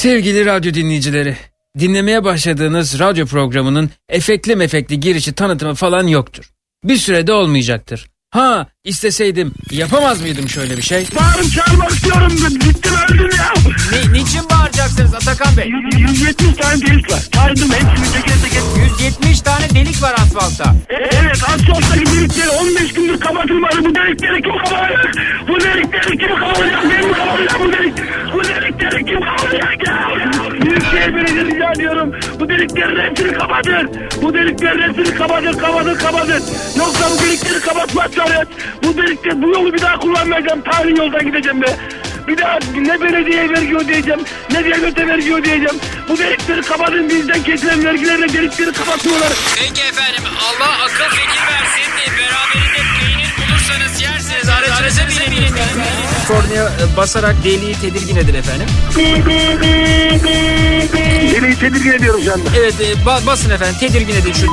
Sevgili radyo dinleyicileri, dinlemeye başladığınız radyo programının efekli mefekli girişi tanıtımı falan yoktur. Bir sürede olmayacaktır. Ha isteseydim yapamaz mıydım şöyle bir şey? Bağırıp çağırmak istiyorum. Gittim öldüm ya. Ne, niçin bağıracaksınız Atakan Bey? 170 tane delik var. Saydım hepsini teker teker. 170 tane delik var asfaltta. E, evet asfalttaki delikleri 15 gündür kapatılmadı. Bu delikleri kim kapatacak? Bu delikleri kim kapatacak? Ben mi kapatacağım bu delik? Bu delikleri kim kapatacak ya? Büyükşehir Belediye rica ediyorum. Bu deliklerin hepsini kapatın. Bu deliklerin hepsini kapatın, kapatın, kapatın. Yoksa bu delikleri kapatmazsanız bu delikleri, bu yolu bir daha kullanmayacağım. Tarihi yoldan gideceğim be. Bir daha ne belediyeye vergi ödeyeceğim, ne devlete vergi ödeyeceğim. Bu delikleri kapatın bizden kesilen vergilerle delikleri kapatıyorlar. Peki efendim Allah akıl fikir versin. Beraberinde yersiniz. Aracınıza binin. Kornaya e, basarak deliği tedirgin edin efendim. Deliği tedirgin ediyorum şu anda. Evet e, ba- basın efendim tedirgin edin şu.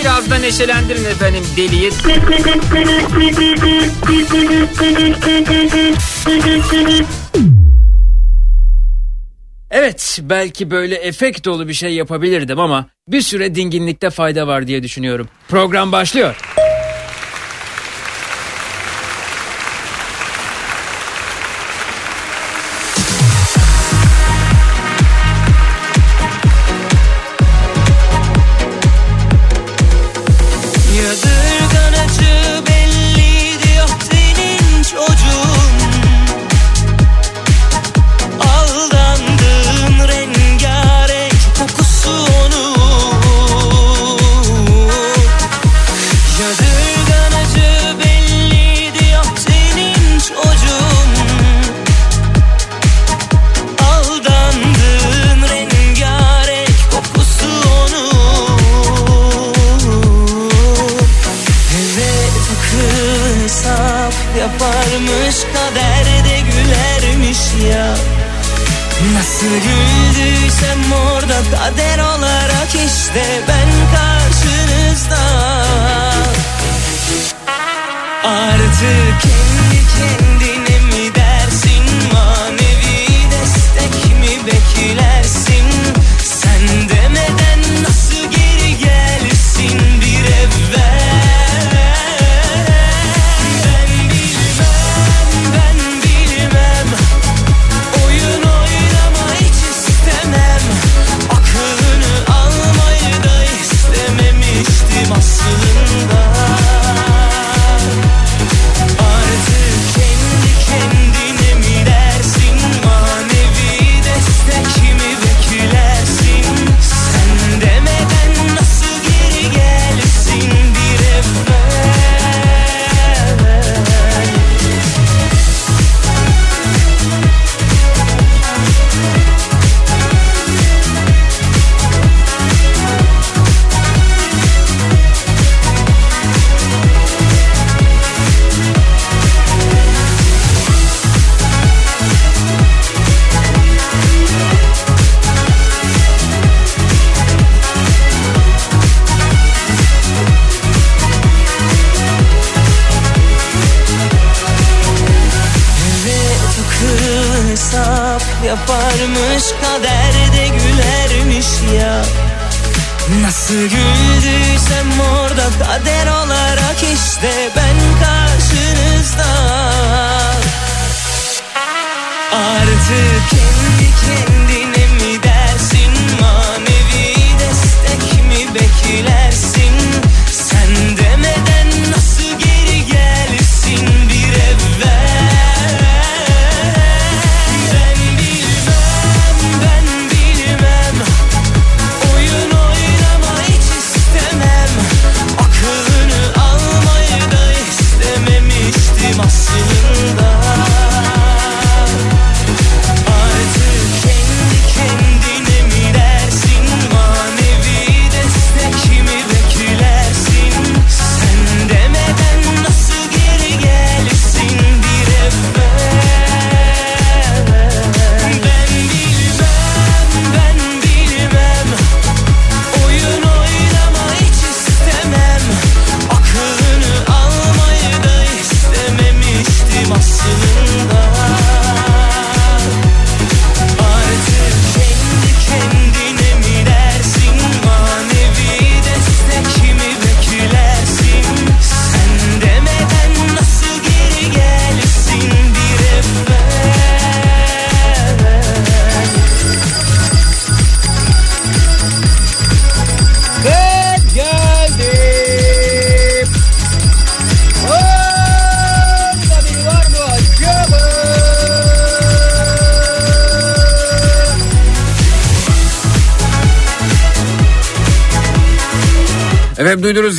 Biraz da neşelendirin efendim deliği. Evet belki böyle efekt dolu bir şey yapabilirdim ama bir süre dinginlikte fayda var diye düşünüyorum. Program başlıyor.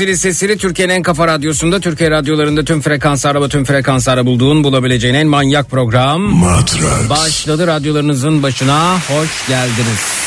Zili sesini Türkiye'nin en kafa radyosunda Türkiye radyolarında tüm frekanslara ve tüm frekanslara bulduğun bulabileceğin en manyak program. Matrax. Başladı radyolarınızın başına hoş geldiniz.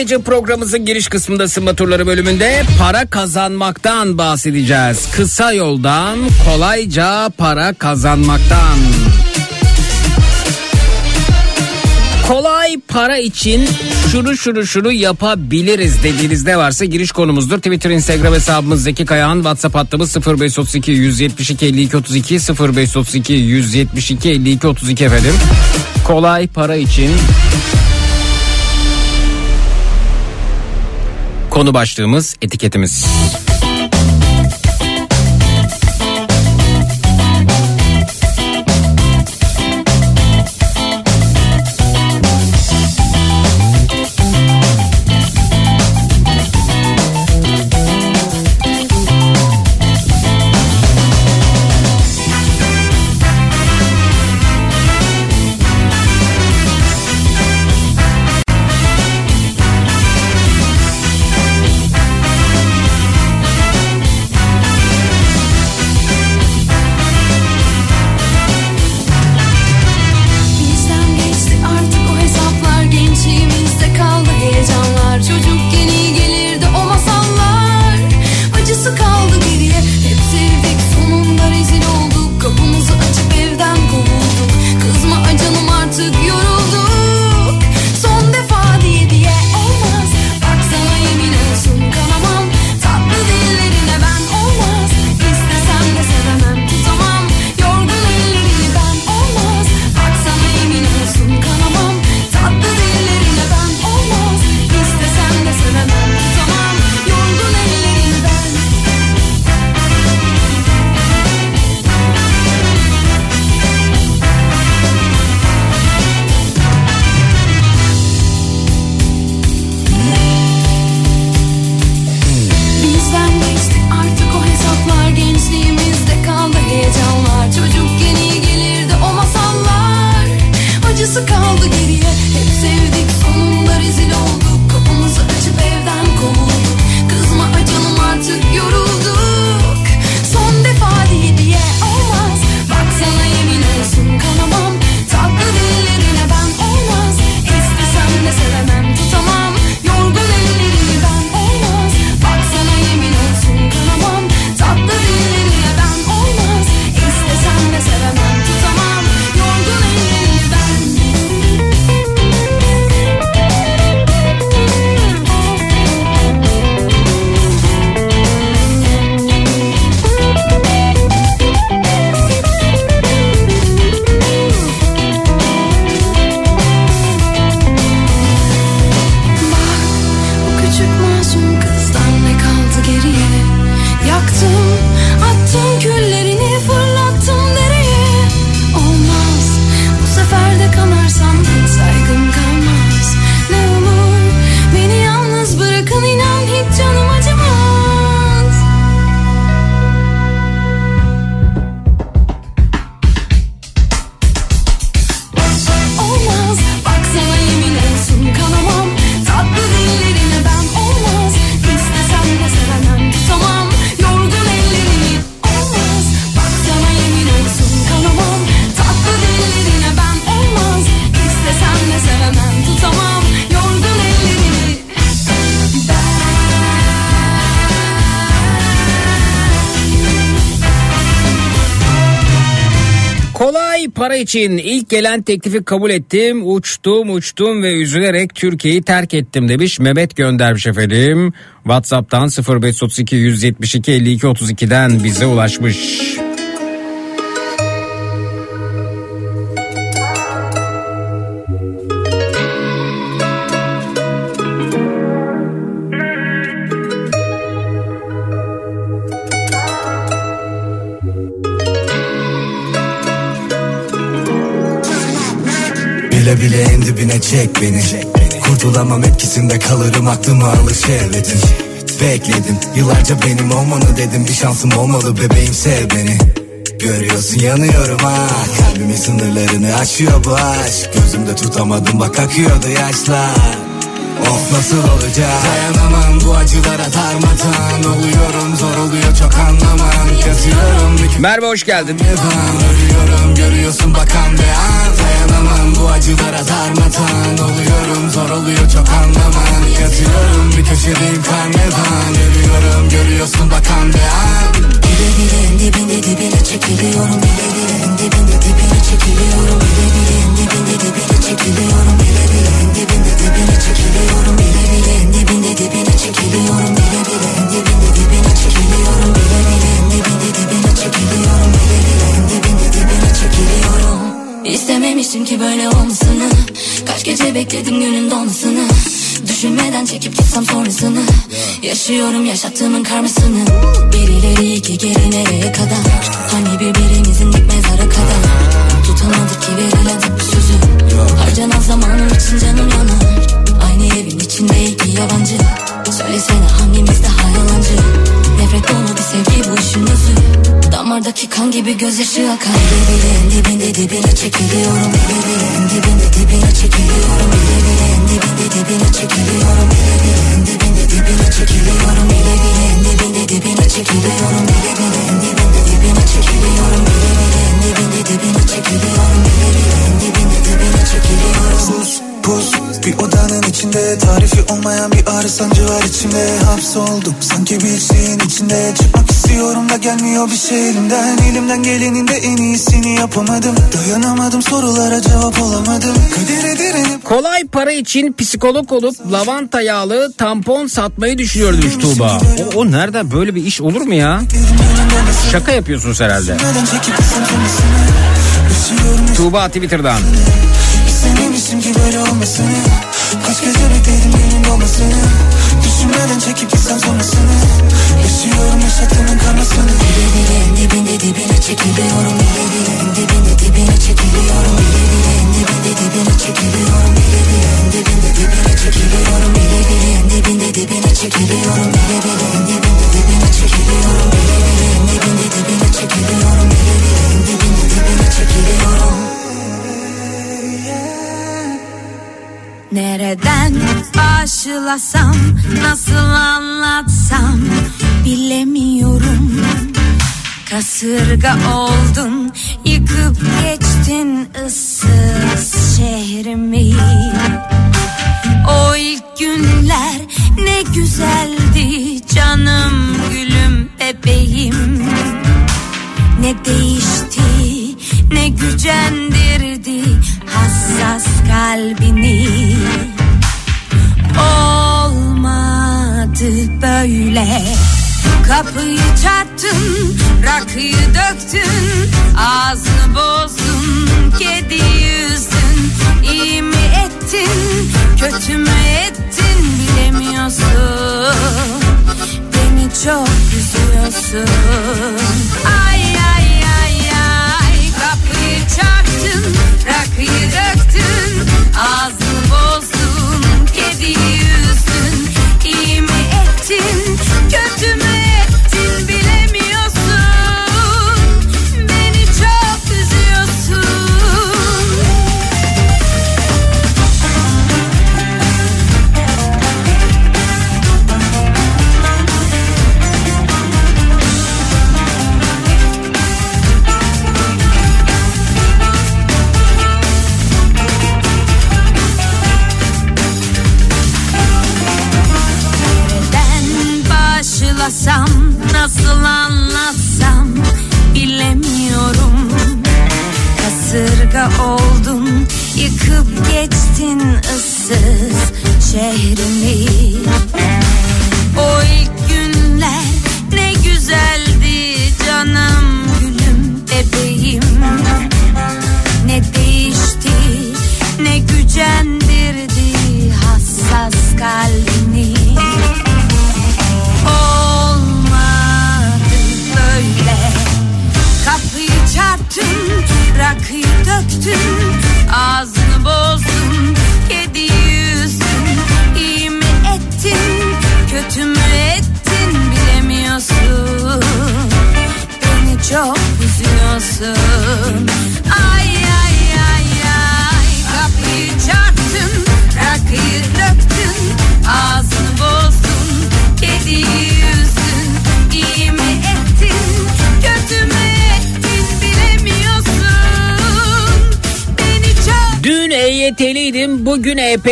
Gece programımızın giriş kısmında ısınma turları bölümünde para kazanmaktan bahsedeceğiz. Kısa yoldan kolayca para kazanmaktan. Kolay para için şunu şunu şunu yapabiliriz dediğiniz ne varsa giriş konumuzdur. Twitter, Instagram hesabımız Zeki Kayağan, WhatsApp hattımız 0532 172 52 32 0532 172 52 32 efendim. Kolay para için Konu başlığımız etiketimiz. İçin ilk gelen teklifi kabul ettim. Uçtum uçtum ve üzülerek Türkiye'yi terk ettim demiş. Mehmet göndermiş efendim. Whatsapp'tan 0532 172 52 32'den bize ulaşmış. Dibine çek beni. Kurtulamam etkisinde kalırım aklımı alır şehvetin Bekledim yıllarca benim olmanı dedim. Bir şansım olmalı bebeğim sev beni. Görüyorsun yanıyorum ha. Kalbimin sınırlarını aşıyor bu aşk. Gözümde tutamadım bak akıyordu yaşlar. Of nasıl olacak? Dayanamam bu acılara darmadan Oluyorum zor oluyor çok anlamam. Yatıyorum bir Merve hoş geldin. ölüyorum görüyorsun bakan be an bu acılara darmadan Oluyorum zor oluyor çok anlaman. Yatıyorum bir köşedeyim karnevan. Ölüyorum görüyorsun bakan be an. Bile bile en dibinde dibine çekiliyorum. Bile bile en dibinde dibine çekiliyorum. Bile bile en dibinde dibine çekiliyorum. Bile bile en dibinde dibine çekiliyorum. Bile bile en dibinde dibine çekiliyorum. Bile bile en dibinde dibine çekiliyorum. Bile bile en dibinde dibine çekiliyorum. Bile bile en dibinde dibine çekiliyorum İstememiştim ki böyle olmasını. Kaç gece bekledim günün dolmasını Düşünmeden çekip gitsem sonrasını. Yaşıyorum yaşattığımın karmasını. Birileri iki geri nereye kadar? Hani birbirimizin dik mezara kadar? Tutamadık ki verilen tıpkı sözü. Harcanan zamanım için canım yanar. Aynı evin içinde iki yabancı. Söylesene hangimiz daha yalancı Nefret bir sevgi bu işin özü. Damardaki kan gibi gözyaşı akar Bile bile en dibinde dibine çekiliyorum. Bile bile en dibinde dibine çekiliyorum. Bile bile en dibinde dibine çekiliyorum. Bile bile en dibinde dibine çekiliyorum. Bile bile en dibinde dibine çekiliyorum. Bile bile en dibinde dibine çekiliyorum. Bile bile en dibinde dibine çekiliyorum. Bile bile en dibinde dibine çekiliyorum. Pus pus bir odanın içinde Tarifi olmayan bir ağrı sancı var içimde Hapsoldum sanki bir şeyin içinde Çıkmak istiyorum da gelmiyor bir şey elimden Elimden gelenin de en iyisini yapamadım Dayanamadım sorulara cevap olamadım Kadere direnip Kolay para için psikolog olup lavanta yağlı tampon satmayı düşünüyor demiş Tuğba. O, o nereden böyle bir iş olur mu ya? Şaka yapıyorsunuz herhalde. Tuğba Twitter'dan. İstememiştim ki böyle olmasını Kaç gece bekledim günün dolmasını Düşünmeden çekip gitsem sonrasını. Yaşıyorum yaşattığımın karmasını Bile bile en dibinde dibine çekiliyorum Bile bile en dibinde dibine çekiliyorum Bile bile en dibinde dibine çekiliyorum Bile bile en dibinde dibine çekiliyorum Bile bile en dibinde dibine çekiliyorum Bile bile en dibinde dibine çekiliyorum Bile bile en dibinde dibine çekiliyorum Bile bile en dibinde dibine çekiliyorum Nereden başlasam nasıl anlatsam bilemiyorum. Kasırga oldun yıkıp geçtin ıssız şehrimi. O ilk günler ne güzeldi canım gülüm bebeğim. Ne değişti ne gücendirdi hassas kalbini. Olmadı böyle. Kapıyı çarptın, rakıyı döktün Ağzını bozdun, kedi yüzdün. İyi mi ettin, kötü mü ettin bilemiyorsun. Beni çok üzüyorsun. Ay Rakıyı döktün Ağzını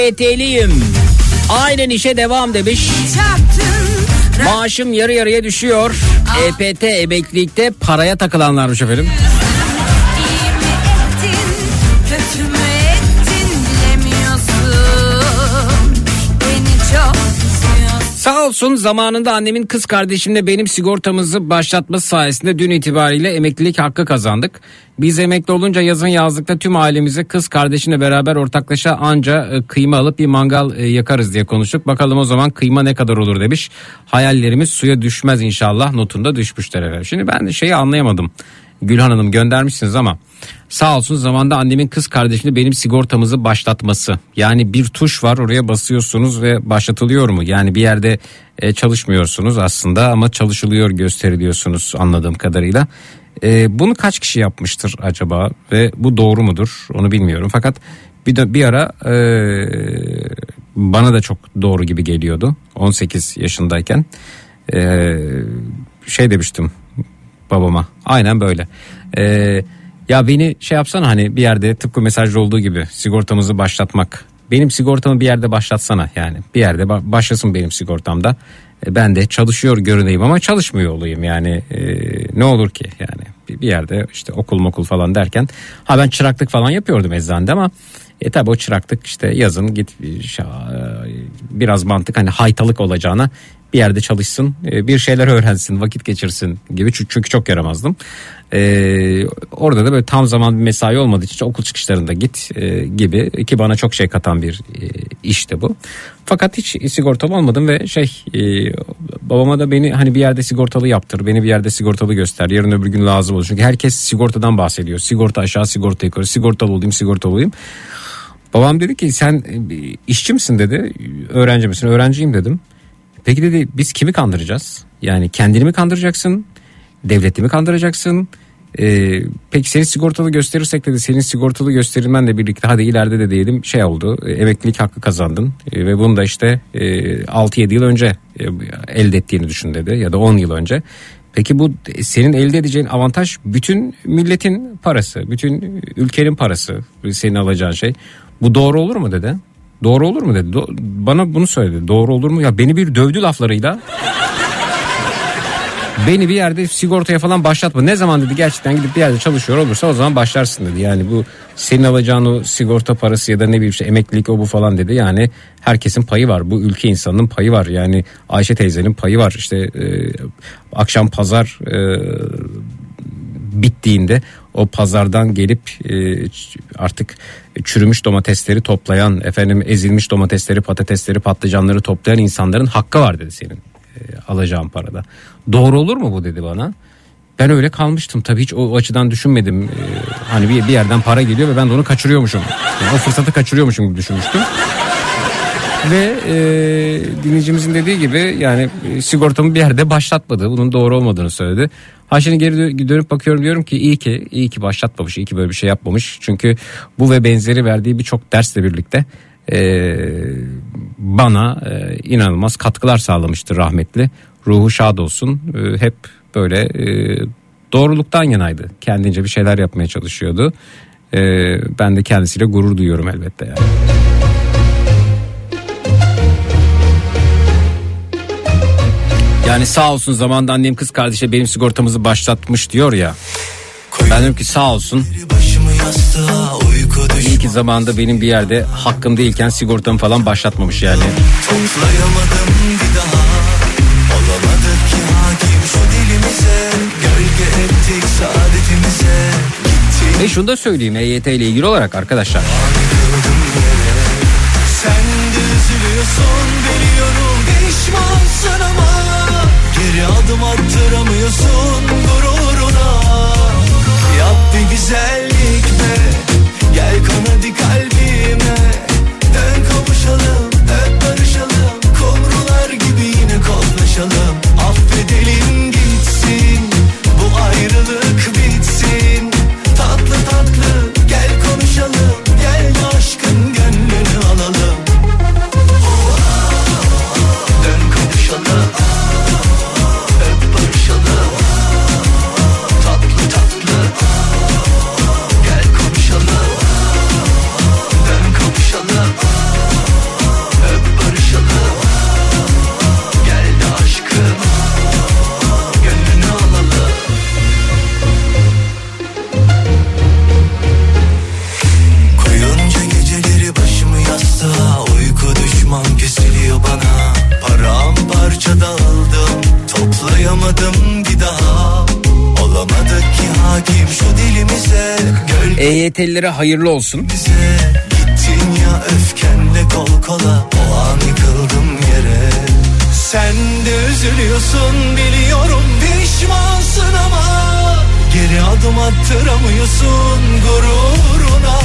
bugün EPT'liyim. Aynen işe devam demiş. Maaşım yarı yarıya düşüyor. EPT emeklilikte paraya takılanlarmış efendim. Olsun zamanında annemin kız kardeşimle benim sigortamızı başlatması sayesinde dün itibariyle emeklilik hakkı kazandık. Biz emekli olunca yazın yazlıkta tüm ailemize kız kardeşimle beraber ortaklaşa anca e, kıyma alıp bir mangal e, yakarız diye konuştuk. Bakalım o zaman kıyma ne kadar olur demiş. Hayallerimiz suya düşmez inşallah notunda düşmüşler efendim. Şimdi ben şeyi anlayamadım. Gülhan Hanım göndermişsiniz ama sağ olsun zamanda annemin kız kardeşini benim sigortamızı başlatması. Yani bir tuş var oraya basıyorsunuz ve başlatılıyor mu? Yani bir yerde e, çalışmıyorsunuz aslında ama çalışılıyor gösteriliyorsunuz anladığım kadarıyla. E, bunu kaç kişi yapmıştır acaba ve bu doğru mudur onu bilmiyorum. Fakat bir de bir ara e, bana da çok doğru gibi geliyordu 18 yaşındayken. E, şey demiştim babama. Aynen böyle. Ee, ya beni şey yapsana hani bir yerde tıpkı mesajda olduğu gibi sigortamızı başlatmak. Benim sigortamı bir yerde başlatsana yani. Bir yerde ba- başlasın benim sigortamda. E, ben de çalışıyor görüneyim ama çalışmıyor olayım yani. E, ne olur ki yani bir, yerde işte okul mokul falan derken. Ha ben çıraklık falan yapıyordum eczanede ama e tabi o çıraklık işte yazın git şa- biraz mantık hani haytalık olacağına bir yerde çalışsın e, bir şeyler öğrensin vakit geçirsin gibi çünkü çok yaramazdım. E, orada da böyle tam zaman bir mesai olmadığı için okul çıkışlarında git e, gibi ki bana çok şey katan bir e, işti bu. Fakat hiç sigortalı olmadım ve şey e, babama da beni hani bir yerde sigortalı yaptır beni bir yerde sigortalı göster yarın öbür gün lazım olur. Çünkü herkes sigortadan bahsediyor sigorta aşağı sigorta yukarı sigortalı olayım sigortalı olayım. Babam dedi ki sen e, işçi misin dedi öğrenci misin öğrenciyim dedim. Peki dedi biz kimi kandıracağız? Yani kendini mi kandıracaksın? Devleti mi kandıracaksın? Ee, peki seni sigortalı gösterirsek dedi senin sigortalı gösterilmenle birlikte hadi ileride de diyelim şey oldu e, emeklilik hakkı kazandın E, ve bunu da işte e, 6-7 yıl önce e, elde ettiğini düşün dedi ya da 10 yıl önce. Peki bu senin elde edeceğin avantaj bütün milletin parası, bütün ülkenin parası senin alacağın şey. Bu doğru olur mu dedi. Doğru olur mu dedi. Do- bana bunu söyledi. Doğru olur mu? Ya beni bir dövdü laflarıyla. beni bir yerde sigortaya falan başlatma. Ne zaman dedi gerçekten gidip bir yerde çalışıyor olursa o zaman başlarsın dedi. Yani bu senin alacağın o sigorta parası ya da ne bileyim işte emeklilik o bu falan dedi. Yani herkesin payı var. Bu ülke insanının payı var. Yani Ayşe teyzenin payı var. İşte e, akşam pazar e, bittiğinde o pazardan gelip e, artık çürümüş domatesleri toplayan efendim ezilmiş domatesleri patatesleri patlıcanları toplayan insanların hakkı var dedi senin e, alacağın parada. Doğru olur mu bu dedi bana. Ben öyle kalmıştım tabii hiç o açıdan düşünmedim. E, hani bir, bir yerden para geliyor ve ben de onu kaçırıyormuşum. Yani o fırsatı kaçırıyormuşum gibi düşünmüştüm. Ve e, dinleyicimizin dediği gibi yani e, sigortamı bir yerde başlatmadı. Bunun doğru olmadığını söyledi. Ha şimdi geri dö- dönüp bakıyorum diyorum ki iyi ki iyi ki başlatmamış, iyi ki böyle bir şey yapmamış. Çünkü bu ve benzeri verdiği birçok dersle birlikte e, bana e, inanılmaz katkılar sağlamıştır rahmetli. Ruhu şad olsun. E, hep böyle e, doğruluktan yanaydı. Kendince bir şeyler yapmaya çalışıyordu. E, ben de kendisiyle gurur duyuyorum elbette yani. Yani sağ olsun zamanda annem kız kardeşe benim sigortamızı başlatmış diyor ya. Ben diyorum ki sağ olsun. İyi ki zamanında benim bir yerde hakkım değilken sigortamı falan başlatmamış yani. Toplayamadım bir daha Olamadık ki hakim şu dilimize Gölge ettik saadetimize Gittik Ve şunu da söyleyeyim EYT ile ilgili olarak arkadaşlar. Sen de üzülüyorsun attıramıyorsun gururuna. Yap bir güzellik EYT'lilere hayırlı olsun. kol kola. Yere. Sen de üzülüyorsun biliyorum Pişmansın ama. Geri adım attıramıyorsun gururuna.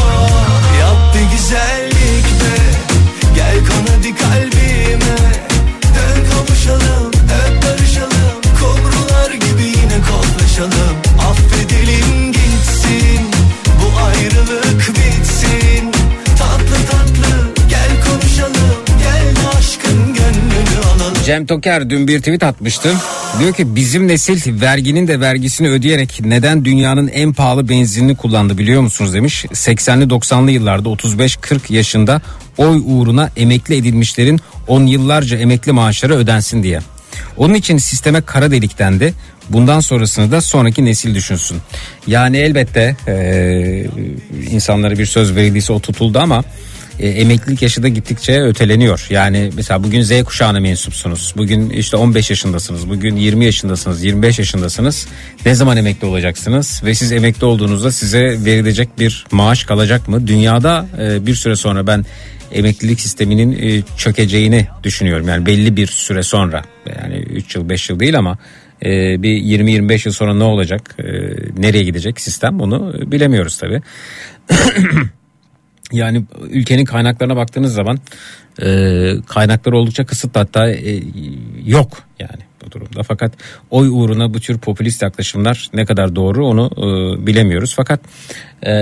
Yap güzellik be Gel kon hadi kalbime Cem Toker dün bir tweet atmıştı. Diyor ki bizim nesil verginin de vergisini ödeyerek neden dünyanın en pahalı benzinini kullandı biliyor musunuz demiş. 80'li 90'lı yıllarda 35-40 yaşında oy uğruna emekli edilmişlerin 10 yıllarca emekli maaşları ödensin diye. Onun için sisteme kara delikten de bundan sonrasını da sonraki nesil düşünsün. Yani elbette eee insanlara bir söz verildiyse o tutuldu ama e, emeklilik yaşı da gittikçe öteleniyor. Yani mesela bugün Z kuşağına mensupsunuz. Bugün işte 15 yaşındasınız. Bugün 20 yaşındasınız. 25 yaşındasınız. Ne zaman emekli olacaksınız? Ve siz emekli olduğunuzda size verilecek bir maaş kalacak mı? Dünyada e, bir süre sonra ben emeklilik sisteminin e, çökeceğini düşünüyorum. Yani belli bir süre sonra. Yani 3 yıl 5 yıl değil ama e, bir 20-25 yıl sonra ne olacak? E, nereye gidecek sistem? Onu bilemiyoruz tabii. Yani ülkenin kaynaklarına baktığınız zaman e, kaynaklar oldukça kısıtlı hatta e, yok yani bu durumda. Fakat oy uğruna bu tür popülist yaklaşımlar ne kadar doğru onu e, bilemiyoruz. Fakat e,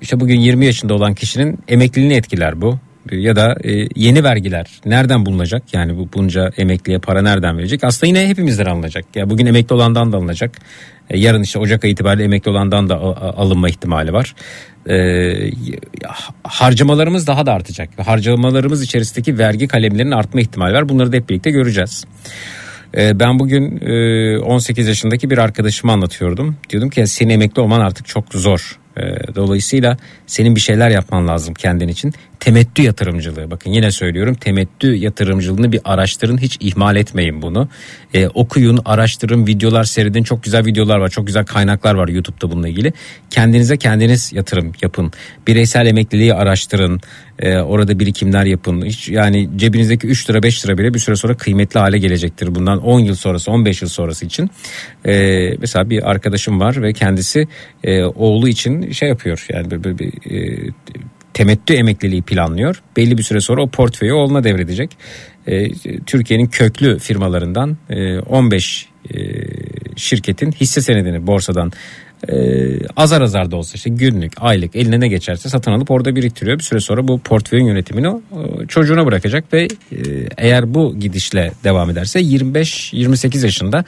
işte bugün 20 yaşında olan kişinin emekliliğini etkiler bu. Ya da e, yeni vergiler nereden bulunacak? Yani bu bunca emekliye para nereden verecek? Aslında yine hepimizden alınacak. Ya bugün emekli olandan da alınacak. E, yarın işte Ocak ayı itibariyle emekli olandan da alınma ihtimali var. E, harcamalarımız daha da artacak. Harcamalarımız içerisindeki vergi kalemlerinin artma ihtimali var. Bunları da hep birlikte göreceğiz. E, ben bugün e, 18 yaşındaki bir arkadaşıma anlatıyordum. Diyordum ki senin emekli olman artık çok zor. E, Dolayısıyla senin bir şeyler yapman lazım kendin için. Temettü yatırımcılığı bakın yine söylüyorum temettü yatırımcılığını bir araştırın hiç ihmal etmeyin bunu. E, okuyun araştırın videolar seyredin çok güzel videolar var çok güzel kaynaklar var YouTube'da bununla ilgili. Kendinize kendiniz yatırım yapın. Bireysel emekliliği araştırın. E, orada birikimler yapın. Hiç, yani cebinizdeki 3 lira 5 lira bile bir süre sonra kıymetli hale gelecektir. Bundan 10 yıl sonrası 15 yıl sonrası için. E, mesela bir arkadaşım var ve kendisi e, oğlu için şey yapıyor yani böyle, böyle bir e, temettü emekliliği planlıyor. Belli bir süre sonra o portföyü oğluna devredecek. E, Türkiye'nin köklü firmalarından e, 15 e, şirketin hisse senedini borsadan e, azar azar da olsa işte günlük, aylık eline ne geçerse satın alıp orada biriktiriyor. Bir süre sonra bu portföyün yönetimini o çocuğuna bırakacak ve e, eğer bu gidişle devam ederse 25-28 yaşında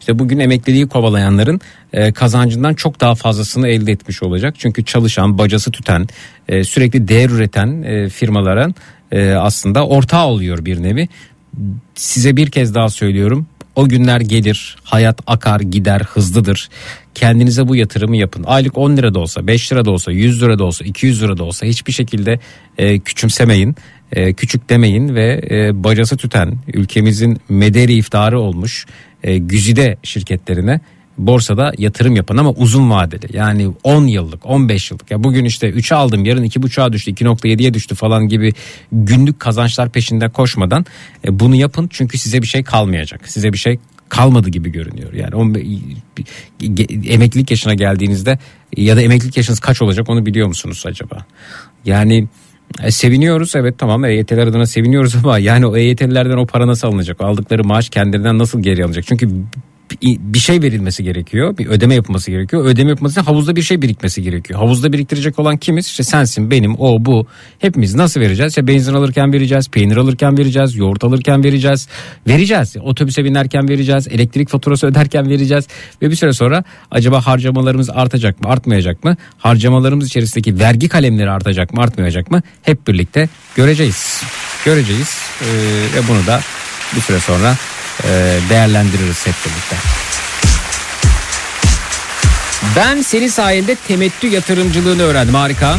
işte bugün emekliliği kovalayanların e, kazancından çok daha fazlasını elde etmiş olacak. Çünkü çalışan, bacası tüten, e, sürekli değer üreten e, firmaların e, aslında ortağı oluyor bir nevi. Size bir kez daha söylüyorum O günler gelir, hayat akar gider hızlıdır. Kendinize bu yatırımı yapın. Aylık 10 lira da olsa, 5 lira da olsa, 100 lira da olsa, 200 lira da olsa hiçbir şekilde e, küçümsemeyin. E, küçük demeyin ve e, bacası tüten ülkemizin mederi iftarı olmuş e, güzide şirketlerine borsada yatırım yapın ama uzun vadeli. Yani 10 yıllık 15 yıllık. Ya bugün işte 3'e aldım yarın 2.5'a düştü 2.7'ye düştü falan gibi günlük kazançlar peşinde koşmadan e, bunu yapın. Çünkü size bir şey kalmayacak. Size bir şey kalmadı gibi görünüyor. Yani on, ge- emeklilik yaşına geldiğinizde ya da emeklilik yaşınız kaç olacak onu biliyor musunuz acaba? Yani e, seviniyoruz. Evet tamam. EYT'ler adına seviniyoruz ama yani o EYT'lilerden o para nasıl alınacak? Aldıkları maaş kendilerinden nasıl geri alınacak? Çünkü bir- şey verilmesi gerekiyor. Bir ödeme yapılması gerekiyor. Ödeme yapılması için havuzda bir şey birikmesi gerekiyor. Havuzda biriktirecek olan kimiz? İşte sensin, benim, o, bu. Hepimiz nasıl vereceğiz? İşte benzin alırken vereceğiz, peynir alırken vereceğiz, yoğurt alırken vereceğiz. Vereceğiz. Otobüse binerken vereceğiz, elektrik faturası öderken vereceğiz. Ve bir süre sonra acaba harcamalarımız artacak mı, artmayacak mı? Harcamalarımız içerisindeki vergi kalemleri artacak mı, artmayacak mı? Hep birlikte göreceğiz. Göreceğiz. Ee, ve bunu da bir süre sonra değerlendiririz hep birlikte. Ben senin sayende temettü yatırımcılığını öğrendim harika.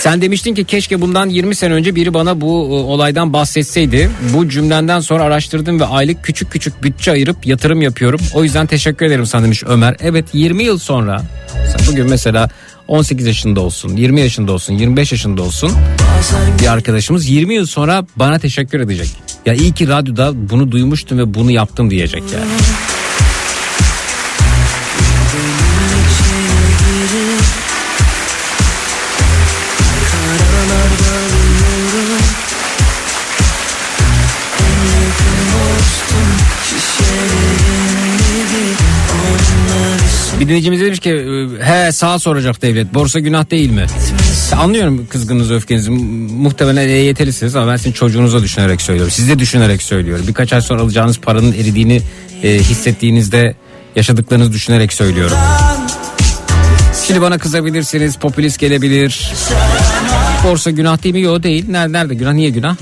Sen demiştin ki keşke bundan 20 sene önce biri bana bu e, olaydan bahsetseydi. Bu cümlenden sonra araştırdım ve aylık küçük küçük bütçe ayırıp yatırım yapıyorum. O yüzden teşekkür ederim sana demiş Ömer. Evet 20 yıl sonra bugün mesela 18 yaşında olsun, 20 yaşında olsun, 25 yaşında olsun bir arkadaşımız 20 yıl sonra bana teşekkür edecek. Ya iyi ki radyoda bunu duymuştum ve bunu yaptım diyecek yani. Bir dinleyicimiz demiş ki he sağ soracak devlet borsa günah değil mi? Anlıyorum kızgınınızı öfkenizi muhtemelen EYT'lisiniz ama ben sizin çocuğunuza düşünerek söylüyorum. Siz de düşünerek söylüyorum. Birkaç ay sonra alacağınız paranın eridiğini e, hissettiğinizde yaşadıklarınızı düşünerek söylüyorum. Şimdi bana kızabilirsiniz popülist gelebilir. Borsa günah değil mi? Yok değil. Nerede, nerede günah? Niye günah?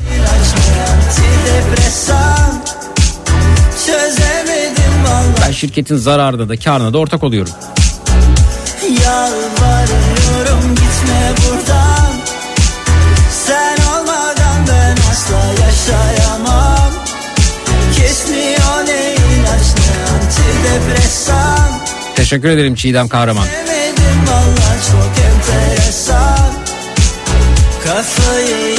Şirketin zararına da karına da ortak oluyorum. Yalvarıyorum gitme buradan Sen olmadan ben asla yaşayamam Kesmiyor ne ilaç ne antidepresan Teşekkür ederim Çiğdem Kahraman. Demedim valla çok enteresan Kafayı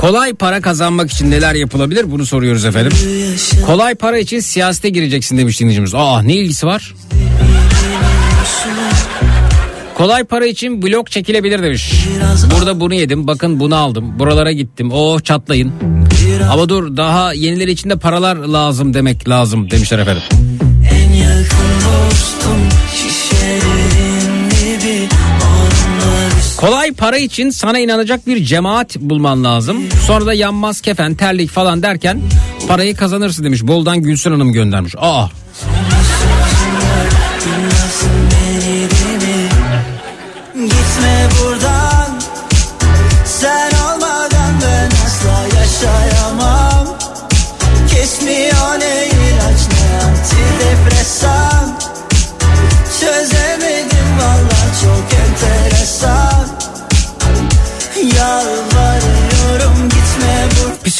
Kolay para kazanmak için neler yapılabilir bunu soruyoruz efendim. Kolay para için siyasete gireceksin demiş dinleyicimiz. Aa ne ilgisi var? Kolay para için blok çekilebilir demiş. Burada bunu yedim bakın bunu aldım. Buralara gittim oh çatlayın. Ama dur daha yenileri için de paralar lazım demek lazım demişler efendim. En yakın dostum bir Kolay para için sana inanacak bir cemaat bulman lazım. Sonra da yanmaz kefen, terlik falan derken parayı kazanırsın demiş. Boldan Gülsün Hanım göndermiş. Aa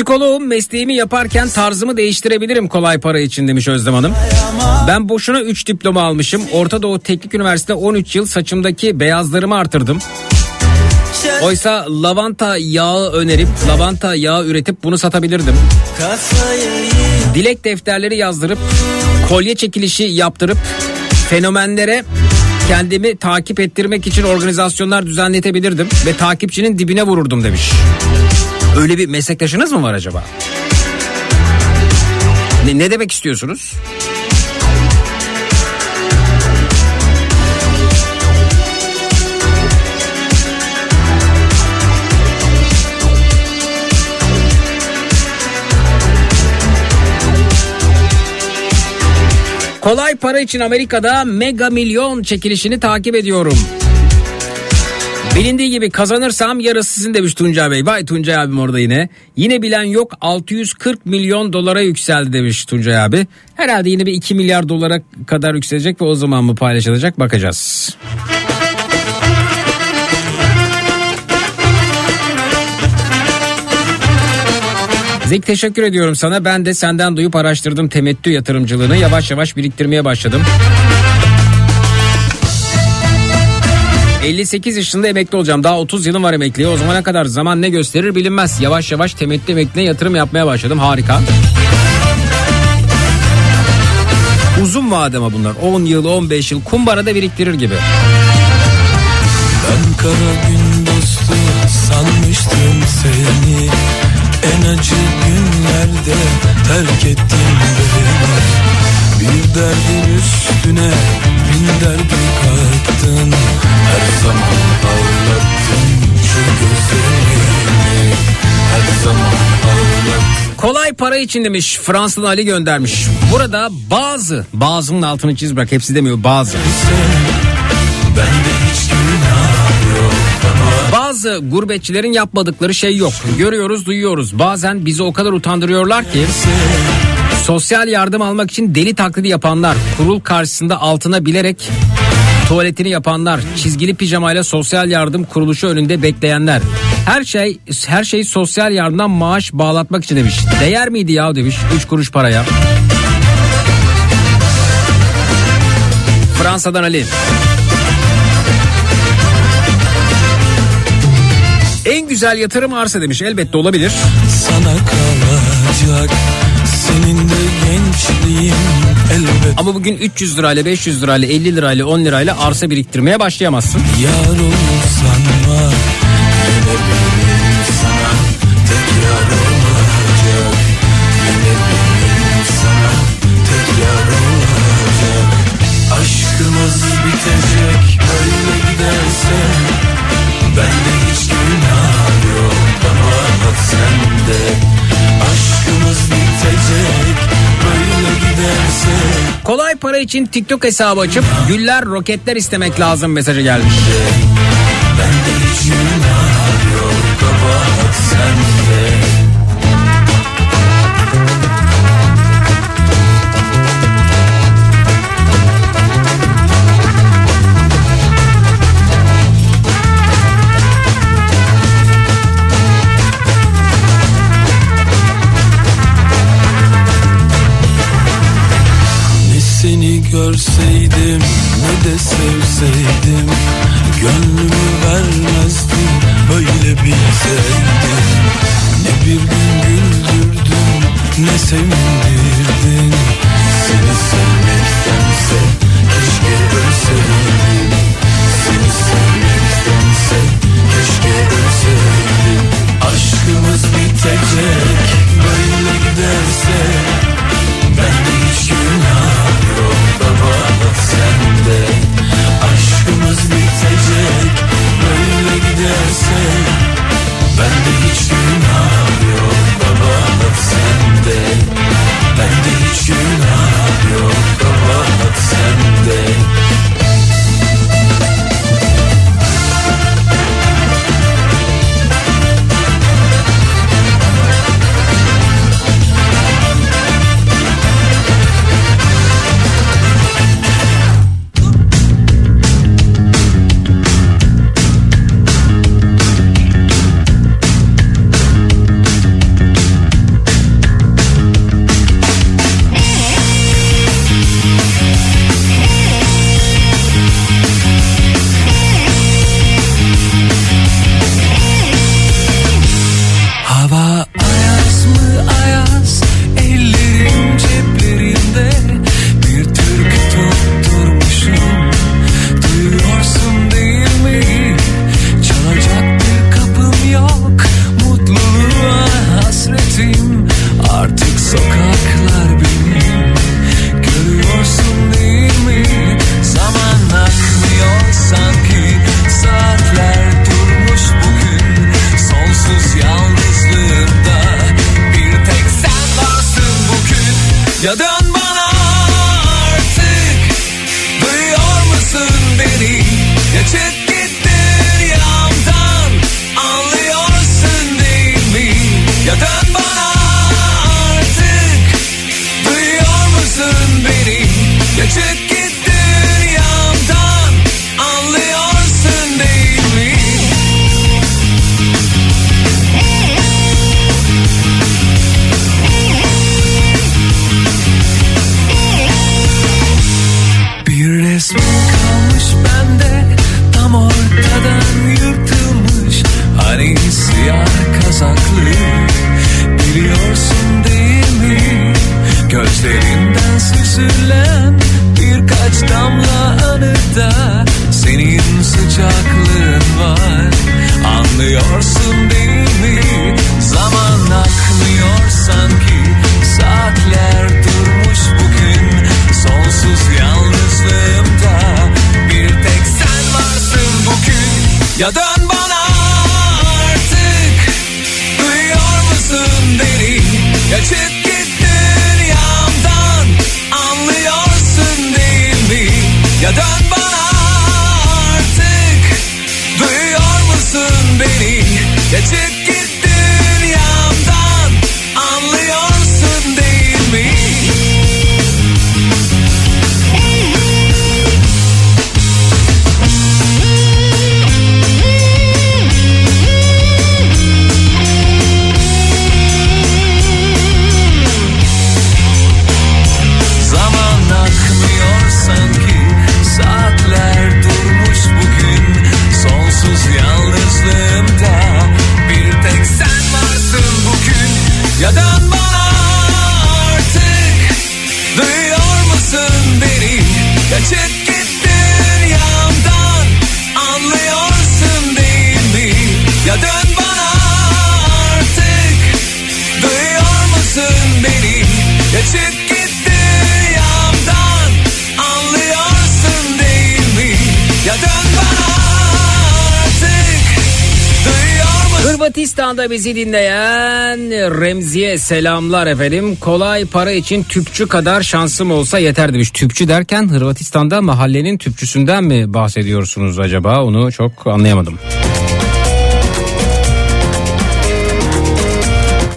Psikoloğum mesleğimi yaparken tarzımı değiştirebilirim kolay para için demiş Özlem Hanım. Ben boşuna 3 diploma almışım. Orta Doğu Teknik Üniversitesi'de 13 yıl saçımdaki beyazlarımı artırdım. Oysa lavanta yağı önerip lavanta yağı üretip bunu satabilirdim. Dilek defterleri yazdırıp kolye çekilişi yaptırıp fenomenlere kendimi takip ettirmek için organizasyonlar düzenletebilirdim ve takipçinin dibine vururdum demiş. Öyle bir meslektaşınız mı var acaba? Ne, ne demek istiyorsunuz? Kolay para için Amerika'da mega milyon çekilişini takip ediyorum. Bilindiği gibi kazanırsam yarısı sizin demiş Tuncay Bey. Vay Tuncay abim orada yine. Yine bilen yok 640 milyon dolara yükseldi demiş Tuncay abi. Herhalde yine bir 2 milyar dolara kadar yükselecek ve o zaman mı paylaşılacak bakacağız. Zek teşekkür ediyorum sana. Ben de senden duyup araştırdım temettü yatırımcılığını. Yavaş yavaş biriktirmeye başladım. 58 yaşında emekli olacağım. Daha 30 yılım var emekliye. O zamana kadar zaman ne gösterir bilinmez. Yavaş yavaş temettü emekliye yatırım yapmaya başladım. Harika. Uzun vade ama bunlar. 10 yıl, 15 yıl kumbarada biriktirir gibi. Ben kara gün dostu sanmıştım seni En acı günlerde terk ettin beni Bir derdin üstüne bin derdi kattın Her zaman ağlattın şu gözlerimi Her zaman ağlattın Kolay para için demiş Fransız Ali göndermiş. Burada bazı, bazının altını çiz bırak hepsi demiyor bazı. Bende hiç günah yok Bazı gurbetçilerin yapmadıkları şey yok. Görüyoruz, duyuyoruz. Bazen bizi o kadar utandırıyorlar ki sosyal yardım almak için deli taklidi yapanlar, kurul karşısında altına bilerek tuvaletini yapanlar, çizgili pijamayla sosyal yardım kuruluşu önünde bekleyenler. Her şey her şey sosyal yardımdan maaş bağlatmak için demiş. Değer miydi ya demiş 3 kuruş paraya. Fransa'dan Ali. En güzel yatırım arsa demiş. Elbette olabilir. Sana kalacak senin de gençliğin elbet Ama bugün 300 lirayla, 500 lirayla, 50 lirayla, 10 lirayla arsa biriktirmeye başlayamazsın. Yar olur sanma para için TikTok hesabı açıp güller, roketler istemek lazım mesajı gelmiş. Bende hiç bizi dinleyen Remzi'ye selamlar efendim. Kolay para için tüpçü kadar şansım olsa yeter demiş. Tüpçü derken Hırvatistan'da mahallenin tüpçüsünden mi bahsediyorsunuz acaba? Onu çok anlayamadım.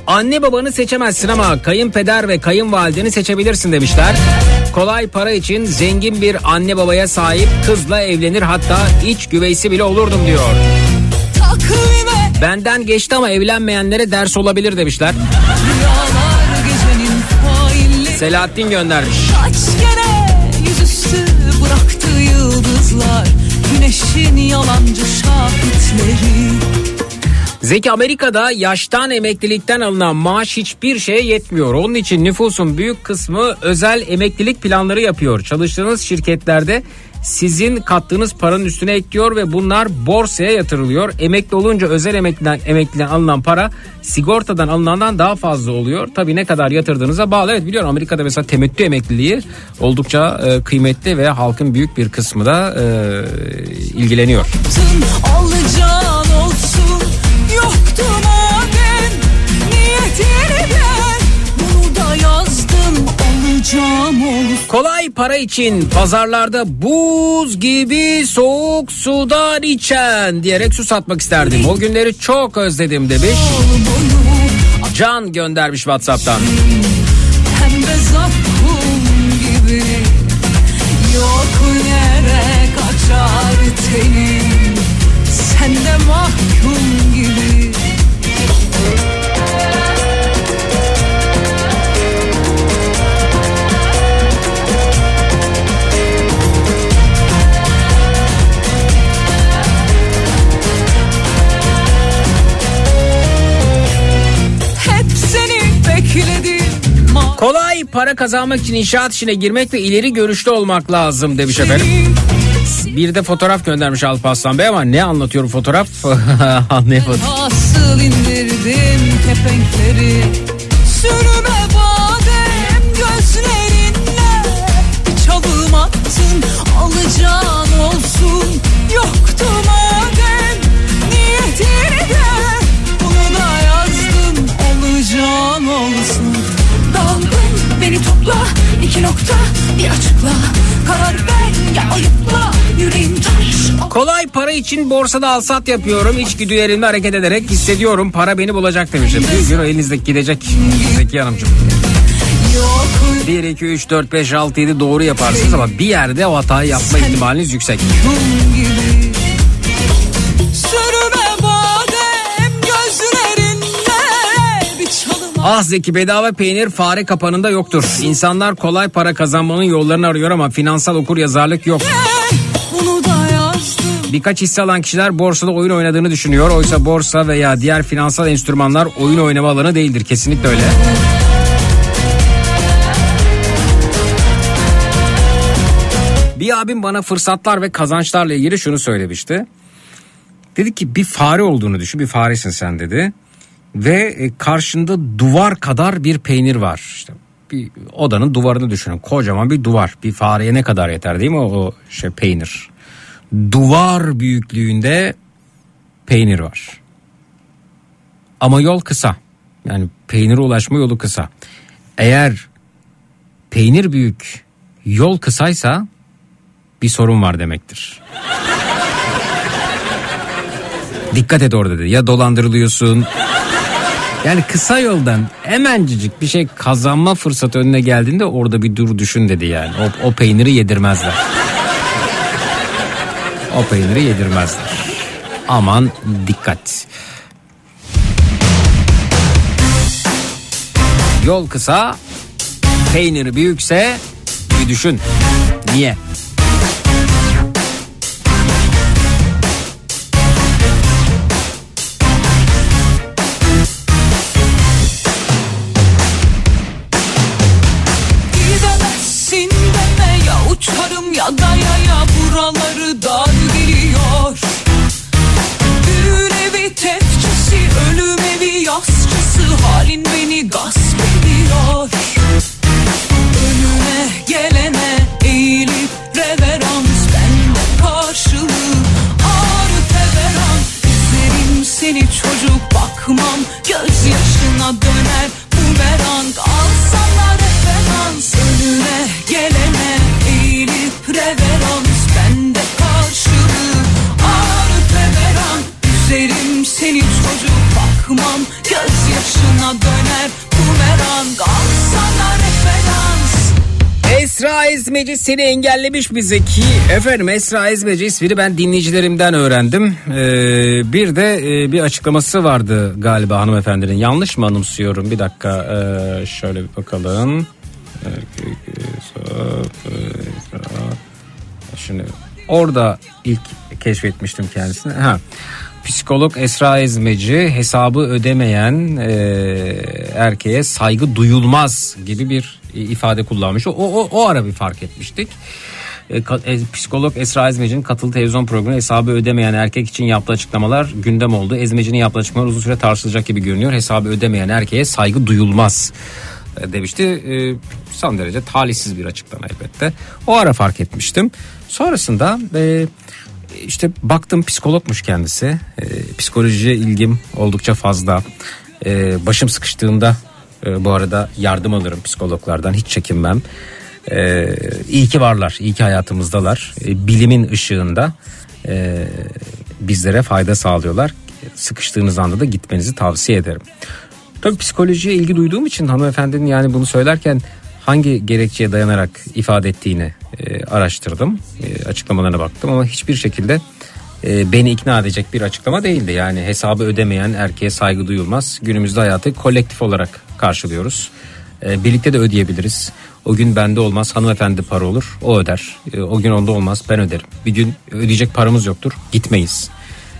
Anne babanı seçemezsin ama kayınpeder ve kayınvalideni seçebilirsin demişler. Kolay para için zengin bir anne babaya sahip kızla evlenir hatta iç güveysi bile olurdum diyor. Benden geçti ama evlenmeyenlere ders olabilir demişler. Selahattin göndermiş. Kaç kere yüzüstü bıraktı yıldızlar Güneşin yalancı şahitleri Zeki Amerika'da yaştan emeklilikten alınan maaş hiçbir şeye yetmiyor. Onun için nüfusun büyük kısmı özel emeklilik planları yapıyor. Çalıştığınız şirketlerde sizin kattığınız paranın üstüne ekliyor ve bunlar borsaya yatırılıyor. Emekli olunca özel emekliden, emekliden alınan para sigortadan alınandan daha fazla oluyor. Tabii ne kadar yatırdığınıza bağlı. Evet biliyorum Amerika'da mesela temettü emekliliği oldukça e, kıymetli ve halkın büyük bir kısmı da e, ilgileniyor. Tın alacağın olsun Kolay para için pazarlarda buz gibi soğuk sudan içen diyerek su satmak isterdim. O günleri çok özledim demiş. Can göndermiş Whatsapp'tan. Hem de zakkum gibi Yok yere kaçar tenin Sen de mahkum para kazanmak için inşaat işine girmek ve ileri görüşlü olmak lazım demiş efendim. Bir de fotoğraf göndermiş Alparslan Bey ama ne anlatıyor fotoğraf anlayamadım. Nasıl indirdim kepenkleri Sürüme iki nokta bir açıkla Karar ver ya ayıpla yüreğim taş Kolay para için borsada alsat yapıyorum. İçgüdülerimle hareket ederek hissediyorum. Para beni bulacak demişim. Bir gün elinizdeki gidecek Zeki Hanımcığım. Yok 1, 2, 3, 4, 5, 6, 7 doğru yaparsınız ama bir yerde o hatayı yapma ihtimaliniz yüksek. Gibi Ah Zeki bedava peynir fare kapanında yoktur. İnsanlar kolay para kazanmanın yollarını arıyor ama finansal okur yazarlık yok. Birkaç hisse alan kişiler borsada oyun oynadığını düşünüyor. Oysa borsa veya diğer finansal enstrümanlar oyun oynama alanı değildir. Kesinlikle öyle. Bir abim bana fırsatlar ve kazançlarla ilgili şunu söylemişti. Dedi ki bir fare olduğunu düşün. Bir faresin sen dedi. Ve e, karşında duvar kadar bir peynir var. İşte bir odanın duvarını düşünün. Kocaman bir duvar. Bir fareye ne kadar yeter değil mi o, şey peynir? Duvar büyüklüğünde peynir var. Ama yol kısa. Yani peynire ulaşma yolu kısa. Eğer peynir büyük, yol kısaysa bir sorun var demektir. Dikkat et orada dedi. Ya dolandırılıyorsun. Yani kısa yoldan hemencecik bir şey kazanma fırsatı önüne geldiğinde orada bir dur düşün dedi yani. O, o peyniri yedirmezler. O peyniri yedirmezler. Aman dikkat. Yol kısa, peyniri büyükse bir düşün. Niye? Ezmeci seni engellemiş bize ki efendim Esra Ezmeci ismini ben dinleyicilerimden öğrendim. Ee, bir de e, bir açıklaması vardı galiba hanımefendinin yanlış mı anımsıyorum bir dakika ee, şöyle bir bakalım. Şimdi orada ilk keşfetmiştim kendisini. Ha. Psikolog Esra Ezmeci hesabı ödemeyen e, erkeğe saygı duyulmaz gibi bir ifade kullanmış. O, o, o ara bir fark etmiştik. E, e, psikolog Esra Ezmeci'nin katıldığı televizyon programı hesabı ödemeyen erkek için yaptığı açıklamalar gündem oldu. Ezmeci'nin yaptığı açıklamalar uzun süre tartışılacak gibi görünüyor. Hesabı ödemeyen erkeğe saygı duyulmaz e, demişti. E, son derece talihsiz bir açıklama elbette. O ara fark etmiştim. Sonrasında e, işte baktım psikologmuş kendisi. E, psikolojiye ilgim oldukça fazla. E, başım sıkıştığında e, bu arada yardım alırım psikologlardan hiç çekinmem. E, iyi ki varlar, iyi ki hayatımızdalar. E, bilimin ışığında e, bizlere fayda sağlıyorlar. Sıkıştığınız anda da gitmenizi tavsiye ederim. Tabii psikolojiye ilgi duyduğum için hanımefendinin yani bunu söylerken hangi gerekçeye dayanarak ifade ettiğini e, araştırdım. E, açıklamalarına baktım ama hiçbir şekilde beni ikna edecek bir açıklama değildi. Yani hesabı ödemeyen erkeğe saygı duyulmaz. Günümüzde hayatı kolektif olarak karşılıyoruz. E, birlikte de ödeyebiliriz. O gün bende olmaz hanımefendi para olur o öder. E, o gün onda olmaz ben öderim. Bir gün ödeyecek paramız yoktur gitmeyiz.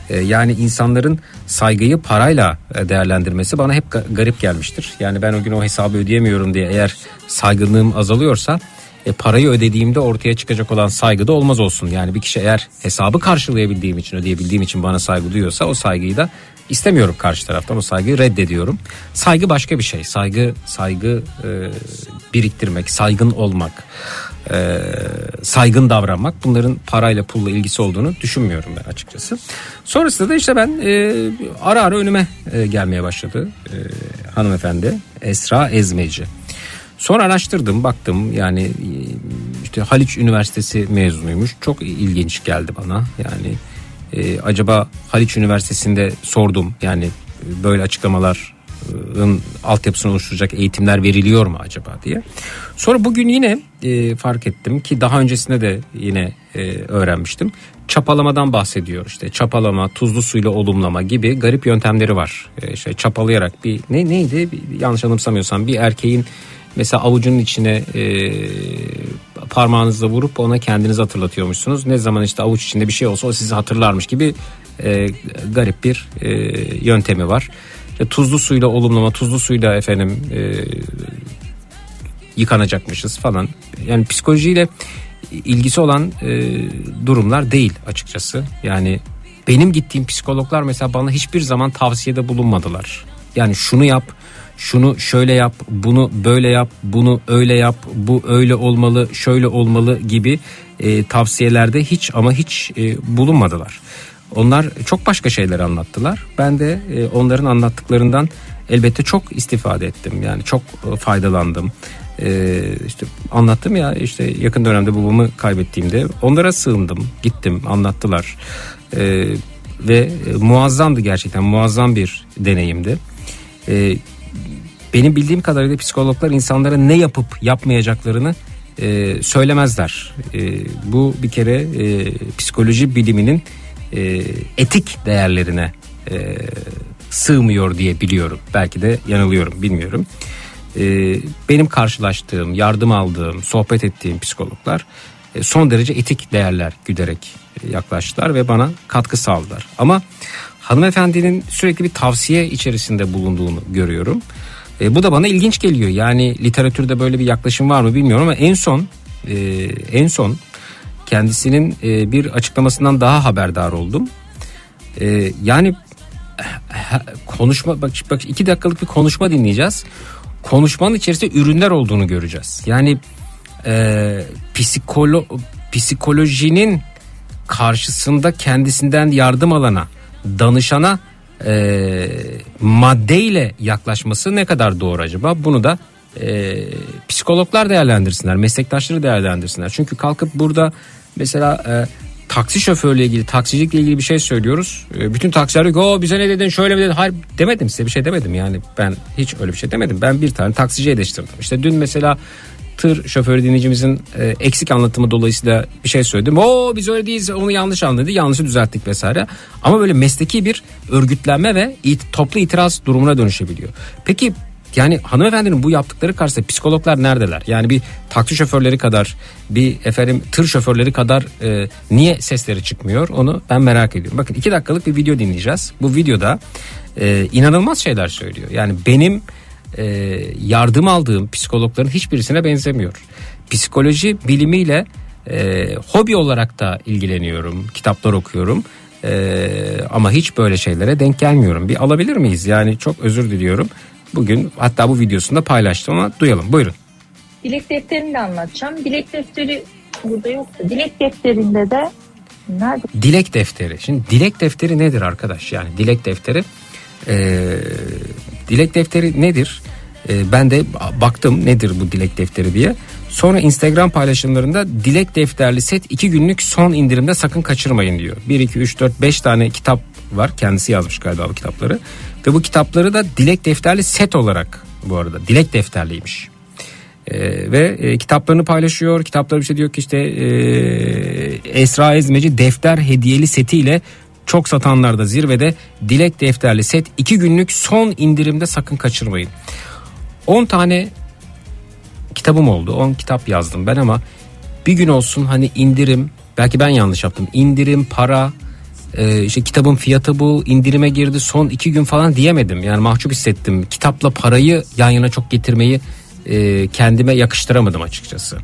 E, Yani insanların saygıyı parayla e, değerlendirmesi bana hep ga- garip gelmiştir. Yani ben o gün o hesabı ödeyemiyorum diye eğer saygınlığım azalıyorsa e, parayı ödediğimde ortaya çıkacak olan saygı da olmaz olsun. Yani bir kişi eğer hesabı karşılayabildiğim için ödeyebildiğim için bana saygı duyuyorsa o saygıyı da istemiyorum karşı taraftan o saygıyı reddediyorum. Saygı başka bir şey. Saygı saygı e, biriktirmek, saygın olmak, e, saygın davranmak bunların parayla pulla ilgisi olduğunu düşünmüyorum ben açıkçası. Sonrasında da işte ben e, ara ara önüme e, gelmeye başladı e, hanımefendi Esra Ezmeci. Sonra araştırdım baktım yani e, işte Haliç Üniversitesi mezunuymuş çok ilginç geldi bana yani e, acaba Haliç Üniversitesi'nde sordum yani e, böyle açıklamaların altyapısını oluşturacak eğitimler veriliyor mu acaba diye. Sonra bugün yine e, fark ettim ki daha öncesinde de yine e, öğrenmiştim. Çapalamadan bahsediyor işte çapalama, tuzlu suyla olumlama gibi garip yöntemleri var. E, işte çapalayarak bir ne neydi Bir- yanlış anımsamıyorsam bir erkeğin mesela avucunun içine e, parmağınızla vurup ona kendinizi hatırlatıyormuşsunuz. Ne zaman işte avuç içinde bir şey olsa o sizi hatırlarmış gibi e, garip bir e, yöntemi var. İşte tuzlu suyla olumlama, tuzlu suyla efendim e, yıkanacakmışız falan. Yani psikolojiyle ilgisi olan e, durumlar değil açıkçası. Yani benim gittiğim psikologlar mesela bana hiçbir zaman tavsiyede bulunmadılar. Yani şunu yap, şunu şöyle yap, bunu böyle yap, bunu öyle yap, bu öyle olmalı, şöyle olmalı gibi e, tavsiyelerde hiç ama hiç e, bulunmadılar. Onlar çok başka şeyler anlattılar. Ben de e, onların anlattıklarından elbette çok istifade ettim. Yani çok e, faydalandım. E, işte anlattım ya işte yakın dönemde babamı kaybettiğimde onlara sığındım. Gittim anlattılar. E, ve e, muazzamdı gerçekten muazzam bir deneyimdi. E, benim bildiğim kadarıyla psikologlar insanlara ne yapıp yapmayacaklarını e, söylemezler. E, bu bir kere e, psikoloji biliminin e, etik değerlerine e, sığmıyor diye biliyorum. Belki de yanılıyorum bilmiyorum. E, benim karşılaştığım, yardım aldığım, sohbet ettiğim psikologlar e, son derece etik değerler güderek yaklaştılar ve bana katkı sağladılar. Ama hanımefendinin sürekli bir tavsiye içerisinde bulunduğunu görüyorum. E, bu da bana ilginç geliyor. Yani literatürde böyle bir yaklaşım var mı bilmiyorum ama en son e, en son kendisinin e, bir açıklamasından daha haberdar oldum. E, yani konuşma bak, bak iki dakikalık bir konuşma dinleyeceğiz. Konuşmanın içerisinde ürünler olduğunu göreceğiz. Yani e, psikolo, psikolojinin karşısında kendisinden yardım alana, danışana e, maddeyle yaklaşması ne kadar doğru acaba? Bunu da e, psikologlar değerlendirsinler, meslektaşları değerlendirsinler. Çünkü kalkıp burada mesela e, taksi şoförüyle ilgili, taksicilikle ilgili bir şey söylüyoruz. E, bütün taksiler diyor "Oo, bize ne dedin, şöyle mi dedin? Hayır demedim size bir şey demedim yani. Ben hiç öyle bir şey demedim. Ben bir tane taksici eleştirdim. İşte dün mesela tır şoförü dinleyicimizin e, eksik anlatımı dolayısıyla bir şey söyledim. O biz öyle değiliz onu yanlış anladı yanlışı düzelttik vesaire. Ama böyle mesleki bir örgütlenme ve it, toplu itiraz durumuna dönüşebiliyor. Peki yani hanımefendinin bu yaptıkları karşısında psikologlar neredeler? Yani bir taksi şoförleri kadar bir efendim tır şoförleri kadar e, niye sesleri çıkmıyor onu ben merak ediyorum. Bakın iki dakikalık bir video dinleyeceğiz. Bu videoda e, inanılmaz şeyler söylüyor. Yani benim e, yardım aldığım psikologların hiçbirisine benzemiyor. Psikoloji bilimiyle e, hobi olarak da ilgileniyorum, kitaplar okuyorum. E, ama hiç böyle şeylere denk gelmiyorum. Bir alabilir miyiz? Yani çok özür diliyorum. Bugün hatta bu videosunda paylaştım ama duyalım. Buyurun. Dilek defterini de anlatacağım. Dilek defteri burada yoktu. Dilek defterinde de nerede? Dilek defteri. Şimdi dilek defteri nedir arkadaş? Yani dilek defteri e, dilek defteri nedir? E, ben de baktım nedir bu dilek defteri diye. Sonra Instagram paylaşımlarında dilek defterli set 2 günlük son indirimde sakın kaçırmayın diyor. 1, 2, 3, 4, 5 tane kitap var. Kendisi yazmış galiba bu kitapları. Ve bu kitapları da dilek defterli set olarak bu arada dilek defterliymiş. Ee, ve e, kitaplarını paylaşıyor. Kitapları bir şey diyor ki işte e, Esra Ezmeci defter hediyeli setiyle çok satanlarda zirvede dilek defterli set 2 günlük son indirimde sakın kaçırmayın. 10 tane kitabım oldu. 10 kitap yazdım ben ama bir gün olsun hani indirim belki ben yanlış yaptım. indirim para e, işte kitabın fiyatı bu indirime girdi son iki gün falan diyemedim. Yani mahcup hissettim. Kitapla parayı yan yana çok getirmeyi e, kendime yakıştıramadım açıkçası.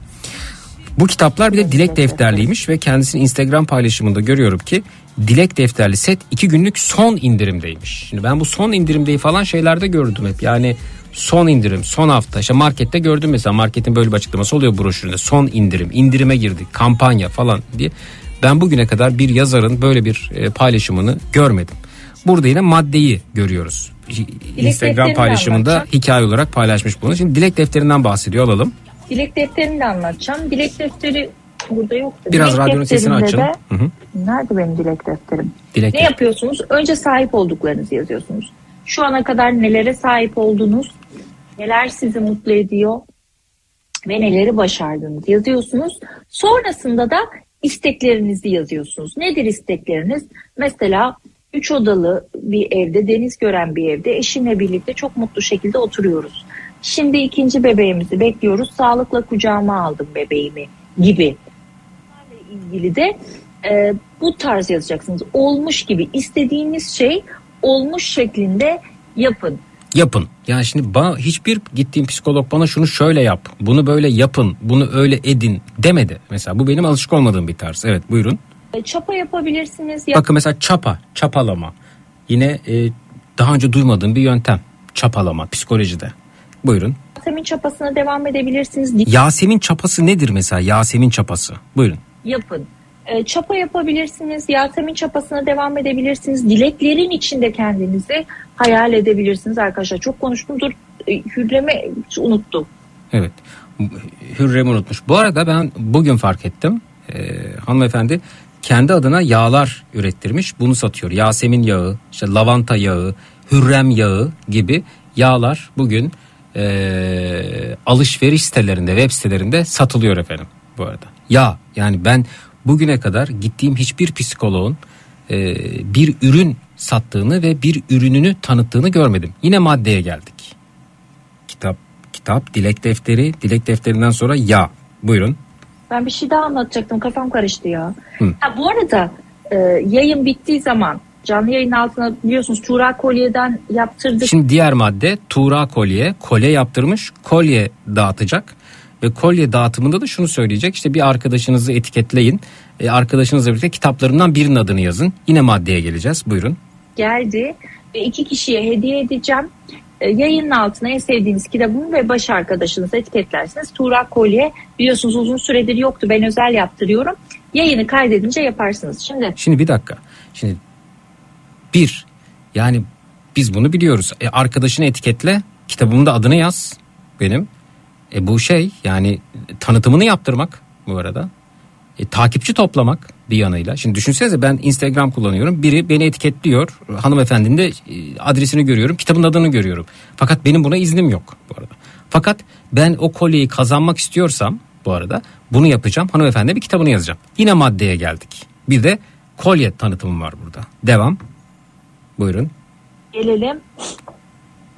Bu kitaplar bir de dilek defterliymiş ve kendisinin Instagram paylaşımında görüyorum ki dilek defterli set iki günlük son indirimdeymiş. Şimdi ben bu son indirimdeyi falan şeylerde gördüm hep. Yani son indirim son hafta işte markette gördüm mesela marketin böyle bir açıklaması oluyor broşüründe son indirim indirime girdik kampanya falan diye. Ben bugüne kadar bir yazarın böyle bir e, paylaşımını görmedim. Burada yine maddeyi görüyoruz. Instagram defterini paylaşımında anlatacağım. hikaye olarak paylaşmış bunu. Şimdi dilek defterinden bahsediyor alalım. Dilek defterini de anlatacağım. Dilek defteri burada yoktu. Biraz dilek radyonun sesini açın. de- Hı hı. Nerede benim dilek defterim? Dilek Ne yapıyorsunuz? Önce sahip olduklarınızı yazıyorsunuz. Şu ana kadar nelere sahip oldunuz? Neler sizi mutlu ediyor? Ve neleri başardınız yazıyorsunuz. Sonrasında da isteklerinizi yazıyorsunuz. Nedir istekleriniz? Mesela üç odalı bir evde, deniz gören bir evde eşimle birlikte çok mutlu şekilde oturuyoruz. Şimdi ikinci bebeğimizi bekliyoruz. Sağlıkla kucağıma aldım bebeğimi gibi. İlgili de e, bu tarz yazacaksınız. Olmuş gibi istediğiniz şey olmuş şeklinde yapın. Yapın. Yani şimdi bana hiçbir gittiğim psikolog bana şunu şöyle yap, bunu böyle yapın, bunu öyle edin demedi. Mesela bu benim alışık olmadığım bir tarz. Evet buyurun. E, çapa yapabilirsiniz. Ya Bakın mesela çapa, çapalama. Yine e, daha önce duymadığım bir yöntem. Çapalama psikolojide. Buyurun. Yasemin çapasına devam edebilirsiniz. Yasemin çapası nedir mesela? Yasemin çapası. Buyurun. Yapın. E, çapa yapabilirsiniz. Yasemin çapasına devam edebilirsiniz. Dileklerin içinde kendinizi hayal edebilirsiniz arkadaşlar. Çok konuştum. Dur e, Hürrem'i unuttum. Evet. Hürrem unutmuş. Bu arada ben bugün fark ettim. Ee, hanımefendi kendi adına yağlar ürettirmiş. Bunu satıyor. Yasemin yağı, işte lavanta yağı, hürrem yağı gibi yağlar bugün ee, alışveriş sitelerinde, web sitelerinde satılıyor efendim bu arada. Yağ yani ben bugüne kadar gittiğim hiçbir psikoloğun ee, bir ürün sattığını ve bir ürününü tanıttığını görmedim. Yine maddeye geldik. Kitap, kitap, dilek defteri, dilek defterinden sonra yağ. Buyurun. Ben bir şey daha anlatacaktım. Kafam karıştı ya. Hı. Ha, bu arada e, yayın bittiği zaman canlı yayın altına biliyorsunuz Tuğra Kolye'den yaptırdık. Şimdi diğer madde Tuğra kolye, kolye yaptırmış, kolye dağıtacak. Ve kolye dağıtımında da şunu söyleyecek. İşte bir arkadaşınızı etiketleyin. E, arkadaşınızla birlikte kitaplarından birinin adını yazın. Yine maddeye geleceğiz. Buyurun. geldi ve iki kişiye hediye edeceğim. E, yayının altına en sevdiğiniz kitabımı ve baş arkadaşınızı etiketlersiniz. Tuğra Kolye biliyorsunuz uzun süredir yoktu. Ben özel yaptırıyorum. Yayını kaydedince yaparsınız. Şimdi Şimdi bir dakika. Şimdi bir yani biz bunu biliyoruz. E, arkadaşını etiketle kitabımın da adını yaz benim. E, bu şey yani tanıtımını yaptırmak bu arada. E, takipçi toplamak bir yanıyla. Şimdi düşünsenize ben Instagram kullanıyorum. Biri beni etiketliyor. Hanımefendinin de e, adresini görüyorum. Kitabın adını görüyorum. Fakat benim buna iznim yok bu arada. Fakat ben o kolyeyi kazanmak istiyorsam bu arada bunu yapacağım. Hanımefendi bir kitabını yazacağım. Yine maddeye geldik. Bir de kolye tanıtımı var burada. Devam. Buyurun. gelelim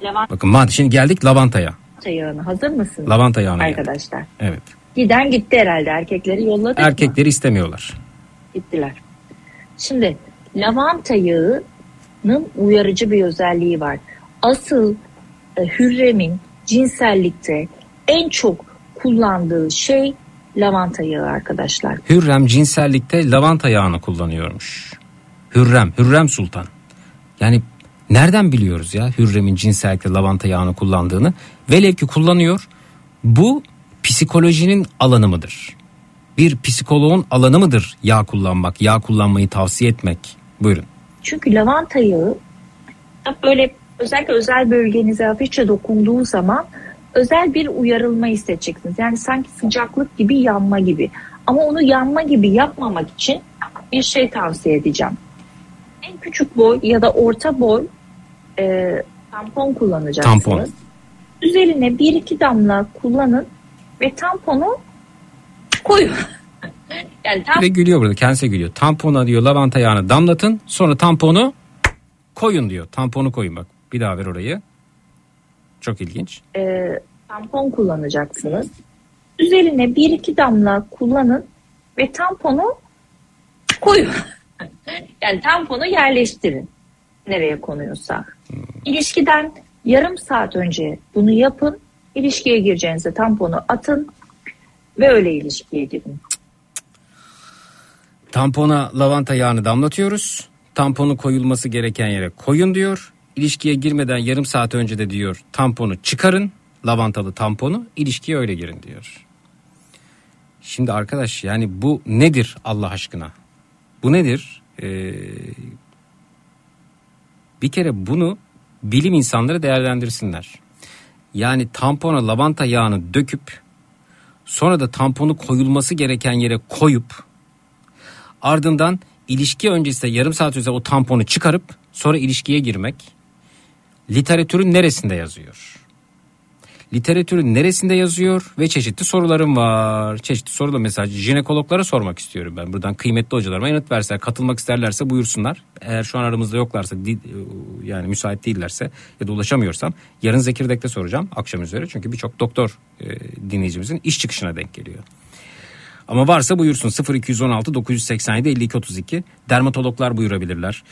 lavanta Bakın şimdi geldik lavantaya. Yağına. Hazır mısınız? Lavanta geldik. Arkadaşlar. Evet. Giden gitti herhalde. Erkekleri yolladık mı? Erkekleri istemiyorlar. Gittiler. Şimdi lavanta yağının uyarıcı bir özelliği var. Asıl e, Hürrem'in cinsellikte en çok kullandığı şey lavanta yağı arkadaşlar. Hürrem cinsellikte lavanta yağını kullanıyormuş. Hürrem, Hürrem Sultan. Yani nereden biliyoruz ya Hürrem'in cinsellikte lavanta yağını kullandığını? Velev ki kullanıyor. Bu psikolojinin alanı mıdır? Bir psikoloğun alanı mıdır yağ kullanmak, yağ kullanmayı tavsiye etmek? Buyurun. Çünkü lavanta yağı böyle özellikle özel bölgenize hafifçe dokunduğu zaman özel bir uyarılma hissedeceksiniz. Yani sanki sıcaklık gibi yanma gibi. Ama onu yanma gibi yapmamak için bir şey tavsiye edeceğim. En küçük boy ya da orta boy e, tampon kullanacaksınız. Tampon. Üzerine bir iki damla kullanın ve tamponu koyun. yani tam Ve gülüyor burada kendisi gülüyor. Tampona diyor lavanta yağını damlatın sonra tamponu koyun diyor. Tamponu koyun bak bir daha ver orayı. Çok ilginç. e, tampon kullanacaksınız. Üzerine bir iki damla kullanın ve tamponu koyun. yani tamponu yerleştirin. Nereye konuyorsa. İlişkiden yarım saat önce bunu yapın. İlişkiye gireceğinizde tamponu atın ve öyle ilişkiye girin. Tampona lavanta yağını damlatıyoruz. Tamponu koyulması gereken yere koyun diyor. İlişkiye girmeden yarım saat önce de diyor tamponu çıkarın. Lavantalı tamponu ilişkiye öyle girin diyor. Şimdi arkadaş yani bu nedir Allah aşkına? Bu nedir? Ee, bir kere bunu bilim insanları değerlendirsinler. Yani tampona lavanta yağını döküp sonra da tamponu koyulması gereken yere koyup ardından ilişki öncesinde yarım saat önce o tamponu çıkarıp sonra ilişkiye girmek literatürün neresinde yazıyor? Literatürün neresinde yazıyor ve çeşitli sorularım var. Çeşitli sorular mesela jinekologlara sormak istiyorum ben. Buradan kıymetli hocalarıma yanıt verseler, katılmak isterlerse buyursunlar. Eğer şu an aramızda yoklarsa di- yani müsait değillerse ya da ulaşamıyorsam yarın Zekirdek'te soracağım akşam üzere. Çünkü birçok doktor e, dinleyicimizin iş çıkışına denk geliyor. Ama varsa buyursun 0216 987 52 32 dermatologlar buyurabilirler.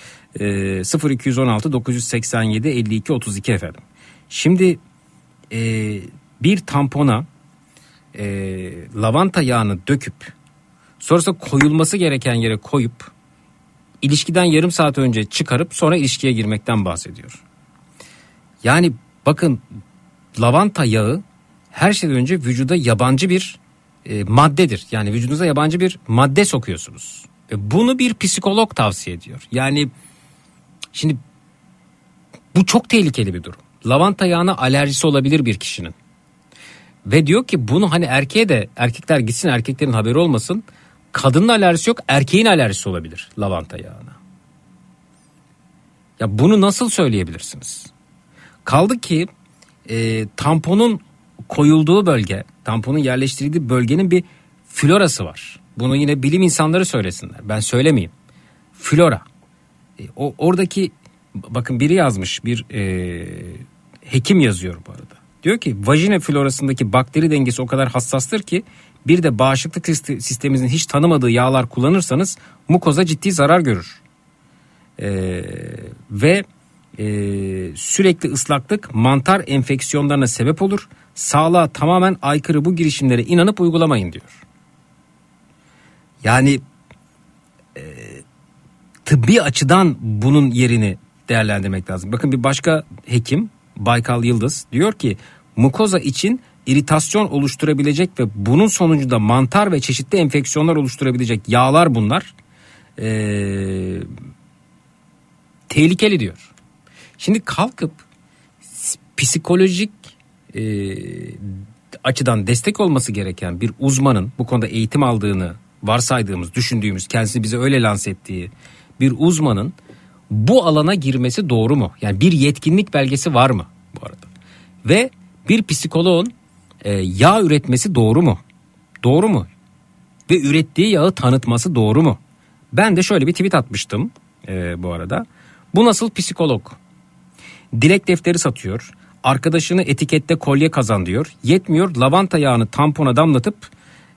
Ee, 0216 987 52 32 efendim. Şimdi e, bir tampona e, lavanta yağını döküp sonrasında koyulması gereken yere koyup ilişkiden yarım saat önce çıkarıp sonra ilişkiye girmekten bahsediyor. Yani bakın lavanta yağı her şeyden önce vücuda yabancı bir e, maddedir. Yani vücudunuza yabancı bir madde sokuyorsunuz. E, bunu bir psikolog tavsiye ediyor. Yani şimdi bu çok tehlikeli bir durum. Lavanta yağına alerjisi olabilir bir kişinin. Ve diyor ki bunu hani erkeğe de erkekler gitsin erkeklerin haberi olmasın. Kadının alerjisi yok erkeğin alerjisi olabilir lavanta yağına. Ya bunu nasıl söyleyebilirsiniz? Kaldı ki e, tamponun koyulduğu bölge, tamponun yerleştirildiği bölgenin bir florası var. Bunu yine bilim insanları söylesinler. Ben söylemeyeyim. Flora. E, o oradaki bakın biri yazmış bir e, hekim yazıyor bu arada. Diyor ki vajina florasındaki bakteri dengesi o kadar hassastır ki bir de bağışıklık siste- sisteminizin hiç tanımadığı yağlar kullanırsanız mukoza ciddi zarar görür. Ee, ve e, sürekli ıslaklık mantar enfeksiyonlarına sebep olur. Sağlığa tamamen aykırı bu girişimlere inanıp uygulamayın diyor. Yani e, tıbbi açıdan bunun yerini değerlendirmek lazım. Bakın bir başka hekim Baykal Yıldız diyor ki mukoza için iritasyon oluşturabilecek ve bunun sonucunda mantar ve çeşitli enfeksiyonlar oluşturabilecek yağlar bunlar. Ee, tehlikeli diyor. Şimdi kalkıp psikolojik e, açıdan destek olması gereken bir uzmanın bu konuda eğitim aldığını varsaydığımız, düşündüğümüz, kendisini bize öyle lanse ettiği bir uzmanın bu alana girmesi doğru mu? Yani bir yetkinlik belgesi var mı bu arada? Ve bir psikoloğun e, yağ üretmesi doğru mu? Doğru mu? Ve ürettiği yağı tanıtması doğru mu? Ben de şöyle bir tweet atmıştım e, bu arada. Bu nasıl psikolog? Dilek defteri satıyor. Arkadaşını etikette kolye kazan diyor. Yetmiyor lavanta yağını tampona damlatıp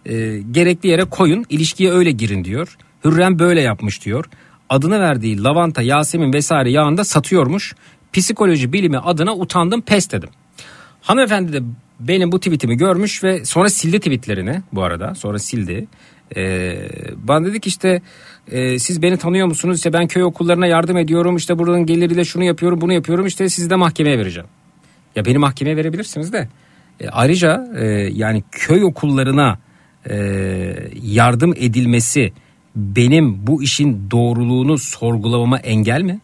e, gerekli yere koyun ilişkiye öyle girin diyor. Hürrem böyle yapmış diyor. Adını verdiği lavanta, yasemin vesaire yağında satıyormuş. Psikoloji bilimi adına utandım pes dedim. Hanımefendi de benim bu tweetimi görmüş ve sonra sildi tweetlerini bu arada. Sonra sildi. Ee, bana dedi ki işte e, siz beni tanıyor musunuz? İşte ben köy okullarına yardım ediyorum. İşte buranın geliriyle şunu yapıyorum bunu yapıyorum. İşte sizi de mahkemeye vereceğim. Ya beni mahkemeye verebilirsiniz de. E, ayrıca e, yani köy okullarına e, yardım edilmesi benim bu işin doğruluğunu sorgulamama engel mi?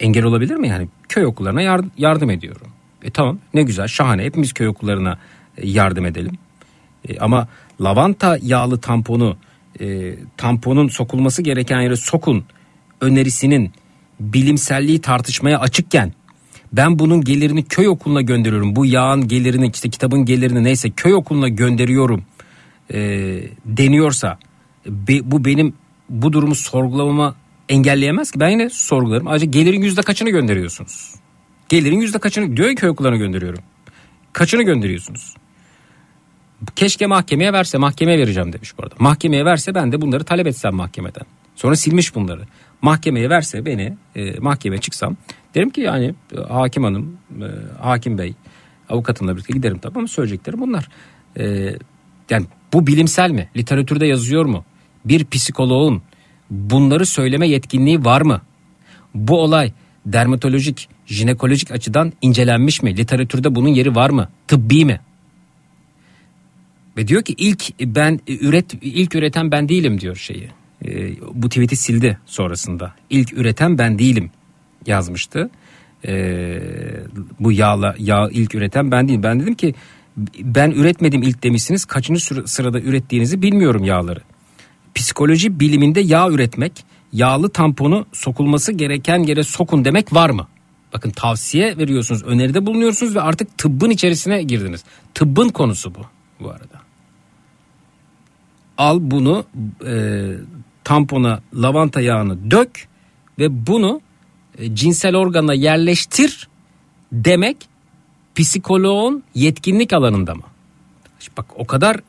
Engel olabilir mi yani? Köy okullarına yard- yardım ediyorum. E tamam ne güzel şahane hepimiz köy okullarına e, yardım edelim. E, ama lavanta yağlı tamponu e, tamponun sokulması gereken yere sokun önerisinin bilimselliği tartışmaya açıkken ben bunun gelirini köy okuluna gönderiyorum. Bu yağın gelirini işte kitabın gelirini neyse köy okuluna gönderiyorum e, deniyorsa be- bu benim bu durumu sorgulamama engelleyemez ki. Ben yine sorgularım. Ayrıca gelirin yüzde kaçını gönderiyorsunuz? Gelirin yüzde kaçını diyor ya köy okullarına gönderiyorum. Kaçını gönderiyorsunuz? Keşke mahkemeye verse mahkemeye vereceğim demiş bu arada. Mahkemeye verse ben de bunları talep etsem mahkemeden. Sonra silmiş bunları. Mahkemeye verse beni e, mahkemeye çıksam derim ki yani e, hakim hanım, e, hakim bey avukatımla birlikte giderim tabii ama söyleyeceklerim bunlar. E, yani bu bilimsel mi? Literatürde yazıyor mu? Bir psikoloğun bunları söyleme yetkinliği var mı? Bu olay dermatolojik, jinekolojik açıdan incelenmiş mi? Literatürde bunun yeri var mı? Tıbbi mi? Ve diyor ki ilk ben üret ilk üreten ben değilim diyor şeyi. E, bu tweet'i sildi sonrasında. İlk üreten ben değilim yazmıştı. E, bu yağla yağ ilk üreten ben değilim. Ben dedim ki ben üretmedim ilk demişsiniz. Kaçıncı sıra- sırada ürettiğinizi bilmiyorum yağları. Psikoloji biliminde yağ üretmek, yağlı tamponu sokulması gereken yere sokun demek var mı? Bakın tavsiye veriyorsunuz, öneride bulunuyorsunuz ve artık tıbbın içerisine girdiniz. Tıbbın konusu bu bu arada. Al bunu e, tampona lavanta yağını dök ve bunu e, cinsel organa yerleştir demek psikoloğun yetkinlik alanında mı? Bak o kadar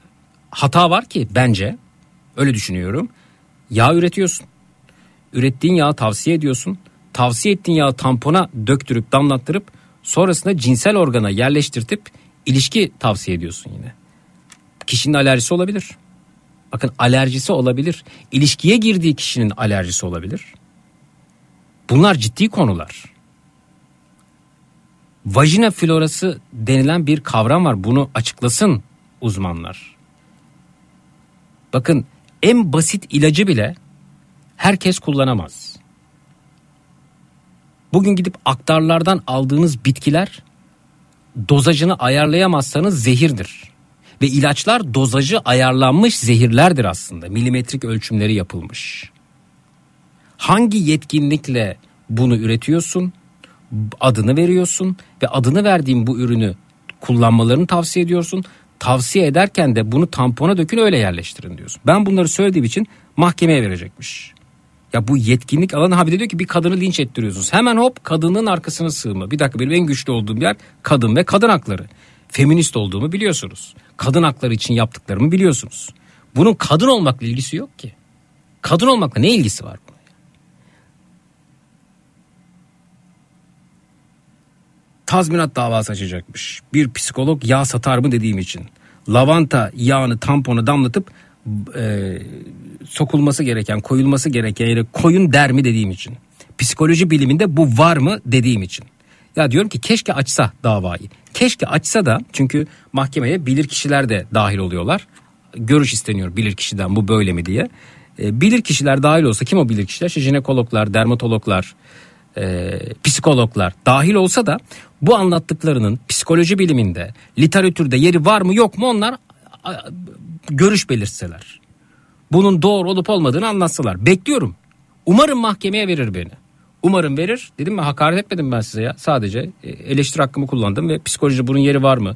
hata var ki bence öyle düşünüyorum. Yağ üretiyorsun. Ürettiğin yağı tavsiye ediyorsun. Tavsiye ettiğin yağı tampona döktürüp damlattırıp sonrasında cinsel organa yerleştirtip ilişki tavsiye ediyorsun yine. Kişinin alerjisi olabilir. Bakın alerjisi olabilir. İlişkiye girdiği kişinin alerjisi olabilir. Bunlar ciddi konular. Vajina florası denilen bir kavram var. Bunu açıklasın uzmanlar. Bakın en basit ilacı bile herkes kullanamaz. Bugün gidip aktarlardan aldığınız bitkiler dozajını ayarlayamazsanız zehirdir. Ve ilaçlar dozajı ayarlanmış zehirlerdir aslında. Milimetrik ölçümleri yapılmış. Hangi yetkinlikle bunu üretiyorsun? Adını veriyorsun ve adını verdiğin bu ürünü kullanmalarını tavsiye ediyorsun. Tavsiye ederken de bunu tampona dökün öyle yerleştirin diyorsun. Ben bunları söylediğim için mahkemeye verecekmiş. Ya bu yetkinlik alanı ha bir de diyor ki bir kadını linç ettiriyorsunuz. Hemen hop kadının arkasına sığma. Bir dakika benim en güçlü olduğum yer kadın ve kadın hakları. Feminist olduğumu biliyorsunuz. Kadın hakları için yaptıklarımı biliyorsunuz. Bunun kadın olmakla ilgisi yok ki. Kadın olmakla ne ilgisi var? bunun? Tazminat davası açacakmış. Bir psikolog yağ satar mı dediğim için. Lavanta yağını tampona damlatıp e, sokulması gereken, koyulması gereken yere koyun der mi dediğim için. Psikoloji biliminde bu var mı dediğim için. Ya diyorum ki keşke açsa davayı. Keşke açsa da çünkü mahkemeye bilir kişiler de dahil oluyorlar. Görüş isteniyor bilir kişiden bu böyle mi diye. E, bilir kişiler dahil olsa kim o bilir kişiler? İşte jinekologlar, dermatologlar, e, psikologlar dahil olsa da bu anlattıklarının psikoloji biliminde, literatürde yeri var mı yok mu onlar a, görüş belirtseler. Bunun doğru olup olmadığını anlatsalar. Bekliyorum. Umarım mahkemeye verir beni. Umarım verir. Dedim mi hakaret etmedim ben size ya. Sadece e, eleştiri hakkımı kullandım ve psikoloji bunun yeri var mı?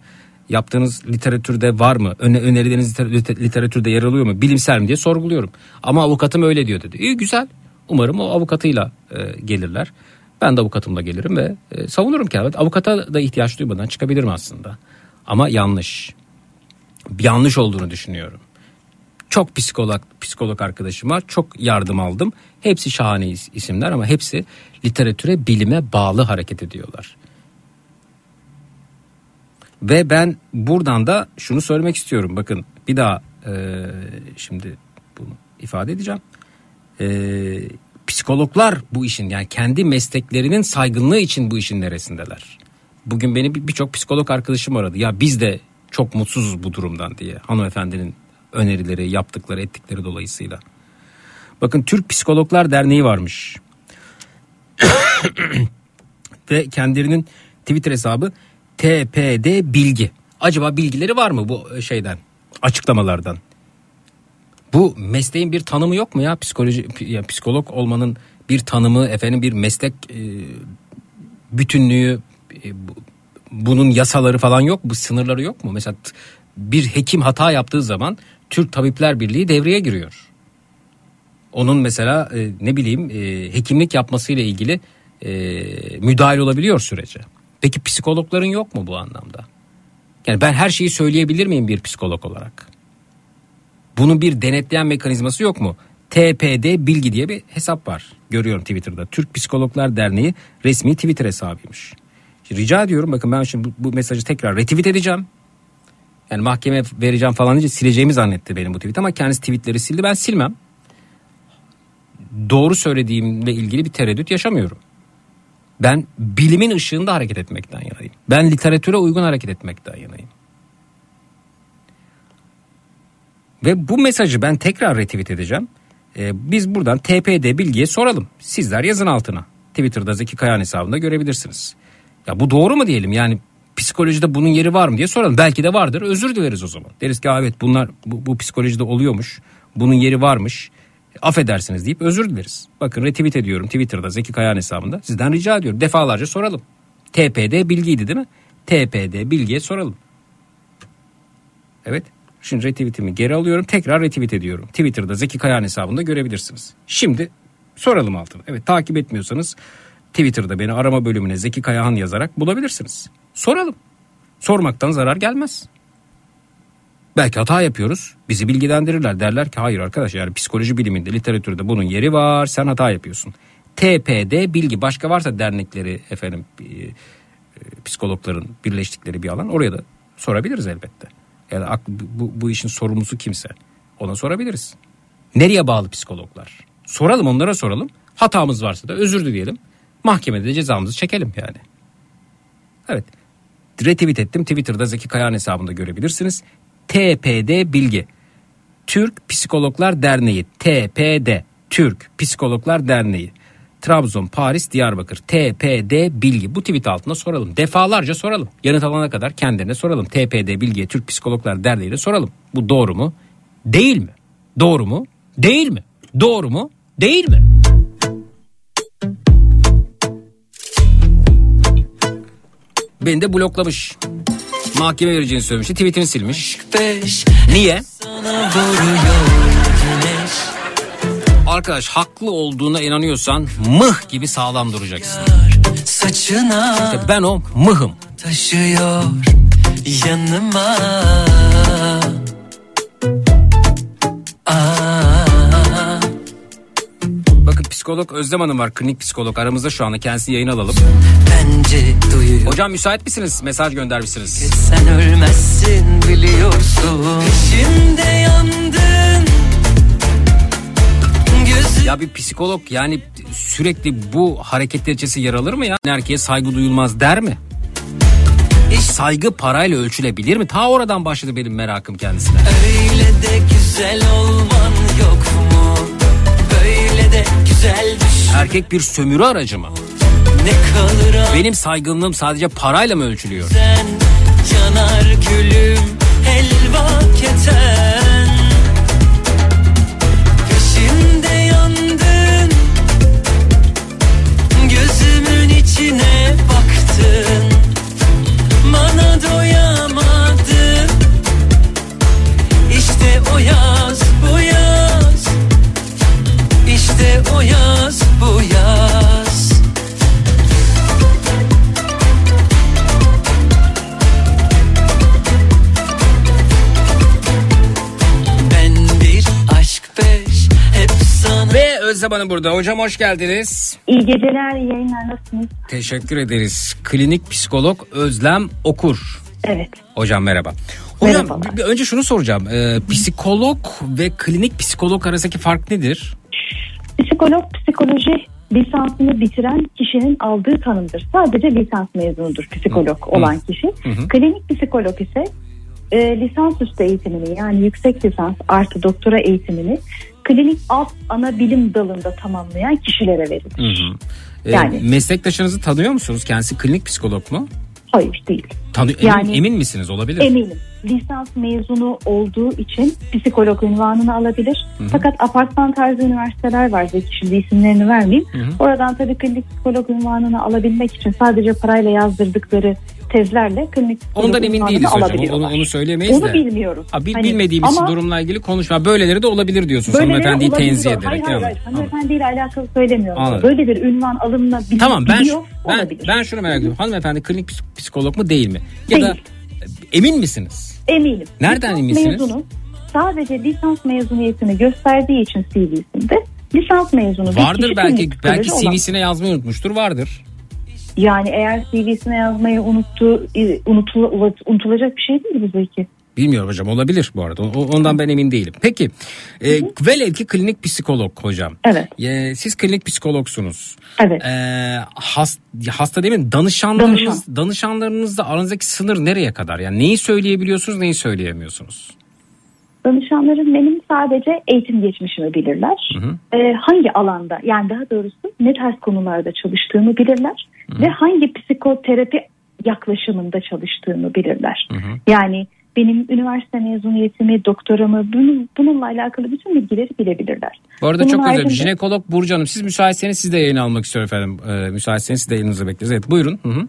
Yaptığınız literatürde var mı? Öne, önerileriniz liter- literatürde yer alıyor mu? Bilimsel mi diye sorguluyorum. Ama avukatım öyle diyor dedi. İyi güzel. Umarım o avukatıyla e, gelirler. Ben de avukatımla gelirim ve e, savunurum kendimi. Avukata da ihtiyaç duymadan çıkabilirim aslında. Ama yanlış. Yanlış olduğunu düşünüyorum. Çok psikolog psikolog arkadaşıma çok yardım aldım. Hepsi şahane is- isimler ama hepsi literatüre, bilime bağlı hareket ediyorlar. Ve ben buradan da şunu söylemek istiyorum. Bakın bir daha e, şimdi bunu ifade edeceğim. E, psikologlar bu işin yani kendi mesleklerinin saygınlığı için bu işin neresindeler? Bugün beni bir- birçok psikolog arkadaşım aradı. Ya biz de çok mutsuzuz bu durumdan diye. Hanımefendinin önerileri, yaptıkları, ettikleri dolayısıyla. Bakın Türk Psikologlar Derneği varmış. Ve kendilerinin Twitter hesabı TPD Bilgi. Acaba bilgileri var mı bu şeyden, açıklamalardan? Bu mesleğin bir tanımı yok mu ya? Psikoloji ya psikolog olmanın bir tanımı, efendim bir meslek e, bütünlüğü, e, bu- bunun yasaları falan yok mu? Sınırları yok mu? Mesela bir hekim hata yaptığı zaman Türk Tabipler Birliği devreye giriyor. Onun mesela e, ne bileyim e, hekimlik yapmasıyla ilgili e, müdahil olabiliyor sürece. Peki psikologların yok mu bu anlamda? Yani ben her şeyi söyleyebilir miyim bir psikolog olarak? Bunun bir denetleyen mekanizması yok mu? TPD Bilgi diye bir hesap var. Görüyorum Twitter'da. Türk Psikologlar Derneği resmi Twitter hesabıymış. Şimdi rica ediyorum bakın ben şimdi bu, bu mesajı tekrar retweet edeceğim. Yani mahkemeye vereceğim falan deyince sileceğimi zannetti benim bu tweet ama kendisi tweetleri sildi ben silmem. Doğru söylediğimle ilgili bir tereddüt yaşamıyorum. Ben bilimin ışığında hareket etmekten yanayım. Ben literatüre uygun hareket etmekten yanayım. Ve bu mesajı ben tekrar retweet edeceğim. Ee, biz buradan TPD bilgiye soralım. Sizler yazın altına. Twitter'da Zeki Kayan hesabında görebilirsiniz. Ya bu doğru mu diyelim yani psikolojide bunun yeri var mı diye soralım. Belki de vardır özür dileriz o zaman. Deriz ki "Aa, evet bunlar bu, bu psikolojide oluyormuş. Bunun yeri varmış. Affedersiniz deyip özür dileriz. Bakın retweet ediyorum Twitter'da Zeki Kayan hesabında. Sizden rica ediyorum defalarca soralım. TPD bilgiydi değil mi? TPD bilgiye soralım. Evet. Şimdi retweetimi geri alıyorum. Tekrar retweet ediyorum. Twitter'da Zeki Kayan hesabında görebilirsiniz. Şimdi soralım altına. Evet takip etmiyorsanız Twitter'da beni arama bölümüne Zeki Kayahan yazarak bulabilirsiniz. Soralım. Sormaktan zarar gelmez. Belki hata yapıyoruz. Bizi bilgilendirirler. Derler ki hayır arkadaş yani psikoloji biliminde, literatürde bunun yeri var. Sen hata yapıyorsun. TPD bilgi başka varsa dernekleri efendim e, psikologların birleştikleri bir alan oraya da sorabiliriz elbette. Yani ak- bu, bu işin sorumlusu kimse ona sorabiliriz. Nereye bağlı psikologlar? Soralım onlara soralım. Hatamız varsa da özür dileyelim. Mahkemede de cezamızı çekelim yani. Evet. Retweet ettim. Twitter'da Zeki Kayağan hesabında görebilirsiniz. TPD Bilgi. Türk Psikologlar Derneği. TPD. Türk Psikologlar Derneği. Trabzon, Paris, Diyarbakır. TPD Bilgi. Bu tweet altına soralım. Defalarca soralım. Yanıt alana kadar kendilerine soralım. TPD Bilgi'ye Türk Psikologlar Derneği'ne soralım. Bu doğru mu? Değil mi? Doğru mu? Değil mi? Doğru mu? Değil mi? Beni de bloklamış. Mahkeme vereceğini söylemişti. Tweetini silmiş. Niye? Arkadaş haklı olduğuna inanıyorsan mıh gibi sağlam duracaksın. Saçına İşte ben o mıhım. taşıyor yanıma Aa, Bakın psikolog Özlem Hanım var. Klinik psikolog aramızda şu anda. Kendisi yayın alalım. Bence duyuyor Hocam müsait misiniz? Mesaj göndermişsiniz. Sen ölmezsin biliyorsun Şimdi yandın Gözü Ya bir psikolog yani sürekli bu hareketler içerisinde yer alır mı ya? Erkeğe saygı duyulmaz der mi? Saygı parayla ölçülebilir mi? Ta oradan başladı benim merakım kendisine. Öyle de güzel olman yok mu? Böyle de güzel düş Erkek bir sömürü aracı mı? Ne kalır Benim saygınlığım sadece parayla mı ölçülüyor? sen Yanar gülüm helva keten o yaz bu yaz Ben bir aşk beş hep sana Ve Özlem Hanım burada. Hocam hoş geldiniz. İyi geceler, iyi yayınlar. Nasılsınız? Teşekkür ederiz. Klinik psikolog Özlem Okur. Evet. Hocam merhaba. Hocam Merhabalar. bir- bir önce şunu soracağım. Ee, psikolog ve klinik psikolog arasındaki fark nedir? Psikolog, psikoloji lisansını bitiren kişinin aldığı tanımdır. Sadece lisans mezunudur psikolog olan kişi. Klinik psikolog ise e, lisansüstü eğitimini yani yüksek lisans artı doktora eğitimini klinik alt ana bilim dalında tamamlayan kişilere verilir. Ee, Yani- meslektaşınızı tanıyor musunuz? Kendisi klinik psikolog mu? Hayır değil. Tanı emin, Yani- emin misiniz? Olabilir. Eminim. Lisans mezunu olduğu için psikolog unvanını alabilir. Fakat apartman tarzı üniversiteler var. Zeki şimdi isimlerini vermeyeyim. Oradan tabii klinik psikolog unvanını alabilmek için sadece parayla yazdırdıkları tezlerle klinik Ondan emin değiliz hocam. Onu, onu söyleyemeyiz Onu de. bilmiyoruz. Ha, bil- Hani bilmediğimiz ama durumla ilgili konuşma. Böyleleri de olabilir diyorsunuz. böyleleri Hanımefendiyi tenzih ederek. Hayır hayır, hayır. Hanımefendiyle alakalı söylemiyorum. Anladım. Böyle bir ünvan alımına Tamam ben biliyor ben, olabilir. ben şunu merak ediyorum. Hanımefendi klinik psik- psikolog mu değil mi? Ya da Değil. e, emin misiniz? Eminim. Nereden lisans eminsiniz? Mezunu, sadece lisans mezuniyetini gösterdiği için CV'sinde lisans mezunu Vardır belki belki psikoloji olan. CV'sine yazmayı unutmuştur. Vardır. Yani eğer CV'sine yazmayı unuttu, e, unutul, unutulacak bir şey değil bu Zeki. Bilmiyorum hocam olabilir bu arada. Ondan ben emin değilim. Peki e, velev ki klinik psikolog hocam. Evet. E, siz klinik psikologsunuz. Evet. E, hast, hasta değil mi? Danışanlarınız, Danışan. danışanlarınızla aranızdaki sınır nereye kadar? Yani neyi söyleyebiliyorsunuz, neyi söyleyemiyorsunuz? Danışanlarım benim sadece eğitim geçmişimi bilirler. Ee, hangi alanda yani daha doğrusu ne tarz konularda çalıştığımı bilirler. Ve hangi psikoterapi yaklaşımında çalıştığımı bilirler. Yani benim üniversite mezuniyetimi, doktoramı bunun, bununla alakalı bütün bilgileri bilebilirler. Bu arada Bunun çok özür dilerim. Jinekolog Burcu Hanım siz müsaitseniz siz de yayın almak istiyorum efendim. E, müsaitseniz siz de yayınınızı bekleriz. Evet buyurun. Hı hı.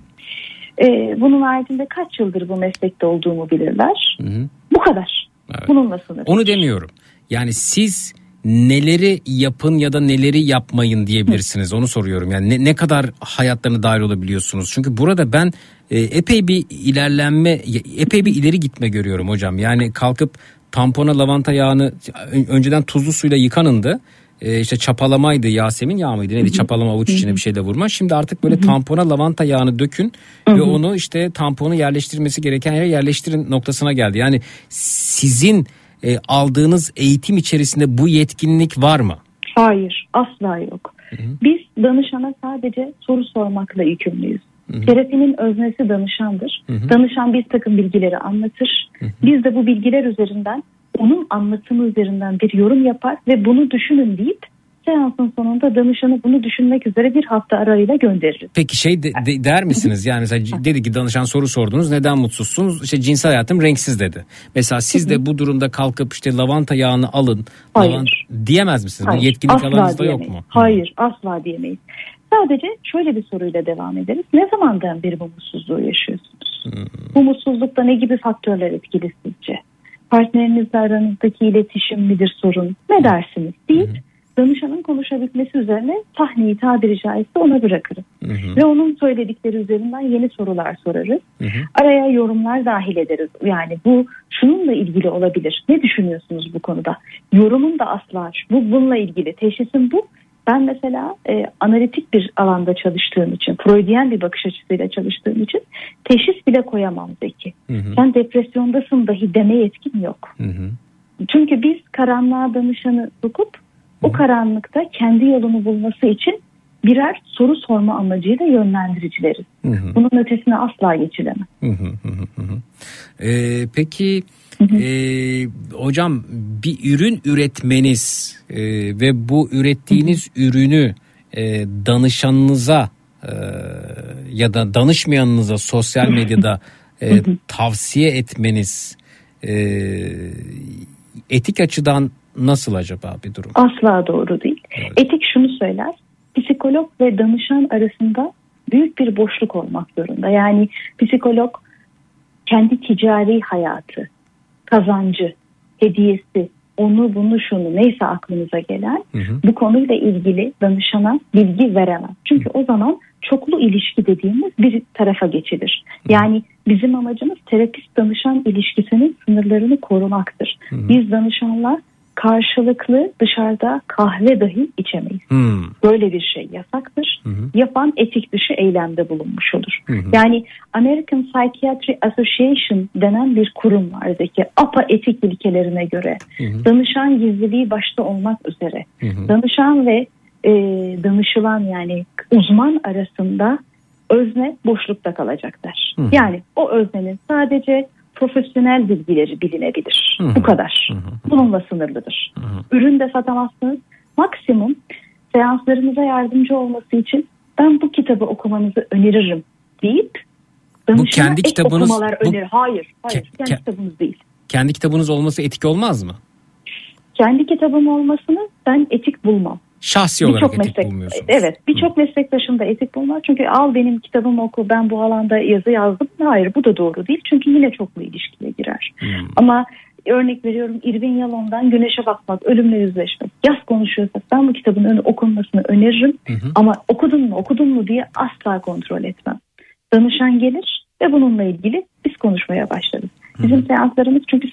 Ee, bunun haricinde kaç yıldır bu meslekte olduğumu bilirler. Hı hı. Bu kadar. Evet. Bununla sınırlı. Onu demiyorum. Yani siz neleri yapın ya da neleri yapmayın diyebilirsiniz onu soruyorum. Yani ne, ne kadar hayatlarına dahil olabiliyorsunuz? Çünkü burada ben e, epey bir ilerlenme, epey bir ileri gitme görüyorum hocam. Yani kalkıp tampona lavanta yağını önceden tuzlu suyla yıkanındı. E, işte çapalamaydı Yasemin yağı mıydı neydi çapalama avuç içine bir şeyle vurma. Şimdi artık böyle tampona lavanta yağını dökün ve onu işte tamponu yerleştirilmesi gereken yere yerleştirin noktasına geldi. Yani sizin e, aldığınız eğitim içerisinde bu yetkinlik var mı? Hayır, asla yok. Biz danışana sadece soru sormakla yükümlüyüz. Terapinin öznesi danışandır. Danışan bir takım bilgileri anlatır. Biz de bu bilgiler üzerinden onun anlatımı üzerinden bir yorum yapar ve bunu düşünün deyip seansın sonunda danışanı bunu düşünmek üzere bir hafta arayla göndeririz. Peki şey de- de- der misiniz yani mesela dedi ki danışan soru sordunuz neden mutsuzsunuz işte cinsel hayatım renksiz dedi. Mesela siz de bu durumda kalkıp işte lavanta yağını alın Hayır. lavant- diyemez misiniz? Bu Hayır, yetkinlik asla alanınızda yok diyemeyiz. mu? Hayır asla diyemeyiz. Sadece şöyle bir soruyla devam ederiz. Ne zamandan beri bu mutsuzluğu yaşıyorsunuz? Bu mutsuzlukta ne gibi faktörler etkili sizce? Partnerinizle aranızdaki iletişim midir sorun? Ne dersiniz? deyip danışanın konuşabilmesi üzerine sahneyi tabiri caizse ona bırakırız. Ve onun söyledikleri üzerinden yeni sorular sorarız. Araya yorumlar dahil ederiz. Yani bu şununla ilgili olabilir. Ne düşünüyorsunuz bu konuda? Yorumun da asla bu bununla ilgili. Teşhisim bu. Ben mesela e, analitik bir alanda çalıştığım için, Freudiyen bir bakış açısıyla çalıştığım için teşhis bile koyamam Zeki. Sen depresyondasın dahi deme yetkim yok. Çünkü biz karanlığa danışanı sokup o karanlıkta kendi yolunu bulması için birer soru sorma amacıyla yönlendiricileriz. Bunun ötesine asla geçilemez. Hı hı hı hı hı. Ee, peki e, hocam bir ürün üretmeniz e, ve bu ürettiğiniz ürünü e, danışanınıza e, ya da danışmayanınıza sosyal medyada e, tavsiye etmeniz e, etik açıdan nasıl acaba bir durum? Asla doğru değil. Etik şunu söyler. Psikolog ve danışan arasında büyük bir boşluk olmak zorunda. Yani psikolog kendi ticari hayatı, kazancı, hediyesi, onu bunu şunu neyse aklınıza gelen bu konuyla ilgili danışana bilgi veremez. Çünkü o zaman çoklu ilişki dediğimiz bir tarafa geçilir. Yani bizim amacımız terapist danışan ilişkisinin sınırlarını korumaktır. Biz danışanla karşılıklı dışarıda kahve dahi içemeyiz. Hmm. Böyle bir şey yasaktır. Yapan etik dışı eylemde bulunmuş olur. Yani American Psychiatry Association denen bir kurum var Zeki. APA etik ilkelerine göre danışan gizliliği başta olmak üzere danışan ve e, danışılan yani uzman arasında özne boşlukta kalacaklar. Yani o öznenin sadece profesyonel bilgileri bilinebilir. Bu kadar. Bununla sınırlıdır. Ürün de satamazsınız. Maksimum seanslarınıza yardımcı olması için ben bu kitabı okumanızı öneririm deyip danışana kendi kitabınız- bu- önerir. Hayır, hayır. Ke- kendi ke- kitabınız değil. Kendi kitabınız olması etik olmaz mı? Kendi kitabım olmasını ben etik bulmam. Şahsi olarak Birçok etik meslek, bulmuyorsunuz. evet birçok meslektaşım da etik bulmaz. Çünkü al benim kitabımı oku ben bu alanda yazı yazdım. Hayır bu da doğru değil. Çünkü yine çoklu ilişkiye girer. Hmm. Ama örnek veriyorum Irving Yalom'dan Güneşe Bakmak, Ölümle Yüzleşmek. Yaz konuşuyorsak ben bu kitabın önü okunmasını öneririm. Ama okudun mu okudun mu diye asla kontrol etmem. Danışan gelir ve bununla ilgili biz konuşmaya başlarız. Bizim seanslarımız çünkü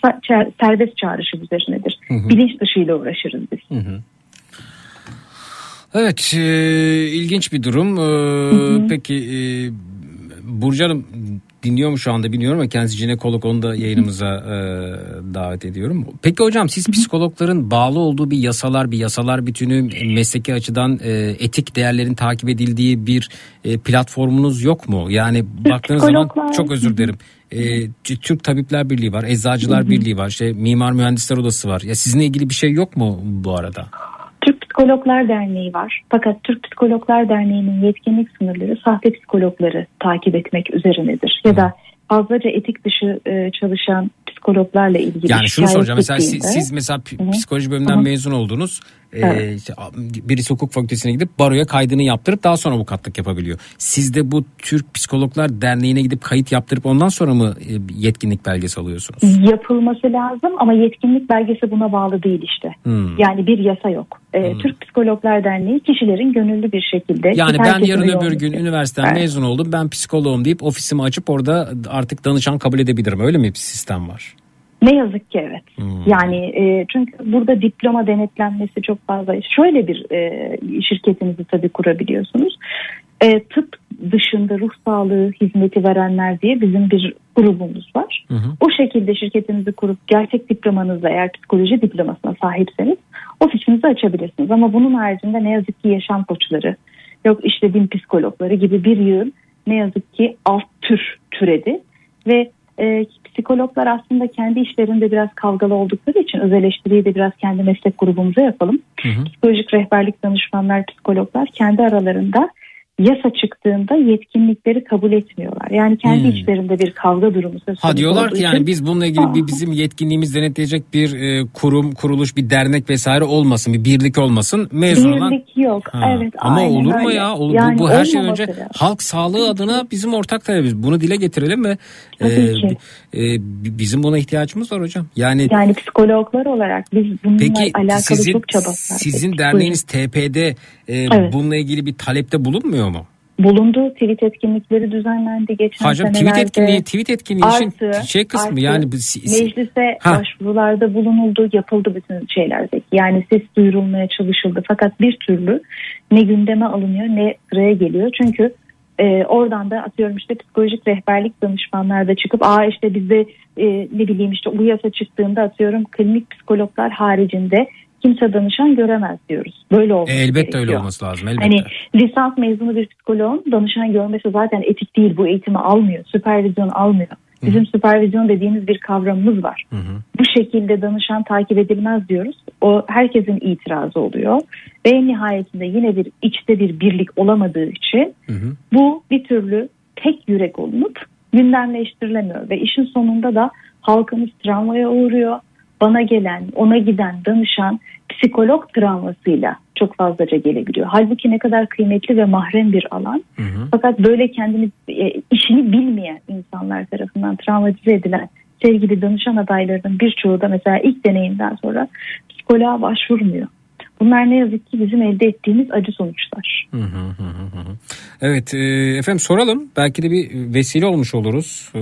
serbest çağrışım üzerinedir. Bilinç dışıyla uğraşırız biz. Evet e, ilginç bir durum. E, Peki e, Burcu Hanım dinliyor mu şu anda bilmiyorum ama kendisi jinekolog onu da yayınımıza e, davet ediyorum. Peki hocam siz psikologların bağlı olduğu bir yasalar bir yasalar bütünü mesleki açıdan e, etik değerlerin takip edildiği bir e, platformunuz yok mu? Yani baktığınız zaman çok özür dilerim. E, Türk Tabipler Birliği var, Eczacılar Birliği var, işte Mimar Mühendisler Odası var. Ya sizinle ilgili bir şey yok mu bu arada? Türk Psikologlar Derneği var. Fakat Türk Psikologlar Derneği'nin yetkinlik sınırları sahte psikologları takip etmek üzerinedir. Ya da fazlaca etik dışı e, çalışan psikologlarla ilgili Yani şunu soracağım mesela siz, siz mesela p- Hı hı. psikoloji bölümünden Hı hı. mezun oldunuz. Ee, Evet. işte, birisi hukuk fakültesine gidip baroya kaydını yaptırıp daha sonra avukatlık yapabiliyor. Siz de bu Türk Psikologlar Derneği'ne gidip kayıt yaptırıp ondan sonra mı e, yetkinlik belgesi alıyorsunuz? Yapılması lazım ama yetkinlik belgesi buna bağlı değil işte. Hmm. Yani bir yasa yok. Ee, Türk Psikologlar Derneği kişilerin gönüllü bir şekilde Yani ben yarın öbür gün üniversiteden Evet. mezun oldum ben psikoloğum deyip ofisimi açıp orada artık danışan kabul edebilirim. Öyle mi bir sistem var? Ne yazık ki evet. Hmm. Yani e, çünkü burada diploma denetlenmesi çok fazla. Şöyle bir e, şirketinizi tabii kurabiliyorsunuz. E, tıp dışında ruh sağlığı hizmeti verenler diye bizim bir grubumuz var. O şekilde şirketinizi kurup gerçek diplomanızla eğer psikoloji diplomasına sahipseniz ofisinizi açabilirsiniz. Ama bunun haricinde ne yazık ki yaşam koçları, yok işte din psikologları gibi bir yığın ne yazık ki alt tür türedi ve e, psikologlar aslında kendi işlerinde biraz kavgalı oldukları için öz eleştiriyi de biraz kendi meslek grubumuza yapalım. Psikolojik rehberlik danışmanlar, psikologlar kendi aralarında yasa çıktığında yetkinlikleri kabul etmiyorlar. Yani kendi Hmm. içlerinde bir kavga durumu söz Ha konusu diyorlar olduğu ki yani biz bununla ilgili bir bizim yetkinliğimiz denetleyecek bir e, kurum, kuruluş, bir dernek vesaire olmasın, bir birlik olmasın. Mezun olan Birlik yok. Ha, Evet. Ama aynen olur mu öyle. ya? Olur. Yani bu, bu her şey önce lazım. halk sağlığı adına bizim ortak talebimiz. Bunu dile getirelim ve e, e, bi- bizim buna ihtiyacımız var hocam. Yani Yani psikologlar olarak biz bununla peki alakalı sizin çok çaba sizin derneğiniz TP'de e, Evet. bununla ilgili bir talepte bulunmuyor mu? Bulundu. Tweet etkinlikleri düzenlendi geçen Hocam tweet senelerde. etkinliği, tweet etkinliği işin Artı- şey kısmı artı yani bu meclise Ha. başvurularda bulunuldu, yapıldı bütün şeylerdeki. Yani ses duyurulmaya çalışıldı. Fakat bir türlü ne gündeme alınıyor ne sıraya geliyor. Çünkü e, oradan da atıyorum işte psikolojik rehberlik danışmanlar da çıkıp aa işte bizde e, ne bileyim işte bu yasa çıktığında atıyorum klinik psikologlar haricinde kimse danışan göremez diyoruz. Böyle olması E, elbette öyle gerekiyor. olması lazım elbette. Hani lisans mezunu bir psikoloğun danışan görmesi zaten etik değil. Bu eğitimi almıyor. Süpervizyon almıyor. Bizim süpervizyon dediğimiz bir kavramımız var. Bu şekilde danışan takip edilmez diyoruz. O herkesin itirazı oluyor. Ve en nihayetinde yine bir içte bir birlik olamadığı için bu bir türlü tek yürek olunup gündemleştirilemiyor. Ve işin sonunda da halkımız travmaya uğruyor. Bana gelen, ona giden danışan psikolog travmasıyla çok fazlaca gelebiliyor. Halbuki ne kadar kıymetli ve mahrem bir alan. Fakat böyle kendini e, işini bilmeyen insanlar tarafından travmatize edilen sevgili danışan adaylarının birçoğu da mesela ilk deneyimden sonra psikoloğa başvurmuyor. Bunlar ne yazık ki bizim elde ettiğimiz acı sonuçlar. Hı hı hı hı hı. Evet e, efendim soralım. Belki de bir vesile olmuş oluruz. E,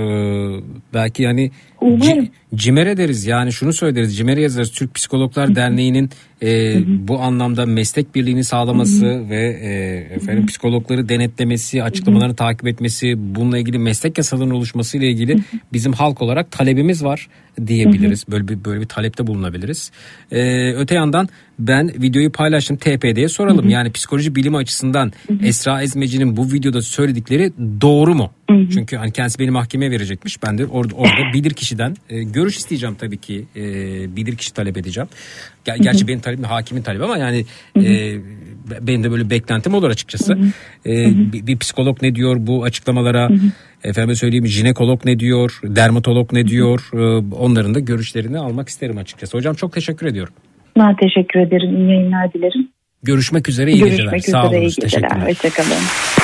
belki yani Umarım. ci- cimer deriz yani şunu söyleriz. Cimer'e yazarız. Türk Psikologlar Derneği'nin e, bu anlamda meslek birliğini sağlaması ve e, efendim psikologları denetlemesi, açıklamalarını takip etmesi, bununla ilgili meslek yasalarının oluşması ile ilgili bizim halk olarak talebimiz var diyebiliriz. Böyle bir böyle bir talepte bulunabiliriz. E, öte yandan ben videoyu paylaştım TPD'ye soralım. Yani psikoloji bilimi açısından Esra Ezmeci'nin bu videoda söyledikleri doğru mu? Çünkü hani kendisi beni mahkemeye verecekmiş. Ben de orada orada bilir kişiden e, görüş isteyeceğim tabii ki. E, bilir kişi talep edeceğim. Ger- gerçi benim talebim hakimin talebi ama yani e, benim de böyle beklentim olur açıkçası. E, bir, bir psikolog ne diyor bu açıklamalara? Efendim söyleyeyim jinekolog ne diyor? Dermatolog ne diyor? E, onların da görüşlerini almak isterim açıkçası. Hocam çok teşekkür ediyorum. Ben teşekkür ederim. İyi yayınlar dilerim. Görüşmek üzere iyi geceler. Görüşmek Sağ üzere. olunuz. geceler. Teşekkürler. Hoşçakalın.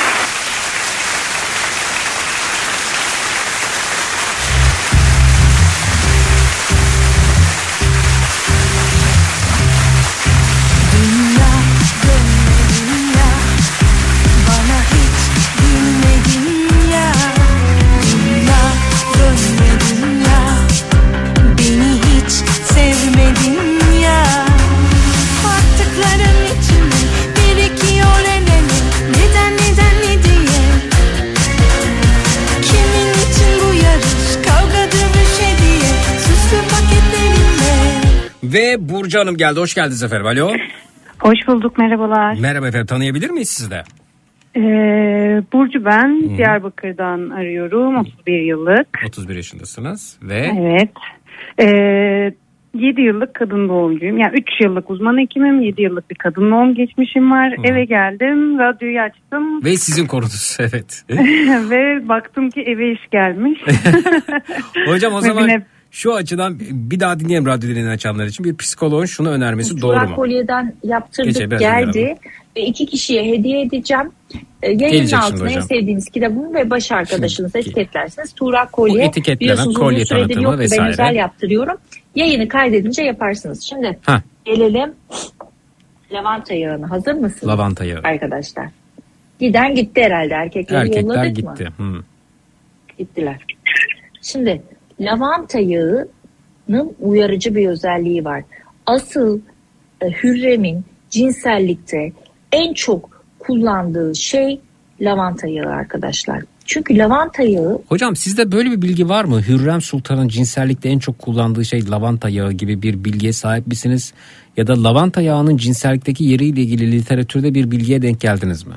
Ve Burcu Hanım geldi. Hoş geldiniz efendim. Alo. Hoş bulduk merhabalar. Merhaba efendim. Tanıyabilir miyiz sizi de? Ee, Burcu ben Diyarbakır'dan arıyorum 31 yıllık. 31 yaşındasınız ve Evet. Ee, 7 yıllık kadın doğumcuyum. Yani 3 yıllık uzman hekimim. 7 yıllık bir kadın doğum geçmişim var. Eve geldim. Radyoyu açtım. ve sizin konunuz evet. ve baktım ki eve iş gelmiş. Hocam o zaman Şu açıdan bir daha dinleyelim radyo dinleyen açanlar için. Bir psikoloğun şunu önermesi doğru Tuğra mu? kolyeden yaptırdık biraz geldi ve iki kişiye hediye edeceğim. Ee, Yayının altına en sevdiğiniz kitabımı ve baş arkadaşınızı etiketlersiniz. Tuğra Bu kolye etiketleme, biliyorsunuz uzun kolye süredir tanıtımı yoktu ben vesaire. özel yaptırıyorum. Yayını kaydedince yaparsınız. Şimdi Ha. gelelim lavanta yağına. Hazır mısınız? Lavanta yağı. Arkadaşlar. Giden gitti herhalde. Erkekleri Erkekler yolladık gitti. mı? Hı. Gittiler. Şimdi lavanta yağının uyarıcı bir özelliği var. Asıl e, Hürrem'in cinsellikte en çok kullandığı şey lavanta yağı arkadaşlar. Çünkü lavanta yağı Hocam sizde böyle bir bilgi var mı? Hürrem Sultan'ın cinsellikte en çok kullandığı şey lavanta yağı gibi bir bilgiye sahip misiniz? Ya da lavanta yağının cinsellikteki yeriyle ilgili literatürde bir bilgiye denk geldiniz mi?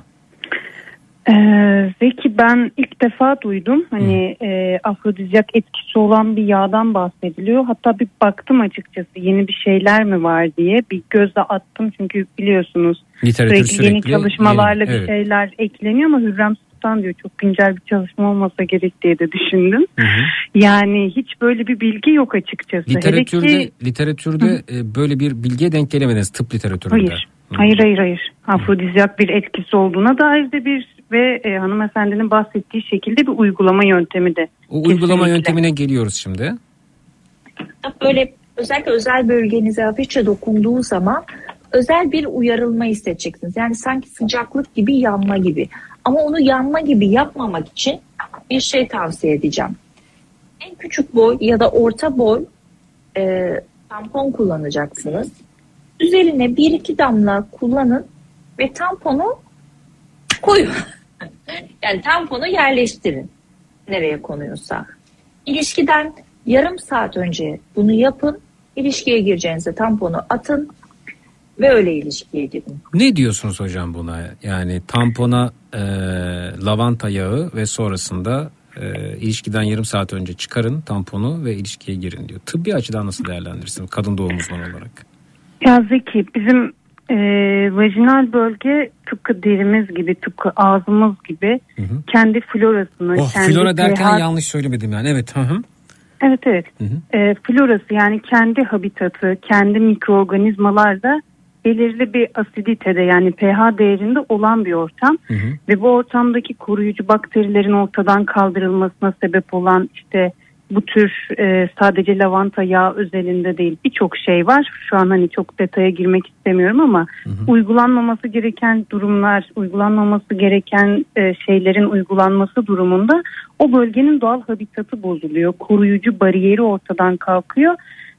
Ee, Zeki ben ilk defa duydum. Hani e, afrodizyak etkisi olan bir yağdan bahsediliyor. Hatta bir baktım açıkçası yeni bir şeyler mi var diye. Bir göze attım çünkü biliyorsunuz Literatür sürekli, yeni sürekli çalışmalarla yeni, bir evet. şeyler ekleniyor ama Hürrem Sultan diyor çok güncel bir çalışma olmasa gerek diye de düşündüm. Yani hiç böyle bir bilgi yok açıkçası. Hele Literatürde ki- literatürde e, böyle bir bilgiye denk gelemediniz tıp literatüründe. Hayır. Hayır hayır hayır. Afrodizyak bir etkisi olduğuna dair de bir ve e, hanımefendinin bahsettiği şekilde bir uygulama yöntemi de. O uygulama Kesinlikle. yöntemine geliyoruz şimdi. böyle özellikle özel bölgenize hafifçe dokunduğu zaman özel bir uyarılma hissedeceksiniz. Yani sanki sıcaklık gibi yanma gibi. Ama onu yanma gibi yapmamak için bir şey tavsiye edeceğim. En küçük boy ya da orta boy e, tampon kullanacaksınız. Üzerine bir iki damla kullanın ve tamponu koyun. yani tamponu yerleştirin. Nereye konuyorsa. İlişkiden yarım saat önce bunu yapın. İlişkiye gireceğinizde tamponu atın ve öyle ilişkiye girin. Ne diyorsunuz hocam buna? Yani tampona e, lavanta yağı ve sonrasında e, ilişkiden yarım saat önce çıkarın tamponu ve ilişkiye girin diyor. Tıbbi açıdan nasıl değerlendirirsiniz kadın doğum uzmanı olarak? Ya Zeki bizim e, vajinal bölge tıpkı derimiz gibi tıpkı ağzımız gibi kendi florasını Oh kendi flora derken pH yanlış söylemedim yani evet. Hı hı. Evet evet. E, florası yani kendi habitatı, kendi mikroorganizmalarla belirli bir asiditede yani pH değerinde olan bir ortam ve bu ortamdaki koruyucu bakterilerin ortadan kaldırılmasına sebep olan işte bu tür e, sadece lavanta yağı özelinde değil birçok şey var. Şu an hani çok detaya girmek istemiyorum ama uygulanmaması gereken durumlar, uygulanmaması gereken e, şeylerin uygulanması durumunda o bölgenin doğal habitatı bozuluyor. Koruyucu bariyeri ortadan kalkıyor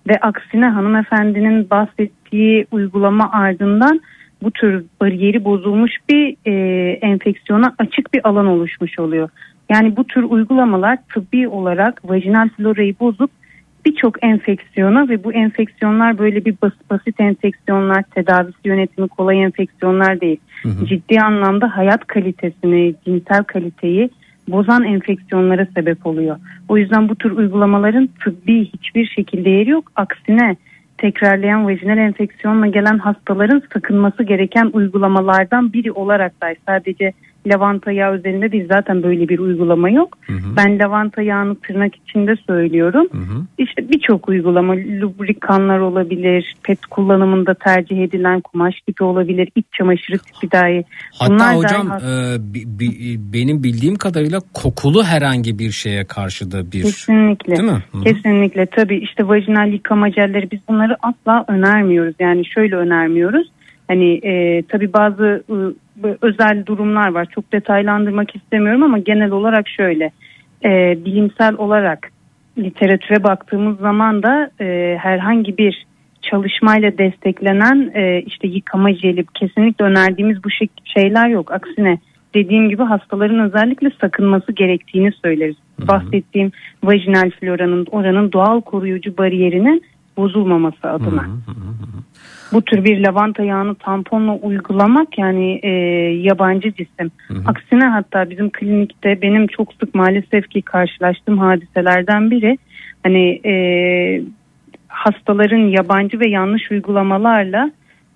ve aksine hanımefendinin bahsettiği uygulama ardından bu tür bariyeri bozulmuş bir e, enfeksiyona açık bir alan oluşmuş oluyor. Yani bu tür uygulamalar tıbbi olarak vajinal florayı bozup birçok enfeksiyona ve bu enfeksiyonlar böyle bir bas- basit enfeksiyonlar, tedavisi yönetimi kolay enfeksiyonlar değil. Ciddi anlamda hayat kalitesini, cinsel kaliteyi bozan enfeksiyonlara sebep oluyor. O yüzden bu tür uygulamaların tıbbi hiçbir şekilde yeri yok. Aksine tekrarlayan vajinal enfeksiyonla gelen hastaların sakınması gereken uygulamalardan biri olarak da sadece lavanta yağı üzerinde değil zaten böyle bir uygulama yok. Ben lavanta yağını tırnak içinde söylüyorum. İşte birçok uygulama lubrikanlar olabilir, pet kullanımında tercih edilen kumaş tipi olabilir, iç çamaşırı tipi dahi. Hatta Bunlar dahi hocam has- e, bi- bi- benim bildiğim kadarıyla kokulu herhangi bir şeye karşı da bir Kesinlikle. değil mi? Hı. Kesinlikle tabii işte vajinal yıkama jelleri biz bunları asla önermiyoruz. Yani şöyle önermiyoruz. Hani e, tabii bazı e, özel durumlar var. Çok detaylandırmak istemiyorum ama genel olarak şöyle. E, bilimsel olarak literatüre baktığımız zaman da e, herhangi bir çalışmayla desteklenen e, işte yıkama jeli kesinlikle önerdiğimiz bu şey- şeyler yok. Aksine dediğim gibi hastaların özellikle sakınması gerektiğini söyleriz. Bahsettiğim vajinal floranın oranın doğal koruyucu bariyerinin bozulmaması adına. Bu tür bir lavanta yağını tamponla uygulamak yani e, yabancı cisim. Aksine hatta bizim klinikte benim çok sık maalesef ki karşılaştığım hadiselerden biri hani e, hastaların yabancı ve yanlış uygulamalarla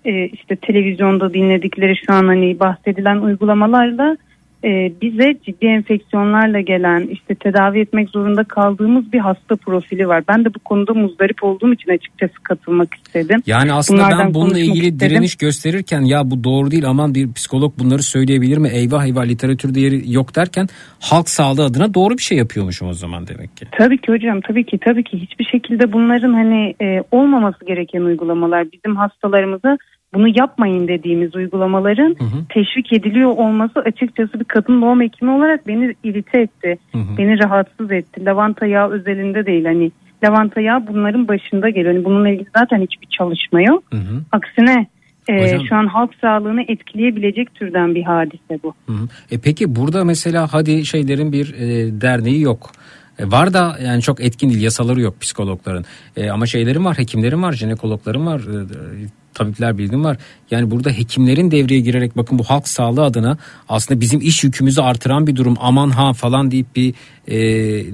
e, işte televizyonda dinledikleri şu an hani bahsedilen uygulamalarla e, bize ciddi enfeksiyonlarla gelen işte tedavi etmek zorunda kaldığımız bir hasta profili var. Ben de bu konuda muzdarip olduğum için açıkçası katılmak istedim. Yani aslında Bunlardan ben bununla ilgili istedim. direniş gösterirken ya bu doğru değil aman bir psikolog bunları söyleyebilir mi? Eyvah eyvah literatürde yeri yok derken halk sağlığı adına doğru bir şey yapıyormuşum o zaman demek ki. Tabii ki hocam tabii ki tabii ki hiçbir şekilde bunların hani e, olmaması gereken uygulamalar bizim hastalarımıza bunu yapmayın dediğimiz uygulamaların teşvik ediliyor olması açıkçası bir kadın doğum hekimi olarak beni irite etti. Beni rahatsız etti. Lavanta yağı özelinde değil hani lavanta yağı bunların başında geliyor. Hani bununla ilgili zaten hiçbir çalışma yok. Aksine e, Hocam- şu an halk sağlığını etkileyebilecek türden bir hadise bu. Hı hı. E peki burada mesela hadi şeylerin bir e, derneği yok. E, var da yani çok etkin değil yasaları yok psikologların. E, ama şeylerin var hekimlerin var jinekologların var e, tabipler bilgim var. Yani burada hekimlerin devreye girerek bakın bu halk sağlığı adına aslında bizim iş yükümüzü artıran bir durum aman ha falan deyip bir e,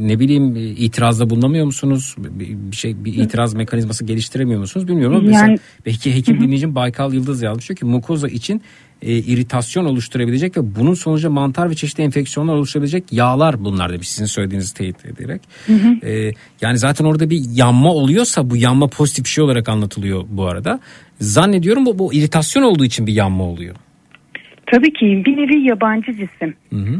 ne bileyim itirazda bulunamıyor musunuz? Bir, bir şey bir itiraz mekanizması geliştiremiyor musunuz bilmiyorum ama mesela Yani- belki hekim dinleyicim Baykal Yıldız yazmış diyor ki mukoza için e, iritasyon oluşturabilecek ve bunun sonucu mantar ve çeşitli enfeksiyonlar oluşturabilecek yağlar bunlar demiş sizin söylediğinizi teyit ederek. E, yani zaten orada bir yanma oluyorsa bu yanma pozitif bir şey olarak anlatılıyor bu arada. Zannediyorum bu, bu iritasyon olduğu için bir yanma oluyor. Tabii ki bir nevi yabancı cisim.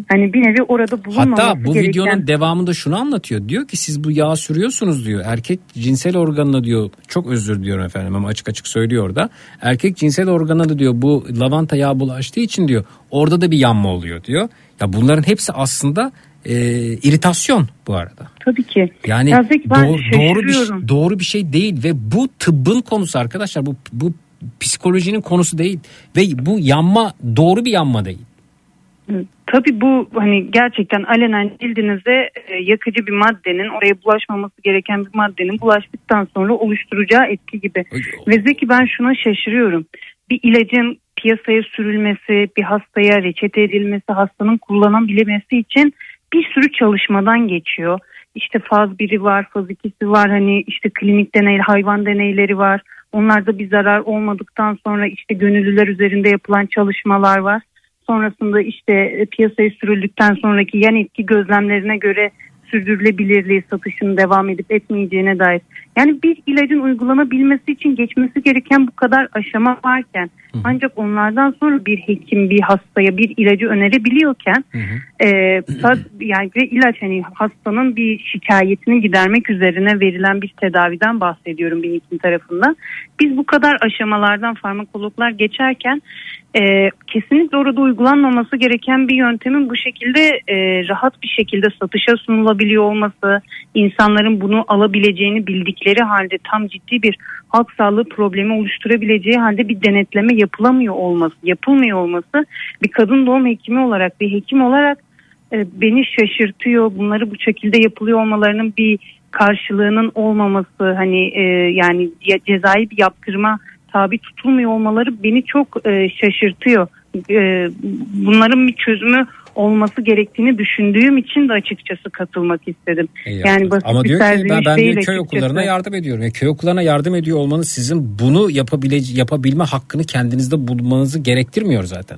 Hani bir nevi orada bulunmaması Hatta bu gereken... videonun devamında şunu anlatıyor. Diyor ki siz bu yağı sürüyorsunuz diyor. Erkek cinsel organına diyor çok özür diliyorum efendim ama açık açık söylüyor orada. Erkek cinsel organına da diyor bu lavanta yağı bulaştığı için diyor orada da bir yanma oluyor diyor. Ya bunların hepsi aslında e, iritasyon bu arada. Tabii ki. Yani Ya Zeki, ben doğru, doğru bir şaşırıyorum. doğru bir şey değil ve bu tıbbın konusu arkadaşlar bu bu psikolojinin konusu değil ve bu yanma doğru bir yanma değil. Tabii bu hani gerçekten alenen cildinize e, yakıcı bir maddenin oraya bulaşmaması gereken bir maddenin bulaştıktan sonra oluşturacağı etki gibi. Ve Zeki ben şuna şaşırıyorum. Bir ilacın piyasaya sürülmesi, bir hastaya reçete edilmesi, hastanın kullanabilmesi için bir sürü çalışmadan geçiyor. İşte faz 1'i var, faz 2'si var, hani işte klinik deney, hayvan deneyleri var. Onlarda bir zarar olmadıktan sonra işte gönüllüler üzerinde yapılan çalışmalar var. Sonrasında işte e, piyasaya sürüldükten sonraki yan etki gözlemlerine göre sürdürülebilirliği satışın devam edip etmeyeceğine dair. Yani bir ilacın uygulanabilmesi için geçmesi gereken bu kadar aşama varken ancak onlardan sonra bir hekim bir hastaya bir ilacı önerebiliyorken e, sad- yani ve ilaç hani hastanın bir şikayetini gidermek üzerine verilen bir tedaviden bahsediyorum bir hekim tarafından. Biz bu kadar aşamalardan farmakologlar geçerken e, kesinlikle orada uygulanmaması gereken bir yöntemin bu şekilde e, rahat bir şekilde satışa sunulabiliyor olması, insanların bunu alabileceğini bildikleri halde tam ciddi bir halk sağlığı problemi oluşturabileceği halde bir denetleme yapılamıyor olması, yapılmıyor olması bir kadın doğum hekimi olarak, bir hekim olarak e, beni şaşırtıyor. Bunları bu şekilde yapılıyor olmalarının bir karşılığının olmaması, hani e, yani ya- cezai bir yaptırma tabi tutulmuyor olmaları beni çok e, şaşırtıyor. E, bunların bir çözümü olması gerektiğini düşündüğüm için de açıkçası katılmak istedim. İyi yani basit Ama bir diyor ki ben, ben diyor, köy açıkçası. okullarına yardım ediyorum. Yani köy okullarına yardım ediyor olmanız sizin bunu yapabile, yapabilme hakkını kendinizde bulmanızı gerektirmiyor zaten.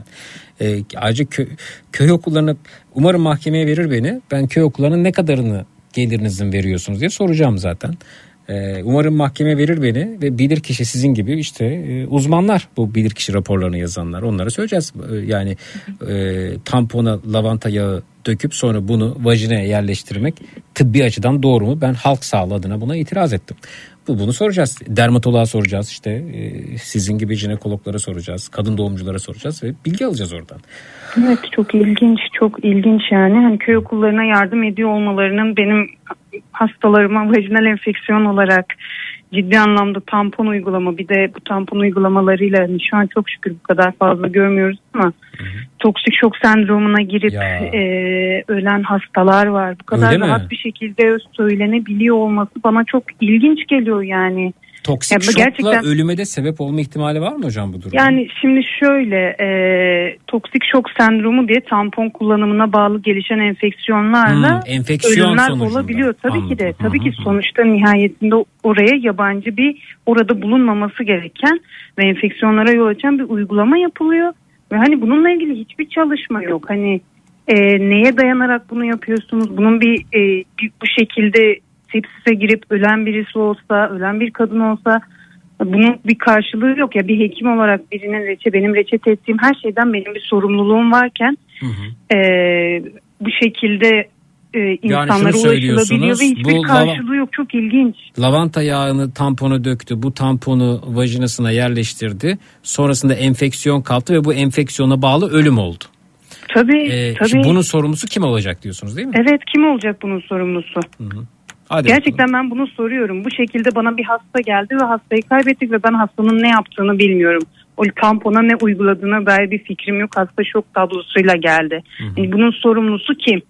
Ee, ayrıca köy, köy okullarına umarım mahkemeye verir beni. Ben köy okullarının ne kadarını gelirinizin veriyorsunuz diye soracağım zaten. Ee, umarım mahkeme verir beni ve bilir kişi sizin gibi işte e, uzmanlar bu bilir kişi raporlarını yazanlar onlara söyleyeceğiz. Ee, yani e, tampona lavanta yağı döküp sonra bunu vajinaya yerleştirmek tıbbi açıdan doğru mu? Ben halk sağlığı adına buna itiraz ettim. Bu bunu soracağız. Dermatoloğa soracağız işte e, sizin gibi jinekologlara soracağız. Kadın doğumculara soracağız ve bilgi alacağız oradan. Evet çok ilginç çok ilginç yani hani köy okullarına yardım ediyor olmalarının benim hastalarıma vajinal enfeksiyon olarak ciddi anlamda tampon uygulama bir de bu tampon uygulamalarıyla hani şu an çok şükür bu kadar fazla görmüyoruz ama toksik şok sendromuna girip Ya. e, ölen hastalar var. Bu kadar Öyle mi? rahat bir şekilde söylenebiliyor olması bana çok ilginç geliyor yani. Toksik Ya bu şokla gerçekten- ölüme de sebep olma ihtimali var mı hocam bu durumda? Yani şimdi şöyle e, toksik şok sendromu diye tampon kullanımına bağlı gelişen enfeksiyonlarla Hmm, enfeksiyon ölümler sonucunda. olabiliyor. Tabii ki de Anladım. tabii ki sonuçta nihayetinde oraya yabancı bir orada bulunmaması gereken ve enfeksiyonlara yol açan bir uygulama yapılıyor. Ve hani bununla ilgili hiçbir çalışma yok. Hani E, neye dayanarak bunu yapıyorsunuz? Bunun bir, e, bir bu şekilde sepsise girip ölen birisi olsa, ölen bir kadın olsa bunun bir karşılığı yok ya bir hekim olarak birinin reçe benim reçete ettiğim her şeyden benim bir sorumluluğum varken e, bu şekilde e, insanlara şunu ulaşılabiliyor ve hiçbir bu karşılığı yok çok ilginç. Lavanta yağını tampona döktü. Bu tamponu vajinasına yerleştirdi. Sonrasında enfeksiyon kalktı ve bu enfeksiyona bağlı ölüm oldu. Tabii Ee, tabii. bunun sorumlusu kim olacak diyorsunuz değil mi? Evet kim olacak bunun sorumlusu? Hadi Gerçekten ben bunu soruyorum. Bu şekilde bana bir hasta geldi ve hastayı kaybettik ve ben hastanın ne yaptığını bilmiyorum. O tampona ne uyguladığına dair bir fikrim yok. Hasta şok tablosuyla geldi. Yani bunun sorumlusu kim?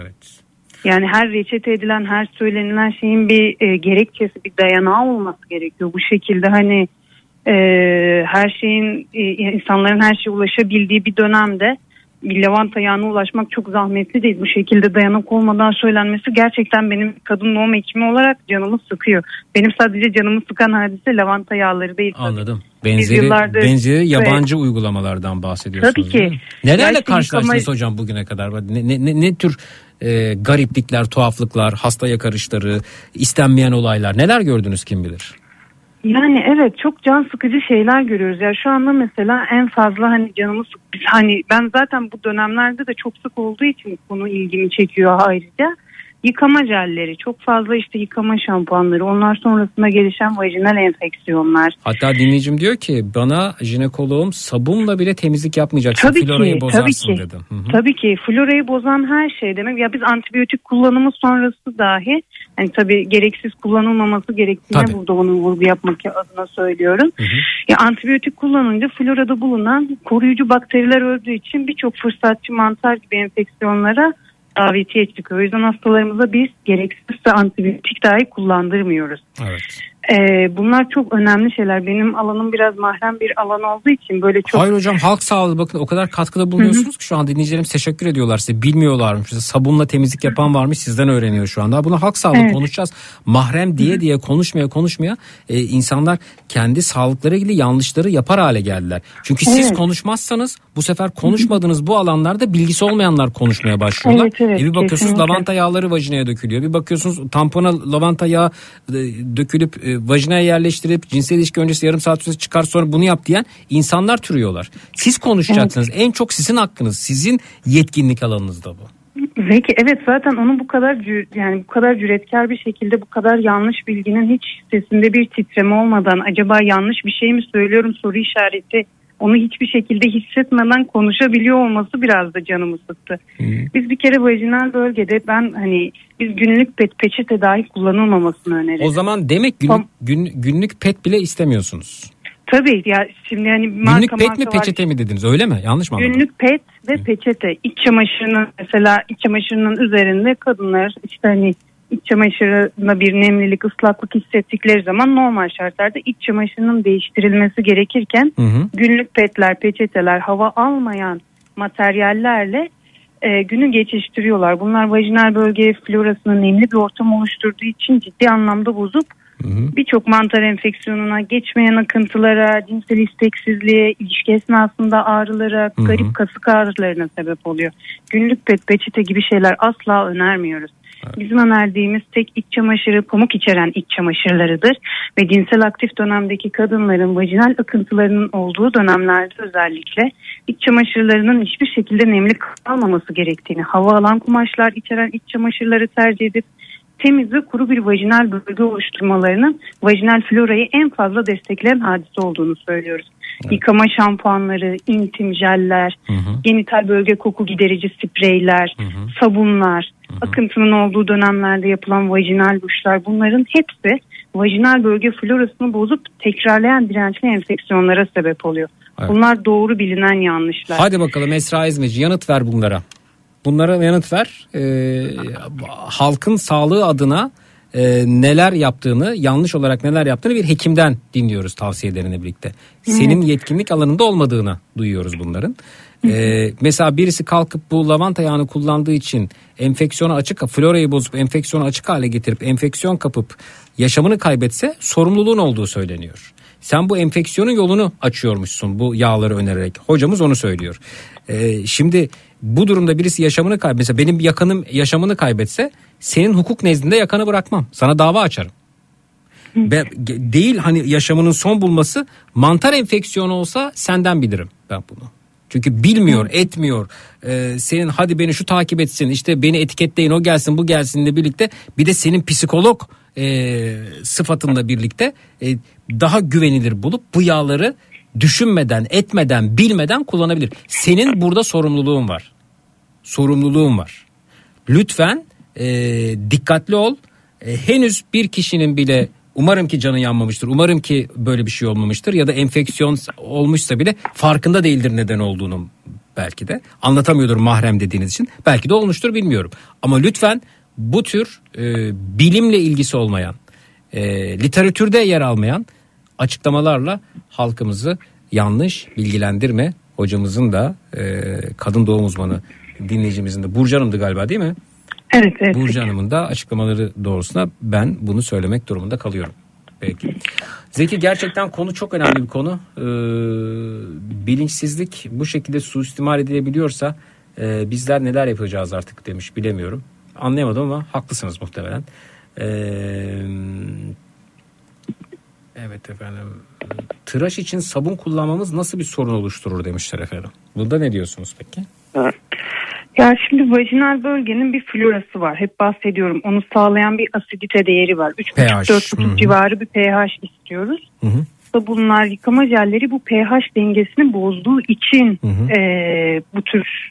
Evet. Yani her reçete edilen, her söylenilen şeyin bir e, gerekçesi, bir dayanağı olması gerekiyor. Bu şekilde hani e, her şeyin, e, insanların her şeye ulaşabildiği bir dönemde lavanta yağına ulaşmak çok zahmetli değil. Bu şekilde dayanak olmadan söylenmesi gerçekten benim kadın doğum hekimi olarak canımı sıkıyor. Benim sadece canımı sıkan hadise lavanta yağları değil. Anladım. Benzeri, benzeri yabancı uygulamalardan bahsediyorsunuz. Tabii ki. Nelerle Belki karşılaştınız yıkama- hocam bugüne kadar? Ne, ne, ne, ne tür e, gariplikler, tuhaflıklar, hasta yakarışları, istenmeyen olaylar neler gördünüz kim bilir? Yani evet çok can sıkıcı şeyler görüyoruz. Ya şu anda mesela en fazla hani canımı sık hani ben zaten bu dönemlerde de çok sık olduğu için konu ilgimi çekiyor ayrıca. Yıkama jelleri, çok fazla işte yıkama şampuanları, onlar sonrasında gelişen vajinal enfeksiyonlar. Hatta dinleyicim diyor ki bana jinekoloğum sabunla bile temizlik yapmayacaksın Tabii florayı ki, bozarsın tabii ki. dedi. Tabii ki florayı bozan her şey demek. Ya biz antibiyotik kullanımı sonrası dahi hani tabii gereksiz kullanılmaması gerektiğine Tabii. burada onun vurgu yapmak adına söylüyorum. Ya antibiyotik kullanınca florada bulunan koruyucu bakteriler öldüğü için birçok fırsatçı mantar gibi enfeksiyonlara davetiye çıkıyor. O yüzden hastalarımıza biz gereksiz antibiyotik dahi kullandırmıyoruz. Evet. Ee, bunlar çok önemli şeyler. Benim alanım biraz mahrem bir alan olduğu için böyle çok Hayır hocam halk sağlığı bakın o kadar katkıda bulunuyorsunuz ki şu an dinleyicilerim teşekkür ediyorlar size. Bilmiyorlarmış. Size sabunla temizlik yapan varmış sizden öğreniyor şu anda. Bunu halk sağlığı Evet. konuşacağız. Mahrem diye diye konuşmaya konuşmaya e, insanlar kendi sağlıkları ilgili yanlışları yapar hale geldiler. Çünkü siz Evet. konuşmazsanız bu sefer konuşmadığınız bu alanlarda bilgisi olmayanlar konuşmaya başlıyorlar. Evet, evet, e bir bakıyorsunuz kesinlikle. lavanta yağları vajinaya dökülüyor. Bir bakıyorsunuz tampona lavanta yağı e, dökülüp e, vajinaya yerleştirip cinsel ilişki öncesi yarım saat sonra çıkar sonra bunu yap diyen insanlar türüyorlar. Siz konuşacaksınız. En çok sizin hakkınız. Sizin yetkinlik alanınızda bu. Zeki evet zaten onu bu kadar yani bu kadar cüretkar bir şekilde bu kadar yanlış bilginin hiç sesinde bir titreme olmadan acaba yanlış bir şey mi söylüyorum soru işareti onu hiçbir şekilde hissetmeden konuşabiliyor olması biraz da canımı sıktı. Biz bir kere vajinal bölgede ben hani biz günlük pet peçete dahi kullanılmamasını öneririm. O zaman demek günlük, gün- günlük pet bile istemiyorsunuz. Tabii ya şimdi hani marka Günlük pet mi marka var. peçete mi dediniz öyle mi? Yanlış mı anladım? Günlük pet ve peçete. İç çamaşırının mesela iç çamaşırının üzerinde kadınlar işte hani iç çamaşırına bir nemlilik, ıslaklık hissettikleri zaman normal şartlarda iç çamaşırının değiştirilmesi gerekirken Hı hı. günlük petler, peçeteler hava almayan materyallerle e, günü geçiştiriyorlar. Bunlar vajinal bölge florasını nemli bir ortam oluşturduğu için ciddi anlamda bozup birçok mantar enfeksiyonuna, geçmeyen akıntılara, cinsel isteksizliğe, ilişki esnasında ağrılara, Hı hı. garip kasık ağrılarına sebep oluyor. Günlük pet, peçete gibi şeyler asla önermiyoruz. Bizim önerdiğimiz tek iç çamaşırı pamuk içeren iç çamaşırlarıdır. Ve cinsel aktif dönemdeki kadınların vajinal akıntılarının olduğu dönemlerde özellikle iç çamaşırlarının hiçbir şekilde nemli kalmaması gerektiğini, hava alan kumaşlar içeren iç çamaşırları tercih edip temiz ve kuru bir vajinal bölge oluşturmalarının vajinal florayı en fazla destekleyen hadise olduğunu söylüyoruz. Yıkama şampuanları, intim jeller, genital bölge koku giderici spreyler, sabunlar, akıntının olduğu dönemlerde yapılan vajinal duşlar bunların hepsi vajinal bölge florasını bozup tekrarlayan dirençli enfeksiyonlara sebep oluyor. Evet. Bunlar doğru bilinen yanlışlar. Hadi bakalım Esra İzmeci yanıt ver bunlara. Bunlara yanıt ver. Ee, halkın sağlığı adına e, neler yaptığını, yanlış olarak neler yaptığını bir hekimden dinliyoruz tavsiyelerini birlikte. Senin yetkinlik alanında olmadığını duyuyoruz bunların. Ee, mesela birisi kalkıp bu lavanta yağını kullandığı için enfeksiyona açık, florayı bozup enfeksiyonu açık hale getirip enfeksiyon kapıp yaşamını kaybetse sorumluluğun olduğu söyleniyor. Sen bu enfeksiyonun yolunu açıyormuşsun bu yağları önererek. Hocamız onu söylüyor. Ee, şimdi bu durumda birisi yaşamını kaybetse benim yakınım yaşamını kaybetse senin hukuk nezdinde yakanı bırakmam. Sana dava açarım. Be, değil hani yaşamının son bulması mantar enfeksiyonu olsa senden bilirim ben bunu. Çünkü bilmiyor, etmiyor. Ee, senin hadi beni şu takip etsin, işte beni etiketleyin, o gelsin, bu gelsinle birlikte bir de senin psikolog e, sıfatınla birlikte e, daha güvenilir bulup bu yağları düşünmeden, etmeden, bilmeden kullanabilir. Senin burada sorumluluğun var. Sorumluluğun var. Lütfen e, dikkatli ol. E, henüz bir kişinin bile umarım ki canı yanmamıştır. Umarım ki böyle bir şey olmamıştır ya da enfeksiyon olmuşsa bile farkında değildir neden olduğunu belki de. Anlatamıyordur mahrem dediğiniz için. Belki de olmuştur bilmiyorum. Ama lütfen bu tür e, bilimle ilgisi olmayan, e, literatürde yer almayan açıklamalarla halkımızı yanlış bilgilendirme. Hocamızın da e, kadın doğum uzmanı dinleyicimizin de Burcu Hanım'dı galiba değil mi? Evet evet. Burcu Hanım'ın da açıklamaları doğrusuna ben bunu söylemek durumunda kalıyorum. Peki. Zeki gerçekten konu çok önemli bir konu. Ee, bilinçsizlik bu şekilde suistimal edilebiliyorsa e, bizler neler yapacağız artık demiş bilemiyorum. Anlayamadım ama haklısınız muhtemelen. Ee, evet efendim. Tıraş için sabun kullanmamız nasıl bir sorun oluşturur demişler efendim. Bunda ne diyorsunuz peki? Ya şimdi vajinal bölgenin bir florası var. Hep bahsediyorum. Onu sağlayan bir asidite değeri var. pH. 3,5-4,5 Hı hı. civarı bir pH istiyoruz. Hı hı. Sabunlar, yıkama jelleri bu pH dengesini bozduğu için eee, bu tür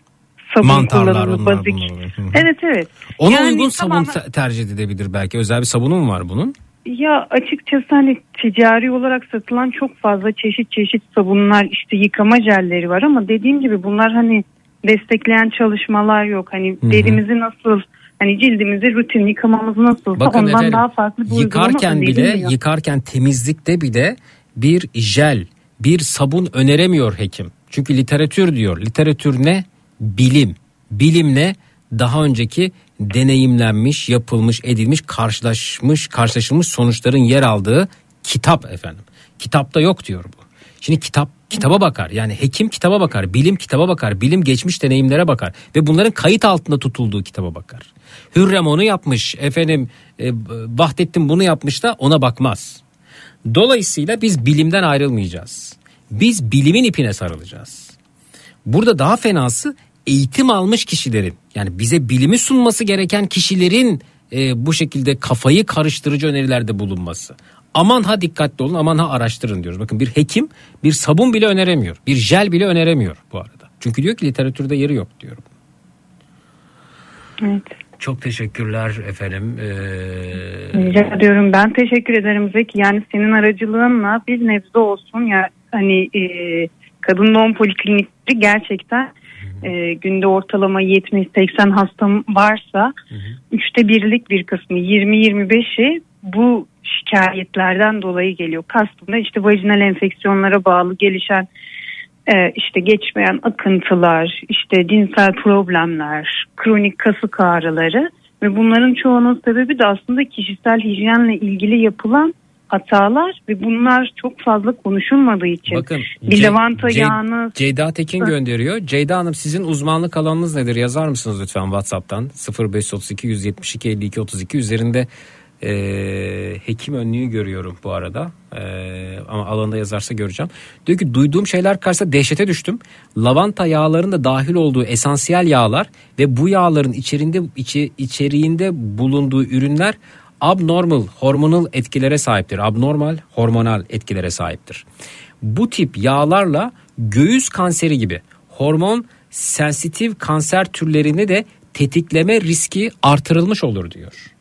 sabun Mantarlar kullanımı onlar bazik. bunlar. Hı hı. Evet evet. Ona Yani uygun sabun tamamen- te- tercih edilebilir belki. Özel bir sabunu mu var bunun? Ya açıkçası hani ticari olarak satılan çok fazla çeşit çeşit sabunlar işte yıkama jelleri var ama dediğim gibi bunlar hani destekleyen çalışmalar yok. Hani Hı hı. derimizi nasıl hani cildimizi rutin yıkamamız nasıl Bakın ondan efendim daha farklı bir yıkarken bile önerilmiyor. yıkarken temizlikte bile bir jel, bir sabun öneremiyor hekim. Çünkü literatür diyor. Literatür ne? Bilim. Bilim ne? Daha önceki deneyimlenmiş, yapılmış, edilmiş, karşılaşmış, karşılaşılmış sonuçların yer aldığı kitap efendim. Kitapta yok diyor bu. Şimdi kitap kitaba bakar. Yani hekim kitaba bakar, bilim kitaba bakar, bilim geçmiş deneyimlere bakar ve bunların kayıt altında tutulduğu kitaba bakar. Hürrem onu yapmış, efendim e, Vahdettin bunu yapmış da ona bakmaz. Dolayısıyla biz bilimden ayrılmayacağız. Biz bilimin ipine sarılacağız. Burada daha fenası eğitim almış kişilerin yani bize bilimi sunması gereken kişilerin e, bu şekilde kafayı karıştırıcı önerilerde bulunması. Aman ha dikkatli olun aman ha araştırın diyoruz. Bakın bir hekim bir sabun bile öneremiyor. Bir jel bile öneremiyor bu arada. Çünkü diyor ki literatürde yeri yok diyorum. Evet. Çok teşekkürler efendim. Ee, Rica ediyorum. Ben teşekkür ederim Zeki. Yani senin aracılığınla bir nebze olsun ya hani e, kadın doğum poliklinikleri gerçekten e, günde ortalama 70-80 hastam varsa üçte birlik bir kısmı 20-25'i bu şikayetlerden dolayı geliyor. Kastımda işte vajinal enfeksiyonlara bağlı gelişen e, işte geçmeyen akıntılar, işte cinsel problemler, kronik kasık ağrıları ve bunların çoğunun sebebi de aslında kişisel hijyenle ilgili yapılan hatalar ve bunlar çok fazla konuşulmadığı için. Bakın bir Ce- lavanta Ce- yağını Ceyda Tekin gönderiyor. Ceyda Hanım sizin uzmanlık alanınız nedir? Yazar mısınız lütfen WhatsApp'tan 0532 172 52 32 üzerinde e, hekim önlüğü görüyorum bu arada. E, ama alanda yazarsa göreceğim. Diyor ki duyduğum şeyler karşısında dehşete düştüm. Lavanta yağlarının da dahil olduğu esansiyel yağlar ve bu yağların içerinde içi, içeriğinde bulunduğu ürünler abnormal hormonal etkilere sahiptir. Abnormal hormonal etkilere sahiptir. Bu tip yağlarla göğüs kanseri gibi hormon sensitif kanser türlerini de tetikleme riski artırılmış olur diyor.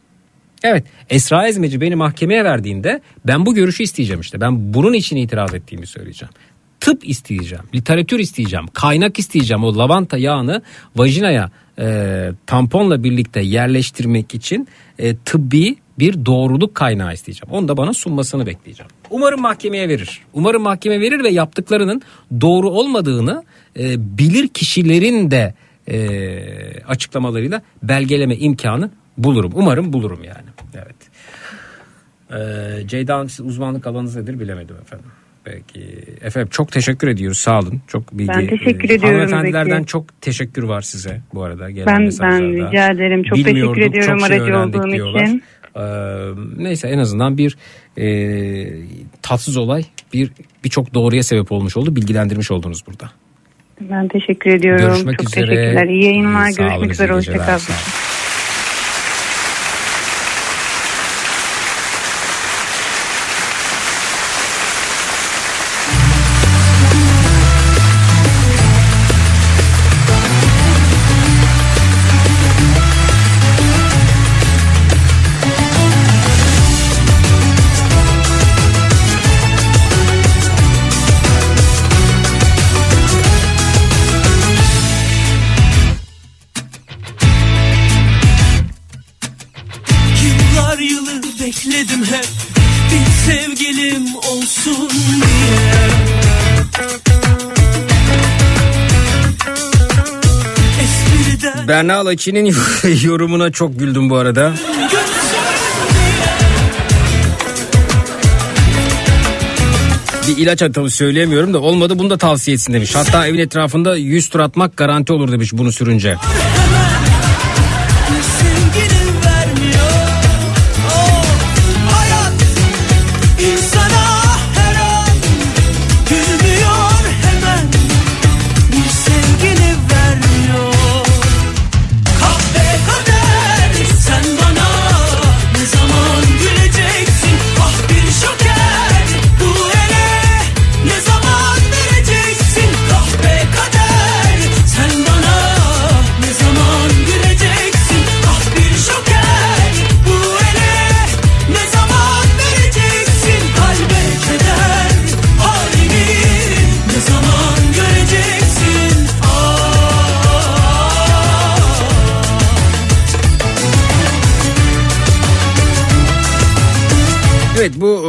Evet Esra Ezmeci beni mahkemeye verdiğinde ben bu görüşü isteyeceğim işte. Ben bunun için itiraz ettiğimi söyleyeceğim. Tıp isteyeceğim, literatür isteyeceğim, kaynak isteyeceğim. O lavanta yağını vajinaya e, tamponla birlikte yerleştirmek için e, tıbbi bir doğruluk kaynağı isteyeceğim. Onu da bana sunmasını bekleyeceğim. Umarım mahkemeye verir. Umarım mahkeme verir ve yaptıklarının doğru olmadığını e, bilir kişilerin de e, açıklamalarıyla belgeleme imkanı bulurum. Umarım bulurum yani. Ee, Ceyda Hanım siz uzmanlık alanınız nedir bilemedim efendim. Peki. Efendim çok teşekkür ediyoruz. Sağ olun. Çok bilgi. Ben teşekkür e, ediyorum Hanımefendilerden Zeki. çok teşekkür var size bu arada gelen Ben, mesajlarda. ben rica ederim. Çok teşekkür ediyorum çok şey aracı olduğum diyorlar. için. Ee, neyse en azından bir e, tatsız olay bir birçok doğruya sebep olmuş oldu. Bilgilendirmiş oldunuz burada. Ben teşekkür ediyorum. Görüşmek Çok üzere. teşekkürler. İyi yayınlar. Olun, Görüşmek üzere. geceler. Laçi'nin yorumuna çok güldüm bu arada. Bir ilaç atamı söyleyemiyorum da olmadı bunu da tavsiye etsin demiş. Hatta evin etrafında 100 tur atmak garanti olur demiş bunu sürünce.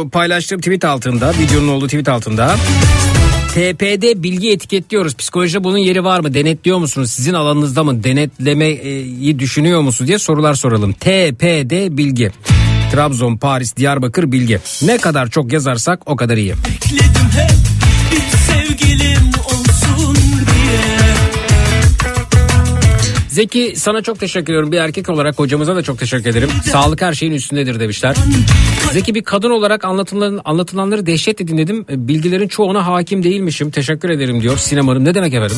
Paylaştığım tweet altında videonun olduğu tweet altında TP'de bilgi etiketliyoruz. Psikolojide bunun yeri var mı? Denetliyor musunuz? Sizin alanınızda mı? Denetlemeyi düşünüyor musunuz diye sorular soralım. TPD bilgi. Trabzon, Paris, Diyarbakır bilgi. Ne kadar çok yazarsak o kadar iyi. Bekledim hep bir sevgilim Zeki sana çok teşekkür ediyorum. Bir erkek olarak hocamıza da çok teşekkür ederim. Sağlık her şeyin üstündedir demişler. Zeki bir kadın olarak anlatılan, anlatılanları dehşetle dinledim. Bilgilerin çoğuna hakim değilmişim. Teşekkür ederim diyor Sinem Hanım. Ne demek efendim?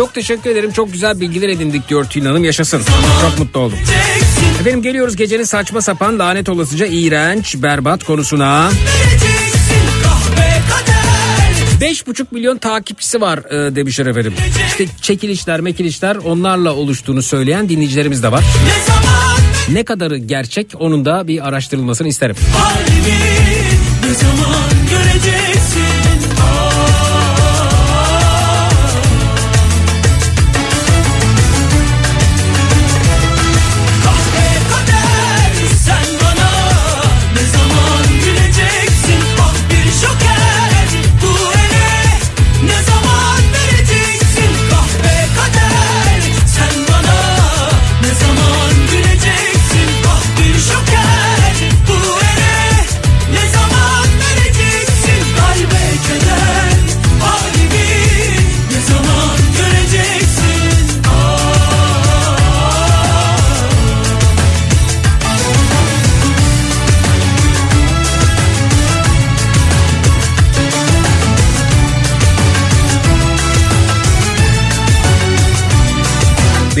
Çok teşekkür ederim. Çok güzel bilgiler edindik diyor Tülin Hanım. Yaşasın. Çok mutlu oldum. Efendim geliyoruz gecenin saçma sapan lanet olasıca iğrenç berbat konusuna. kader 5,5 milyon takipçisi var e, demişler efendim. İşte çekilişler mekilişler onlarla oluştuğunu söyleyen dinleyicilerimiz de var. Ne Ne kadarı gerçek onun da bir araştırılmasını isterim. halimi Ne zaman göreceksin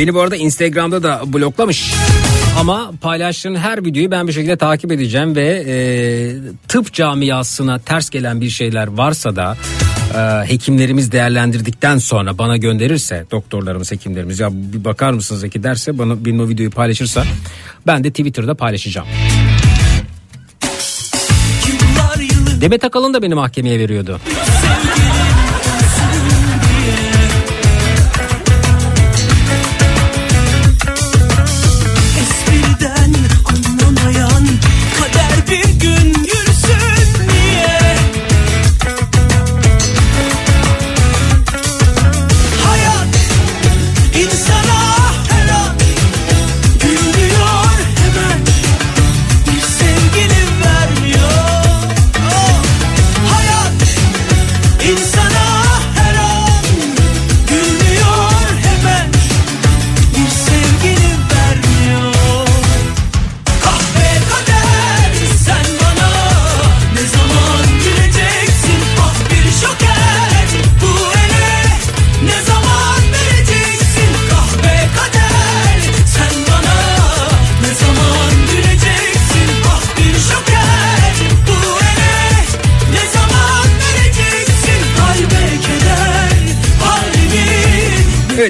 Beni bu arada Instagram'da da bloklamış. Ama paylaştığın her videoyu ben bir şekilde takip edeceğim ve e, tıp camiasına ters gelen bir şeyler varsa da e, hekimlerimiz değerlendirdikten sonra bana gönderirse doktorlarımız hekimlerimiz ya bir bakar mısınız Zeki derse bana benim o videoyu paylaşırsa ben de Twitter'da paylaşacağım. Demet Akalın da beni mahkemeye veriyordu.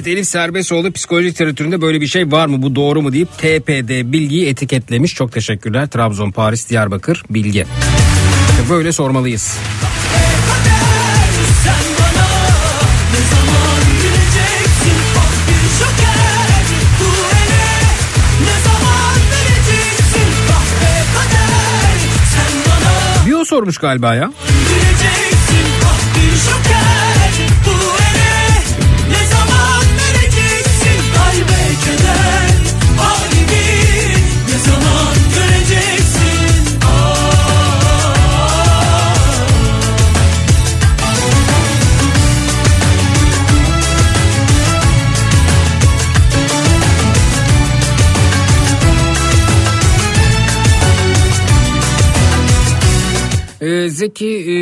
Evet Elif Serbesoğlu psikoloji literatüründe böyle bir şey var mı bu doğru mu deyip TPD bilgiyi etiketlemiş. Çok teşekkürler. Trabzon, Paris, Diyarbakır bilgi. Böyle sormalıyız. Sen bana ne zaman güleceksin Ee, Zeki e,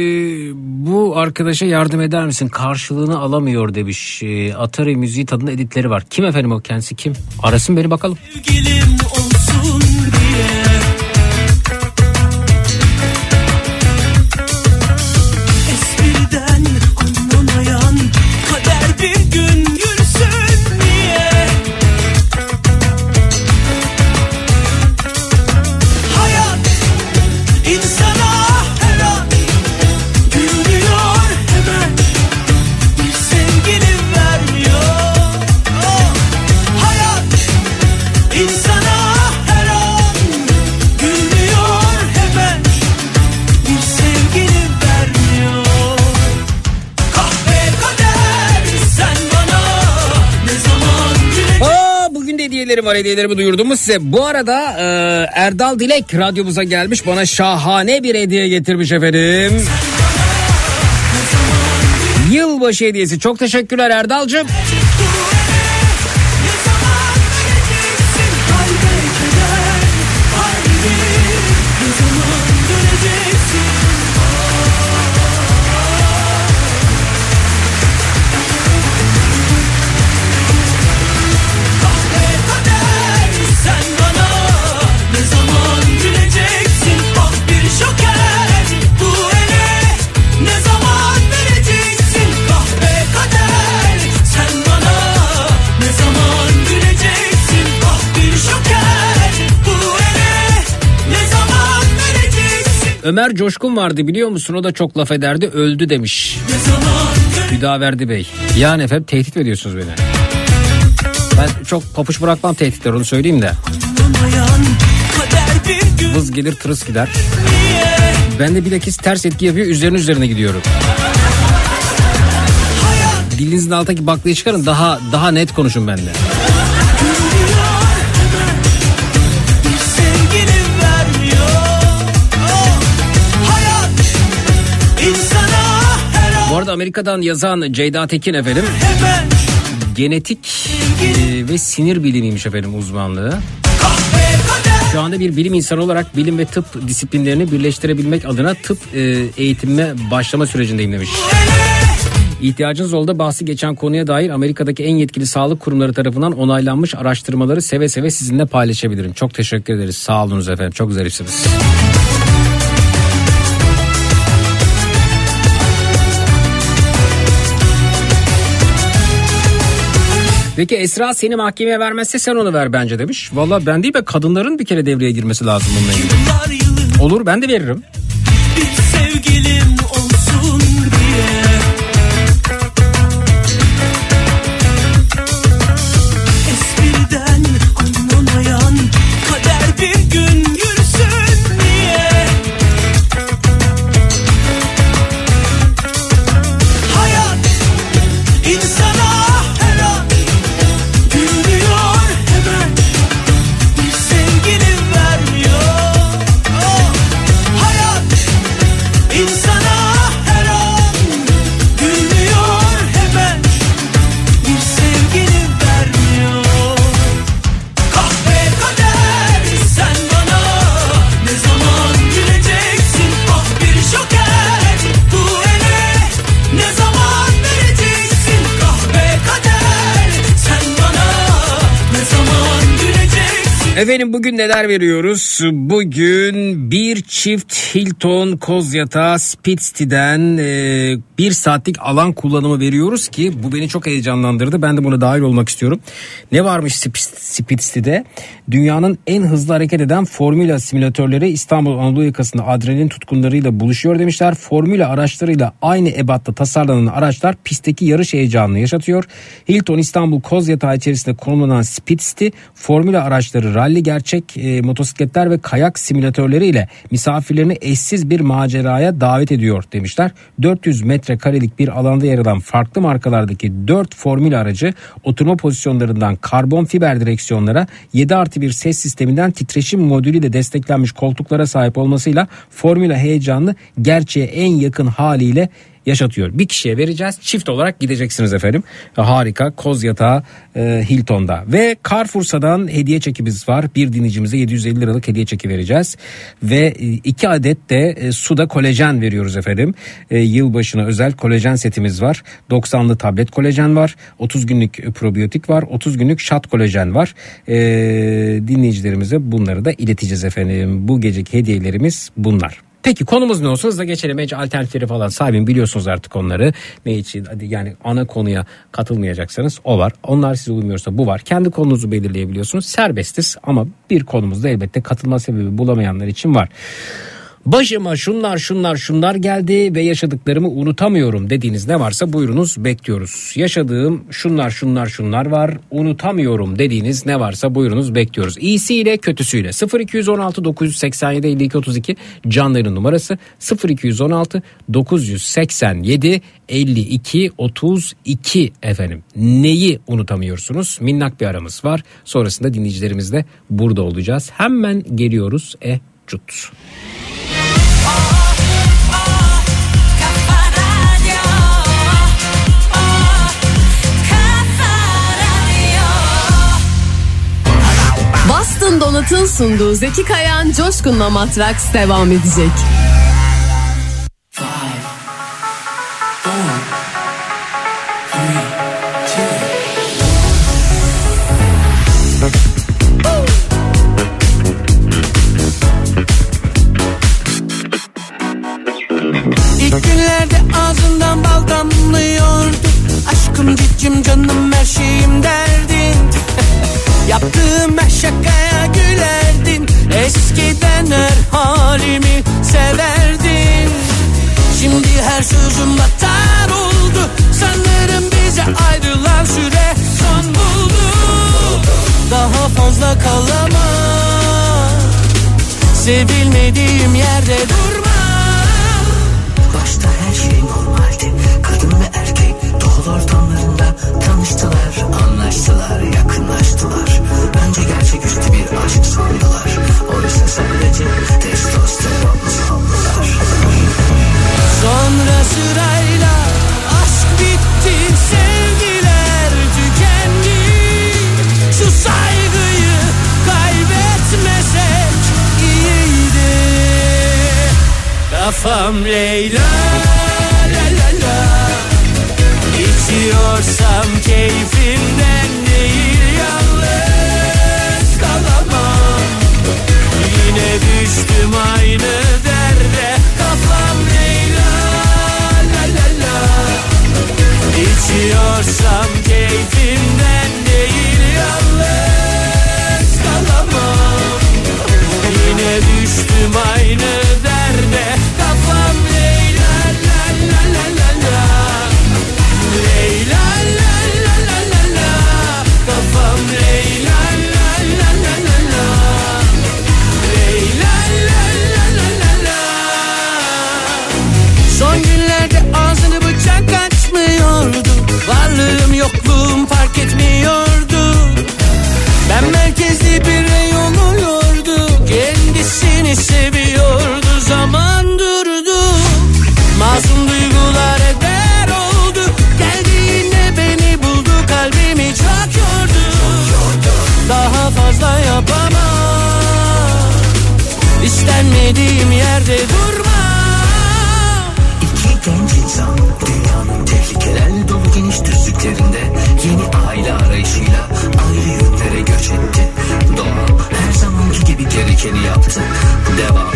bu arkadaşa yardım eder misin? Karşılığını alamıyor demiş. Ee, Atari müziği tadında editleri var. Kim efendim o kendisi kim? Arasın beni bakalım. sevgilim olsun hediyelerim var hediyelerimi duyurdum mu size. Bu arada e, Erdal Dilek radyomuza gelmiş bana şahane bir hediye getirmiş efendim. Yılbaşı hediyesi çok teşekkürler Erdal'cığım. Ömer Coşkun vardı biliyor musun o da çok laf ederdi öldü demiş. Hüdaverdi Bey. Yani efendim tehdit mi ediyorsunuz beni? Ben çok papuç bırakmam tehditler onu söyleyeyim de. Vız gelir tırıs gider. Ben de bilakis ters etki yapıyor üzerine üzerine gidiyorum. Dilinizin altındaki baklayı çıkarın daha daha net konuşun bende. Arada Amerika'dan yazan Ceyda Tekin efendim genetik e, ve sinir bilimiymiş efendim uzmanlığı. Şu anda bir bilim insanı olarak bilim ve tıp disiplinlerini birleştirebilmek adına tıp e, eğitimime başlama sürecindeyim demiş. İhtiyacınız oldu bahsi geçen konuya dair Amerika'daki en yetkili sağlık kurumları tarafından onaylanmış araştırmaları seve seve sizinle paylaşabilirim. Çok teşekkür ederiz. Sağ olunuz efendim. Çok zarifsiniz. Peki Esra seni mahkemeye vermezse sen onu ver bence demiş. Valla ben değil be kadınların bir kere devreye girmesi lazım bununla ilgili. Olur ben de veririm. bir sevgilim Efendim bugün neler veriyoruz? Bugün bir çift Hilton Kozyata Spitsti'den e, bir saatlik alan kullanımı veriyoruz ki bu beni çok heyecanlandırdı. Ben de buna dahil olmak istiyorum. Ne varmış Spitz- Spitsti'de? Dünyanın en hızlı hareket eden formüla simülatörleri İstanbul Anadolu yakasında adrenalin tutkunlarıyla buluşuyor demişler. Formüla araçlarıyla aynı ebatta tasarlanan araçlar pistteki yarış heyecanını yaşatıyor. Hilton İstanbul Kozyatağı içerisinde konumlanan Spitsti formüla araçları ralli gerçek e, motosikletler ve kayak simülatörleriyle misafirlerini eşsiz bir maceraya davet ediyor demişler. 400 metrekarelik bir alanda yer alan farklı markalardaki 4 formül aracı oturma pozisyonlarından karbon fiber direksiyonlara 7 artı bir ses sisteminden titreşim modülüyle desteklenmiş koltuklara sahip olmasıyla formüla heyecanını gerçeğe en yakın haliyle yaşatıyor. Bir kişiye vereceğiz. Çift olarak gideceksiniz efendim. Harika. Koz yatağı e, Hilton'da. Ve Carrefour'dan hediye çekimiz var. Bir dinleyicimize 750 liralık hediye çeki vereceğiz. Ve e, iki adet de e, suda kolajen veriyoruz efendim. E, yılbaşına özel kolajen setimiz var. 90'lı tablet kolajen var. 30 günlük probiyotik var. 30 günlük şat kolajen var. E, dinleyicilerimize bunları da ileteceğiz efendim. Bu geceki hediyelerimiz bunlar. Peki konumuz ne olsun hızla geçelim. Ece alternatifleri falan sahibim biliyorsunuz artık onları. Ne için yani ana konuya katılmayacaksanız o var. Onlar size uymuyorsa bu var. Kendi konunuzu belirleyebiliyorsunuz. Serbestiz ama bir konumuzda elbette katılma sebebi bulamayanlar için var. Başıma şunlar şunlar şunlar geldi ve yaşadıklarımı unutamıyorum dediğiniz ne varsa buyurunuz bekliyoruz. Yaşadığım şunlar şunlar şunlar var unutamıyorum dediğiniz ne varsa buyurunuz bekliyoruz. İyisiyle kötüsüyle 0216 987 52 32 canların numarası 0216 987 52 32 efendim. Neyi unutamıyorsunuz? Minnak bir aramız var. Sonrasında dinleyicilerimizle burada olacağız. Hemen geliyoruz. E cut. Boston Donat'ın sunduğu Zeki Kayan Coşkun'la Matraks devam edecek. İlk Aşkım canım her şeyim derdin. Yaptığım her şakaya gülerdin. Eskiden her halimi severdin. Şimdi her sözüm batar oldu. Sanırım bize ayrılan süre son buldu. Daha fazla kalamam. Sevilmediğim yerde durma tanıştılar Anlaştılar, yakınlaştılar. Önce gerçeküstü bir aşk sandılar. Oysa sadece testosteron sandılar. Sonra sırayla aşk bitti sevgiler tükendi. Şu saygıyı kaybetmesek iyiydi. Kafam Leyla. la la la İçiyorsam keyfimden değil yalnız kalamam. Yine düştüm aynı derde Kafam Leyla la la la. İçiyorsam keyfimden değil yalnız kalamam. Yine düştüm aynı derde bize vurma İki genç insan dünyanın tehlikelerle dolu geniş düzlüklerinde Yeni aile arayışıyla ayrı yönlere göç etti. Doğa her zamanki gibi gerekeni yaptı. Devam.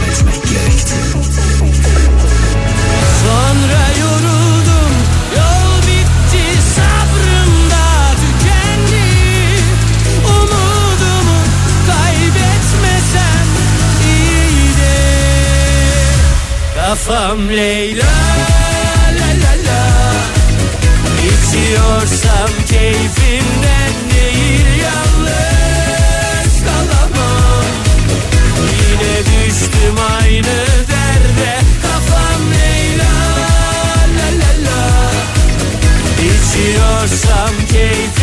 kafam Leyla la la la. İçiyorsam keyfimden değil yalnız kalamam. Yine düştüm aynı derde kafam Leyla la la la. İçiyorsam keyfimden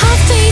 I feel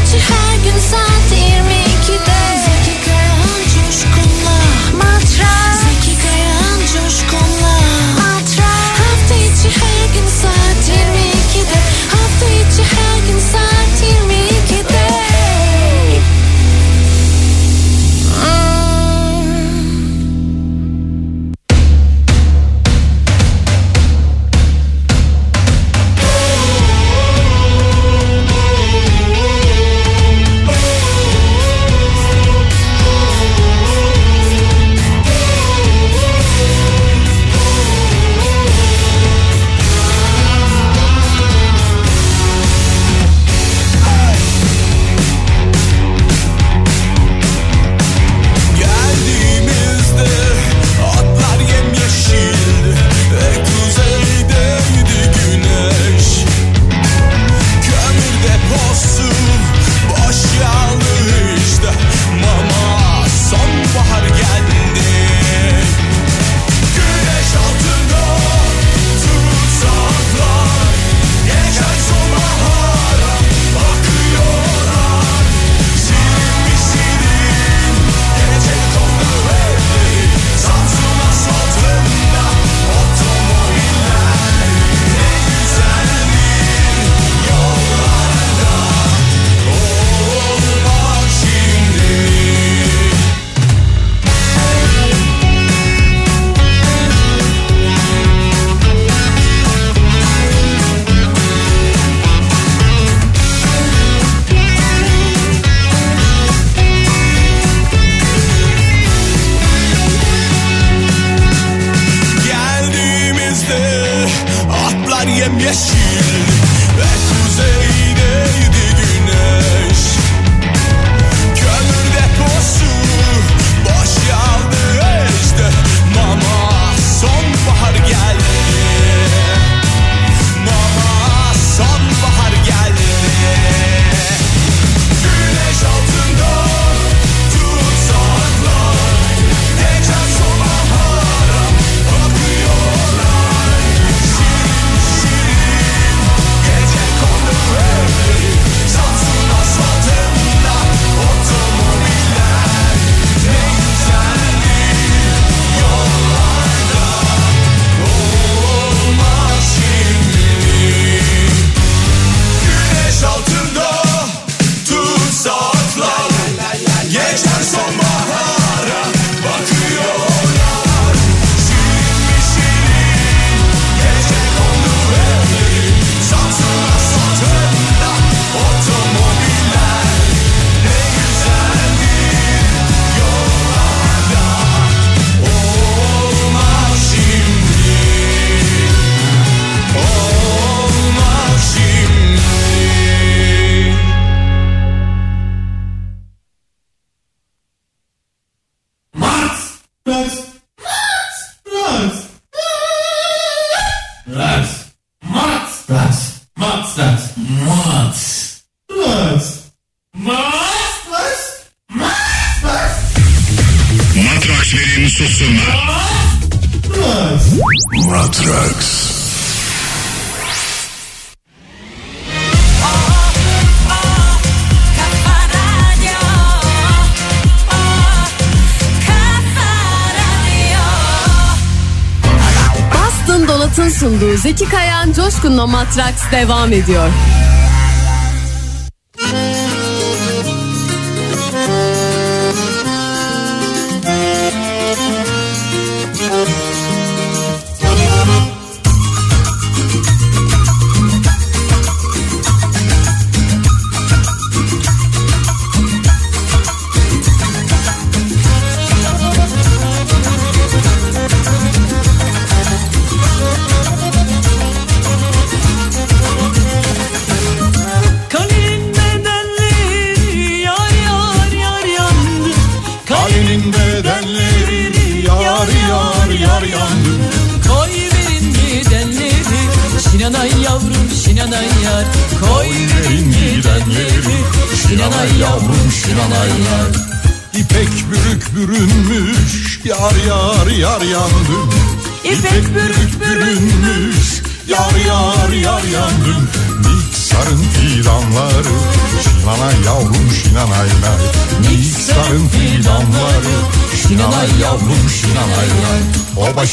Coşkun'la Matraks devam ediyor.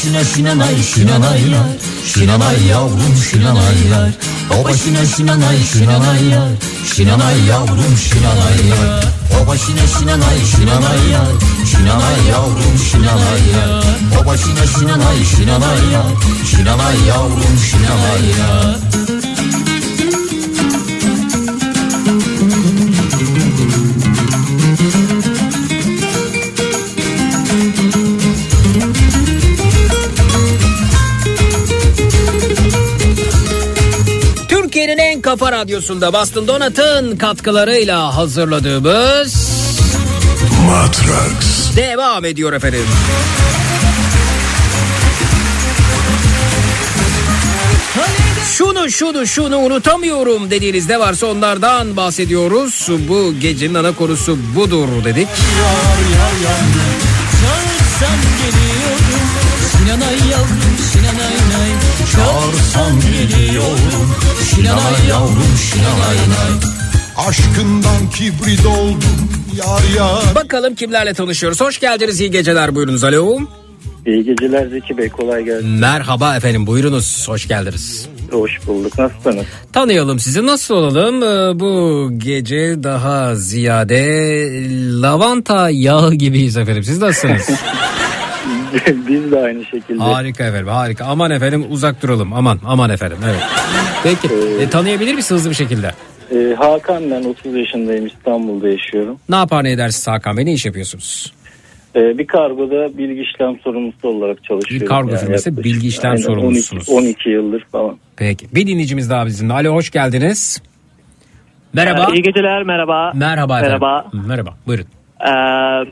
Başına şinanay şinanay yar. Şinanay yavrum şinanay yar. O başına şinanay şinanay yar. Şinanay yavrum şinanay yar. O başına şinanay şinanay yar. Şinanay yavrum şinanay yar. O başına şinanay şinanay yar. Şinanay yavrum şinanay yar. Türkiye'nin kafa radyosunda Bastın Donat'ın katkılarıyla hazırladığımız Matrax. devam ediyor efendim. Şunu şunu şunu unutamıyorum dediğiniz ne varsa onlardan bahsediyoruz. Bu gecenin ana konusu budur dedik. Çağırsan geliyorum Çağırsan geliyorum Şinanay yavrum şinanay nay Aşkından kibrit oldum yar yar Bakalım kimlerle tanışıyoruz. Hoş geldiniz iyi geceler buyurunuz alo. İyi geceler Zeki Bey kolay gelsin. Merhaba efendim buyurunuz hoş geldiniz. Hoş bulduk nasılsınız? Tanıyalım sizi nasıl olalım Ee, bu gece daha ziyade lavanta yağı gibiyiz efendim siz nasılsınız? Biz de aynı şekilde. harika efendim harika aman efendim uzak duralım aman aman efendim evet. Peki e, tanıyabilir misiniz hızlı bir şekilde? Ee, Hakan ben 30 yaşındayım İstanbul'da yaşıyorum. Ne yapar ne edersiniz Hakan Bey ne iş yapıyorsunuz? Ee, bir kargoda bilgi işlem sorumlusu olarak çalışıyorum. Bir kargo firması, yaklaşık- bilgi işlem Aynen, sorumlusunuz. 12, 12 yıldır falan. Peki bir dinleyicimiz daha bizimle alo hoş geldiniz. Merhaba. İyi geceler merhaba. Merhaba efendim. Merhaba. Merhaba buyurun. Ee,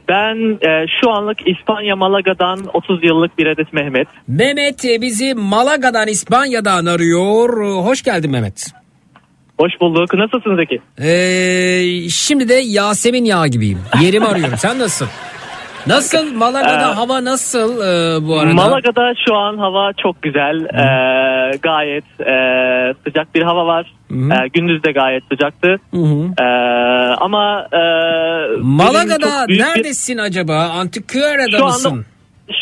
ben e, şu anlık İspanya Malaga'dan 30 yıllık bir adet Mehmet. Mehmet e, bizi Malaga'dan İspanya'dan arıyor. Hoş geldin Mehmet. Hoş bulduk. Nasılsın Zeki? Ee, şimdi de Yasemin yağı gibiyim. Yerimi arıyorum. Sen nasılsın? Nasıl? Malaga'da Ee, hava nasıl e, bu arada? Malaga'da şu an hava çok güzel. Ee, gayet e, sıcak bir hava var. Ee, gündüz de gayet sıcaktı. Ee, ama e, Malaga'da büyük bir- neredesin acaba? Antikyara'da Şu mısın? anda-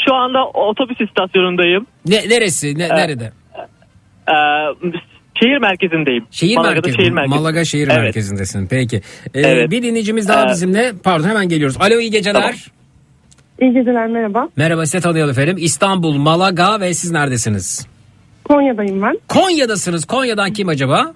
Şu anda otobüs istasyonundayım. Ne, neresi? Ne, Ee, nerede? Ee, şehir merkezindeyim. Şehir Malaga'da merkezi. şehir merkezi. Malaga şehir Evet. merkezindesin. Peki. Ee, Evet. Bir dinleyicimiz daha Ee, bizimle. Pardon hemen geliyoruz. Alo iyi geceler. Tamam. İyi geceler merhaba. Merhaba size tanıyalım efendim. İstanbul, Malaga ve siz neredesiniz? Konya'dayım ben. Konya'dasınız. Konya'dan kim acaba?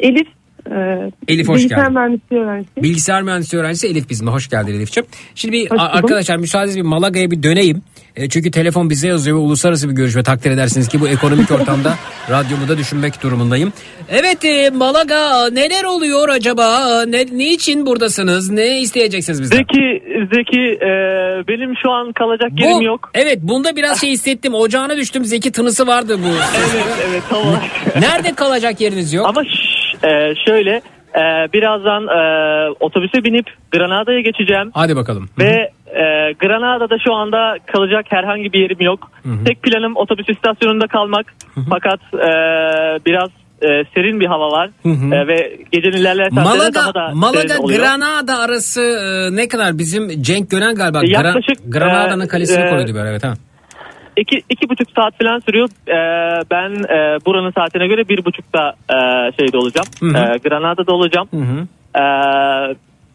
Elif. E, Elif, hoş bilgisayar geldin. mühendisliği öğrencisiyim. Bilgisayar mühendisliği öğrencisi Elif bizimle. Hoş geldin Elif'ciğim. Şimdi bir Hoş arkadaşlar müsaadenizle bir Malaga'ya bir döneyim. E, çünkü telefon bize yazıyor ve uluslararası bir görüşme takdir edersiniz ki bu ekonomik ortamda radyomu da düşünmek durumundayım. Evet e, Malaga neler oluyor acaba? Ne, niçin buradasınız? Ne isteyeceksiniz bizden? Zeki, Zeki e, benim şu an kalacak yerim Bu- yok. Evet bunda biraz şey hissettim. Ocağına düştüm. Zeki tınısı vardı bu. Evet evet tamam. Nerede kalacak yeriniz yok? Ama ş- e, şöyle e, birazdan e, otobüse binip Granada'ya geçeceğim. Hadi bakalım. Ve e, Granada'da şu anda kalacak herhangi bir yerim yok. Tek planım otobüs istasyonunda kalmak. Fakat e, biraz e, serin bir hava var. Hı hı. E, ve gecenin ilerleyen saatlerinde daha da Malaga. Granada arası e, ne kadar? Bizim Cenk Gönen galiba E, Gra- yaklaşık, Granada'nın e, kalesini e, koruyordu ara, evet ha. İki, iki buçuk saat falan sürüyor. E, ben e, buranın saatine göre bir buçukta e, şeyde olacağım. Hı hı. E, Granada'da olacağım. Hı hı. E,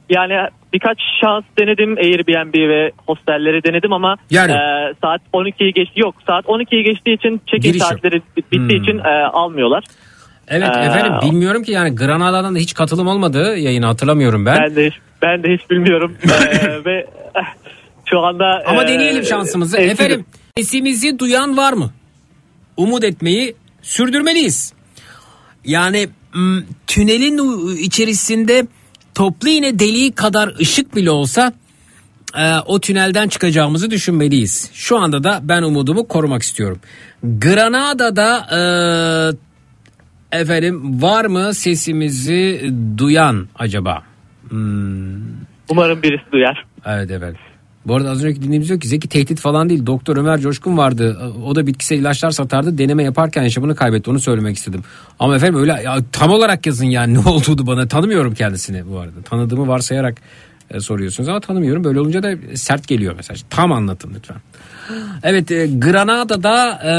yani birkaç şans denedim Airbnb ve hostelleri denedim ama Yani. e, saat 12'yi geçti yok saat 12'yi geçtiği için check-in Giriş yok. saatleri bittiği Hmm. için e, almıyorlar. Evet Ee, efendim bilmiyorum ki yani Granada'dan da hiç katılım olmadı yayını hatırlamıyorum ben. Ben de hiç ben de hiç bilmiyorum E, ve eh, şu anda Ama e, deneyelim şansımızı. sessizim. Efendim sesimizi duyan var mı? Umut etmeyi sürdürmeliyiz. Yani m, tünelin u- içerisinde toplu iğne deliği kadar ışık bile olsa e, o tünelden çıkacağımızı düşünmeliyiz. Şu anda da ben umudumu korumak istiyorum. Granada'da e, efendim var mı sesimizi duyan acaba? Hmm. Umarım birisi duyar. Evet efendim. Bu arada az önceki dinlediğimiz yok ki Zeki tehdit falan değil. Doktor Ömer Coşkun vardı. O da bitkisel ilaçlar satardı. Deneme yaparken yaşamını kaybetti. Onu söylemek istedim. Ama efendim öyle ya, tam olarak yazın yani ne olduğunu bana. Tanımıyorum kendisini bu arada. Tanıdığımı varsayarak e, soruyorsunuz ama tanımıyorum. Böyle olunca da sert geliyor mesaj. Tam anlatın lütfen. Evet e, Granada'da e,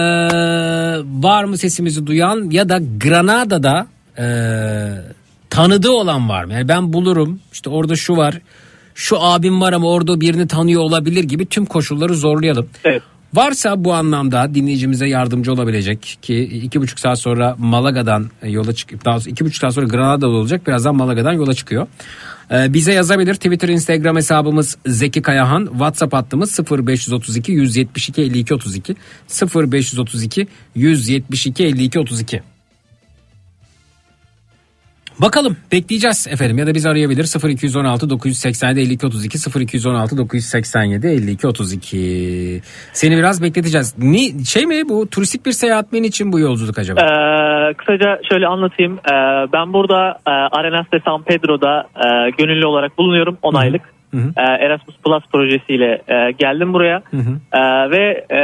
var mı sesimizi duyan ya da Granada'da e, tanıdığı olan var mı? Yani ben bulurum işte orada şu var şu abim var ama orada birini tanıyor olabilir gibi tüm koşulları zorlayalım. Evet. Varsa bu anlamda dinleyicimize yardımcı olabilecek ki iki buçuk saat sonra Malaga'dan yola çıkıp daha iki buçuk saat sonra Granada'da olacak birazdan Malaga'dan yola çıkıyor. Ee, bize yazabilir Twitter Instagram hesabımız Zeki Kayahan WhatsApp hattımız 0532 172 52 32 0532 172 52 32 Bakalım bekleyeceğiz efendim ya da biz arayabilir 0216 987 52 32 0216 987 52 32 Seni biraz bekleteceğiz. Ni, şey mi bu turistik bir seyahat mi için bu yolculuk acaba? Ee, kısaca şöyle anlatayım. Ee, ben burada e, Arenas de San Pedro'da e, gönüllü olarak bulunuyorum 10 aylık. Hı hı. Ee, Erasmus Plus projesiyle e, geldim buraya. Hı hı. Ee, ve e,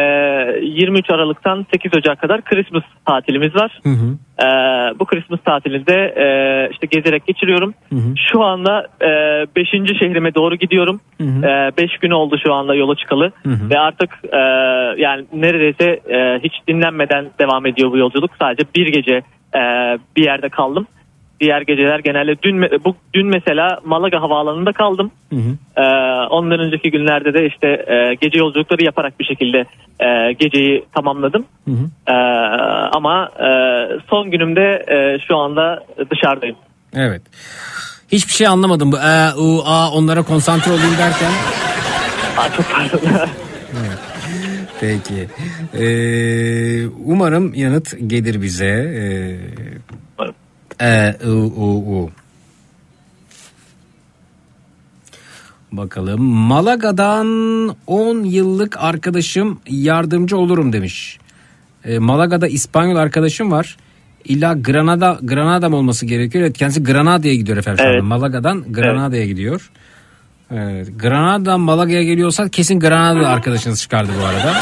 23 Aralık'tan 8 Ocak kadar Christmas tatilimiz var. Hı hı. Ee, bu Christmas tatilinde e, işte gezerek geçiriyorum. Hı hı. Şu anda 5. şehrime doğru gidiyorum. Hı hı. 5 gün oldu şu anda yola çıkalı. Hı hı. Ve artık e, yani neredeyse e, hiç dinlenmeden devam ediyor bu yolculuk. Sadece bir gece e, bir yerde kaldım. Diğer geceler genelde dün bu dün mesela Malaga havaalanında kaldım. Hı hı. Ee, ondan önceki günlerde de işte e, gece yolculukları yaparak bir şekilde e, geceyi tamamladım. Hı hı. Ee, ama e, son günümde e, şu anda dışarıdayım. Evet. Hiçbir şey anlamadım bu e, u, a onlara konsantre olayım derken. Aa, çok pardon. Peki. Ee, umarım yanıt gelir bize. Ee, e, u, u, u. Bakalım. Malaga'dan 10 yıllık arkadaşım yardımcı olurum demiş. Ee, Malaga'da İspanyol arkadaşım var. İlla Granada Granada mı olması gerekiyor? Evet kendisi Granada'ya gidiyor efendim. Evet. Malaga'dan Granada'ya gidiyor. Evet. Granada'dan Malaga'ya geliyorsa kesin Granada arkadaşınız çıkardı bu arada.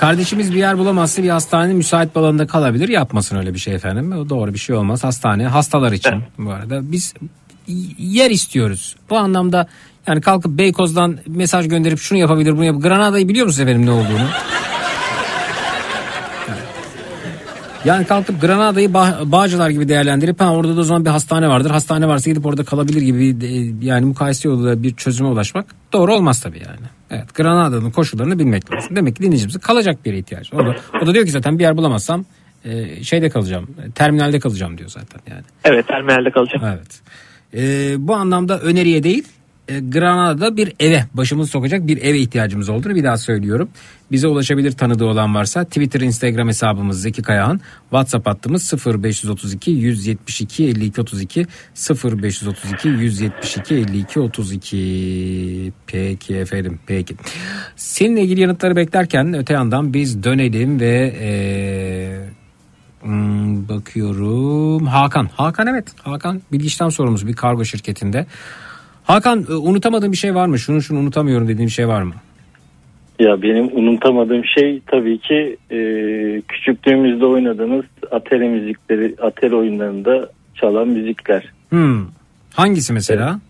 Kardeşimiz bir yer bulamazsa bir hastanenin müsait bir alanında kalabilir. Yapmasın öyle bir şey efendim. O doğru bir şey olmaz. Hastane hastalar için bu arada. Biz yer istiyoruz. Bu anlamda yani kalkıp Beykoz'dan mesaj gönderip şunu yapabilir bunu yap. Granada'yı biliyor musunuz efendim ne olduğunu? Yani kalkıp Granada'yı Bağ- Bağcılar gibi değerlendirip ha orada da o zaman bir hastane vardır. Hastane varsa gidip orada kalabilir gibi de- yani mukayese yoluyla bir çözüme ulaşmak doğru olmaz tabii yani. Evet Granada'nın koşullarını bilmek lazım. Demek ki dinleyicimizin kalacak bir yere ihtiyacı. var. O da, o da diyor ki zaten bir yer bulamazsam e, şeyde kalacağım. e, Terminalde kalacağım diyor zaten yani. Evet terminalde kalacağım. Evet. E, bu anlamda öneriye değil e, Granada'da bir eve başımızı sokacak bir eve ihtiyacımız olduğunu bir daha söylüyorum. Bize ulaşabilir tanıdığı olan varsa Twitter, Instagram hesabımız Zeki Kayağan, WhatsApp hattımız 0532 172 52 32 0532 172 52 32 Peki efendim peki. Seninle ilgili yanıtları beklerken öte yandan biz dönelim ve eee Hmm, bakıyorum. Hakan. Hakan evet. Hakan bilgi işlem sorumlusu bir kargo şirketinde. Hakan e, unutamadığın bir şey var mı? Şunu şunu unutamıyorum dediğin bir şey var mı? Ya benim unutamadığım şey tabii ki e, küçüklüğümüzde oynadığımız Atari müzikleri, Atari oyunlarında çalan müzikler. Hmm. Hangisi mesela?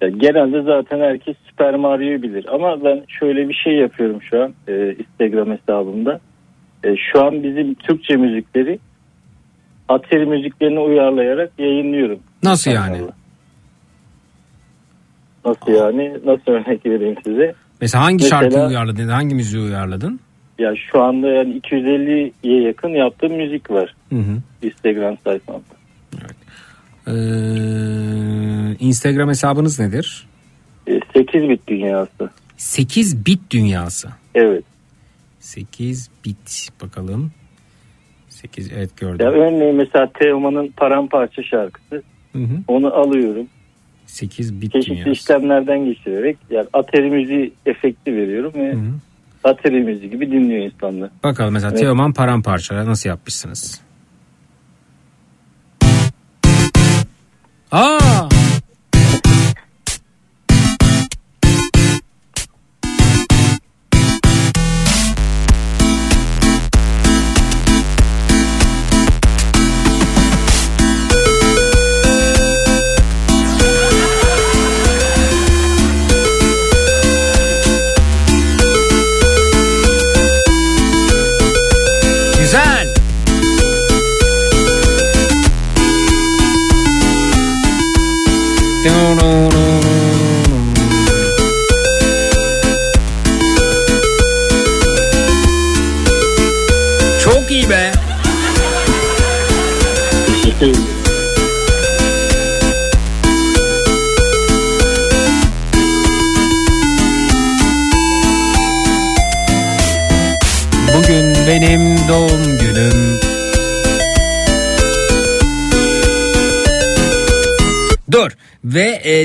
Ya genelde zaten herkes Super Mario'yu bilir ama ben şöyle bir şey yapıyorum şu an e, Instagram hesabımda. E, şu an bizim Türkçe müzikleri Atari müziklerini uyarlayarak yayınlıyorum. Nasıl yani? Nasıl yani? Nasıl örnek vereyim size? Mesela hangi Mesela- şarkıyı uyarladın? Hangi müziği uyarladın? Ya şu anda yani 250'ye yakın yaptığım müzik var Hı hı. Instagram sayfamda. Ee, Instagram hesabınız nedir? E, 8 bit dünyası. 8 bit dünyası. Evet. 8 bit bakalım. 8 evet gördüm. Ya örneğin mesela Teoman'ın Paramparça şarkısı. Hı hı. Onu alıyorum. 8 bit Çeşitli dünyası. işlemlerden geçirerek yani Atari müziği efekti veriyorum ve Hı hı. Atari müziği gibi dinliyor insanlar. Bakalım mesela Evet. Teoman paramparça nasıl yapmışsınız? Aa!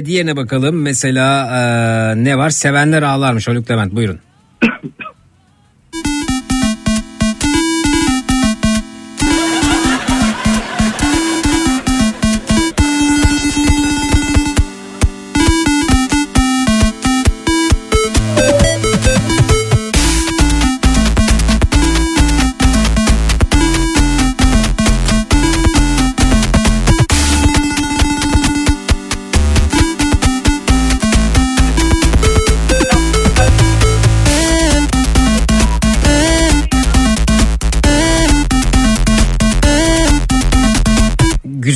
Diğerine bakalım? Mesela e, ne var? Sevenler ağlarmış Haluk Levent buyurun.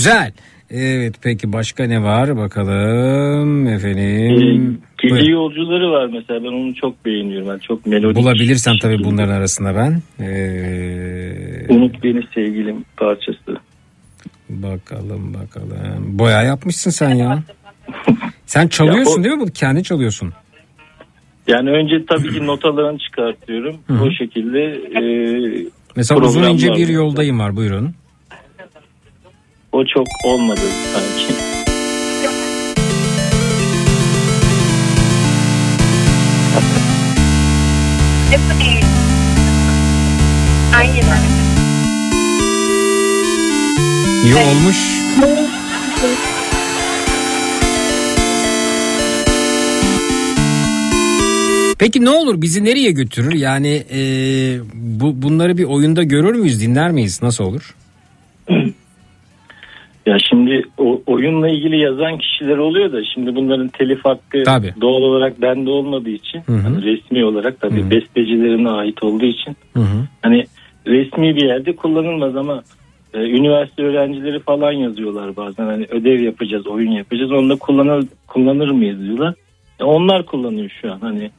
Güzel. Evet peki başka ne var bakalım efendim. Gece Buyurun. yolcuları var mesela ben onu çok beğeniyorum. Ben çok melodik. Bulabilirsem tabii bunların arasında ben. Ee, Unut beni sevgilim parçası. bakalım bakalım. Boya yapmışsın sen ya. Sen çalıyorsun Ya o- değil mi bu? Kendi çalıyorsun. Yani önce tabii ki notalarını çıkartıyorum. O şekilde e, Mesela uzun ince bir yoldayım var buyurun. O çok olmadı sanki. İyi olmuş. Peki ne olur bizi nereye götürür? Yani e, bu bunları bir oyunda görür müyüz, dinler miyiz? Nasıl olur? Ya şimdi o oyunla ilgili yazan kişiler oluyor da şimdi bunların telif hakkı Tabii. doğal olarak bende olmadığı için Hı hı. hani resmi olarak tabii Hı hı. bestecilerine ait olduğu için Hı hı. hani resmi bir yerde kullanılmaz ama e, üniversite öğrencileri falan yazıyorlar bazen hani ödev yapacağız oyun yapacağız onu da kullanır, kullanır mıyız diyorlar. E, onlar kullanıyor şu an hani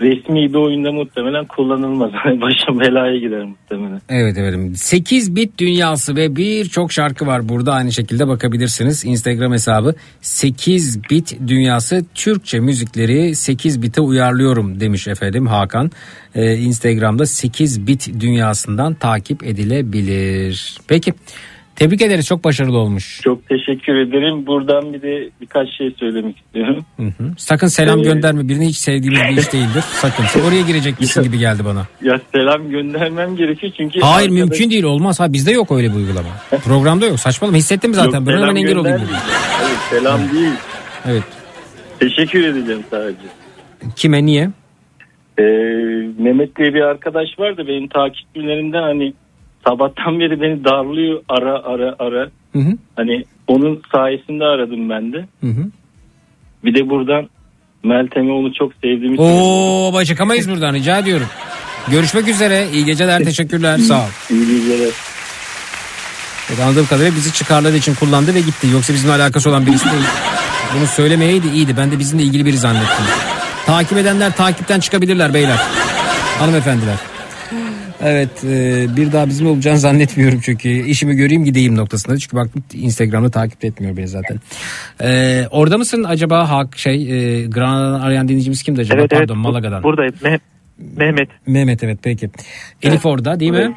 resmi bir oyunda muhtemelen kullanılmaz. Başım belaya gider muhtemelen. Evet evet. 8 bit dünyası ve birçok şarkı var burada aynı şekilde bakabilirsiniz. Instagram hesabı 8 bit dünyası Türkçe müzikleri 8 bite uyarlıyorum demiş efendim Hakan. Ee, Instagram'da 8 bit dünyasından takip edilebilir. Peki tebrik ederiz çok başarılı olmuş. Çok teşekkür ederim. Buradan bir de birkaç şey söylemek istiyorum. Hı hı. Sakın selam Ee, gönderme birini hiç sevdiğimiz bir iş değildir. Sakın oraya girecekmişsin gibi geldi bana. Ya selam göndermem gerekiyor çünkü... Hayır arkadaş- mümkün değil olmaz. Ha bizde yok öyle bir uygulama. Programda yok. Saçmalama hissettim zaten. Yok, ben hemen engel olayım dedim. Hayır, selam değil. Evet. Teşekkür edeceğim sadece. Kime niye? Ee, Mehmet diye bir arkadaş var da benim takipçilerimden hani sabahtan beri beni darlıyor ara ara ara. Hı hı. Hani onun sayesinde aradım ben de. Hı hı. Bir de buradan Meltem'e onu çok sevdiğimi Oo baba çıkamayız buradan rica ediyorum. Görüşmek üzere. İyi geceler. Teşekkürler. Sağ ol. İyi geceler. Evet, anladığım kadarıyla bizi çıkarları için kullandı ve gitti. Yoksa bizimle alakası olan birisi değil. Bunu söylemeyeydi iyiydi. Ben de bizimle ilgili biri zannettim. Takip edenler takipten çıkabilirler beyler. Hanımefendiler. Evet e, bir daha bizim olacağını zannetmiyorum çünkü işimi göreyim gideyim noktasında. Çünkü baktım Instagram'da takip etmiyor beni zaten. E, orada mısın acaba Hak şey e, Granada'dan arayan dinleyicimiz kimdi acaba? Evet, evet. Pardon Malaga'dan. Buradayım. Me- Mehmet. Mehmet evet peki. Elif orada değil mi?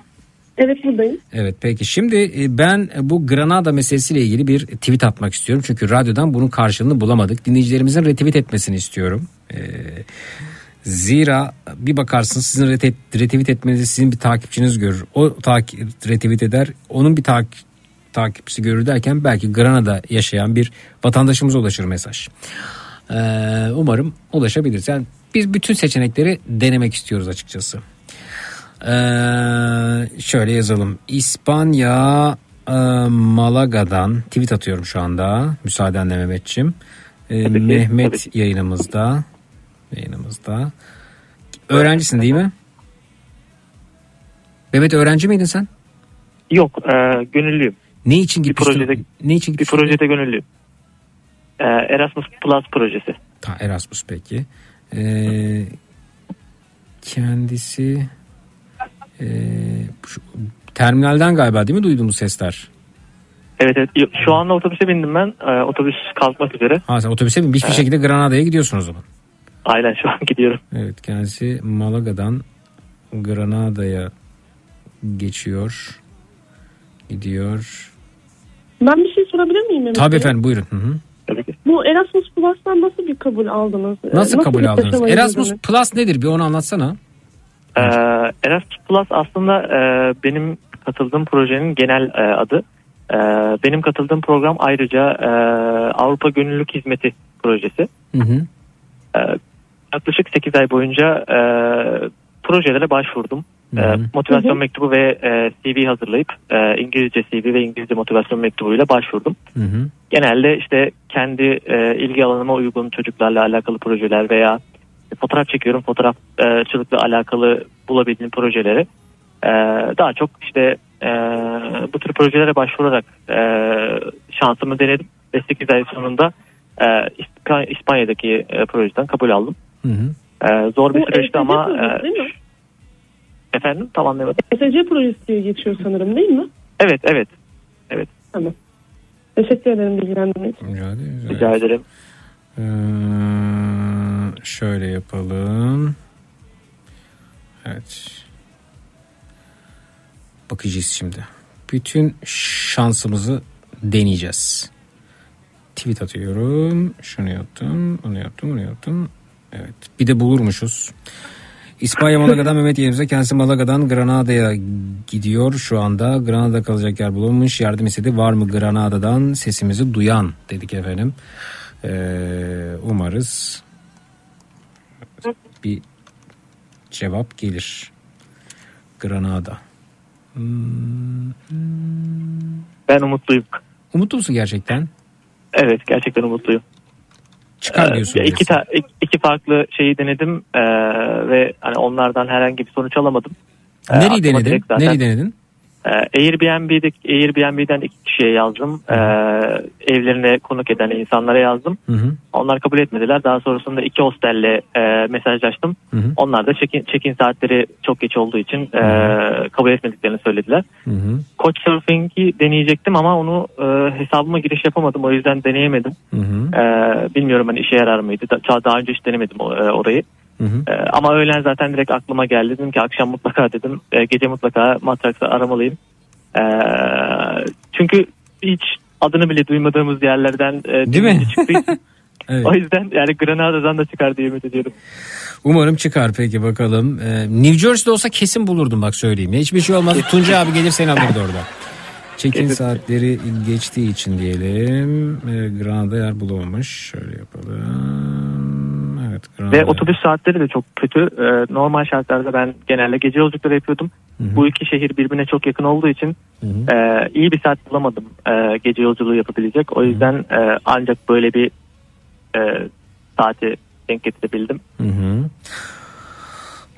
Evet buradayım. Evet peki şimdi e, ben bu Granada meselesiyle ilgili bir tweet atmak istiyorum. Çünkü radyodan bunun karşılığını bulamadık. Dinleyicilerimizin retweet etmesini istiyorum. Ee, zira bir bakarsınız sizin retweet etmenizi sizin bir takipçiniz görür. O takip retweet eder. Onun bir takip takipçisi görür derken belki Granada yaşayan bir vatandaşımıza ulaşır mesaj. Ee, umarım ulaşabiliriz. Yani biz bütün seçenekleri denemek istiyoruz açıkçası. Ee, şöyle yazalım. İspanya e, Malaga'dan tweet atıyorum şu anda. Müsaadenle Mehmetçim. Ee, ki, Mehmet yayınımızda. Yayınımızda. Öğrencisin değil mi? Mehmet öğrenci miydin sen? Yok e, gönüllüyüm. Ne için Bir gitmiştin? projede, ne için bir gitmiştin? projede gönüllüyüm. E, Erasmus Plus projesi. Ta, Erasmus peki. Ee, kendisi ee, şu- terminalden galiba değil mi duyduğumuz sesler? Evet evet. Şu anda otobüse bindim ben. E, otobüs kalkmak üzere. Ha sen otobüse bin hiçbir Evet. şekilde Granada'ya gidiyorsun o zaman. Aynen şu an gidiyorum. Evet kendisi Malaga'dan Granada'ya geçiyor. Gidiyor. Ben bir şey sorabilir miyim? Mehmet Tabii Bey? efendim buyurun. Hı hı. Bu Erasmus Plus'tan nasıl bir kabul aldınız? Ee, Nasıl kabul aldınız? Erasmus yürüdünüz? Plus nedir bir onu anlatsana. Ee, Erasmus Plus aslında e, benim katıldığım projenin genel e, adı. E, benim katıldığım program ayrıca e, Avrupa Gönüllülük Hizmeti projesi. Hı hı. E, yaklaşık 8 ay boyunca e, projelere başvurdum. E, motivasyon Hı hı. mektubu ve e, CV hazırlayıp e, İngilizce CV ve İngilizce motivasyon mektubuyla başvurdum. Hı hı. Genelde işte kendi e, ilgi alanıma uygun çocuklarla alakalı projeler veya fotoğraf çekiyorum fotoğrafçılıkla alakalı bulabildiğim projeleri e, daha çok işte e, bu tür projelere başvurarak e, şansımı denedim ve 8 ay sonunda e, İsp- İspanya'daki e, projeden kabul aldım. Hı hı. E, zor bir Bu süreçti ESC ama projesi e, değil mi? efendim tamam anlayamadım. ESC projesi diye geçiyor sanırım değil mi? Evet evet evet Tamam. Teşekkür ederim bilgilendirmek için. Rica ederim. rica ederim. Ee, şöyle yapalım. Evet. Bakacağız şimdi. Bütün şansımızı deneyeceğiz. Tweet atıyorum. Şunu yaptım, onu yaptım, onu yaptım. Evet. Bir de bulurmuşuz. İspanya Malaga'dan Mehmet yerimize kendisi Malaga'dan Granada'ya gidiyor şu anda. Granada kalacak yer bulunmuş. Yardım istedi. Var mı Granada'dan sesimizi duyan dedik efendim. Ee, umarız bir cevap gelir. Granada. Hmm, Ben umutluyum. Umutlu musun gerçekten? Evet gerçekten umutluyum. Çıkar Ee, diyorsun. ya iki, ta- iki- farklı şeyi denedim ee, ve hani onlardan herhangi bir sonuç alamadım. Ee, Nereyi denedin? Nereyi denedin? Ee, Airbnb'deki Airbnb'den iki kişiye yazdım. Ee, evlerine konuk eden insanlara yazdım. Hı hı. Onlar kabul etmediler. Daha sonrasında iki hostelle e, mesajlaştım. Hı hı. Onlar da check-in, check-in saatleri çok geç olduğu için e, kabul etmediklerini söylediler. Hı hı. Couchsurfing'i deneyecektim ama onu e, hesabıma giriş yapamadım. O yüzden deneyemedim. Hı hı. E, bilmiyorum hani işe yarar mıydı. Da- Daha önce hiç denemedim e, orayı. Hı hı. E, ama öğlen zaten direkt aklıma geldi. Dedim ki akşam mutlaka dedim. e, gece mutlaka Matrax'ı aramalıyım. E, çünkü hiç adını bile duymadığımız yerlerden e, Değil mi? çıktığı. Evet. O yüzden yani Granada'dan da çıkar diye ümit ediyorum. Umarım çıkar peki bakalım. Ee, New Jersey'de olsa kesin bulurdum bak söyleyeyim. Hiçbir şey olmaz. Tuncay abi gelir seni alırdı orada. Check-in saatleri geçtiği için diyelim. Ee, Granada yer bulamamış. Şöyle yapalım. Evet. Ve otobüs saatleri de çok kötü. E, normal şartlarda ben genelde gece yolculukları yapıyordum. Bu iki şehir birbirine çok yakın olduğu için e, iyi bir saat bulamadım e, gece yolculuğu yapabilecek. O yüzden e, ancak böyle bir e, saati denk getirebildim. Hı hı.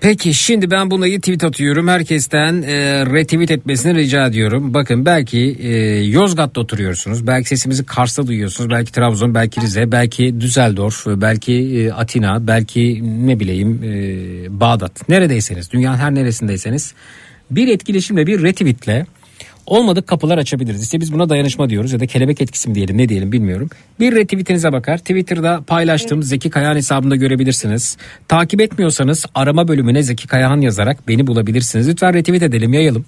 Peki şimdi ben buna tweet atıyorum. Herkesten e, retweet etmesini rica ediyorum. Bakın belki e, Yozgat'ta oturuyorsunuz. Belki sesimizi Kars'ta duyuyorsunuz. Belki Trabzon, belki Rize, belki Düsseldorf, belki e, Atina, belki ne bileyim e, Bağdat. Neredeyseniz, dünyanın her neresindeyseniz bir etkileşimle, bir retweetle olmadık kapılar açabiliriz. İşte biz buna dayanışma diyoruz ya da kelebek etkisi mi diyelim ne diyelim bilmiyorum. Bir retweetinize bakar. Twitter'da paylaştığım Zeki Kayahan hesabında görebilirsiniz. Takip etmiyorsanız arama bölümüne Zeki Kayahan yazarak beni bulabilirsiniz. Lütfen retweet edelim yayalım.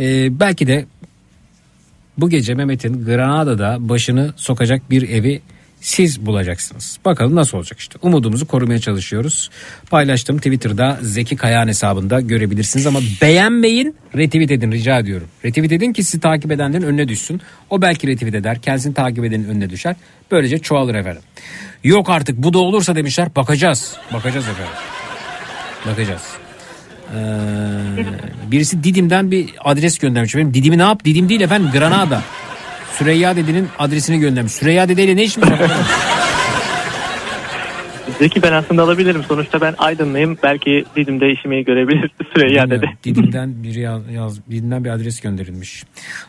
Ee, belki de bu gece Mehmet'in Granada'da başını sokacak bir evi siz bulacaksınız. Bakalım nasıl olacak işte. Umudumuzu korumaya çalışıyoruz. Paylaştım Twitter'da Zeki Kayağan hesabında görebilirsiniz ama beğenmeyin retweet edin rica ediyorum. Retweet edin ki sizi takip edenlerin önüne düşsün. O belki retweet eder kendisini takip edenin önüne düşer. Böylece çoğalır efendim. Yok artık bu da olursa demişler bakacağız. Bakacağız efendim. Bakacağız. Ee, birisi Didim'den bir adres göndermiş. Benim Didim'i ne yap? Didim değil efendim Granada. Süreyya dedenin adresini göndermiş. Süreyya dedeyle ne işmiş? Zeki ben aslında alabilirim. Sonuçta ben Aydınlıyım. Belki Didim'de işimi görebilir Süreyya dedi. Didim'den biri yaz, yaz Didim'den bir adres gönderilmiş.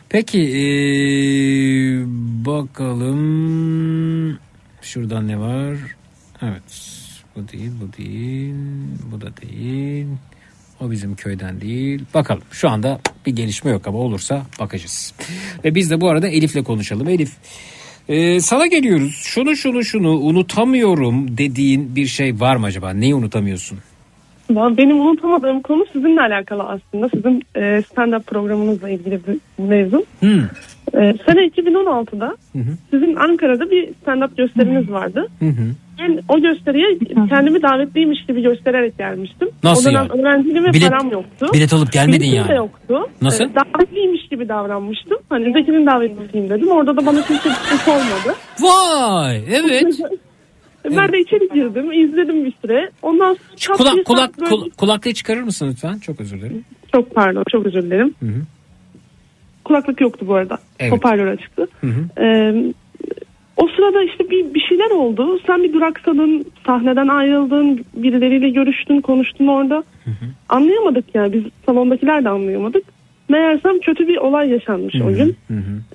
Peki ee, bakalım şuradan ne var? Evet bu değil bu değil bu da değil. O bizim köyden değil. Bakalım şu anda bir gelişme yok ama olursa bakacağız. Ve biz de bu arada Elif'le konuşalım. Elif ee, sana geliyoruz. Şunu şunu şunu unutamıyorum dediğin bir şey var mı acaba? Neyi unutamıyorsun? Benim unutamadığım konu sizinle alakalı aslında. Sizin e, stand-up programınızla ilgili bir mevzu. Hmm. E, sene 2016'da Hı hı. sizin Ankara'da bir stand-up gösteriniz vardı. Hı hı. Ben o gösteriye kendimi davetliymiş gibi göstererek gelmiştim. Nasıl o dönem yani? öğrenciliğim ve Bilet- param yoktu. bilet alıp gelmedin Biletim yani. de yoktu. Nasıl? E, davetliymiş gibi davranmıştım. Hani Zeki'nin davetlisiyim dedim. Orada da bana kimse bir şey sormadı. Vay evet. ben de içeri girdim, izledim bir süre. Ondan sonra çat Kulak kulak böyle- kul- kulaklığı çıkarır mısın lütfen? Çok özür dilerim. Çok pardon, çok özür dilerim. Hı hı. Kulaklık yoktu bu arada. Evet. Hoparlör açıktı. Hı hı. Ee, o sırada işte bir, bir şeyler oldu. Sen bir duraksadın, sahneden ayrıldın, birileriyle görüştün, konuştun orada. Anlayamadık yani biz salondakiler de anlayamadık. Meğersem kötü bir olay yaşanmış o gün.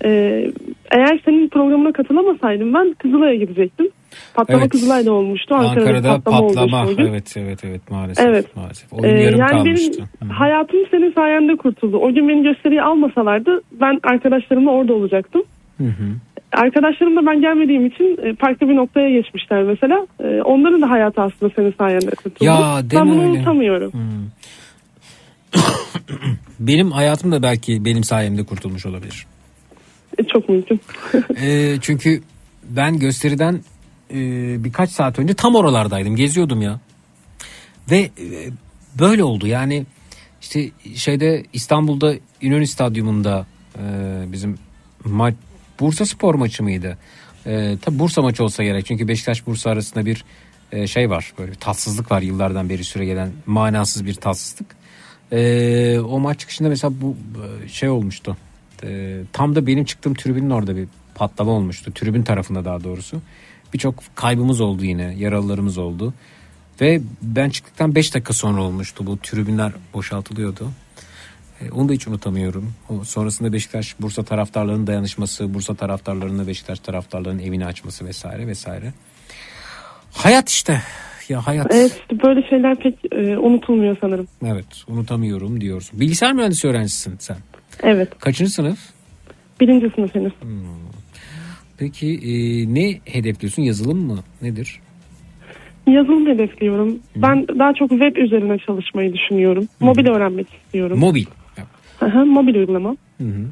Ee, eğer senin programına katılamasaydım ben Kızılay'a gidecektim. Patlama Evet. Kızılay'da olmuştu. Ankara'da, Ankara'da patlama, patlama. o gün. Evet evet evet maalesef. Evet. Maalesef. Oyun Ee, yarım yani kalmıştı. benim hayatım senin sayende kurtuldu. O gün beni gösteriye almasalardı ben arkadaşlarımla orada olacaktım. Hı hı. Arkadaşlarım da ben gelmediğim için e, farklı bir noktaya geçmişler mesela. E, onların da hayatı aslında senin sayende kurtuldu. Ya, ben bunu öyle. unutamıyorum. Benim hayatım da belki benim sayemde kurtulmuş olabilir. E, çok mümkün. Ee, çünkü ben gösteriden e, birkaç saat önce tam oralardaydım. Geziyordum ya. Ve e, böyle oldu yani işte şeyde İstanbul'da İnönü Stadyumunda e, bizim ma- Bursa Spor maçı mıydı? E, tabi Bursa maçı olsa gerek çünkü Beşiktaş Bursa arasında bir e, şey var böyle bir tatsızlık var yıllardan beri süre gelen manasız bir tatsızlık. E, o maç çıkışında mesela bu e, şey olmuştu. E, tam da benim çıktığım tribünün orada bir patlama olmuştu. Tribün tarafında daha doğrusu. Birçok kaybımız oldu yine. Yaralılarımız oldu. Ve ben çıktıktan 5 dakika sonra olmuştu bu tribünler boşaltılıyordu. E, onu da hiç unutamıyorum. O sonrasında Beşiktaş Bursa taraftarlarının dayanışması, Bursa taraftarlarının Beşiktaş taraftarlarının evini açması vesaire vesaire. Hayat işte. Ya hayat. Evet böyle şeyler pek e, unutulmuyor sanırım. Evet, unutamıyorum diyorsun. Bilgisayar mühendisi öğrencisin sen. Evet. Kaçıncı sınıf? Birinci sınıf henüz. Peki e, ne hedefliyorsun? Yazılım mı? Nedir? Yazılım hedefliyorum. Ben daha çok web üzerine çalışmayı düşünüyorum. Mobil öğrenmek istiyorum. Mobil. Aha, mobil uygulama. Hı hı.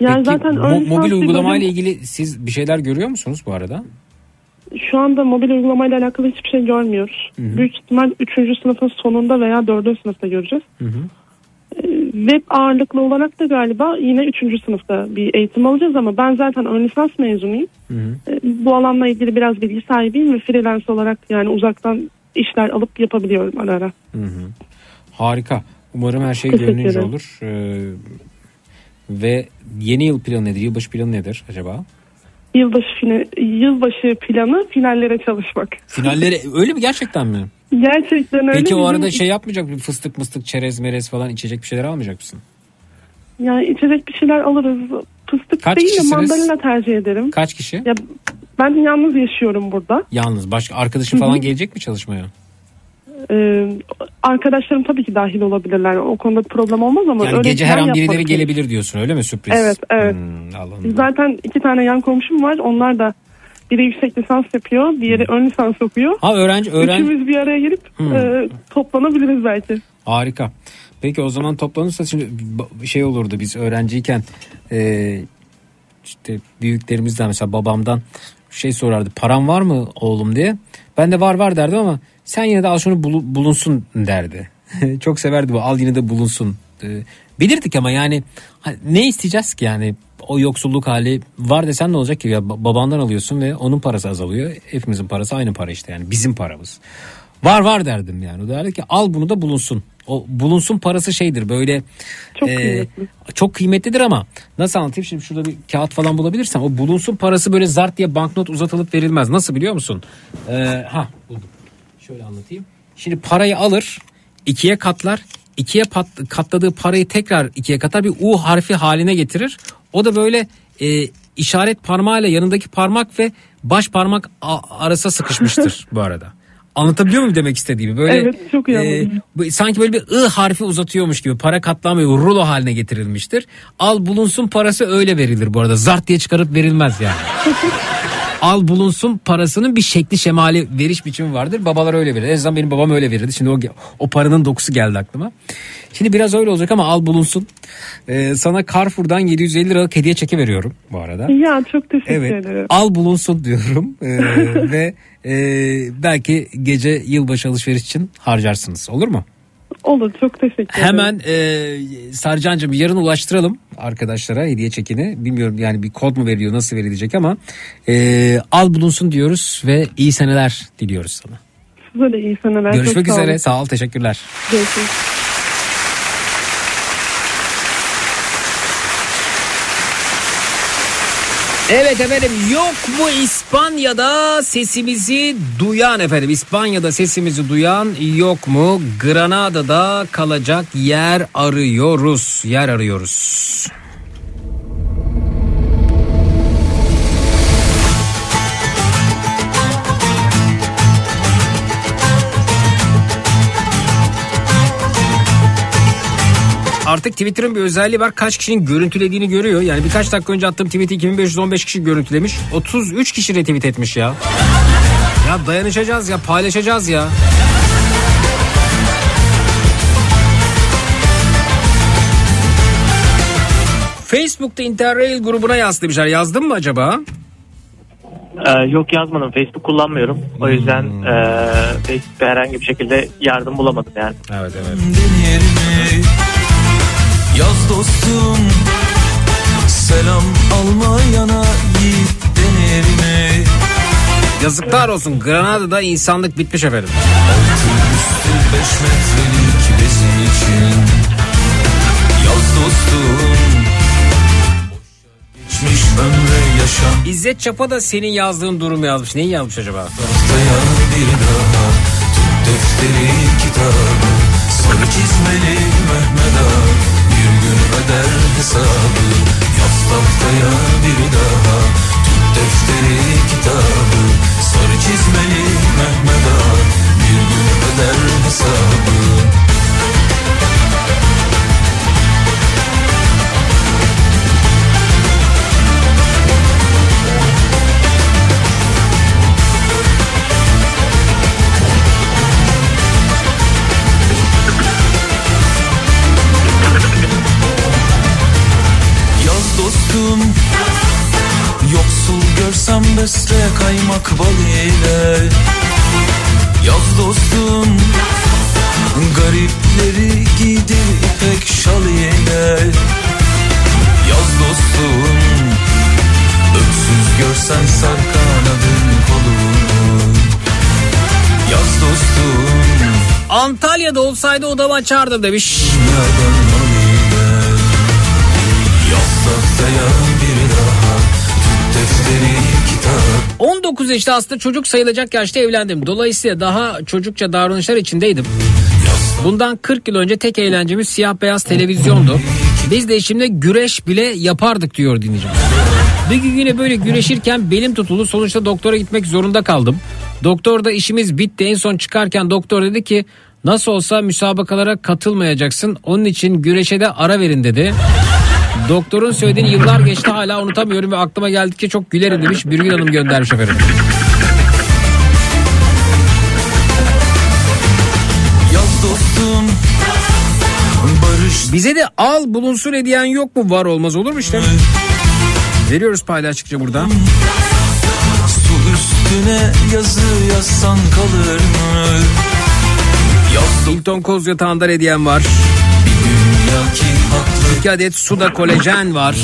Yani Peki, zaten mo- mobil uygulamayla bölüm- ilgili siz bir şeyler görüyor musunuz bu arada? Şu anda mobil uygulamayla alakalı hiçbir şey görmüyoruz. Hı hı. Büyük ihtimal 3. sınıfın sonunda veya 4. sınıfta göreceğiz. Hı hı. Ee, Web ağırlıklı olarak da galiba yine 3. sınıfta bir eğitim alacağız ama ben zaten ön lisans mezunuyum. Hı hı. Ee, Bu alanla ilgili biraz bilgi sahibiyim ve freelance olarak yani uzaktan işler alıp yapabiliyorum ara ara. Hı hı. Harika. Umarım her şey Teşekkür gönlünce ederim. olur. Ee, ve yeni yıl planı nedir? Yılbaşı planı nedir acaba? Yılbaşı, fina- yılbaşı planı finallere çalışmak. Finalleri öyle mi gerçekten mi? Gerçekten öyle. Peki o Bizim- arada şey yapmayacak mısın? Fıstık mıstık çerez merez falan içecek bir şeyler almayacak mısın? Yani içecek bir şeyler alırız. Fıstık Kaç değil de kişisiniz? mandalina tercih ederim. Kaç kişi? Ya ben yalnız yaşıyorum burada. Yalnız. Başka arkadaşın Hı hı. falan gelecek mi çalışmaya? Ee, arkadaşlarım tabii ki dahil olabilirler. O konuda problem olmaz ama Yani öyle gece her an birileri yapmadık. gelebilir diyorsun öyle mi sürpriz? Evet, evet. Hmm. Zaten iki tane yan komşum var. Onlar da biri yüksek lisans yapıyor, diğeri ön lisans okuyor. Ha öğrenci öğrenci Üçümüz bir araya gelip Hmm. e, toplanabiliriz belki. harika. Peki o zaman toplanırsa şimdi şey olurdu biz öğrenciyken e, işte büyüklerimizden mesela babamdan şey sorardı param var mı oğlum diye. Ben de var var derdim ama sen yine de al şunu bulu- bulunsun derdi. Çok severdi bu al yine de bulunsun. E, bilirdik ama yani ne isteyeceğiz ki yani o yoksulluk hali var desen ne olacak ki ya Ba- babandan alıyorsun ve onun parası azalıyor. Hepimizin parası aynı para işte yani bizim paramız. Var var derdim yani. O derdi ki al bunu da bulunsun. O bulunsun parası şeydir böyle Çok e, kıymetli. çok kıymetlidir ama nasıl anlatayım şimdi şurada bir kağıt falan bulabilirsem o bulunsun parası böyle zart diye banknot uzatılıp verilmez. Nasıl biliyor musun? Ee, ha buldum. Şöyle anlatayım. Şimdi parayı alır ikiye katlar ikiye pat- katladığı parayı tekrar ikiye katar bir U harfi haline getirir. O da böyle e, işaret parmağıyla yanındaki parmak ve baş parmak arasına sıkışmıştır bu arada. Anlatabiliyor muyum demek istediğimi? Böyle Evet, çok iyi bu- sanki böyle bir I harfi uzatıyormuş gibi para katlanmıyor rulo haline getirilmiştir. Al bulunsun parası öyle verilir bu arada. Zart diye çıkarıp verilmez yani. Al bulunsun parasının bir şekli şemali veriş biçimi vardır. Babalar öyle verir. En azından benim babam öyle verirdi. Şimdi o, o paranın dokusu geldi aklıma. Şimdi biraz öyle olacak ama al bulunsun. Ee, sana Carrefour'dan 750 liralık hediye çeki veriyorum bu arada. Ya çok teşekkür Evet. ederim. Al bulunsun diyorum. Ee, ve e, belki gece yılbaşı alışveriş için harcarsınız. Olur mu? Olur çok teşekkür ederim. Hemen e, Sarcan'cığım yarın ulaştıralım arkadaşlara hediye çekini. Bilmiyorum yani bir kod mu veriliyor nasıl verilecek ama e, al bulunsun diyoruz ve iyi seneler diliyoruz sana. Size de iyi seneler. Görüşmek Çok sağ olun. üzere sağ ol teşekkürler. Görüşürüz. Evet efendim yok mu İspanya'da sesimizi duyan efendim İspanya'da sesimizi duyan yok mu Granada'da kalacak yer arıyoruz yer arıyoruz. Artık Twitter'ın bir özelliği var. Kaç kişinin görüntülediğini görüyor. Yani birkaç dakika önce attığım tweet'i 2515 kişi görüntülemiş. 33 kişi retweet etmiş ya. Ya dayanışacağız ya paylaşacağız ya. Facebook'ta Interrail grubuna yaz demişler. Yazdın mı acaba? Ee, yok yazmadım. Facebook kullanmıyorum. O yüzden e, Facebook'ta herhangi bir şekilde yardım bulamadım yani. Evet evet. Yaz dostum Selam almayana git denerime Yazıklar olsun. Granada'da insanlık bitmiş efendim. Üstü beş metrelik bezi için Yaz dostum Geçmiş ömre yaşam İzzet Çapa da senin yazdığın durumu yazmış. Neyi yazmış acaba? Haftaya bir daha Tut defteri kitabı Sarı çizmeli eder hesabı. Yaz tahtaya bir daha. Tut defteri kitabı. Sarı çizmeli Mehmet Ağa. Bir gün öder hesabı besre kaymak bal ile. Yaz dostum Garipleri giydir ipek şal ile. Yaz dostum Öksüz görsen sar kanadın kolunu Yaz dostum Antalya'da olsaydı odamı açardım demiş. Yaz tahtaya bir daha Tut defteri 19 yaşta aslında çocuk sayılacak yaşta evlendim. Dolayısıyla daha çocukça davranışlar içindeydim. Bundan 40 yıl önce tek eğlencemiz siyah beyaz televizyondu. Biz de eşimle güreş bile yapardık diyor dinleyicim. Bir gün yine böyle güreşirken belim tutuldu. Sonuçta doktora gitmek zorunda kaldım. Doktor da işimiz bitti. En son çıkarken doktor dedi ki nasıl olsa müsabakalara katılmayacaksın. Onun için güreşe de ara verin dedi. Doktorun söylediğini yıllar geçti hala unutamıyorum ve aklıma geldikçe çok gülerim demiş. Birgül Hanım göndermiş efendim. Bize de al bulunsun hediyen yok mu? Var olmaz olur mu işte? Veriyoruz paylaştıkça burada. Su üstüne yazı yazsan kalır mı? Hilton Koz yatağından hediyem var. Dünya ki haklı 2 adet suda kolajen var.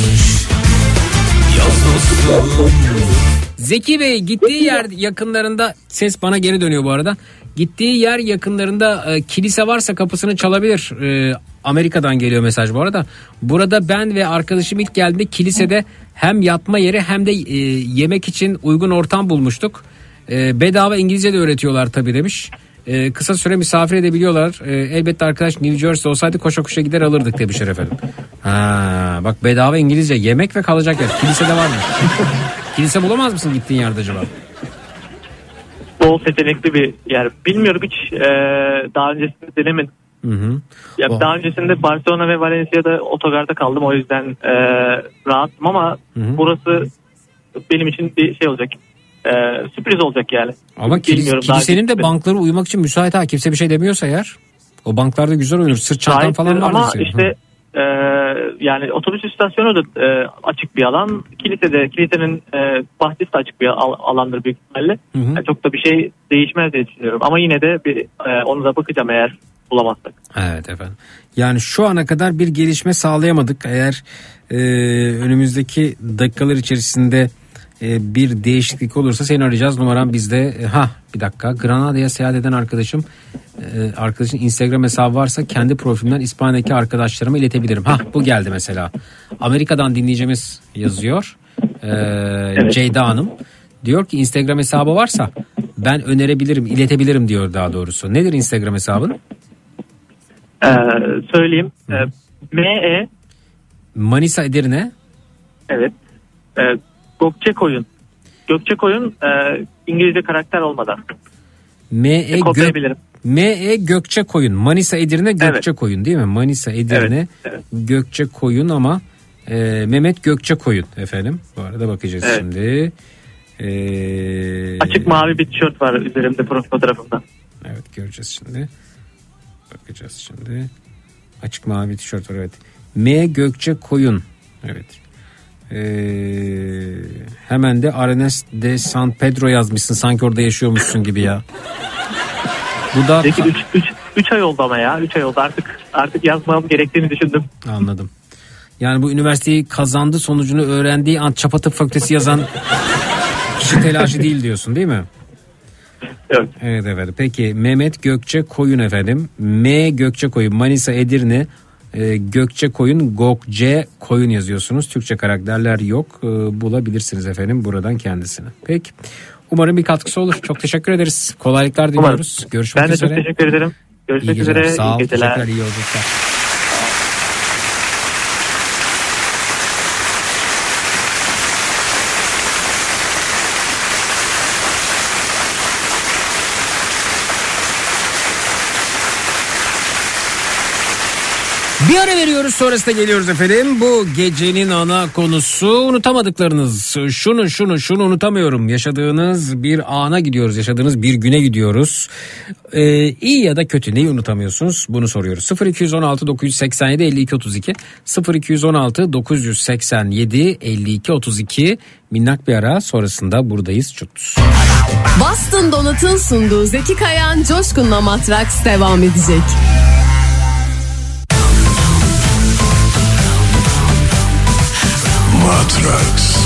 Zeki Bey gittiği yer yakınlarında ses bana geri dönüyor bu arada. Gittiği yer yakınlarında e, kilise varsa kapısını çalabilir. E, Amerika'dan geliyor mesaj bu arada. Burada ben ve arkadaşım ilk geldiğinde kilisede hem yatma yeri hem de e, yemek için uygun ortam bulmuştuk. E, bedava İngilizce de öğretiyorlar tabii demiş. E, kısa süre misafir edebiliyorlar. E, elbette arkadaş New Jersey olsaydı koşa koşa gider alırdık demişler efendim. Ha, bak bedava İngilizce yemek ve kalacak yer. Kilisede var mı? Kilise bulamaz mısın gittiğin yerde acaba? Bol seçenekli bir yer. Bilmiyorum hiç e, daha öncesinde denemedim. Hı hı. Ya Oh. daha öncesinde Barcelona ve Valencia'da otogarda kaldım o yüzden e, rahattım ama Hı hı. burası benim için bir şey olacak. E, sürpriz olacak yani. Ama daha kilisenin de bankları uyumak için müsait ha. Kimse bir şey demiyorsa eğer. O banklarda güzel oynuyor. Sırt çantan falan vardır ama senin. işte e, yani otobüs istasyonu da e, açık bir alan. Kilisede kilisenin e, bahçesi de açık bir al- alandır büyük ihtimalle. Hı hı. Yani çok da bir şey değişmez diye düşünüyorum. Ama yine de bir e, onu da bakacağım eğer bulamazsak. Evet efendim. Yani şu ana kadar bir gelişme sağlayamadık. Eğer e, önümüzdeki dakikalar içerisinde e, bir değişiklik olursa seni arayacağız. Numaram bizde. E, ha bir dakika. Granada'ya seyahat eden arkadaşım e, arkadaşın Instagram hesabı varsa kendi profilimden İspanya'daki arkadaşlarıma iletebilirim. Ha bu geldi mesela. Amerika'dan dinleyicimiz yazıyor. E, Ceyda Hanım. Diyor ki Instagram hesabı varsa ben önerebilirim, iletebilirim diyor daha doğrusu. Nedir Instagram hesabın? E, söyleyeyim. E, ME Manisa Edirne. evet. E, Gökçe Koyun. Gökçe Koyun e, İngilizce karakter olmadan. M.E. Gök, Kopyayabilirim. M.E. Gökçe Koyun. Manisa Edirne Gökçe Koyun değil mi? Manisa Edirne Evet, evet. Gökçe Koyun ama e, Mehmet Gökçe Koyun efendim. Bu arada bakacağız Evet. şimdi. E, Açık mavi bir tişört var üzerimde fotoğrafımda. Evet göreceğiz şimdi. Bakacağız şimdi. Açık mavi tişört var evet. M Gökçe Koyun. Evet. Ee, hemen de Arenas de San Pedro yazmışsın. Sanki orada yaşıyormuşsun gibi ya. Bu da Peki 3 ay oldu ama ya 3 ay oldu artık artık yazmam gerektiğini düşündüm. anladım. Yani bu üniversiteyi kazandı sonucunu öğrendiği an çapa tıp fakültesi yazan kişi telaşı değil diyorsun değil mi? Evet. Evet efendim. Peki Mehmet Gökçe Koyun efendim. M Gökçe Koyun Manisa Edirne e, Gökçe Koyun Gokce Koyun yazıyorsunuz. Türkçe karakterler yok. E, bulabilirsiniz efendim buradan kendisini. Peki. Umarım bir katkısı olur. Çok teşekkür ederiz. Kolaylıklar diliyoruz. Görüşmek Ben de üzere. çok teşekkür ederim. Görüşmek İyi üzere. Sağ ol. iyi geceler. Teşekkürler. iyi yolculuklar. diyoruz sonrasında geliyoruz efendim. Bu gecenin ana konusu unutamadıklarınız. Şunu şunu şunu unutamıyorum. Yaşadığınız bir ana gidiyoruz. Yaşadığınız bir güne gidiyoruz. Ee, iyi ya da kötü neyi unutamıyorsunuz bunu soruyoruz. 0216 987 52 32 0216 987 52 32 minnak bir ara sonrasında buradayız çut. Boston Donut'un sunduğu Zeki Kayan Coşkun'la Matraks devam edecek. Matrax.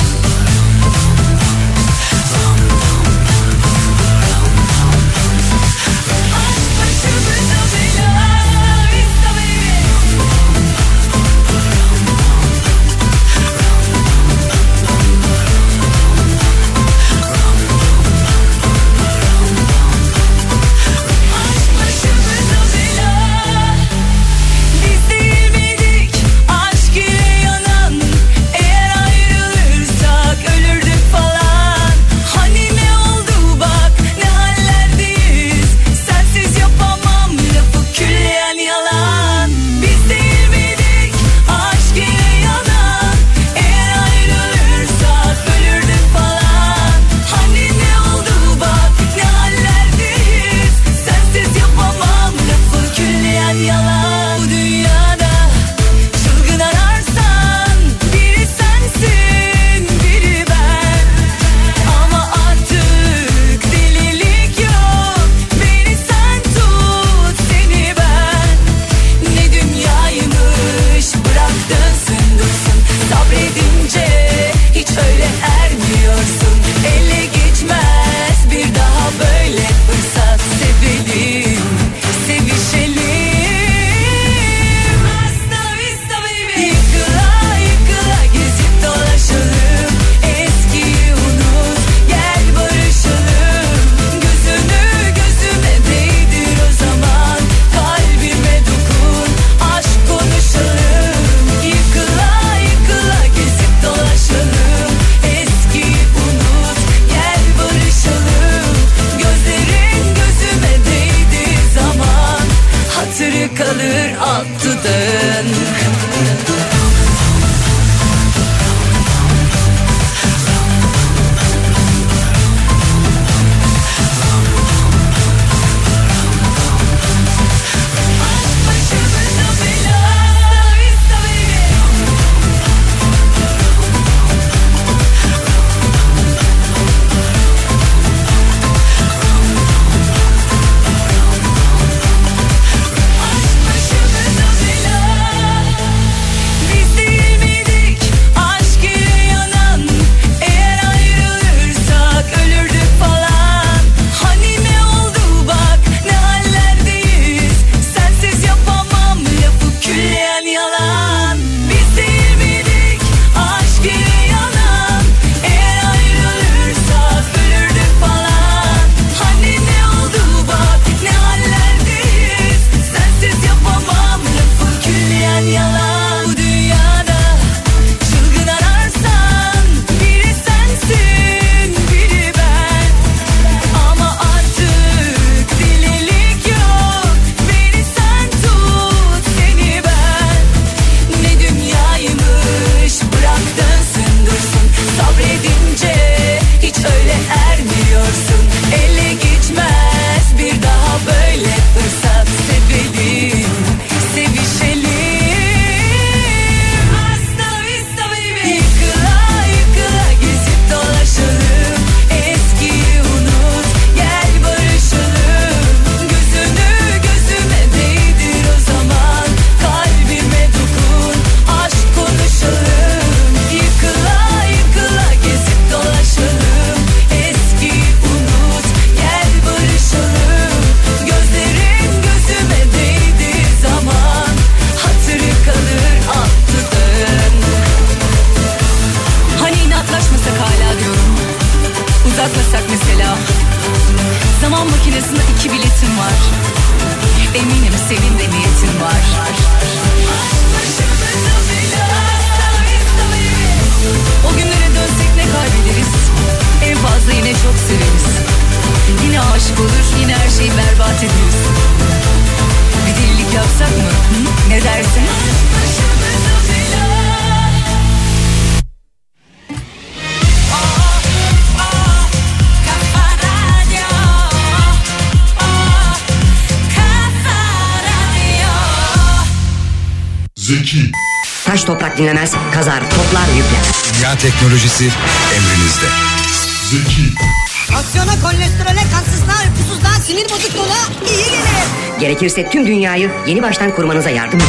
Gerekirse tüm dünyayı yeni baştan kurmanıza yardım eder.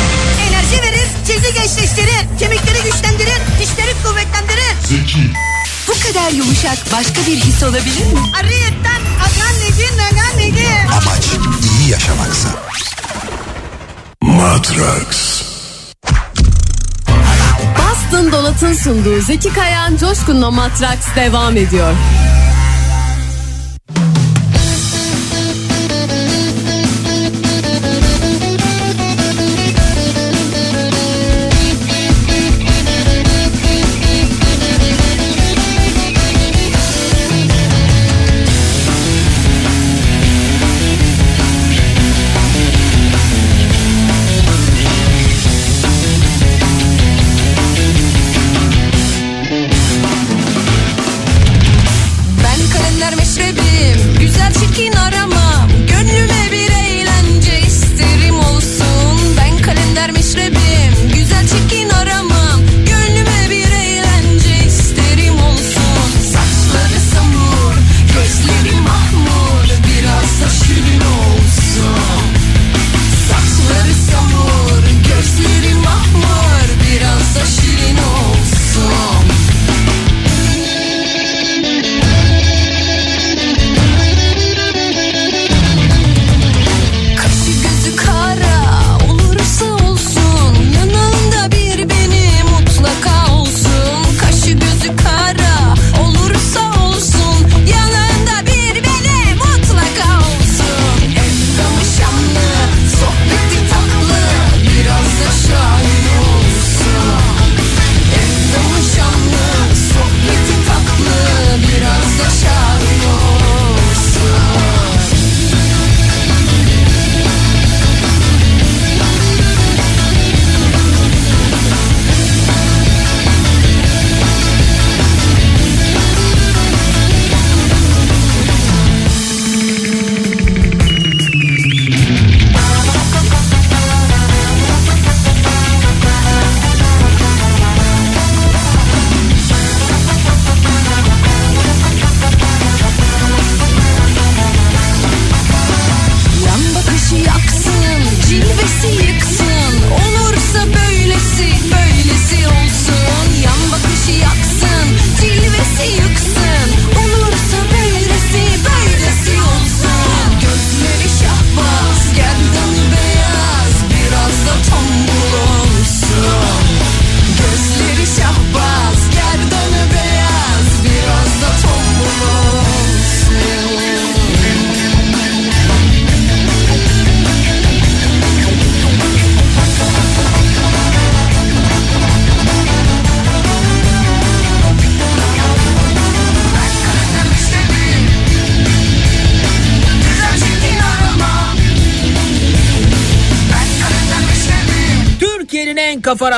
Enerji verir, cildi gençleştirir, kemikleri güçlendirir, dişleri kuvvetlendirir. Zeki. Bu kadar yumuşak başka bir his olabilir mi? Negi nagan negi. Amaç iyi yaşamaksa. Matrax. Boston Donat'ın sunduğu Zeki Kayan Coşkun'la Matraks devam ediyor.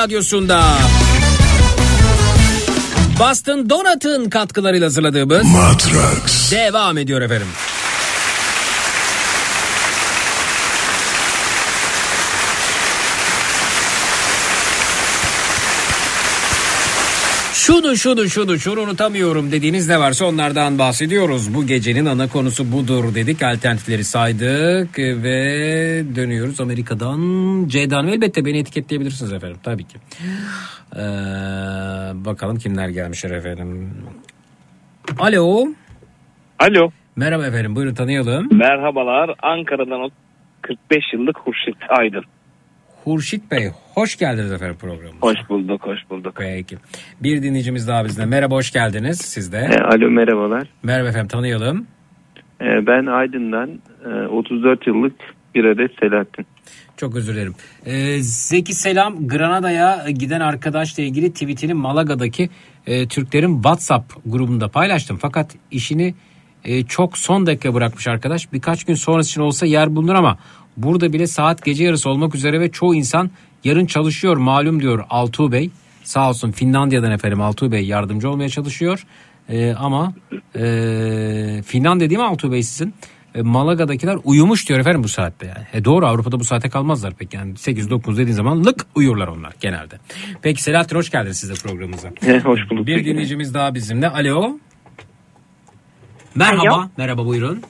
Radyosunda. Boston Donut'ın katkılarıyla hazırladığımız Matrax. devam ediyor efendim. Şunu şunu şunu şunu unutamıyorum dediğiniz ne varsa onlardan bahsediyoruz. Bu gecenin ana konusu budur dedik. Alternatifleri saydık ve dönüyoruz Amerika'dan. Ceydan elbette beni etiketleyebilirsiniz efendim tabii ki. Ee, bakalım kimler gelmişler efendim. Alo. Alo. Merhaba efendim buyurun tanıyalım. Merhabalar. Ankara'dan 45 yıllık Hurşit Aydın. Hurşit Bey hoş geldiniz efendim programımıza. Hoş bulduk, hoş bulduk. Peki. Bir dinleyicimiz daha bizde. Merhaba hoş geldiniz siz de. E, alo merhabalar. Merhaba efendim tanıyalım. E, ben Aydın'dan e, 34 yıllık bir adet Selahattin. Çok özür dilerim. Ee, Zeki Selam Granada'ya giden arkadaşla ilgili tweetini Malaga'daki e, Türklerin WhatsApp grubunda paylaştım. Fakat işini e, çok son dakika bırakmış arkadaş. Birkaç gün sonrası için olsa yer bulunur ama burada bile saat gece yarısı olmak üzere ve çoğu insan yarın çalışıyor malum diyor Altuğ Bey. Sağ olsun Finlandiya'dan efendim Altuğ Bey yardımcı olmaya çalışıyor. E, ama e, Finlandiya değil mi Altuğ Bey sizin? e, Malaga'dakiler uyumuş diyor efendim bu saatte yani. E doğru Avrupa'da bu saate kalmazlar pek yani 8-9 dediğin zaman lık uyurlar onlar genelde. Peki Selahattin hoş geldin siz de programımıza. hoş bulduk. Bir dinleyicimiz daha bizimle. Alo. Merhaba. Alo. Merhaba buyurun.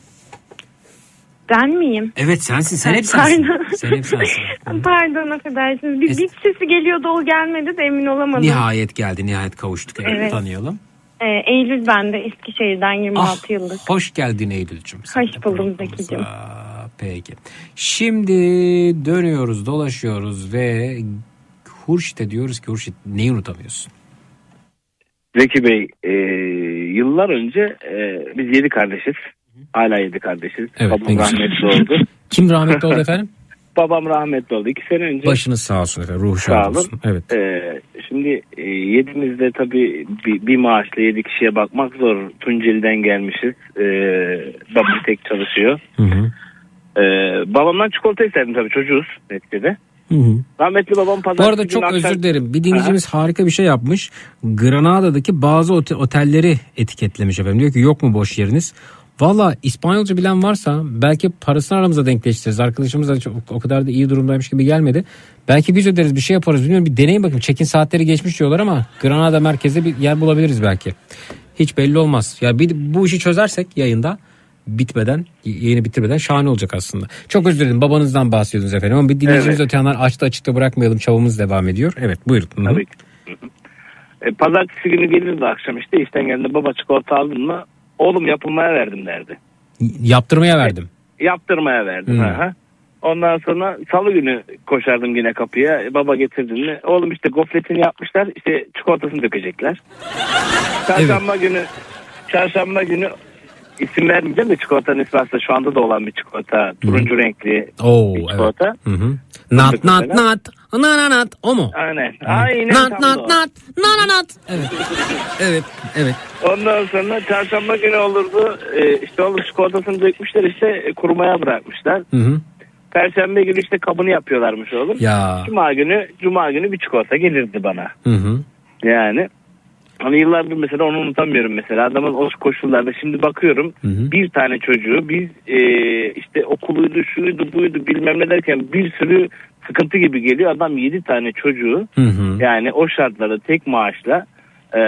Ben miyim? Evet sensin sen hep sensin. pardon. Sen hep sensin. Pardon affedersiniz. Bir bip sesi geliyordu o gelmedi de emin olamadım. Nihayet geldi nihayet kavuştuk. Evet. Evet. Tanıyalım. Ee, Eylül ben de Eskişehir'den 26 Ah, yıllık. Hoş geldin Eylül'cüm. Hoş buldum Zeki'cim. Peki. Şimdi dönüyoruz dolaşıyoruz ve Hurşit'e diyoruz ki Hurşit neyi unutamıyorsun? Zeki Bey e, yıllar önce e, biz yedi kardeşiz. Hala yedi kardeşiz. Evet, Babam rahmetli oldu. Kim rahmetli oldu efendim? Babam rahmetli oldu. İki sene önce. Başınız sağ olsun efendim. Ruhu şad olsun. Evet. Ee, şimdi e, yedimizde tabii bir, bir maaşla yedi kişiye bakmak zor. Tunceli'den gelmişiz. Ee, babam tek çalışıyor. Hı hı. Ee, babamdan çikolata isterdim tabii çocuğuz neticede. Hı hı. Rahmetli babam Bu pazartesi arada çok akşam- özür dilerim. Bir dinleyicimiz harika bir şey yapmış. Granada'daki bazı ote- otelleri etiketlemiş efendim. Diyor ki yok mu boş yeriniz? Valla İspanyolca bilen varsa belki parasını aramıza denkleştiririz. Arkadaşımız da çok, o kadar da iyi durumdaymış gibi gelmedi. Belki biz öderiz bir şey yaparız bilmiyorum. Bir deneyin bakayım. Çekin saatleri geçmiş diyorlar ama Granada merkezde bir yer bulabiliriz belki. Hiç belli olmaz. Ya bir, bu işi çözersek yayında bitmeden yayını bitirmeden şahane olacak aslında. Çok özür dilerim babanızdan bahsediyordunuz efendim ama bir dinleyicimiz Evet. öte açtı açıkta bırakmayalım çabamız devam ediyor. Evet buyurun. Tabii ki. E, pazartesi günü gelirdi akşam işte işten geldi baba çikolata aldın mı? Oğlum yapılmaya verdim derdi. Yaptırmaya verdim. Yaptırmaya verdim. Hmm. Hı. Ondan sonra salı günü koşardım yine kapıya. Baba getirdin mi? Oğlum işte gofretini yapmışlar. işte çikolatasını dökecekler. Çarşamba günü çarşamba günü isim vermeyeceğim de çikolatanın ismi aslında şu anda da olan bir çikolata. Turuncu renkli Oo, bir evet. çikolata. Hı hı. Nat nat nat. Na na nat. O mu? Aynen. Aynen. Nat tam nat da o. nat. Na na nat. Evet. Evet. Evet. Ondan sonra çarşamba günü olurdu. Ee, işte olur çikolatasını dökmüşler işte e, kurumaya bırakmışlar. Hı hı. Perşembe günü işte kabını yapıyorlarmış oğlum. Ya. Cuma günü cuma günü bir çikolata gelirdi bana. Hı hı. Yani hani yıllardır mesela onu unutamıyorum mesela adamın o koşullarda şimdi bakıyorum bir tane çocuğu biz e, işte okuluydu şuydu buydu bilmem ne derken bir sürü sıkıntı gibi geliyor adam yedi tane çocuğu Hı hı. yani o şartlarda tek maaşla e,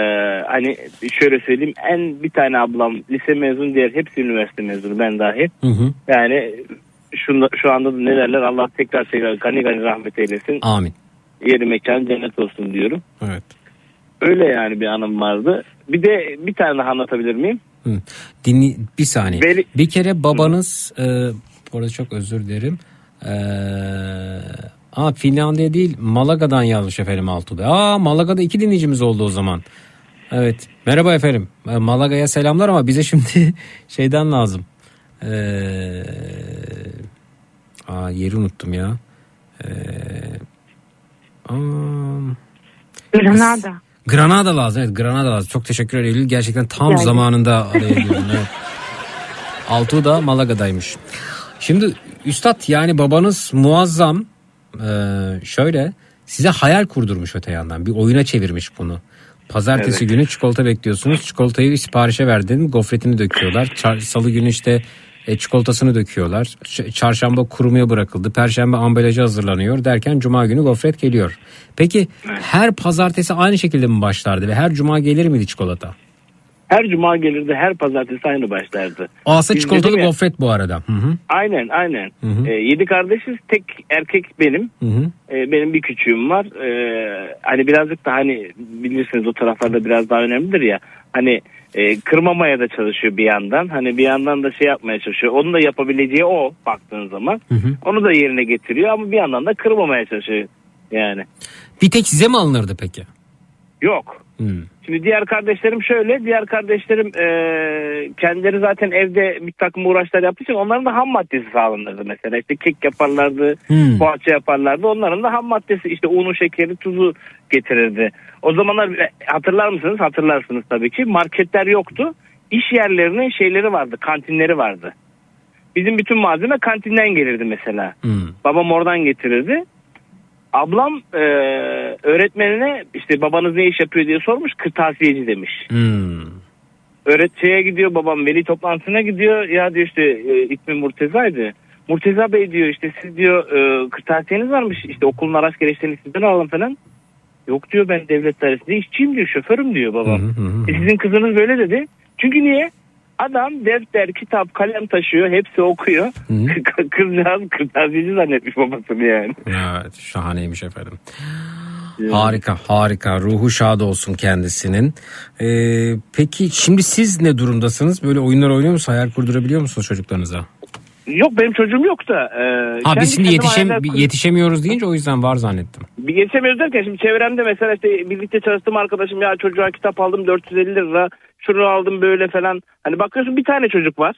hani şöyle söyleyeyim en bir tane ablam lise mezun diğer hepsi üniversite mezunu ben dahil Hı hı. yani şu, şu anda da ne derler Allah tekrar tekrar gani gani rahmet eylesin Amin. yeri mekan cennet olsun diyorum. Evet. Öyle yani bir anım vardı. Bir de bir tane daha anlatabilir miyim? Hı. Dinli bir saniye. Veli- Bir kere babanız e, bu arada çok özür dilerim. E, aa Finlandiya değil Malaga'dan yazmış efendim Altuğ Aa Malaga'da iki dinleyicimiz oldu o zaman. Evet. Merhaba efendim. E, Malaga'ya selamlar ama bize şimdi şeyden lazım. E, aa yeri unuttum ya. E, aa, Granada. Granada lazım. Evet Granada lazım. Çok teşekkür ederim. Eylül. Gerçekten tam ederim. zamanında araya girdin. Evet. Altuğ da Malaga'daymış. Şimdi Üstad yani babanız muazzam. Ee, şöyle size hayal kurdurmuş öte yandan. Bir oyuna çevirmiş bunu. Pazartesi Evet. günü çikolata bekliyorsunuz. Çikolatayı siparişe verdin. Gofretini döküyorlar. Çar- Salı günü işte e, çikolatasını döküyorlar. Ç- çarşamba kurumaya bırakıldı. Perşembe ambalajı hazırlanıyor derken cuma günü gofret geliyor. Peki her pazartesi aynı şekilde mi başlardı ve her cuma gelir miydi çikolata? Her cuma gelirdi her pazartesi aynı başlardı. Asa çikolatalı ya- gofret bu arada. Hı hı. Aynen aynen. Hı hı. Ee, yedi kardeşiz tek erkek benim. Hı hı. Ee, benim bir küçüğüm var. Ee, hani birazcık da hani bilirsiniz o taraflarda biraz daha önemlidir ya. Hani e, kırmamaya da çalışıyor bir yandan. Hani bir yandan da şey yapmaya çalışıyor. Onun da yapabileceği o baktığın zaman. Hı hı. Onu da yerine getiriyor ama bir yandan da kırmamaya çalışıyor. Yani Bir tek size mi alınırdı peki? yok. Hı. Şimdi diğer kardeşlerim şöyle. Diğer kardeşlerim e, kendileri zaten evde bir takım uğraşlar yaptığı için onların da ham maddesi sağlanırdı mesela. İşte kek yaparlardı, Hmm. poğaça yaparlardı. Onların da ham maddesi işte unu, şekeri, tuzu getirirdi. O zamanlar e, hatırlar mısınız? Hatırlarsınız tabii ki. Marketler yoktu. İş yerlerinin şeyleri vardı, kantinleri vardı. Bizim bütün malzeme kantinden gelirdi mesela. Hı. Babam oradan getirirdi. Ablam e, öğretmenine işte babanız ne iş yapıyor diye sormuş. Kırtasiyeci demiş. Hmm. öğretçiye gidiyor babam veli toplantısına gidiyor. Ya diyor işte e, ismi Murteza'ydı. Murteza Bey diyor işte siz diyor e, kırtasiyeniz varmış işte okulun araç gereçlerini sizden alalım falan. Yok diyor ben devlet dairesinde işçiyim diyor şoförüm diyor babam. E, sizin kızınız böyle dedi. Çünkü niye? Adam defter, kitap, kalem taşıyor. Hepsi okuyor. Kızcağız kırtasiyeci zannetmiş babasını yani. Evet şahaneymiş efendim. Harika harika ruhu şad olsun kendisinin. Ee, peki şimdi siz ne durumdasınız? Böyle oyunlar oynuyor musunuz? Hayal kurdurabiliyor musunuz çocuklarınıza? Yok benim çocuğum yok da. E, Ha biz şimdi yetişem kur- yetişemiyoruz deyince o yüzden var zannettim. Bir geçemiyoruz derken şimdi çevremde mesela işte birlikte çalıştığım arkadaşım ya çocuğa kitap aldım 450 lira şunu aldım böyle falan. Hani bakıyorsun bir tane çocuk var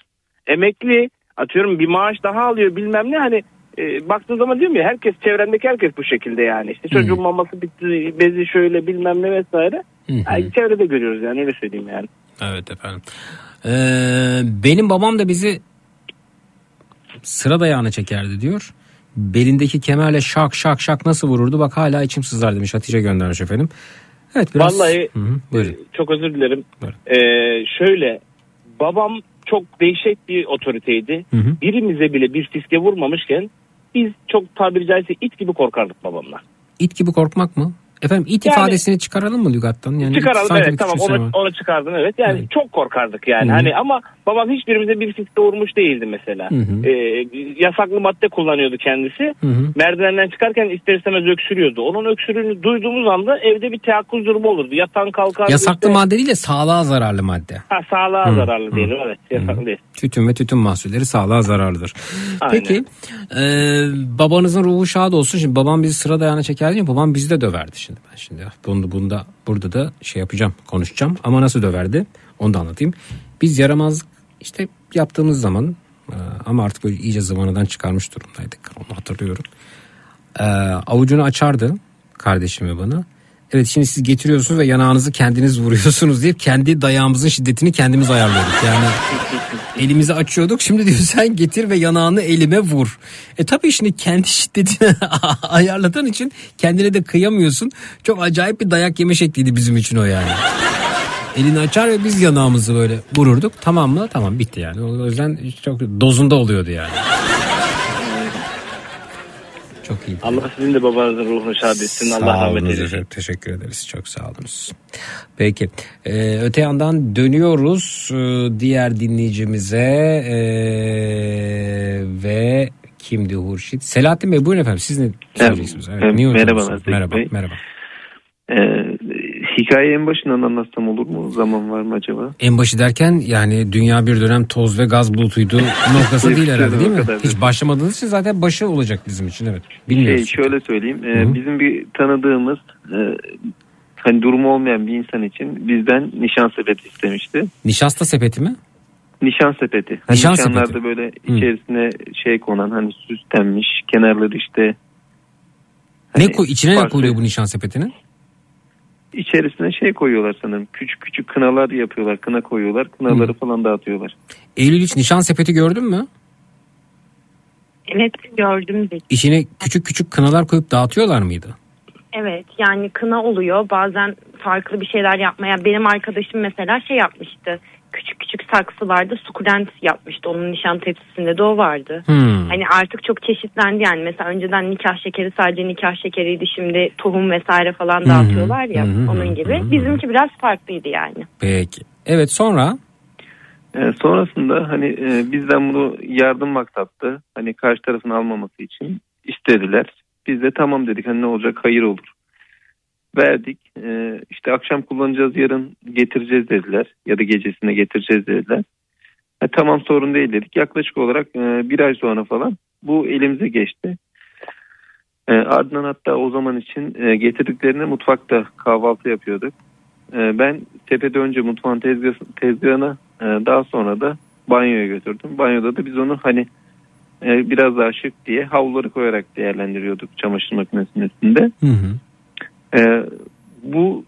emekli atıyorum bir maaş daha alıyor bilmem ne hani e, baktığın zaman diyorum ya herkes çevremdeki herkes bu şekilde yani işte çocuğun maması bitti bezi şöyle bilmem ne vesaire. Yani çevrede görüyoruz yani öyle söyleyeyim yani. Evet efendim. Ee, benim babam da bizi sıra dayağına çekerdi diyor. Belindeki kemerle şak şak şak nasıl vururdu bak hala içim sızlar demiş Hatice göndermiş efendim. Evet biraz. Vallahi Hı hı, buyurun. çok özür dilerim. Ee, şöyle babam çok değişik bir otoriteydi. Hı hı. Birimize bile bir fiske vurmamışken biz çok tabiri caizse it gibi korkardık babamla. İt gibi korkmak mı? Efendim it Yani- ifadesini çıkaralım mı lügattan? Yani çıkaralım evet tamam onu, var. onu çıkardın evet. Yani çok korkardık yani. Hı hı. Hani ama babam hiçbirimize bir fiske vurmuş değildi mesela. Hı hı. Ee, yasaklı madde kullanıyordu kendisi. Hı hı. Merdivenden çıkarken ister istemez öksürüyordu. Onun öksürüğünü duyduğumuz anda evde bir teyakkuz durumu olurdu. Yatan kalkar. Yasaklı madde değil de sağlığa zararlı madde. Ha, sağlığa Hı, zararlı diyelim evet. Yasaklı değil. Tütün ve tütün mahsulleri sağlığa zararlıdır. Aynen. Peki e, babanızın ruhu şad olsun. Şimdi babam bizi sıra dayağına çekerdi ya babam bizi de döverdi şimdi. Ben şimdi bunu, bunda, burada da şey yapacağım konuşacağım. Ama nasıl döverdi onu da anlatayım. Biz yaramazlık işte yaptığımız zaman e, ama artık böyle iyice zamanından çıkarmış durumdaydık. Onu hatırlıyorum. E, avucunu açardı kardeşim ve bana. Evet şimdi siz getiriyorsunuz ve yanağınızı kendiniz vuruyorsunuz deyip kendi dayağımızın şiddetini kendimiz ayarlıyorduk. Yani elimizi açıyorduk. Şimdi diyor sen getir ve yanağını elime vur. E tabii şimdi kendi şiddetini ayarladığın için kendine de kıyamıyorsun. Çok acayip bir dayak yeme şekliydi bizim için o yani. Elini açar ve biz yanağımızı böyle vururduk. Tamam mı? Tamam bitti yani. O yüzden çok dozunda oluyordu yani. Çok iyi. Allah sizin de babanızın ruhunu şad etsin. Allah rahmet eylesin. Teşekkür ederiz. Çok sağ olunuz. Peki. Ee, öte yandan dönüyoruz ee, diğer dinleyicimize ee, ve kimdi Hurşit? Selahattin Bey buyurun efendim. Siz ne söyleyeceksiniz? Evet, Evet, niye merhaba utanıyorsunuz? Zeki Merhaba. Bey. Merhaba. Ee, hikayeyi en başından anlatsam olur mu? Zaman var mı acaba? En başı derken yani dünya bir dönem toz ve gaz bulutuydu noktası değil herhalde değil mi? Hiç başlamadığınız için zaten başı olacak bizim için evet. Bilmiyoruz. Şey, şöyle söyleyeyim. Ee, bizim bir tanıdığımız e, hani durumu olmayan bir insan için bizden nişan sepeti istemişti. Nişasta sepeti mi? Nişan sepeti. Hani Nişan nişanlarda sepeti. böyle içerisine şey konan hani süslenmiş kenarları işte ne koy içine ne koyuluyor bu nişan sepetinin? İçerisine şey koyuyorlar sanırım. Küçük küçük kınalar yapıyorlar. Kına koyuyorlar. Kınaları falan dağıtıyorlar. Eylül hiç nişan sepeti gördün mü? Evet gördüm de. İçine küçük küçük kınalar koyup dağıtıyorlar mıydı? Evet yani kına oluyor bazen farklı bir şeyler yapmaya. Benim arkadaşım mesela şey yapmıştı. Küçük küçük saksılarda sukulent yapmıştı. Onun nişan tepsisinde de o vardı. Hmm. Hani artık çok çeşitlendi yani. Mesela önceden nikah şekeri sadece nikah şekeriydi. Şimdi tohum vesaire falan dağıtıyorlar ya hı, onun gibi. hı. Bizimki biraz farklıydı yani. Peki. Evet sonra? Ee, sonrasında hani e, bizden bunu yardım maksatlı hani karşı tarafın almaması için istediler. Biz de tamam dedik hani ne olacak hayır olur. Verdik Ee, işte akşam kullanacağız yarın getireceğiz dediler ya da gecesine getireceğiz dediler. Ha, tamam sorun değil dedik yaklaşık olarak e, bir ay sonra falan bu elimize geçti. E, ardından hatta o zaman için e, getirdiklerine mutfakta kahvaltı yapıyorduk. E, ben tepede önce mutfağın tezgah, tezgahına e, daha sonra da banyoya götürdüm. Banyoda da biz onu hani e, biraz daha şık diye havluları koyarak değerlendiriyorduk çamaşır makinesinin üstünde. Hı hı. E, bu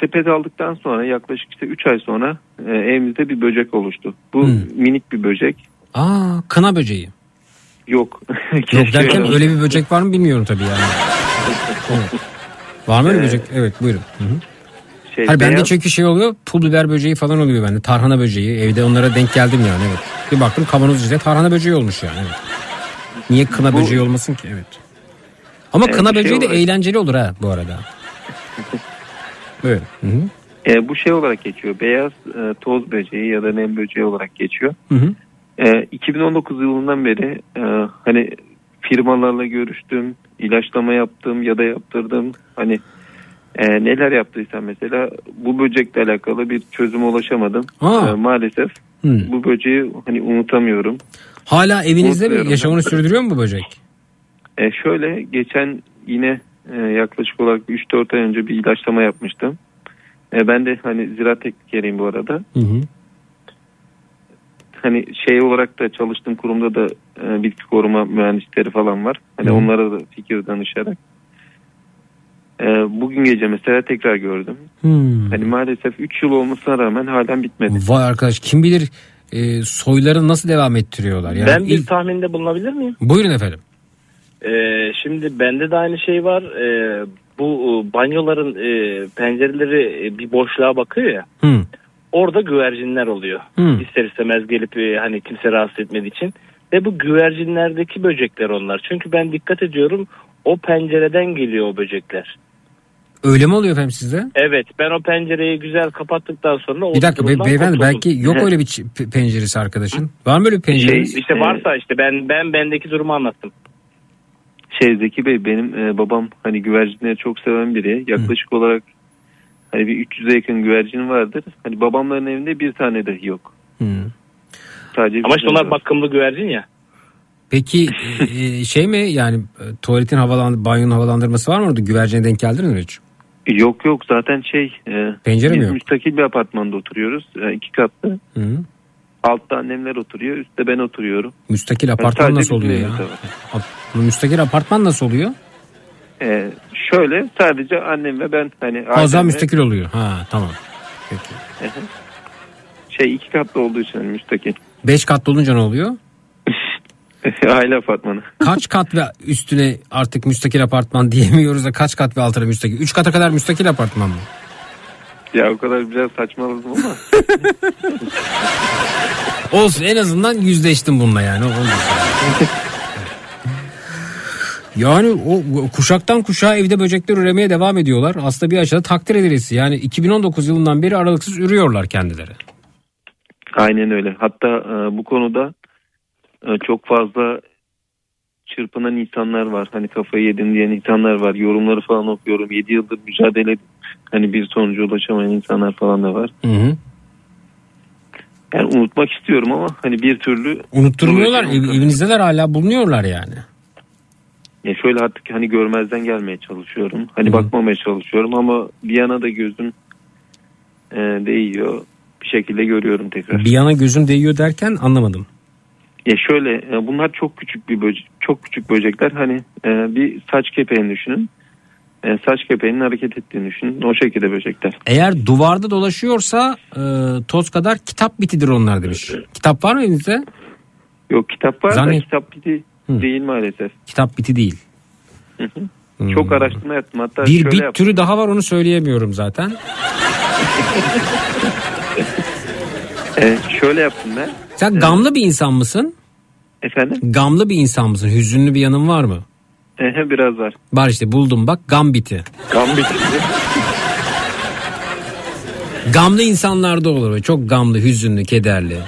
sepeti aldıktan sonra yaklaşık işte 3 ay sonra e, evimizde bir böcek oluştu. Bu minik bir böcek. Aa kına böceği. Yok. Yok derken öyle bir böcek var mı bilmiyorum tabii yani. Evet. Var mı öyle Ee, böcek? Evet buyurun. Hı hı. şey. Hayır bende çünkü şey oluyor pul biber böceği falan oluyor bende. Tarhana böceği evde onlara denk geldim yani evet. Bir baktım kavanoz içinde tarhana böceği olmuş yani evet. Niye kına Bu- böceği olmasın ki evet. Ama Evet, kına bir şey böceği de olarak- eğlenceli olur ha bu arada. Evet. Hı hı. E, bu şey olarak geçiyor. Beyaz e, toz böceği ya da nem böceği olarak geçiyor. Hı hı. E, 2019 yılından beri e, hani firmalarla görüştüm, ilaçlama yaptım ya da yaptırdım. Hani e, neler yaptıysam mesela bu böcekle alakalı bir çözüme ulaşamadım. E, maalesef Hı. bu böceği hani unutamıyorum. Hala evinizde mi yaşamını sürdürüyor mu bu böcek? E, şöyle geçen yine e, yaklaşık olarak 3-4 ay önce bir ilaçlama yapmıştım. E, ben de hani ziraat teknikeriyim bu arada. Hı hı. Hani şey olarak da çalıştığım kurumda da e, bitki koruma mühendisleri falan var. Hani Hı. onlara da fikir danışarak. E, bugün gece mesela tekrar gördüm. Hmm. Hani maalesef 3 yıl olmasına rağmen halen bitmedi. Vay arkadaş kim bilir e, soyları nasıl devam ettiriyorlar. Yani ben bir ilk- tahminde bulunabilir miyim? Buyurun efendim. Ee, şimdi bende de aynı şey var. Ee, bu e, banyoların e, pencereleri e, bir boşluğa bakıyor ya. Hı. Orada güvercinler oluyor. Hı. İster istemez gelip e, hani kimse rahatsız etmediği için. Ve bu güvercinlerdeki böcekler onlar. Çünkü ben dikkat ediyorum o pencereden geliyor o böcekler. Öyle mi oluyor efendim sizde? Evet ben o pencereyi güzel kapattıktan sonra... Bir dakika be- beyefendi belki yok öyle bir penceresi arkadaşın. Var mı öyle bir Şey, pencereniz? İşte varsa işte ben ben bendeki durumu anlattım. Şey Zeki Bey benim e, babam hani güvercinleri çok seven biri. Yaklaşık olarak hani bir 300'e yakın güvercin vardır. Hani babamların evinde bir tane dahi yok. Sadece Ama işte onlar bakımlı güvercin ya. Peki e, e, şey mi yani e, tuvaletin havalan banyonun havalandırması var mı orada? Güvercine denk geldiniz mi hiç? Yok yok zaten şey e, Pencere biz mi yok? müstakil bir apartmanda oturuyoruz. E, iki katlı. Hı. Altta annemler oturuyor. Üstte ben oturuyorum. Müstakil Yani apartman sadece nasıl oluyor ya? Ap- Müstakil apartman nasıl oluyor? E, şöyle sadece annem ve ben hani O zaman müstakil oluyor. Ha tamam. Peki. Şey iki katlı olduğu için hani müstakil. Beş katlı olunca ne oluyor? Aile apartmanı. Kaç kat ve üstüne artık müstakil apartman diyemiyoruz da kaç kat ve altına müstakil? Üç kata kadar müstakil apartman mı? Ya o kadar biraz saçmaladım ama. Olsun en azından yüzleştim bununla yani. O- oldu. Yani o o kuşaktan kuşağa evde böcekler üremeye devam ediyorlar. Aslında bir açıdan takdir edilesi. Yani 2019 yılından beri aralıksız ürüyorlar kendileri. Aynen öyle. Hatta e, bu konuda e, çok fazla çırpınan insanlar var. Hani kafayı yedim diyen insanlar var. Yorumları falan okuyorum. 7 yıldır mücadele edip hani bir sonuca ulaşamayan insanlar falan da var. Hı hı. Yani unutmak istiyorum ama hani bir türlü Unutturmuyorlar. Ev, evinizdeler hala bulunuyorlar yani. Ya şöyle artık hani görmezden gelmeye çalışıyorum. Hani bakmamaya çalışıyorum ama bir yana da gözüm e, değiyor. Bir şekilde görüyorum tekrar. Bir yana gözüm değiyor derken anlamadım. Ya şöyle e, bunlar çok küçük bir böcek, çok küçük böcekler. Hani e, bir saç kepeğini düşünün. E, saç kepeğinin hareket ettiğini düşünün. O şekilde böcekler. Eğer duvarda dolaşıyorsa e, toz kadar kitap bitidir onlar demiş. Kitap var mı evinizde? Yok kitap var Zannet- da kitap biti değil maalesef. Kitap biti değil. Hı hı. Çok araştırma yaptım. Hatta Bir bit yaptım. türü daha var onu söyleyemiyorum zaten. E, şöyle yaptım ben. Sen gamlı bir insan mısın? Efendim? Gamlı bir insan mısın? Hüzünlü bir yanın var mı? E, biraz var. Var işte buldum bak gam biti. Gambit. Gamlı insanlarda olur. Çok gamlı, hüzünlü, kederli.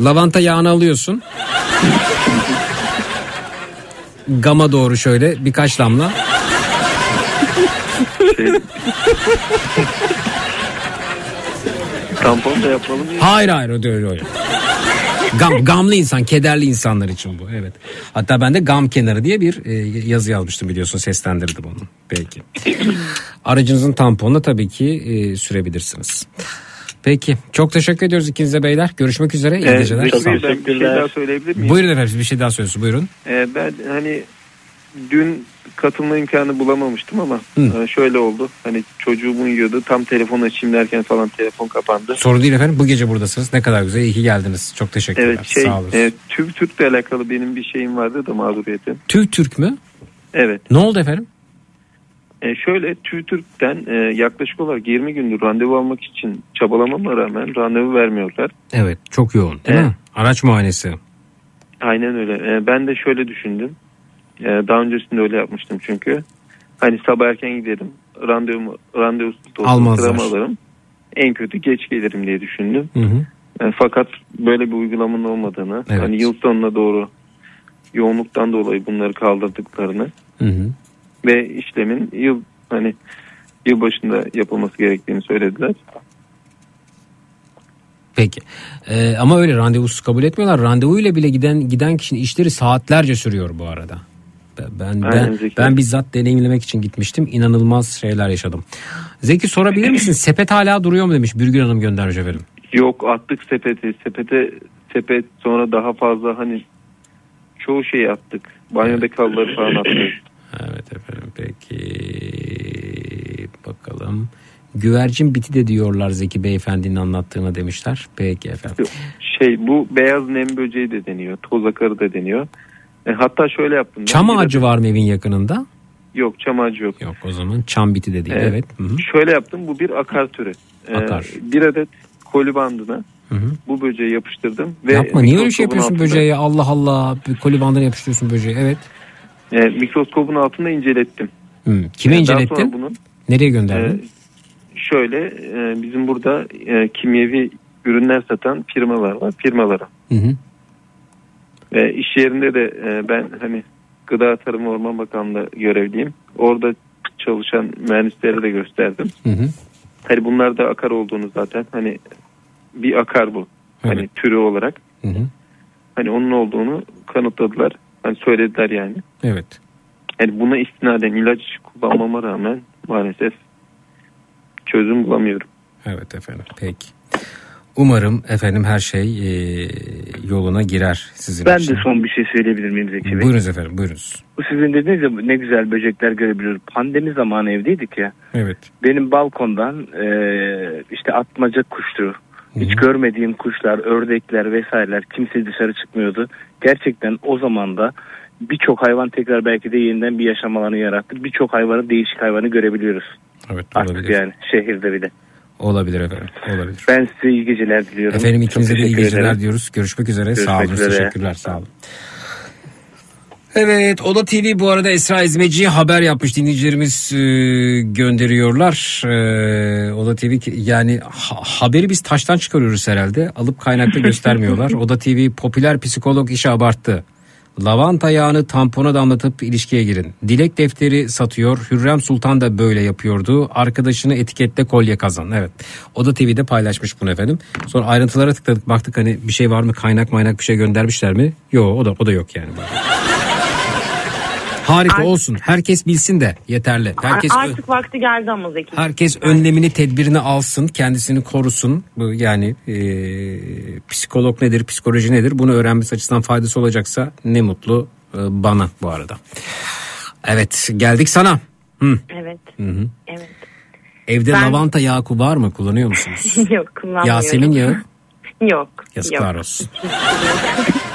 Lavanta yağını alıyorsun. Gama doğru şöyle birkaç damla. Şey... Tampon da yapalım. mı? Hayır hayır o öyle öyle. Gam, gamlı insan, kederli insanlar için bu. Evet. Hatta ben de gam kenarı diye bir e, yazı yazmıştım biliyorsun seslendirdim onu. Peki. Aracınızın tamponuna tabii ki e, sürebilirsiniz. Peki. Çok teşekkür ediyoruz ikinize beyler. Görüşmek üzere. İyi Ee, geceler. Olun. ben bir şey daha söyleyebilir miyim? Buyurun efendim bir şey daha söylesin buyurun. Ee, ben hani dün katılma imkanı bulamamıştım ama Hı. e, şöyle oldu. Hani çocuğum uyuyordu. Tam telefon açayım derken falan telefon kapandı. Sorun değil efendim. Bu gece buradasınız. Ne kadar güzel. İyi ki geldiniz. Çok teşekkürler. Evet şey Sağ olun. e, TÜV Türk'le alakalı benim bir şeyim vardı da mağduriyetim. TÜV Türk mü? Evet. Ne oldu efendim? E, şöyle TÜTÜRK'ten e, yaklaşık olarak 20 gündür randevu almak için çabalamama rağmen randevu vermiyorlar. Evet çok yoğun değil Evet. mi? Araç muayenesi. Aynen öyle. E, ben de şöyle düşündüm. E, daha öncesinde öyle yapmıştım çünkü. Hani sabah erken giderim. Randevumu, randevusuz Almazlar. alırım. En kötü geç gelirim diye düşündüm. Hı hı. E, fakat böyle bir uygulamanın olmadığını, Evet. hani yıl sonuna doğru yoğunluktan dolayı bunları kaldırdıklarını Hı hı. Ve işlemin yıl hani yıl başında yapılması gerektiğini söylediler. Peki. Ee, ama öyle randevusuz kabul etmiyorlar. Randevuyla bile giden giden kişinin işleri saatlerce sürüyor bu arada. Ben ben, Aynen ben, Zeki. ben bizzat deneyimlemek için gitmiştim. İnanılmaz şeyler yaşadım. Zeki sorabilir misin? Sepet hala duruyor mu demiş Bürgün Hanım göndermiş efendim. Yok attık sepeti. Sepete sepet sonra daha fazla hani çoğu şeyi attık. Banyodaki halıları falan attık. Evet efendim peki bakalım. Güvercin biti de diyorlar Zeki Beyefendi'nin anlattığına demişler. Peki efendim. Şey bu beyaz nem böceği de deniyor. Toz akarı da deniyor. E, hatta şöyle yaptım. Çam ağacı var mı evin yakınında? Yok çam ağacı yok. Yok o zaman çam biti de değil. Evet. Evet. Hı hı. Şöyle yaptım. Bu bir akar türü. E, Akar. bir adet koli bandına Hı hı. bu böceği yapıştırdım. Ve Yapma niye öyle bir şey yapıyorsun altında- böceğe? Allah Allah. Koli bandına yapıştırıyorsun böceği. Evet. E, mikroskopun altında incelettim. Kime E, daha incelettin? bunun Nereye gönderdin? e, şöyle e, bizim burada e, kimyevi ürünler satan firmalar var. Firmalara. Hı hı. Ve iş yerinde de e, ben hani Gıda Tarım Orman Bakanlığı görevliyim. Orada çalışan mühendislere de gösterdim. Hı hı. Hani bunlar da akar olduğunu zaten hani bir akar bu. Hani türü olarak. Hı hı. Hani onun olduğunu kanıtladılar. Hani söylediler yani. Evet. Yani buna istinaden ilaç kullanmama rağmen maalesef çözüm bulamıyorum. Evet efendim. Peki. Umarım efendim her şey e, yoluna girer sizin Ben için. de son bir şey söyleyebilir miyim Zeki Bey? Buyurunuz efendim buyurunuz. Bu sizin dediğiniz ya ne güzel böcekler görebiliyoruz. Pandemi zamanı evdeydik ya. Evet. Benim balkondan e, işte atmaca kuştu. Hiç görmediğim kuşlar, ördekler vesaireler kimse dışarı çıkmıyordu. Gerçekten o zaman da birçok hayvan tekrar belki de yeniden bir yaşam alanı yarattı. Birçok hayvanı, değişik hayvanı görebiliyoruz. Evet Artık olabilir. yani şehirde bile. Olabilir efendim. Olabilir. Ben size iyi geceler diliyorum. Efendim ikinize de iyi geceler ederim. diyoruz. Görüşmek üzere. Görüşmek sağ olun. üzere. Teşekkürler. Sağ olun. Evet Oda TV bu arada Esra İzmeci'ye haber yapmış dinleyicilerimiz e, gönderiyorlar. E, Oda TV yani ha- haberi biz taştan çıkarıyoruz herhalde. Alıp kaynakta göstermiyorlar. Oda TV popüler psikolog işi abarttı. Lavanta yağını tampona damlatıp ilişkiye girin. Dilek defteri satıyor. Hürrem Sultan da böyle yapıyordu. Arkadaşını etiketle kolye kazan. Evet. Oda TV'de paylaşmış bunu efendim. Sonra ayrıntılara tıkladık. Baktık hani bir şey var mı? Kaynak maynak bir şey göndermişler mi? Yok o da o da yok yani. Harika olsun. Herkes bilsin de yeterli. Herkes Artık vakti geldi ama Zeki. Herkes önlemini tedbirini alsın kendisini korusun Bu yani e, psikolog nedir psikoloji nedir bunu öğrenmesi açısından faydası olacaksa ne mutlu e, bana bu arada. Evet geldik sana. Hı. Evet. Hı hı. Evet. Evde Ben- lavanta yağı var mı kullanıyor musunuz? Yok kullanmıyorum. Yasemin yağı Yok. yazıklar yok. olsun.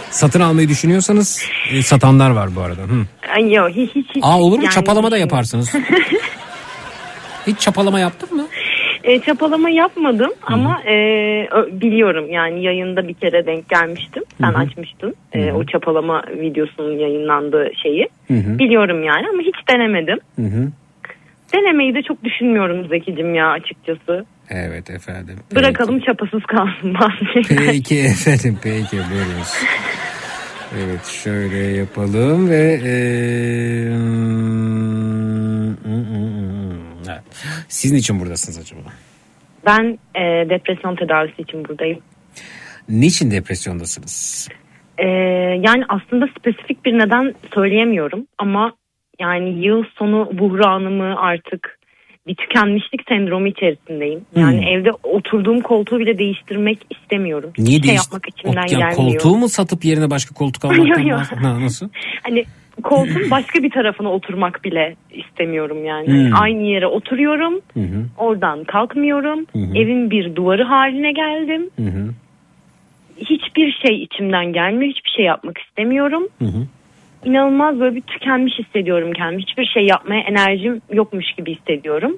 Satın almayı düşünüyorsanız e, satanlar var bu arada. Hı. Ay, Yok hiç hiç. hiç. Aa olur mu Yani çapalama da yaparsınız. Hiç çapalama yaptın mı? E, çapalama yapmadım ama e, ö- biliyorum yani yayında bir kere denk gelmiştim. Sen açmıştın e, o çapalama videosunun yayınlandığı şeyi. Biliyorum yani ama hiç denemedim. Hı hı. Denemeyi de çok düşünmüyorum Zekicim ya açıkçası. Evet efendim. Bırakalım çapasız kalsın bazı şeyler. Peki efendim peki buyurunuz. Evet şöyle yapalım ve eee, evet. sizin için buradasınız acaba? Ben e, depresyon tedavisi için buradayım. Niçin depresyondasınız? E, yani aslında spesifik bir neden söyleyemiyorum ama yani yıl sonu buhranımı artık bir tükenmişlik sendromu içerisindeyim. Yani Hmm. evde oturduğum koltuğu bile değiştirmek istemiyorum. Niye şey değiş- yapmak içimden Ot- gelmiyor. koltuğu mu satıp yerine başka koltuk Yok, almaktan yok. Ha, nasıl? Hani koltuğun başka bir tarafına oturmak bile istemiyorum yani. Hmm. Aynı yere oturuyorum. Hı. Oradan kalkmıyorum. Hı. Evin bir duvarı haline geldim. Hı. Hiçbir şey içimden gelmiyor. Hiçbir şey yapmak istemiyorum. Hı hı. İnanılmaz böyle bir tükenmiş hissediyorum kendimi. Hiçbir şey yapmaya enerjim yokmuş gibi hissediyorum.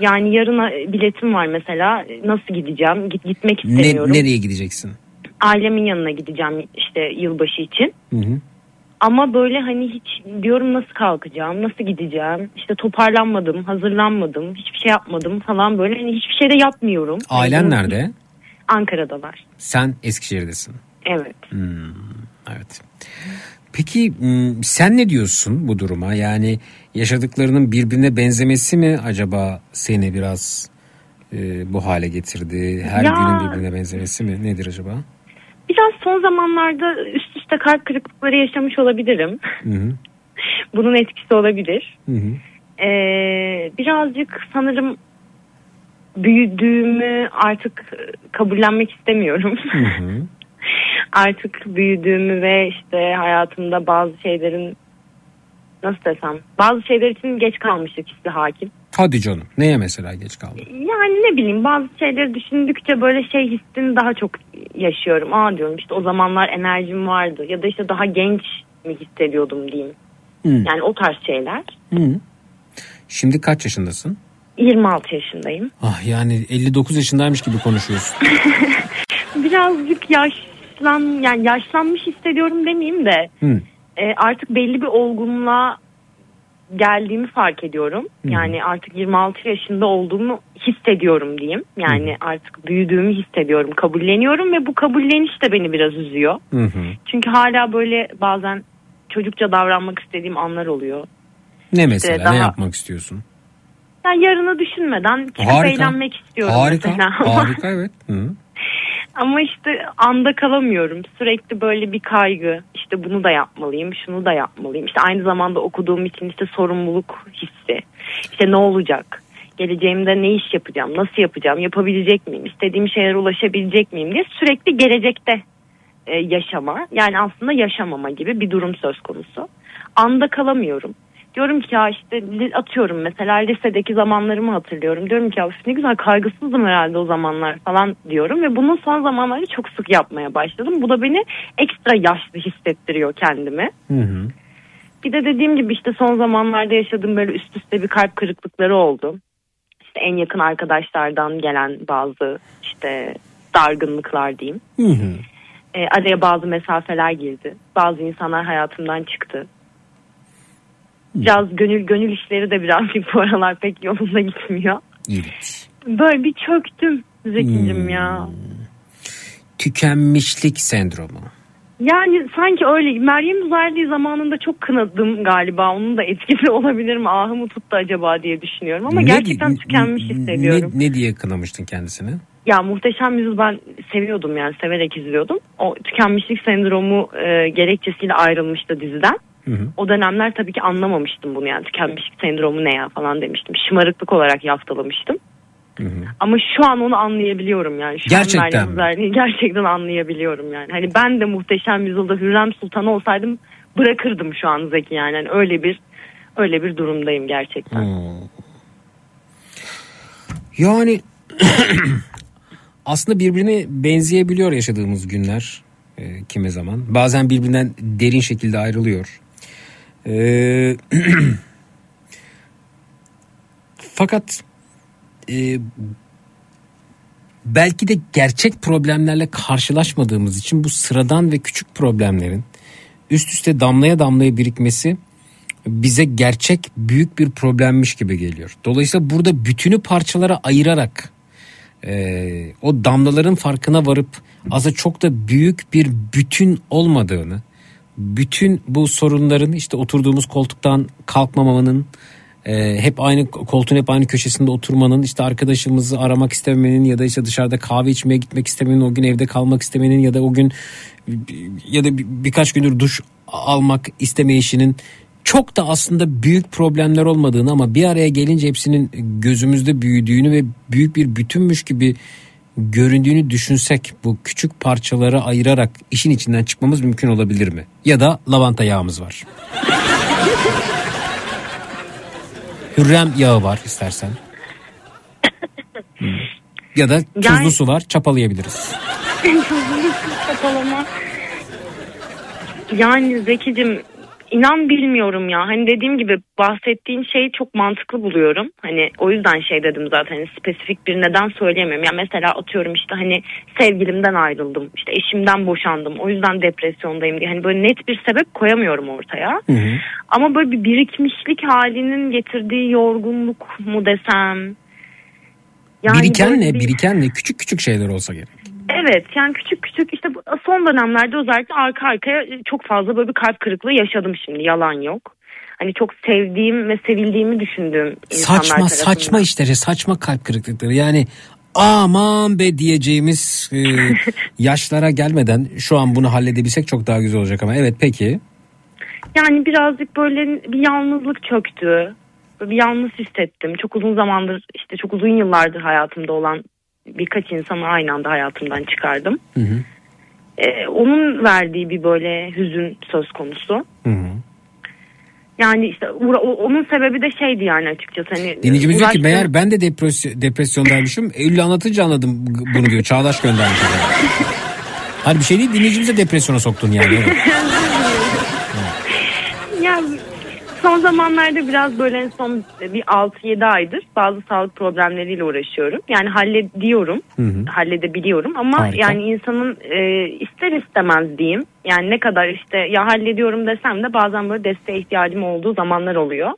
Yani yarına biletim var mesela. Nasıl gideceğim? Git gitmek Ne, istemiyorum. nereye gideceksin? Ailemin yanına gideceğim işte yılbaşı için. Hı hı. Ama böyle hani hiç diyorum nasıl kalkacağım, nasıl gideceğim. İşte toparlanmadım, hazırlanmadım, hiçbir şey yapmadım falan böyle. Hani hiçbir şey de yapmıyorum. Ailen Hani nerede? Ankara'dalar. Sen Eskişehir'desin. Evet. Hmm, evet. Peki sen ne diyorsun bu duruma? Yani yaşadıklarının birbirine benzemesi mi acaba seni biraz e, bu hale getirdi? Her Ya- günün birbirine benzemesi mi? Nedir acaba? Biraz son zamanlarda üst üste kalp kırıklıkları yaşamış olabilirim. Hı hı. Bunun etkisi olabilir. Hı hı. Ee, birazcık sanırım büyüdüğümü artık kabullenmek istemiyorum. Hı hı. artık büyüdüğümü ve işte hayatımda bazı şeylerin nasıl desem bazı şeyler için geç kalmışlık hissi hakim. Hadi canım. Neye mesela geç kaldın? Yani ne bileyim bazı şeyleri düşündükçe böyle şey hissini daha çok yaşıyorum. Aa diyorum işte o zamanlar enerjim vardı ya da işte daha genç mi hissediyordum diyeyim. Hı. Yani o tarz şeyler. Hı. Şimdi kaç yaşındasın? 26 yaşındayım. Ah yani 59 yaşındaymış gibi konuşuyorsun. Birazcık yaşlan yani yaşlanmış hissediyorum demeyeyim de Hı. e, artık belli bir olgunluğa geldiğimi fark ediyorum. Yani artık 26 yaşında olduğumu hissediyorum diyeyim. Yani artık büyüdüğümü hissediyorum, kabulleniyorum ve bu kabulleniş de beni biraz üzüyor. Hı hı. Çünkü hala böyle bazen çocukça davranmak istediğim anlar oluyor. Ne mesela? daha- Ne yapmak istiyorsun? Yani yarını düşünmeden çıkıp Harika. eğlenmek istiyorum Harika. mesela. Harika evet. Hı. Ama işte anda kalamıyorum. Sürekli böyle bir kaygı. İşte bunu da yapmalıyım, şunu da yapmalıyım. İşte aynı zamanda okuduğum için işte sorumluluk hissi. İşte ne olacak? Geleceğimde ne iş yapacağım? Nasıl yapacağım? Yapabilecek miyim? İstediğim şeylere ulaşabilecek miyim diye sürekli gelecekte e, yaşama. Yani aslında yaşamama gibi bir durum söz konusu. Anda kalamıyorum. Diyorum ki ya işte atıyorum mesela lisedeki zamanlarımı hatırlıyorum. Diyorum ki ya ne güzel kaygısızdım herhalde o zamanlar falan diyorum. Ve bunu son zamanlarda çok sık yapmaya başladım. Bu da beni ekstra yaşlı hissettiriyor kendimi. Hı hı. Bir de dediğim gibi işte son zamanlarda yaşadığım böyle üst üste bir kalp kırıklıkları oldu. İşte en yakın arkadaşlardan gelen bazı işte dargınlıklar diyeyim. Hı hı. E, araya bazı mesafeler girdi. Bazı insanlar hayatımdan çıktı. Biraz gönül gönül işleri de birazcık bu aralar pek yolunda gitmiyor. Evet. Böyle bir çöktüm Zeki'cim ya. Tükenmişlik sendromu. Yani sanki öyle. Meryem Uzerli'yi zamanında çok kınadım galiba. Onun da etkisi olabilir mi? Ahımı tuttu acaba diye düşünüyorum. Ama Ne gerçekten tükenmiş hissediyorum. Ne, ne diye kınamıştın kendisini? Ya muhteşem yüzyıl ben seviyordum yani severek izliyordum. O tükenmişlik sendromu e, gerekçesiyle ayrılmıştı diziden. Hı hı. O dönemler tabii ki anlamamıştım bunu yani tükenmişlik sendromu ne ya falan demiştim. Şımarıklık olarak yaftalamıştım. Ama şu an onu anlayabiliyorum yani. Şu Gerçekten an Meryem gerçekten anlayabiliyorum yani. Hani ben de muhteşem yüzyılda Hürrem Sultan olsaydım bırakırdım şu an Zeki yani. Hani öyle bir öyle bir durumdayım gerçekten. Hmm. Yani aslında birbirine benzeyebiliyor yaşadığımız günler e, kimi zaman. Bazen birbirinden derin şekilde ayrılıyor. E, fakat e, belki de gerçek problemlerle karşılaşmadığımız için bu sıradan ve küçük problemlerin üst üste damlaya damlaya birikmesi bize gerçek büyük bir problemmiş gibi geliyor. Dolayısıyla burada bütünü parçalara ayırarak e, o damlaların farkına varıp aza çok da büyük bir bütün olmadığını, bütün bu sorunların işte oturduğumuz koltuktan kalkmamamanın, e, hep aynı koltuğun hep aynı köşesinde oturmanın, işte arkadaşımızı aramak istememenin ya da işte dışarıda kahve içmeye gitmek istemenin, o gün evde kalmak istemenin ya da o gün ya da bir- birkaç gündür duş almak istemeyişinin çok da aslında büyük problemler olmadığını ama bir araya gelince hepsinin gözümüzde büyüdüğünü ve büyük bir bütünmüş gibi göründüğünü düşünsek bu küçük parçalara ayırarak işin içinden çıkmamız mümkün olabilir mi? Ya da lavanta yağımız var. Hürrem yağı var istersen. Hmm. Ya da tuzlu Yani- su var çapalayabiliriz. Kapalama. Yani Zekicim inan bilmiyorum ya. Hani dediğim gibi bahsettiğin şeyi çok mantıklı buluyorum. Hani o yüzden şey dedim zaten hani spesifik bir neden söyleyemem. Ya mesela atıyorum işte hani sevgilimden ayrıldım. işte eşimden boşandım. O yüzden depresyondayım diye. Hani böyle net bir sebep koyamıyorum ortaya. Ama böyle bir birikmişlik halinin getirdiği yorgunluk mu desem. Yani biriken ne? bir- Biriken ne? Küçük küçük şeyler olsa gerek. Evet yani küçük küçük işte bu- son dönemlerde özellikle arka arkaya çok fazla böyle bir kalp kırıklığı yaşadım şimdi yalan yok. Hani çok sevdiğim ve sevildiğimi düşündüğüm insanlar Saçma tarafından. saçma işleri, saçma kalp kırıklıkları. Yani aman be diyeceğimiz e, yaşlara gelmeden şu an bunu halledebilsek çok daha güzel olacak ama evet peki. Yani birazcık böyle bir yalnızlık çöktü. Bir yalnız hissettim. Çok uzun zamandır işte çok uzun yıllardır hayatımda olan birkaç insanı aynı anda hayatımdan çıkardım. Ee, onun verdiği bir böyle hüzün söz konusu. Yani işte uğra- o- onun sebebi de şeydi yani açıkçası hani Dinleyicimiz diyor ki meğer ben de depresyon, depresyondaymışım. Eylül anlatınca anladım bunu diyor. Çağdaş göndermiş. Hani bir şey değil dinleyicimizi de depresyona soktun yani. Son zamanlarda biraz böyle son bir 6-7 aydır bazı sağlık problemleriyle uğraşıyorum. Yani hallediyorum, Hı hı. halledebiliyorum ama Harika. yani insanın e, ister istemez diyeyim. Yani ne kadar işte ya hallediyorum desem de bazen böyle desteğe ihtiyacım olduğu zamanlar oluyor.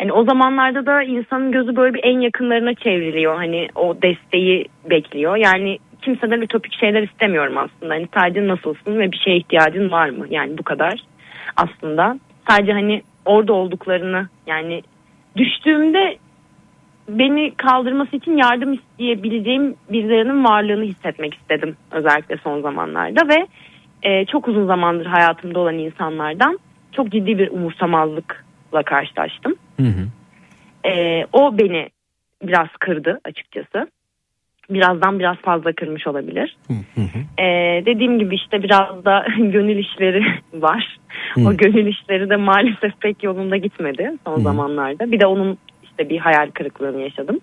Hani o zamanlarda da insanın gözü böyle bir en yakınlarına çevriliyor. Hani o desteği bekliyor. Yani kimseden ütopik şeyler istemiyorum aslında. Hani sadece nasılsın ve bir şeye ihtiyacın var mı? Yani bu kadar aslında. Sadece hani orada olduklarını yani düştüğümde beni kaldırması için yardım isteyebileceğim birilerinin varlığını hissetmek istedim özellikle son zamanlarda ve e, çok uzun zamandır hayatımda olan insanlardan çok ciddi bir umursamazlıkla karşılaştım. E, o beni biraz kırdı açıkçası. Birazdan biraz fazla kırmış olabilir. E, dediğim gibi işte biraz da gönül işleri var. O gönül işleri de maalesef pek yolunda gitmedi son zamanlarda. Bir de onun işte bir hayal kırıklığını yaşadım.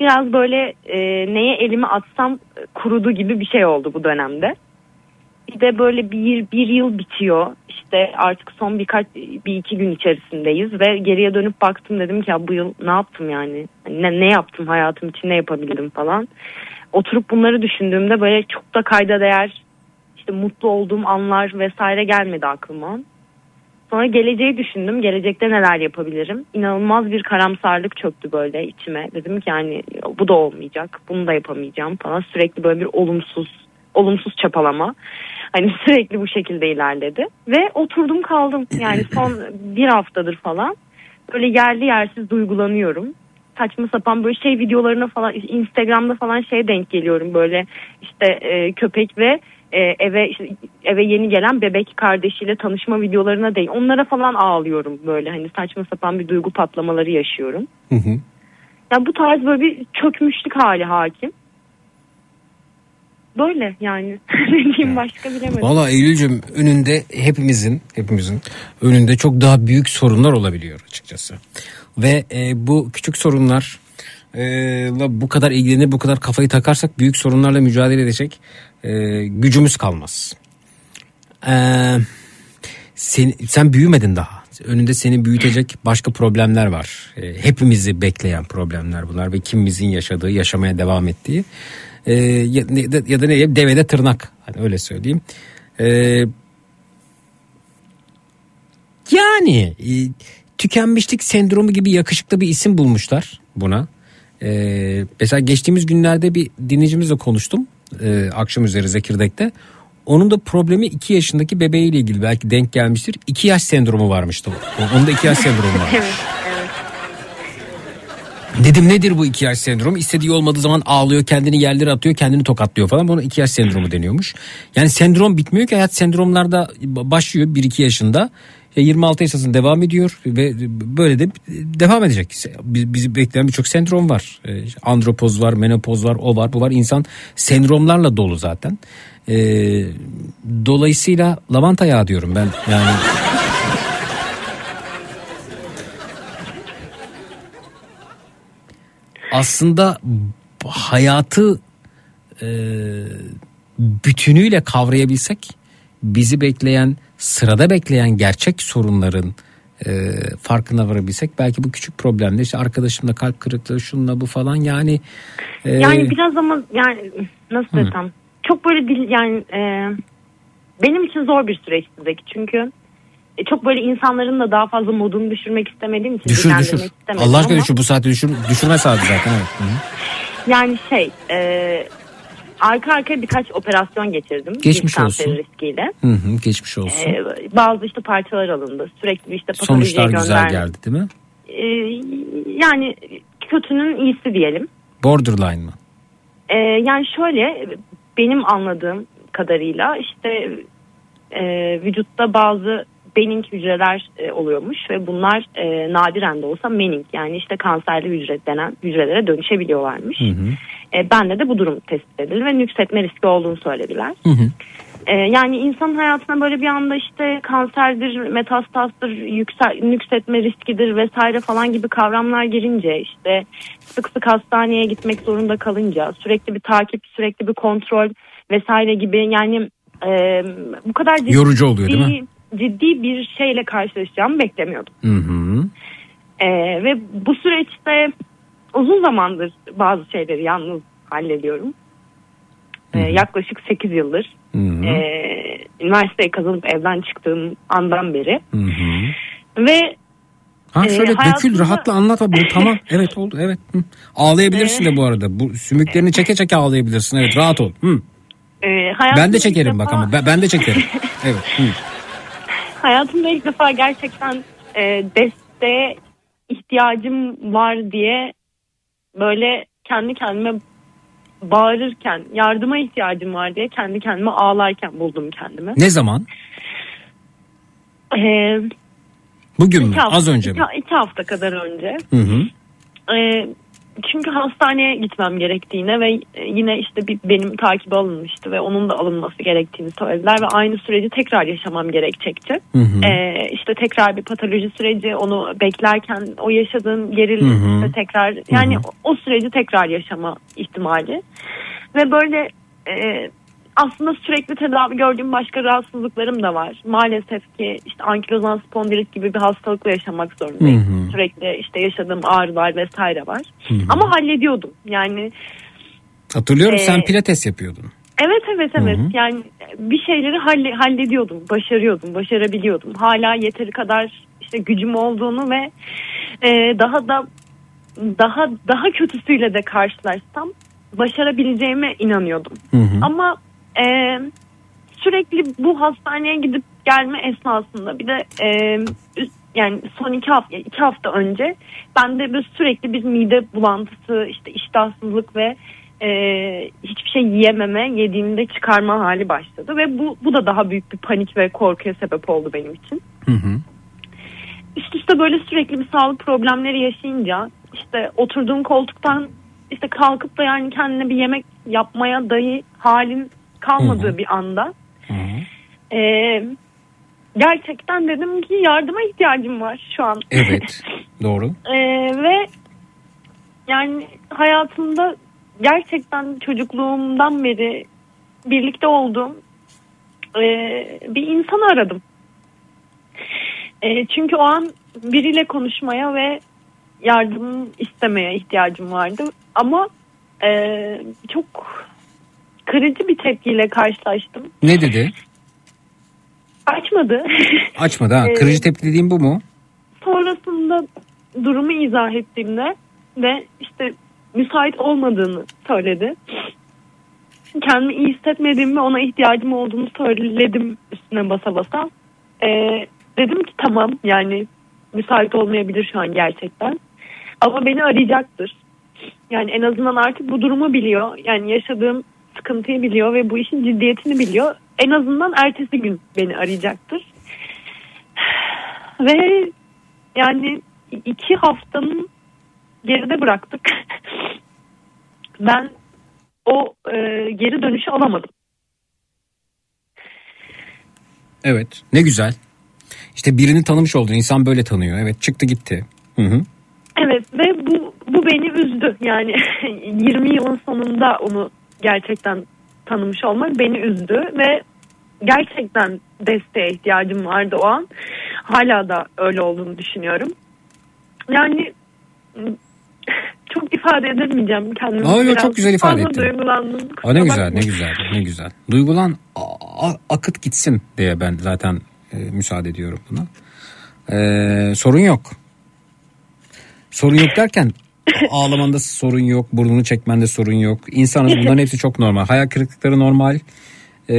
Biraz böyle e, neye elimi atsam kurudu gibi bir şey oldu bu dönemde. Bir de böyle bir, bir yıl bitiyor. İşte artık son birkaç bir iki gün içerisindeyiz ve geriye dönüp baktım dedim ki ya bu yıl ne yaptım yani? Hani Ne, ne yaptım hayatım için ne yapabildim falan. Oturup bunları düşündüğümde böyle çok da kayda değer işte mutlu olduğum anlar vesaire gelmedi aklıma. Sonra geleceği düşündüm. Gelecekte neler yapabilirim? İnanılmaz bir karamsarlık çöktü böyle içime. Dedim ki yani bu da olmayacak. Bunu da yapamayacağım falan. Sürekli böyle bir olumsuz olumsuz çapalama. Hani sürekli bu şekilde ilerledi. Ve oturdum kaldım. Yani son bir haftadır falan. Böyle yerli yersiz duygulanıyorum. Saçma sapan böyle şey videolarına falan Instagram'da falan şey denk geliyorum böyle işte e, köpek ve e, eve işte eve yeni gelen bebek kardeşiyle tanışma videolarına değil. Onlara falan ağlıyorum böyle hani saçma sapan bir duygu patlamaları yaşıyorum. Ya bu tarz böyle bir çökmüşlük hali hakim. Böyle yani. ne diyeyim başka bilemedim. Valla Eylül'cüm önünde hepimizin hepimizin önünde çok daha büyük sorunlar olabiliyor açıkçası. Ve e, bu küçük sorunlar e, bu kadar ilgilenir bu kadar kafayı takarsak büyük sorunlarla mücadele edecek e, gücümüz kalmaz. E, sen, sen büyümedin daha. Önünde seni büyütecek başka problemler var. E, hepimizi bekleyen problemler bunlar ve kimimizin yaşadığı, yaşamaya devam ettiği. E, ya, ya da ne diyeyim devede tırnak hani öyle söyleyeyim. E, yani e, tükenmişlik sendromu gibi yakışıklı bir isim bulmuşlar buna. E, mesela geçtiğimiz günlerde bir dinleyicimizle konuştum. E, akşam üzeri Zekirdek'te. Onun da problemi 2 yaşındaki bebeğiyle ilgili belki denk gelmiştir. 2 yaş sendromu varmıştı. Onun da 2 yaş sendromu var. evet, evet. Dedim nedir bu iki yaş sendromu? İstediği olmadığı zaman ağlıyor, kendini yerlere atıyor, kendini tokatlıyor falan. Buna iki yaş sendromu deniyormuş. Yani sendrom bitmiyor ki hayat sendromlarda başlıyor 1-2 yaşında. E, 26 yaşında devam ediyor ve böyle de devam edecek. Biz- Bizi bekleyen birçok sendrom var. E, Andropoz var, menopoz var, o var, bu var. İnsan sendromlarla dolu zaten. E, dolayısıyla lavanta yağı diyorum ben. Yani aslında hayatı e, bütünüyle kavrayabilsek bizi bekleyen sırada bekleyen gerçek sorunların e, farkına varabilsek belki bu küçük problemde işte arkadaşımla kalp kırıklığı şunla bu falan yani e, Yani biraz ama yani nasıl desem çok böyle dil yani e, benim için zor bir süreçti Zeki. Çünkü çok böyle insanların da daha fazla modunu düşürmek istemediğim için düşür düşür Allah aşkına ama düşür bu saatte düşür, düşürme saati zaten evet. Hı hı. yani şey e, arka arkaya birkaç operasyon geçirdim. Geçmiş olsun. riskiyle. Hı hı, geçmiş olsun. E, bazı işte parçalar alındı. Sürekli işte Sonuçlar güzel geldi değil mi? E, yani kötünün iyisi diyelim. Borderline mı? Ee, yani şöyle benim anladığım kadarıyla işte e, vücutta bazı benign hücreler e, oluyormuş ve bunlar e, nadiren de olsa mening yani işte kanserli hücre denen hücrelere dönüşebiliyorlarmış. E, bende de bu durum tespit edildi ve nüksetme riski olduğunu söylediler. E, yani insan hayatına böyle bir anda işte kanserdir, metastazdır, yüksel, nüksetme riskidir vesaire falan gibi kavramlar girince işte sık sık hastaneye gitmek zorunda kalınca sürekli bir takip, sürekli bir kontrol vesaire gibi yani e, bu kadar ciddi, Yorucu oluyor, değil mi? Ciddi bir şeyle karşılaşacağımı beklemiyordum. Hı hı. E, ve bu süreçte uzun zamandır bazı şeyleri yalnız hallediyorum. E, yaklaşık 8 yıldır Hı hı. e, üniversiteyi kazanıp evden çıktığım andan beri Hı hı. ve Ha e, şöyle dökül hayatımda- rahatla anlat abi. Tamam evet oldu evet. Hı. Ağlayabilirsin de bu arada. Bu sümüklerini çeke çeke ağlayabilirsin. Evet rahat ol. Hı. e, Ben de çekerim bak defa- ama ben, ben de çekerim. Evet. Hı. Hayatımda ilk defa gerçekten e, desteğe ihtiyacım var diye böyle kendi kendime bağırırken yardıma ihtiyacım var diye kendi kendime ağlarken buldum kendimi. Ne zaman? E, Bugün mü? iki hafta- Az önce mi? iki- iki hafta kadar önce. Hı hı. E, çünkü hastaneye gitmem gerektiğine ve yine işte bir benim takibi alınmıştı ve onun da alınması gerektiğini söylediler ve aynı süreci tekrar yaşamam gerekecekti. Hı hı. E, işte tekrar bir patoloji süreci onu beklerken o yaşadığım gerilim işte tekrar yani Hı hı. o, o süreci tekrar yaşama ihtimali ve böyle e, aslında sürekli tedavi gördüğüm başka rahatsızlıklarım da var. Maalesef ki işte ankilozan spondilit gibi bir hastalıkla yaşamak zorundayım. Hı hı. Sürekli işte yaşadığım ağrılar vesaire var. Hı hı. Ama hallediyordum. Yani Hatırlıyorum Ee, sen pilates yapıyordun. evet evet evet. Hı hı. Yani bir şeyleri halle, hallediyordum, başarıyordum, başarabiliyordum. Hala yeteri kadar işte gücüm olduğunu ve e, daha da daha daha kötüsüyle de karşılaşsam başarabileceğime inanıyordum. Hı hı. Ama e, sürekli bu hastaneye gidip gelme esnasında bir de e, yani son iki hafta iki hafta önce bende böyle sürekli bir mide bulantısı işte iştahsızlık ve e, hiçbir şey yiyememe yediğimde çıkarma hali başladı ve bu bu da daha büyük bir panik ve korkuya sebep oldu benim için. Hı hı. Üst üste böyle sürekli bir sağlık problemleri yaşayınca işte oturduğum koltuktan işte kalkıp da yani kendine bir yemek yapmaya dahi halin kalmadığı bir anda e, gerçekten dedim ki yardıma ihtiyacım var şu an. Evet. Doğru. E, ve yani hayatımda gerçekten çocukluğumdan beri birlikte olduğum e, bir insanı aradım. E, çünkü o an biriyle konuşmaya ve yardım istemeye ihtiyacım vardı. Ama e, çok kırıcı bir tepkiyle karşılaştım. Ne dedi? Açmadı. Açmadı ha. Ee, Kırıcı tepki dediğim bu mu? Sonrasında durumu izah ettiğimde ve işte müsait olmadığını söyledi. Kendimi iyi hissetmediğimi ve ona ihtiyacım olduğunu söyledim üstüne basa basa. Ee, dedim ki tamam yani müsait olmayabilir şu an gerçekten. Ama beni arayacaktır. Yani en azından artık bu durumu biliyor. Yani yaşadığım sıkıntıyı biliyor ve bu işin ciddiyetini biliyor. En azından ertesi gün beni arayacaktır. Ve yani iki haftanın geride bıraktık. ben o e, geri dönüşü alamadım. Evet. Ne güzel. İşte birini tanımış oldun. İnsan böyle tanıyor. Evet çıktı gitti. Hı hı. Evet ve bu bu beni üzdü. Yani 20 yılın sonunda onu gerçekten tanımış olmak beni üzdü ve gerçekten desteğe ihtiyacım vardı o an. Hala da öyle olduğunu düşünüyorum. Yani çok ifade edemeyeceğim kendimi. Aa, Biraz çok güzel ifade fazla ettin. duygulandım. Kusura ne güzel ne güzel ne güzel. Duygulan akıt gitsin diye ben zaten e, müsaade ediyorum buna. Ee, sorun yok. Sorun yok derken ağlamanda sorun yok, burnunu çekmende sorun yok. İnsanız bunların hepsi çok normal. Hayal kırıklıkları normal. Ee,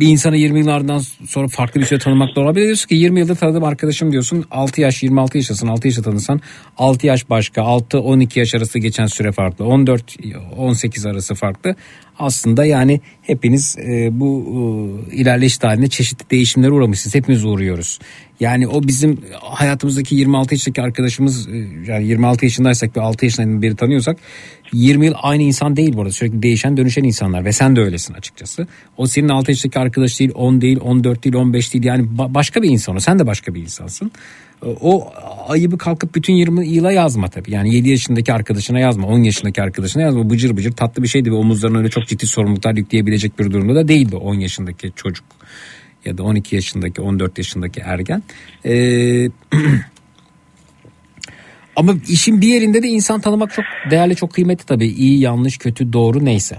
bir insanı 20 yıllardan sonra farklı bir şey tanımak. Bir de diyorsun ki 20 yıldır tanıdığım arkadaşım diyorsun. 6 yaş 26 yaştasın 6 yaşta tanısan 6 yaş başka 6-12 yaş arası geçen süre farklı 14-18 arası farklı. Aslında yani hepiniz e, bu e, ilerleyiş halinde çeşitli değişimlere uğramışsınız. Hepimiz uğruyoruz. Yani o bizim hayatımızdaki 26 yaşındaki arkadaşımız e, yani 26 yaşındaysak ve 6 yaşından beri tanıyorsak 20 yıl aynı insan değil bu arada. Sürekli değişen dönüşen insanlar ve sen de öylesin açıkçası. O senin 6 yaşındaki arkadaş değil 10 değil 14 değil 15 değil yani ba- başka bir insan o. Sen de başka bir insansın. O ayıbı kalkıp bütün 20 yıla yazma tabii. Yani 7 yaşındaki arkadaşına yazma, 10 yaşındaki arkadaşına yazma. Bıcır bıcır tatlı bir şeydi ve omuzlarına öyle çok ciddi sorumluluklar yükleyebilecek bir durumda da değildi 10 yaşındaki çocuk ya da 12 yaşındaki 14 yaşındaki ergen. Ee, ama işin bir yerinde de insan tanımak çok değerli çok kıymetli tabii. İyi yanlış kötü doğru neyse.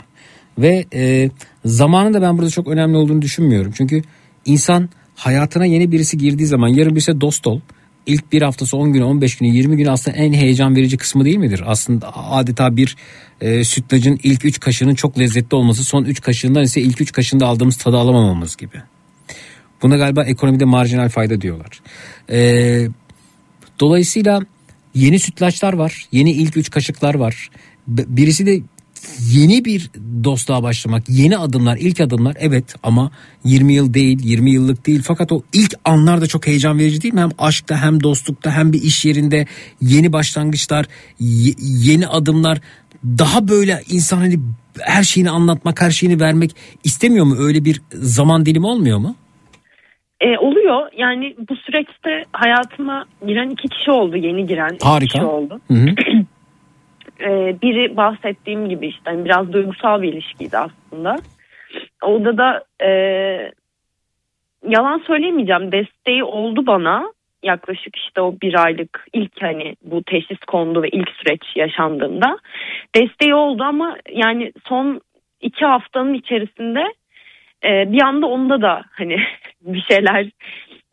Ve e, zamanın da ben burada çok önemli olduğunu düşünmüyorum. Çünkü insan hayatına yeni birisi girdiği zaman yarın birisi dost ol. İlk bir haftası 10 günü 15 günü 20 günü aslında en heyecan verici kısmı değil midir? Aslında adeta bir e, sütlacın ilk 3 kaşığının çok lezzetli olması son 3 kaşığından ise ilk 3 kaşığında aldığımız tadı alamamamız gibi. Buna galiba ekonomide marjinal fayda diyorlar. Ee, dolayısıyla yeni sütlaçlar var. Yeni ilk üç kaşıklar var. Birisi de yeni bir dostluğa başlamak. Yeni adımlar, ilk adımlar evet ama 20 yıl değil, 20 yıllık değil. Fakat o ilk anlar da çok heyecan verici değil mi? Hem aşkta hem dostlukta hem bir iş yerinde yeni başlangıçlar, ye- yeni adımlar. Daha böyle insan hani her şeyini anlatmak, her şeyini vermek istemiyor mu? Öyle bir zaman dilimi olmuyor mu? E, oluyor. Yani bu süreçte hayatıma giren iki kişi oldu. Yeni giren iki Harika. kişi oldu. Hı hı. E, biri bahsettiğim gibi işte hani biraz duygusal bir ilişkiydi aslında. Orada da e, yalan söylemeyeceğim. Desteği oldu bana. Yaklaşık işte o bir aylık ilk hani bu teşhis kondu ve ilk süreç yaşandığında desteği oldu ama yani son iki haftanın içerisinde e, bir anda onda da hani bir şeyler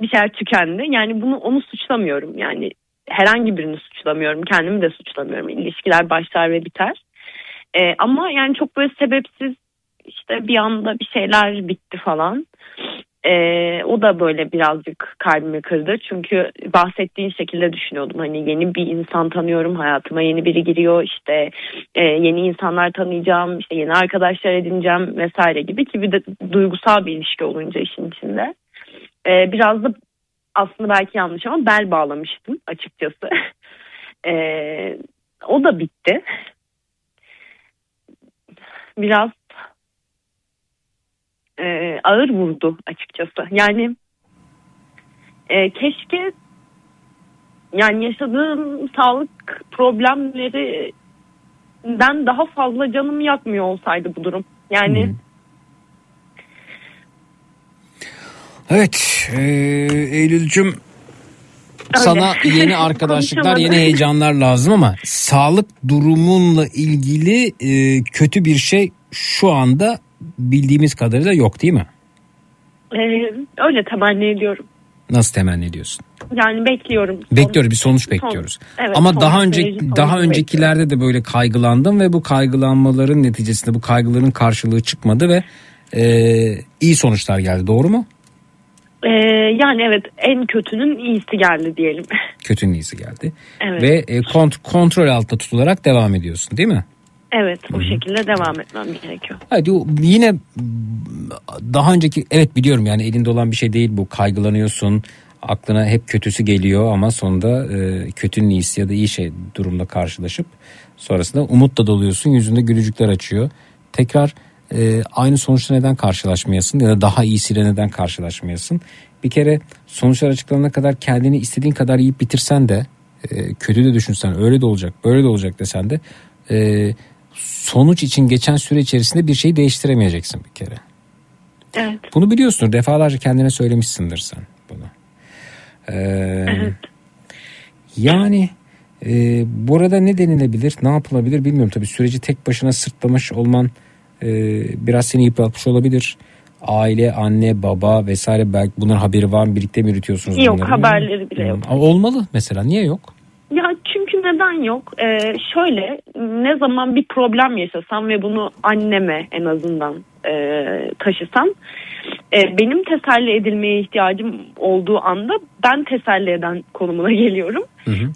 bir şeyler tükendi. Yani bunu onu suçlamıyorum. Yani herhangi birini suçlamıyorum. Kendimi de suçlamıyorum. İlişkiler başlar ve biter. E, ama yani çok böyle sebepsiz işte bir anda bir şeyler bitti falan. E, o da böyle birazcık kalbimi kırdı. Çünkü bahsettiğin şekilde düşünüyordum. Hani yeni bir insan tanıyorum. Hayatıma yeni biri giriyor. İşte e, yeni insanlar tanıyacağım. işte yeni arkadaşlar edineceğim vesaire gibi ki bir de duygusal bir ilişki olunca işin içinde. E, biraz da aslında belki yanlış ama bel bağlamıştım açıkçası. E, o da bitti. Biraz e, ağır vurdu açıkçası. Yani e, keşke yani yaşadığım sağlık problemlerinden daha fazla canımı yakmıyor olsaydı bu durum. Yani Evet e, Eylül'cüm sana yeni arkadaşlıklar yeni heyecanlar lazım ama sağlık durumunla ilgili e, kötü bir şey şu anda bildiğimiz kadarıyla yok değil mi? e, öyle temenni ediyorum. Nasıl temenni ediyorsun? Yani bekliyorum. Bekliyoruz bir sonuç Son- bekliyoruz. evet, Ama son daha önce daha öncekilerde de böyle kaygılandım ve bu kaygılanmaların neticesinde bu kaygıların karşılığı çıkmadı ve e, iyi sonuçlar geldi. Doğru mu? Ee, yani evet en kötünün iyisi geldi diyelim. Kötünün iyisi geldi. Evet. Ve e, kont- kontrol altında tutularak devam ediyorsun değil mi? Evet o şekilde devam etmem gerekiyor. Hadi yine daha önceki evet biliyorum yani elinde olan bir şey değil bu kaygılanıyorsun aklına hep kötüsü geliyor ama sonunda e, kötünün iyisi ya da iyi şey durumla karşılaşıp sonrasında umutla doluyorsun yüzünde gülücükler açıyor. Tekrar e, aynı sonuçla neden karşılaşmayasın ya da daha iyisiyle neden karşılaşmayasın? Bir kere sonuçlar açıklanana kadar kendini istediğin kadar yiyip bitirsen de e, kötü de düşünsen öyle de olacak böyle de olacak desen de e, sonuç için geçen süre içerisinde bir şeyi değiştiremeyeceksin bir kere. Evet. Bunu biliyorsundur. Defalarca kendine söylemişsindir sen bunu. Ee, Yani e, burada ne denilebilir, ne yapılabilir bilmiyorum. Tabii süreci tek başına sırtlamış olman e, biraz seni yıpratmış olabilir. Aile, anne, baba vesaire belki bunların haberi var mı? Birlikte mi yürütüyorsunuz Yok bunları? haberleri bile yok. Ama olmalı mesela. Niye yok? Ya çünkü neden yok? Ee, şöyle ne zaman bir problem yaşasam ve bunu anneme en azından e, taşısam benim teselli edilmeye ihtiyacım olduğu anda ben teselli eden konumuna geliyorum.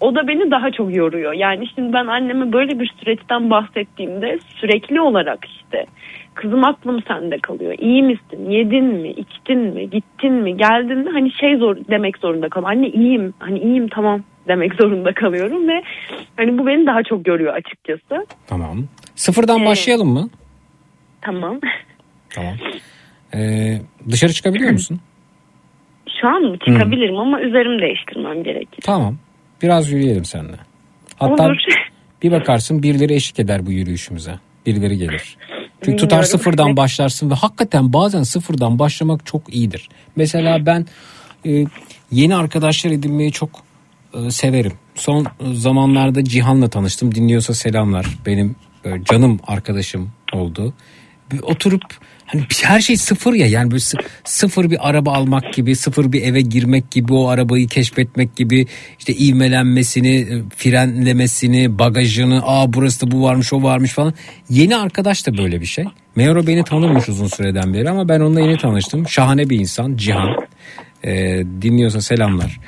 O da beni daha çok yoruyor. Yani şimdi ben anneme böyle bir süreçten bahsettiğimde sürekli olarak işte kızım aklım sende kalıyor. İyi misin? Yedin mi? içtin mi? Gittin mi? Geldin mi? Hani şey zor demek zorunda kalıyorum. Anne iyiyim. Hani iyiyim tamam demek zorunda kalıyorum ve hani bu beni daha çok görüyor açıkçası. Tamam. Sıfırdan başlayalım mı? Tamam. Tamam. Ee, dışarı çıkabiliyor musun? Şu an mı çıkabilirim ama üzerimi değiştirmem gerekir. Tamam. Biraz yürüyelim seninle. Hatta Olur. bir bakarsın birileri eşlik eder bu yürüyüşümüze. Birileri gelir. Çünkü Bilmiyorum. tutar sıfırdan başlarsın ve hakikaten bazen sıfırdan başlamak çok iyidir. Mesela ben e, yeni arkadaşlar edinmeyi çok e, severim. Son zamanlarda Cihan'la tanıştım. Dinliyorsa selamlar. Benim e, canım arkadaşım oldu. Bir oturup hani bir- her şey sıfır ya. Yani böyle sı- sıfır bir araba almak gibi sıfır bir eve girmek gibi o arabayı keşfetmek gibi işte ivmelenmesini e, frenlemesini bagajını aa burası da bu varmış o varmış falan. Yeni arkadaş da böyle bir şey. Meğer o beni tanırmış uzun süreden beri ama ben onunla yeni tanıştım. Şahane bir insan Cihan. Ee, dinliyorsa selamlar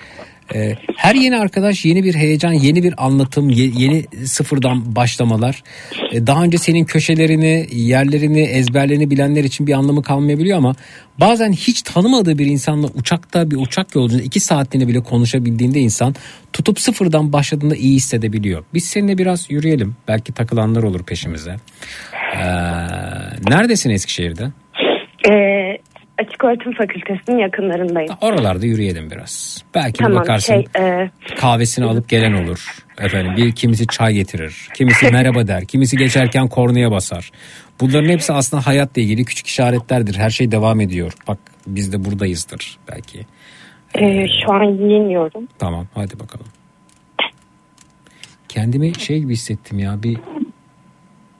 ee, her yeni arkadaş yeni bir heyecan, yeni bir anlatım, ye- yeni sıfırdan başlamalar. Ee, daha önce senin köşelerini, yerlerini, ezberlerini bilenler için bir anlamı kalmayabiliyor ama bazen hiç tanımadığı bir insanla uçakta bir uçak yolculuğunda iki saatliğine bile konuşabildiğinde insan tutup sıfırdan başladığında iyi hissedebiliyor. Biz seninle biraz yürüyelim. Belki takılanlar olur peşimize. Ee, neredesin Eskişehir'de? Ee, Açık Öğretim Fakültesi'nin yakınlarındayım. Oralarda yürüyelim biraz. Belki bir Tamam bakarsın. şey e, kahvesini alıp gelen olur. Efendim bir kimisi çay getirir. Kimisi merhaba der. Kimisi geçerken kornaya basar. Bunların hepsi aslında hayatla ilgili küçük işaretlerdir. Her şey devam ediyor. Bak biz de buradayızdır belki. e, şu an yiyemiyorum. Tamam hadi bakalım. Kendimi şey gibi hissettim ya bir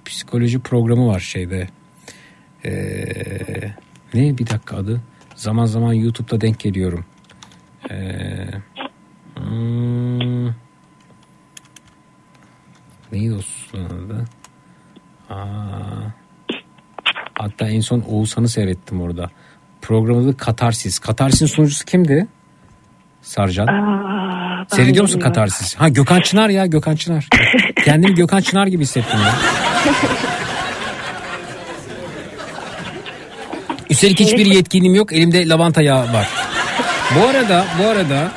psikoloji programı var şeyde. Ee, ne bir dakika adı? Zaman zaman YouTube'da denk geliyorum. Ee, hmm, neydi o susunun adı? Aa, hatta en son Oğuzhan'ı seyrettim orada. Programın adı Katarsis. Katarsis'in sunucusu kimdi? Sarcan. Aa, Seyrediyor musun. Katarsis? Ha Gökhan Çınar ya Gökhan Çınar. Kendimi Gökhan Çınar gibi hissettim ya. Üstelik hiçbir yetkinliğim yok. Elimde lavanta yağı var. Bu arada bu arada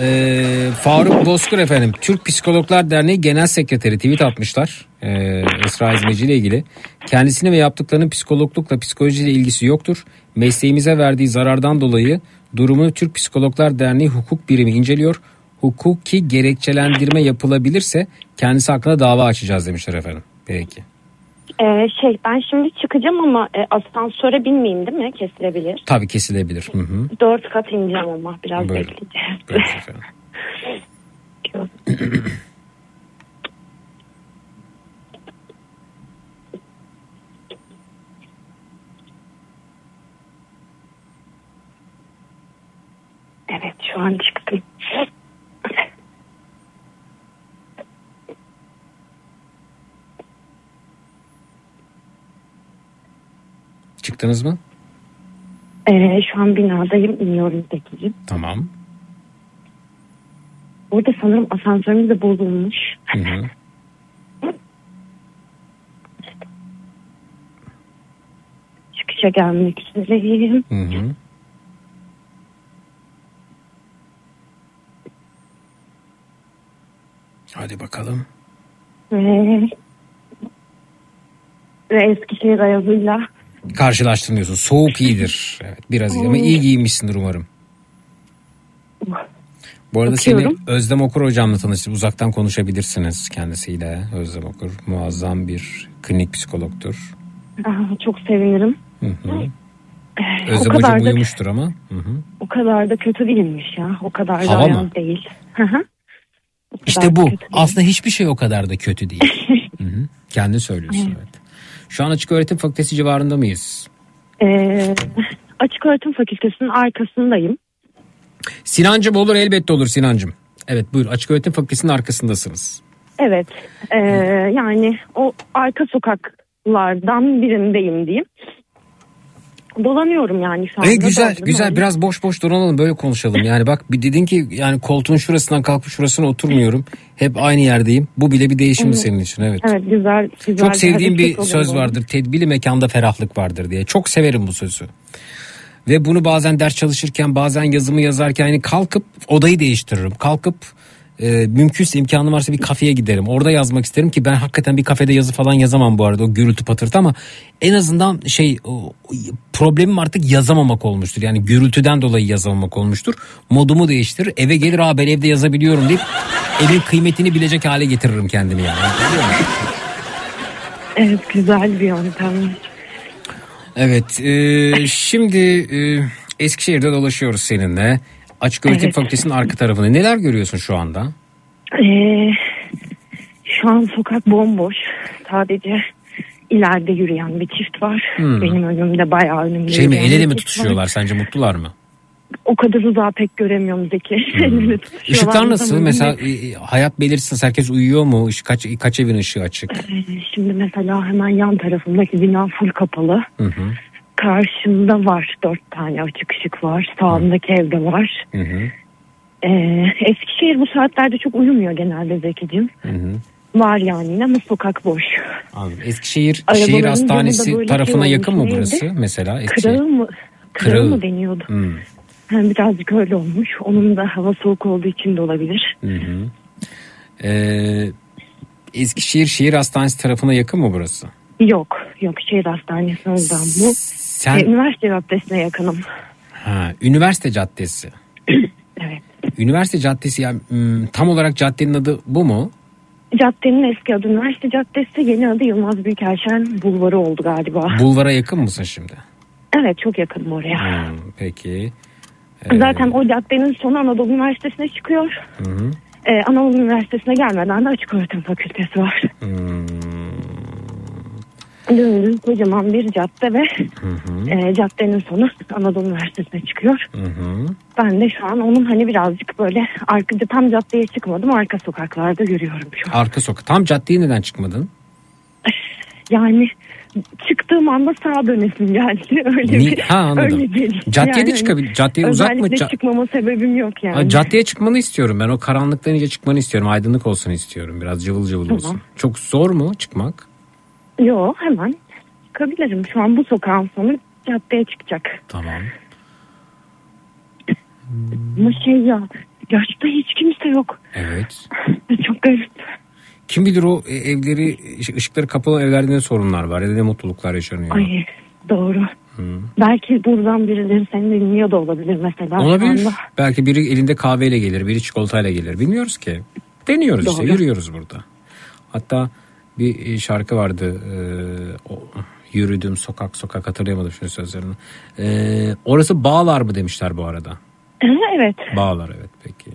e, Faruk Bozkır efendim Türk Psikologlar Derneği Genel Sekreteri tweet atmışlar. E, Esra İzmeci ile ilgili. Kendisine ve yaptıklarının psikologlukla psikolojiyle ilgisi yoktur. Mesleğimize verdiği zarardan dolayı durumunu Türk Psikologlar Derneği hukuk birimi inceliyor. Hukuki gerekçelendirme yapılabilirse kendisi hakkında dava açacağız demişler efendim. Peki. Ee, şey ben şimdi çıkacağım ama e, asansöre binmeyeyim değil mi? Kesilebilir. Tabii kesilebilir. Hı hı. Dört kat ineceğim ama biraz Buyurun. bekleyeceğiz. Buyurun. Evet şu an çıktım. Çıktınız mı? Ee, şu an binadayım iniyorum bekleyeceğim. Tamam. Burada sanırım asansörümüz de bozulmuş. Hı hı. Çıkışa gelmek üzereyim. Hı hı. Hadi bakalım. Ve, ve Eskişehir ayazıyla Karşılaştın diyorsun. Soğuk iyidir. Evet, biraz iyi ama iyi giyinmişsindir umarım. Bu arada Bakıyorum. seni Özlem Okur hocamla tanıştım. Uzaktan konuşabilirsiniz kendisiyle. Özlem Okur muazzam bir klinik psikologtur. Aa, çok sevinirim. Hı hı. Özlem hocam da uyumuştur ama. Hı hı. o kadar da kötü değilmiş ya. O kadar da ayaz değil. Hı hı. İşte bu. Aslında hiçbir şey o kadar da kötü değil. Hı hı. Kendi söylüyorsun Evet. evet. Şu an açık öğretim fakültesi civarında mıyız? Ee, açık öğretim fakültesinin arkasındayım. Sinancım olur elbette olur Sinancım. Evet buyur açık öğretim fakültesinin arkasındasınız. Evet. Ee, yani o arka sokaklardan birindeyim diyeyim. Dolanıyorum yani şu anda. E, güzel güzel öyle. biraz boş boş dolanalım böyle konuşalım. Yani bak bir dedin ki yani koltuğun şurasından kalkıp şurasına oturmuyorum. Hep aynı yerdeyim. Bu bile bir değişim Evet. senin için evet. Evet güzel. güzel Çok sevdiğim bir söz bu. vardır. Tedbili mekanda ferahlık vardır diye. Çok severim bu sözü. Ve bunu bazen ders çalışırken bazen yazımı yazarken yani kalkıp odayı değiştiririm. Kalkıp e, mümkünse imkanım varsa bir kafeye giderim. Orada yazmak isterim ki ben hakikaten bir kafede yazı falan yazamam bu arada o gürültü patırtı ama en azından şey o, problemim artık yazamamak olmuştur. Yani gürültüden dolayı yazamamak olmuştur. Modumu değiştirir eve gelir aa ben evde yazabiliyorum deyip evin kıymetini bilecek hale getiririm kendimi yani. Evet güzel bir yöntem. Evet e, şimdi e, Eskişehir'de dolaşıyoruz seninle. Açık Öğretim Evet. Fakültesi'nin arka tarafında. Neler görüyorsun şu anda? Ee, şu an sokak bomboş. Sadece ileride yürüyen bir çift var. Hmm. Benim önümde bayağı önümde Şey mi el ele mi çift var. tutuşuyorlar sence mutlular mı? O kadar uzağa pek göremiyorum Zeki. Tutuşuyorlar Hmm. Işıklar nasıl? Mesela emin e, hayat belirsiz herkes uyuyor mu? Kaç, kaç evin ışığı açık? değilim. Şimdi mesela hemen yan tarafımdaki bina full kapalı. Hı hı. Karşımda var dört tane açık ışık var. Sağımdaki evde var. Hı hı. Ee, Eskişehir bu saatlerde çok uyumuyor genelde Zeki'cim. Hı hı. Var yani yine ama sokak boş. Anladım. Eskişehir Arabaların şehir hastanesi tarafına şey yakın mı burası neydi? mesela? Eskişehir. Kırağı mı? Kırağı Kırağı. mı deniyordu? Hı. Yani birazcık öyle olmuş. Onun da hava soğuk olduğu için de olabilir. Hı hı. Ee, Eskişehir şehir hastanesi tarafına yakın mı burası? Yok. Yok şehir hastanesi oradan bu. Sen- Üniversite caddesine yakınım. Ha, üniversite caddesi. Evet. Üniversite caddesi yani hmm, tam olarak caddenin adı bu mu? Caddenin eski adı Üniversite Caddesi. Yeni adı Yılmaz Büyükelçen Bulvarı oldu galiba. Bulvara yakın mısın şimdi? Evet çok yakınım oraya. Hmm, peki. Ee, Zaten o caddenin sonu Anadolu Üniversitesi'ne çıkıyor. Hı hı. Ee, Anadolu Üniversitesi'ne gelmeden de Açık Öğretim Fakültesi var. Hmm, Dümdüz kocaman bir cadde ve hı hı. e, caddenin sonu Anadolu Üniversitesi'ne çıkıyor. Hı hı. Ben de şu an onun hani birazcık böyle arka, tam caddeye çıkmadım arka sokaklarda yürüyorum şu an. Arka sokak. Tam caddeye neden çıkmadın? Yani çıktığım anda sağa dönesim geldi. Öyle bir, ha, anladım. öyle bir- Caddeye de yani çıkabil- caddeye uzak mı? Ca- çıkmama sebebim yok yani. Ha, caddeye çıkmanı istiyorum ben. O karanlıktan iyice çıkmanı istiyorum. Aydınlık olsun istiyorum. Biraz cıvıl cıvıl Tamam. olsun. Çok zor mu çıkmak? Yok hemen çıkabilirim. Şu an bu sokağın sonu caddeye çıkacak. Tamam. Ama şey ya gerçekten hiç kimse yok. Evet. Çok garip. Kim bilir o e, evleri, ışıkları kapalı evlerde ne sorunlar var ya da ne mutluluklar yaşanıyor. Ay doğru. Belki buradan birileri seni dinliyor da olabilir mesela. Olabilir. Belki biri elinde kahveyle gelir, biri çikolatayla gelir. Bilmiyoruz ki. Deniyoruz işte, Doğru. yürüyoruz burada. Hatta bir e, şarkı vardı. e, o, yürüdüm sokak sokak hatırlayamadım şimdi sözlerini. E, orası bağlar mı demişler bu arada. Evet. Bağlar evet peki.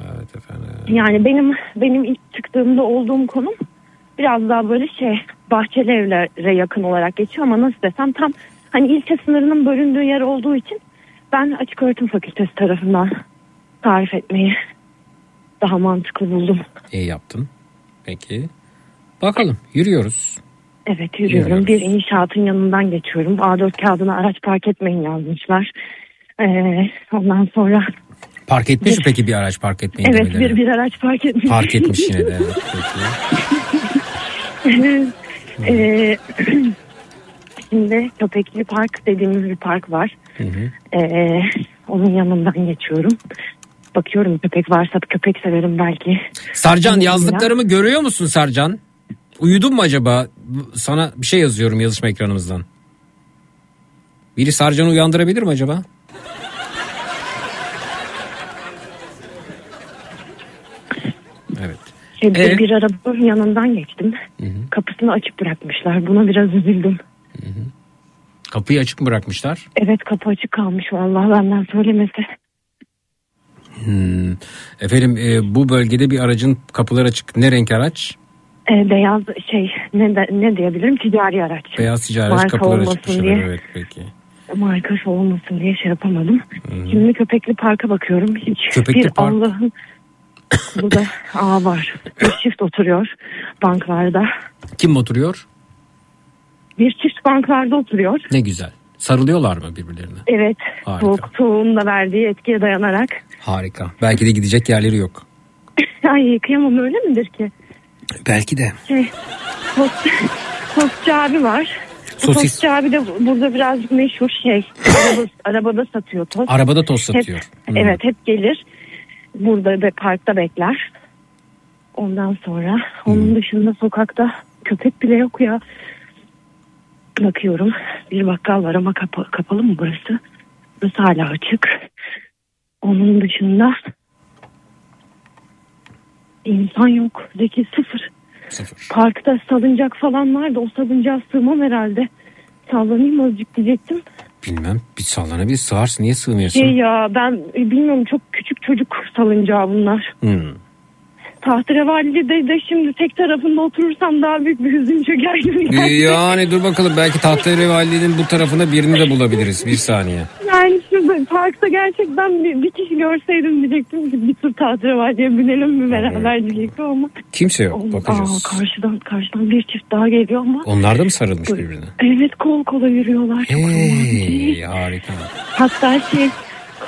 Evet efendim. Yani benim benim ilk çıktığımda olduğum konum biraz daha böyle şey bahçeli evlere yakın olarak geçiyor ama nasıl desem tam hani ilçe sınırının bölündüğü yer olduğu için ben açık öğretim fakültesi tarafından tarif etmeyi daha mantıklı buldum. İyi yaptın. Peki. Bakalım yürüyoruz. Evet yürüyorum. Yürüyoruz. Bir inşaatın yanından geçiyorum. A4 kağıdına araç park etmeyin yazmışlar. Ee, ondan sonra Park etmiş mi peki bir araç park etmeyin evet bir, bir araç park etmiş. Park etmiş yine de evet. Ee, şimdi Köpekli Park dediğimiz bir park var. Hı hı. Ee, onun yanından geçiyorum. Bakıyorum köpek varsa köpek severim belki. Sarcan yazdıklarımı görüyor musun Sarcan? Uyudun mu acaba? Sana bir şey yazıyorum yazışma ekranımızdan. Biri Sarcan'ı uyandırabilir mi acaba? Evet. Bir, Ee? bir arabanın yanından geçtim. Kapısını açık bırakmışlar. Buna biraz üzüldüm. Kapıyı açık mı bırakmışlar? Evet kapı açık kalmış vallahi benden söylemesi. Hmm. Efendim e, bu bölgede bir aracın kapıları açık. Ne renk araç? Ee, beyaz şey ne, de- ne diyebilirim ticari araç. Beyaz ticari araç olmasın açık. diye. Evet peki. Marka şey olmasın diye şey yapamadım. Şimdi köpekli parka bakıyorum. Hiç Köpekli bir park. Allah'ın burada ağ var. Bir çift oturuyor banklarda. Kim oturuyor? Bir çift banklarda oturuyor. Ne güzel. Sarılıyorlar mı birbirlerine? Evet. Harika. Soğuk soğuğun da verdiği etkiye dayanarak. Harika. Belki de gidecek yerleri yok. Ay kıyamam öyle midir ki? Belki de. Şey, tost, tostçu abi var. Sosis. Tostçu abi de burada birazcık meşhur şey. Araba, arabada satıyor tost. Arabada tost satıyor. Hep, Hmm. Evet hep gelir. Burada da parkta bekler. Ondan sonra onun dışında sokakta köpek bile yok ya. Bakıyorum bir bakkal var ama kapa- kapalı mı burası? Burası hala açık. Onun dışında insan yok. Zeki sıfır. Parkta salıncak falan vardı. O salıncağa sığmam herhalde. Sallanayım azıcık diyecektim. Bilmem. Bir sallanabilir. Sığarsın. Niye sığmıyorsun? Şey ya ben e, bilmiyorum çok küçük çocuk salıncağı bunlar. Hmm. Tahterevalli'de de şimdi tek tarafında oturursam daha büyük bir hüzün çöker gibi Ee, geldi. Yani dur bakalım belki Tahterevalli'nin bu tarafına birini de bulabiliriz. Bir saniye. Yani şurada parkta gerçekten bir, bir kişi görseydim diyecektim ki bir tur Tahterevalli'ye binelim mi beraber diyecektim ama. Kimse yok. Aa, Bakacağız. karşıdan karşıdan bir çift daha geliyor ama. Onlar da mı sarılmış birbirine? Evet kol kola yürüyorlar. Çok Hey, harika. Hatta şey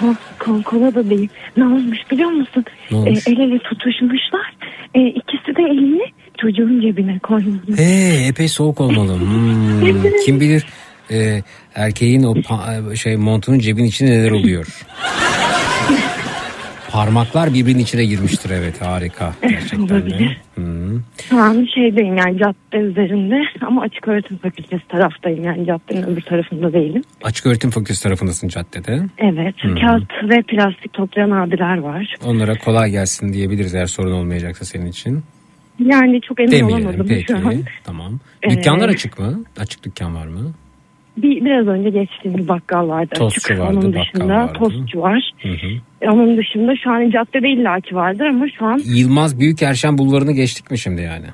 kol, kol kola da değil. Ne olmuş biliyor musun? Ne olmuş? el ele tutuşmuşlar. E, ikisi de elini çocuğun cebine koymuş. Hey, epey soğuk olmalı. Hmm, kim bilir e, erkeğin o şey montunun cebin içinde neler oluyor. Parmaklar birbirinin içine girmiştir evet harika. Gerçekten de. olabilir. Hmm. Şu an şeydeyim yani cadde üzerinde ama açık öğretim fakültesi taraftayım yani caddenin öbür tarafında değilim. Açık öğretim fakültesi tarafındasın caddede. Evet Hı hı. kağıt ve plastik toplayan abiler var. Onlara kolay gelsin diyebiliriz eğer sorun olmayacaksa senin için. Yani çok emin Demeyelim olamadım peki. şu an. Tamam. Dükkanlar açık mı? Açık dükkan var mı? Bir, biraz önce geçtiğim bir bakkal vardı Tostçu açık. vardı, Onun bakkal dışında vardı. tostçu var. Hı hı. E, Onun dışında şu an caddede illaki vardır ama şu an Yılmaz Büyükerşen bulvarını geçtik mi şimdi yani?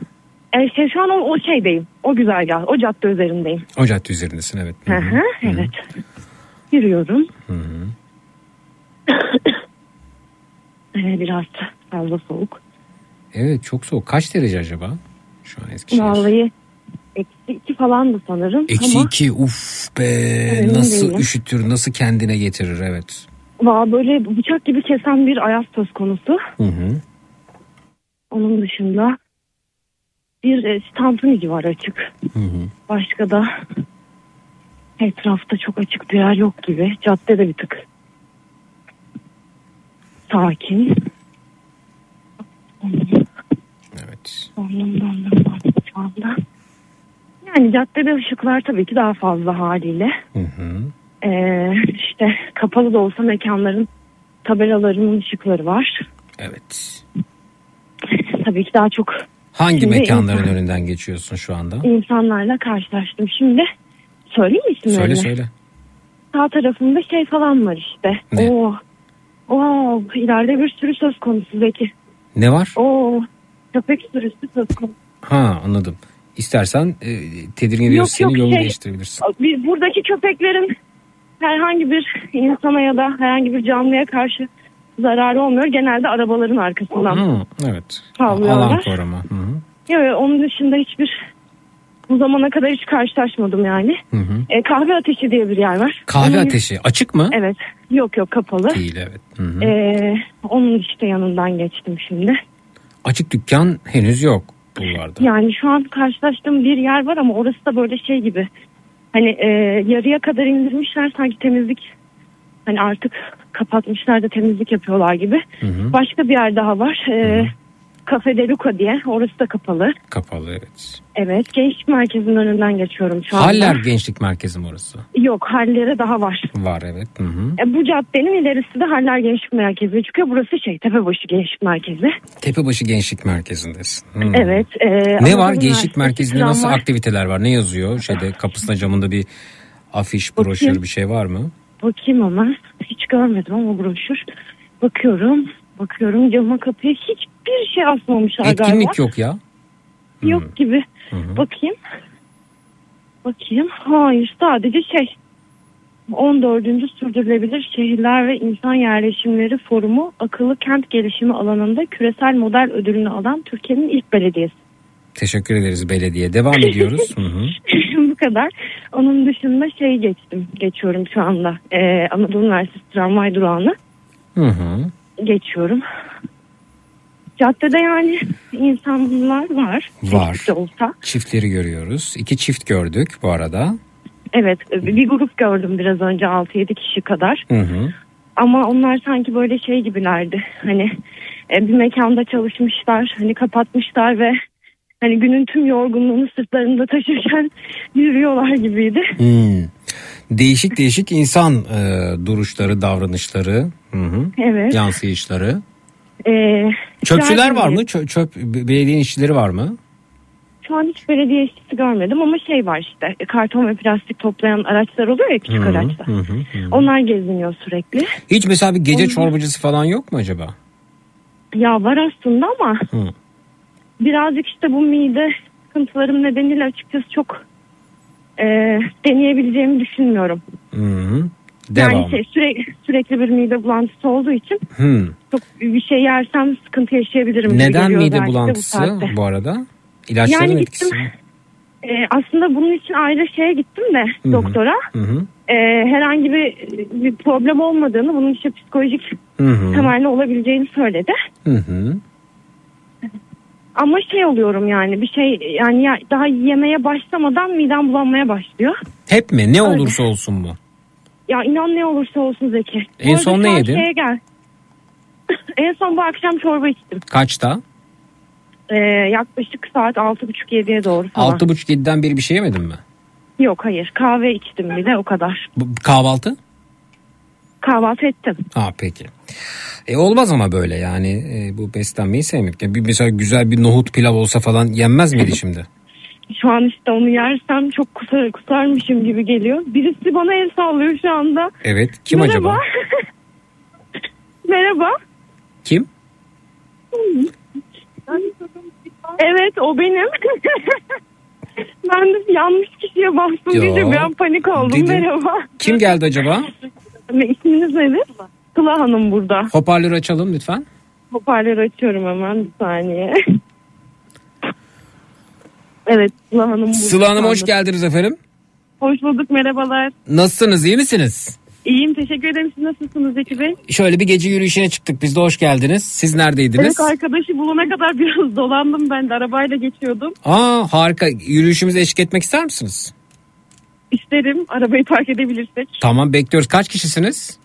e, şey, şu an o, o şeydeyim. O güzergah, o cadde üzerindeyim. O cadde üzerindesin evet. Hı hı, evet. Yürüyorum. Hı hı. E, biraz fazla soğuk. Evet çok soğuk. Kaç derece acaba? Şu an Eskişehir. Vallahi eksi iki falandı sanırım. Eksi ama iki uf be Emin nasıl değilim. üşütür nasıl kendine getirir evet. va- böyle bıçak gibi kesen bir ayaz söz konusu. Hı hı. Onun dışında bir e, tantunici var açık. Hı hı. Başka da etrafta çok açık bir yer yok gibi. Cadde de bir tık sakin. Evet. Dondum dondum şu anda. Yani caddede ışıklar tabii ki daha fazla haliyle. Hı hı. Ee, işte kapalı da olsa mekanların tabelalarının ışıkları var. Evet. Tabii ki daha çok Hangi Şimdi mekanların insan- önünden geçiyorsun şu anda? insanlarla karşılaştım. Şimdi söyleyeyim mi isimlerini? Söyle söyle. Sağ tarafında şey falan var işte. Ne? Oo. Oo, ileride bir sürü söz konusu Zeki. Ne var? Oo, köpek sürüsü söz konusu. Ha anladım. İstersen e, tedirgin ediyorsa Yok, seni yok, yolunu şey- değiştirebilirsin. Bir, buradaki köpeklerin herhangi bir insana ya da herhangi bir canlıya karşı zararı olmuyor. Genelde arabaların arkasından. Hı, evet. Havlıyorlar. Alan koruma. Hı hı. Yok, onun dışında hiçbir bu zamana kadar hiç karşılaşmadım yani. Hı hı. E, kahve ateşi diye bir yer var. Kahve Onun- ateşi açık mı? Evet. Yok yok kapalı. Değil evet. Hı hı. E, onun işte yanından geçtim şimdi. Açık dükkan henüz yok bulvarda. Yani şu an karşılaştığım bir yer var ama orası da böyle şey gibi. Hani e, yarıya kadar indirmişler sanki temizlik. Hani artık kapatmışlar da temizlik yapıyorlar gibi. Hı hı. Başka bir yer daha var. E, Cafe de Luca diye. Orası da kapalı. Kapalı evet. Evet. Gençlik merkezinin önünden geçiyorum şu anda. Haller Gençlik Merkezi mi orası? Yok Hallere daha var. Var evet. Hı hı. E, bu caddenin ilerisi de Haller Gençlik Merkezi. Çünkü burası şey Tepebaşı Gençlik Merkezi. Tepebaşı Gençlik Merkezi'ndesin. Hı. Evet. e, Ne var Gençlik Merkezi'nde nasıl var. aktiviteler var? Ne yazıyor? Şeyde kapısına camında bir Afiş, broşür Bakayım. bir şey var mı? Bakayım ama hiç görmedim ama broşür. Bakıyorum, bakıyorum cama kapıya hiçbir şey asmamışlar galiba. Etkinlik yok ya. Yok gibi. Bakayım. Bakayım. Hayır sadece şey. 14. Sürdürülebilir Şehirler ve İnsan Yerleşimleri Forumu akıllı kent gelişimi alanında küresel model ödülünü alan Türkiye'nin ilk belediyesi. Teşekkür ederiz belediye. Devam ediyoruz. Hı hı. Bu kadar. Onun dışında şey geçtim. Geçiyorum şu anda. Ee, Anadolu Üniversitesi tramvay durağını Hı hı. Geçiyorum. Caddede yani insanlar var. Var. Çeşitli olsa. Çiftleri görüyoruz. İki çift gördük bu arada. Evet bir grup gördüm biraz önce 6-7 kişi kadar. Hı hı. Ama onlar sanki böyle şey gibilerdi. Hani e, bir mekanda çalışmışlar. Hani kapatmışlar ve hani günün tüm yorgunluğunu sırtlarında taşırken yürüyorlar gibiydi. Hmm. Değişik değişik insan e, duruşları, davranışları, hı hı. Evet. yansıyışları. Ee, Çöpçüler var mı? Çö- çöp belediye işçileri var mı? Şu an hiç belediye işçisi görmedim ama şey var işte e, karton ve plastik toplayan araçlar oluyor ya küçük Hı hı, araçlar. hı hı, hı. Onlar geziniyor sürekli. Hiç mesela bir gece Onun- çorbacısı falan yok mu acaba? Ya var aslında ama Hı. birazcık işte bu mide sıkıntılarım nedeniyle açıkçası çok e, deneyebileceğimi düşünmüyorum. Hı hı. Devam. Yani şey, sürekli, sürekli bir mide bulantısı olduğu için Hı. çok bir şey yersem sıkıntı yaşayabilirim. Neden mide bu bulantısı saatte. bu, arada? İlaçların Yani etkisi gittim. E, aslında bunun için ayrı şeye gittim de Hı hı. doktora. Hı hı. e, herhangi bir, bir problem olmadığını, bunun işte psikolojik Hı hı. temelli olabileceğini söyledi. Hı hı. Ama şey oluyorum yani bir şey yani ya- daha yemeye başlamadan midem bulanmaya başlıyor. Hep mi? Ne Öyle. olursa olsun bu. Ya inan ne olursa olsun Zeki. En Bu son ne yedin? şeye gel. en son bu akşam çorba içtim. Kaçta? Ee, yaklaşık saat 6.30-7'ye doğru falan. Altı buçuk yediden beri bir şey yemedin mi? Yok hayır kahve içtim bir de o kadar. Bu, kahvaltı? Kahvaltı ettim. Ha peki. E olmaz ama böyle yani e, bu beslenmeyi sevmek. Ya bir mesela güzel bir nohut pilav olsa falan yenmez miydi şimdi? Şu an işte onu yersem çok kusar, kusarmışım gibi geliyor. Birisi bana el sallıyor şu anda. Evet. Kim Merhaba. acaba? Merhaba. Kim? Evet o benim. ben de yanlış kişiye bastım Yo. deyince bir an panik oldum. Dedim. Merhaba. Kim geldi acaba? Ne, isminiz nedir? Sıla Hanım burada. Hoparlörü açalım lütfen. Hoparlörü açıyorum hemen bir saniye. evet Sıla Hanım. Sıla Hanım hoş geldiniz efendim. Hoş bulduk merhabalar. Nasılsınız iyi misiniz? İyiyim teşekkür ederim. Siz nasılsınız Zeki Bey? Şöyle bir gece yürüyüşüne çıktık biz de hoş geldiniz. Siz neredeydiniz? Evet arkadaşı bulana kadar biraz dolandım ben de arabayla geçiyordum. Aa harika yürüyüşümüze eşlik etmek ister misiniz? İsterim arabayı park edebilirsek. Tamam bekliyoruz. Kaç kişisiniz?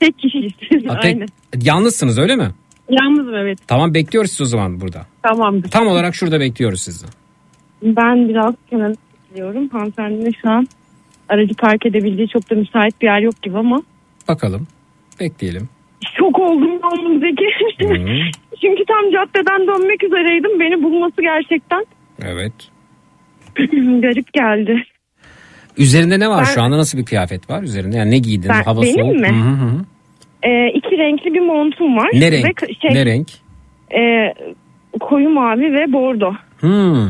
Tek kişiyiz. Ha, tek- Aynen. Yalnızsınız öyle mi? Yalnızım evet. Tamam bekliyoruz sizi o zaman burada. Tamamdır. Tam olarak şurada bekliyoruz sizi. Ben biraz kenara bekliyorum. Hanımefendinin şu an aracı park edebildiği çok da müsait bir yer yok gibi ama Bakalım. Bekleyelim. şok oldum ben Zeki. Çünkü tam caddeden dönmek üzereydim. Beni bulması gerçekten Evet. garip geldi. Üzerinde ne var Ben- şu anda nasıl bir kıyafet var üzerinde? Yani ne giydin? Ben- Hava benim soğuk. mi? Hı hı. Ee, iki renkli bir montum var. Ne Ve renk? k- şey, Ne renk? e, koyu mavi ve bordo. Hmm.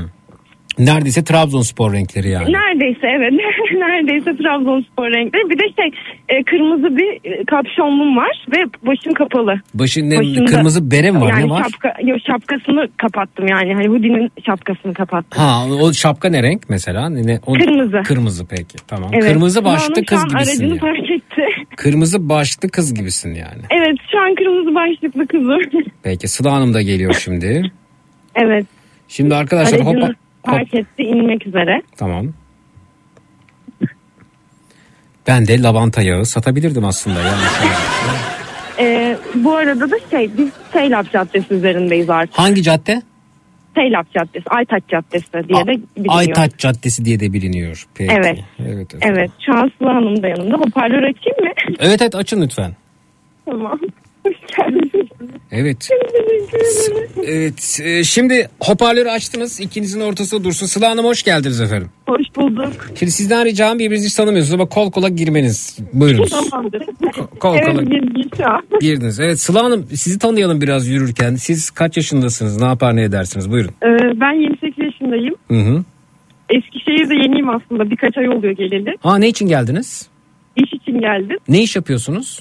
Neredeyse Trabzonspor renkleri yani. Neredeyse evet. Neredeyse Trabzonspor renkleri. Bir de şey e, kırmızı bir e, kapşonluğum var ve başım kapalı. Başın ne, Başımda- kırmızı bere mi var yani ne var? Şapka, yok, şapkasını kapattım yani. Hani Houdin'in şapkasını kapattım. Ha o şapka ne renk mesela? Ne, o- Kırmızı. Kırmızı peki tamam. Evet. Kırmızı başlı kız gibisin aracını yani. fark etti. Kırmızı başlı kız gibisin yani. Evet şu an kırmızı başlıklı kızım. Peki Sıla Hanım da geliyor şimdi. evet. Şimdi arkadaşlar Aracını hoppa. Fark etti inmek üzere. Tamam. Ben de lavanta yağı satabilirdim aslında. Yani Ee, bu arada da şey biz Seylap Caddesi üzerindeyiz artık. Hangi cadde? Seylap Caddesi, Aytaç Caddesi diye de biliniyor. Aytaç Caddesi diye de biliniyor. Peki. Evet. Evet, evet. Evet şu an Sıla Hanım da yanımda. Hoparlör açayım mı? Evet evet açın lütfen. tamam. Evet. Evet. e, Şimdi hoparlörü açtınız. İkinizin ortasında dursun. Sıla Hanım hoş geldiniz efendim. Hoş bulduk. Şimdi sizden ricam birbirinizi hiç tanımıyorsunuz ama kol kola girmeniz. Buyurunuz. Tamamdır. Kol evet, kola an. girdiniz. Evet Sıla Hanım sizi tanıyalım biraz yürürken. Siz kaç yaşındasınız? Ne yapar ne edersiniz? Buyurun. Ee, ben 28 yaşındayım. Hı hı. Eskişehir'de yeniyim aslında. Birkaç ay oluyor geleli. Aa ne için geldiniz? İş için geldim. Ne iş yapıyorsunuz?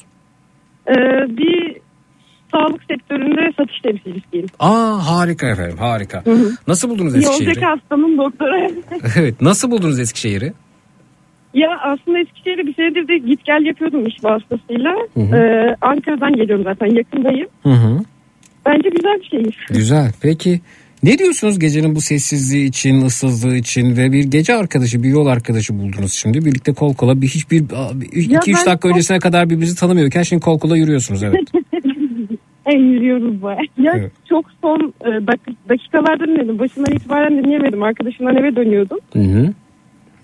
Ee, bir sağlık sektöründe satış temsilcisiyim. Aa harika efendim harika. Nasıl buldunuz İyi olacak Eskişehir'i? hastanın doktora. evet nasıl buldunuz Eskişehir'i? ya aslında Eskişehir'e bir senedir de git gel yapıyordum iş vasıtasıyla. Hı hı. Ee, Ankara'dan geliyorum zaten yakındayım. Hı hı. Bence güzel bir şehir. Güzel. Peki ne diyorsunuz gecenin bu sessizliği için, ıssızlığı için ve bir gece arkadaşı, bir yol arkadaşı buldunuz şimdi. Birlikte kol kola bir hiçbir 2-3 Ya ben dakika çok- öncesine kadar birbirinizi tanımıyorken şimdi kol kola yürüyorsunuz evet. E, yürüyoruz baya. Ya Evet. çok son e, dak- dakikalarda dinledim. Başından itibaren dinleyemedim. Arkadaşımdan eve dönüyordum. Hı hı.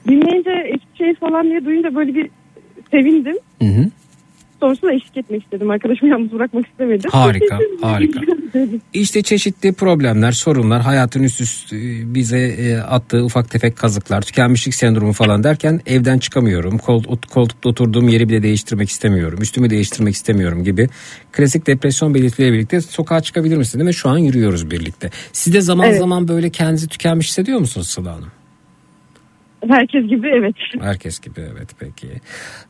Dinleyince Eskişehir falan diye duyunca böyle bir sevindim. Hı hı. Sonrasında eşlik etmek istedim. Arkadaşımı yalnız bırakmak istemedim. Harika, harika. İşte çeşitli problemler, sorunlar, hayatın üst üste bize e, attığı ufak tefek kazıklar, tükenmişlik sendromu falan derken evden çıkamıyorum. Kol, koltukta oturduğum yeri bile değiştirmek istemiyorum. Üstümü değiştirmek istemiyorum gibi klasik depresyon belirtileriyle birlikte sokağa çıkabilir misiniz? Ve şu an yürüyoruz birlikte. Siz de zaman Evet. zaman böyle kendinizi tükenmiş hissediyor musunuz Sıla Hanım? Herkes gibi evet. Herkes gibi evet peki.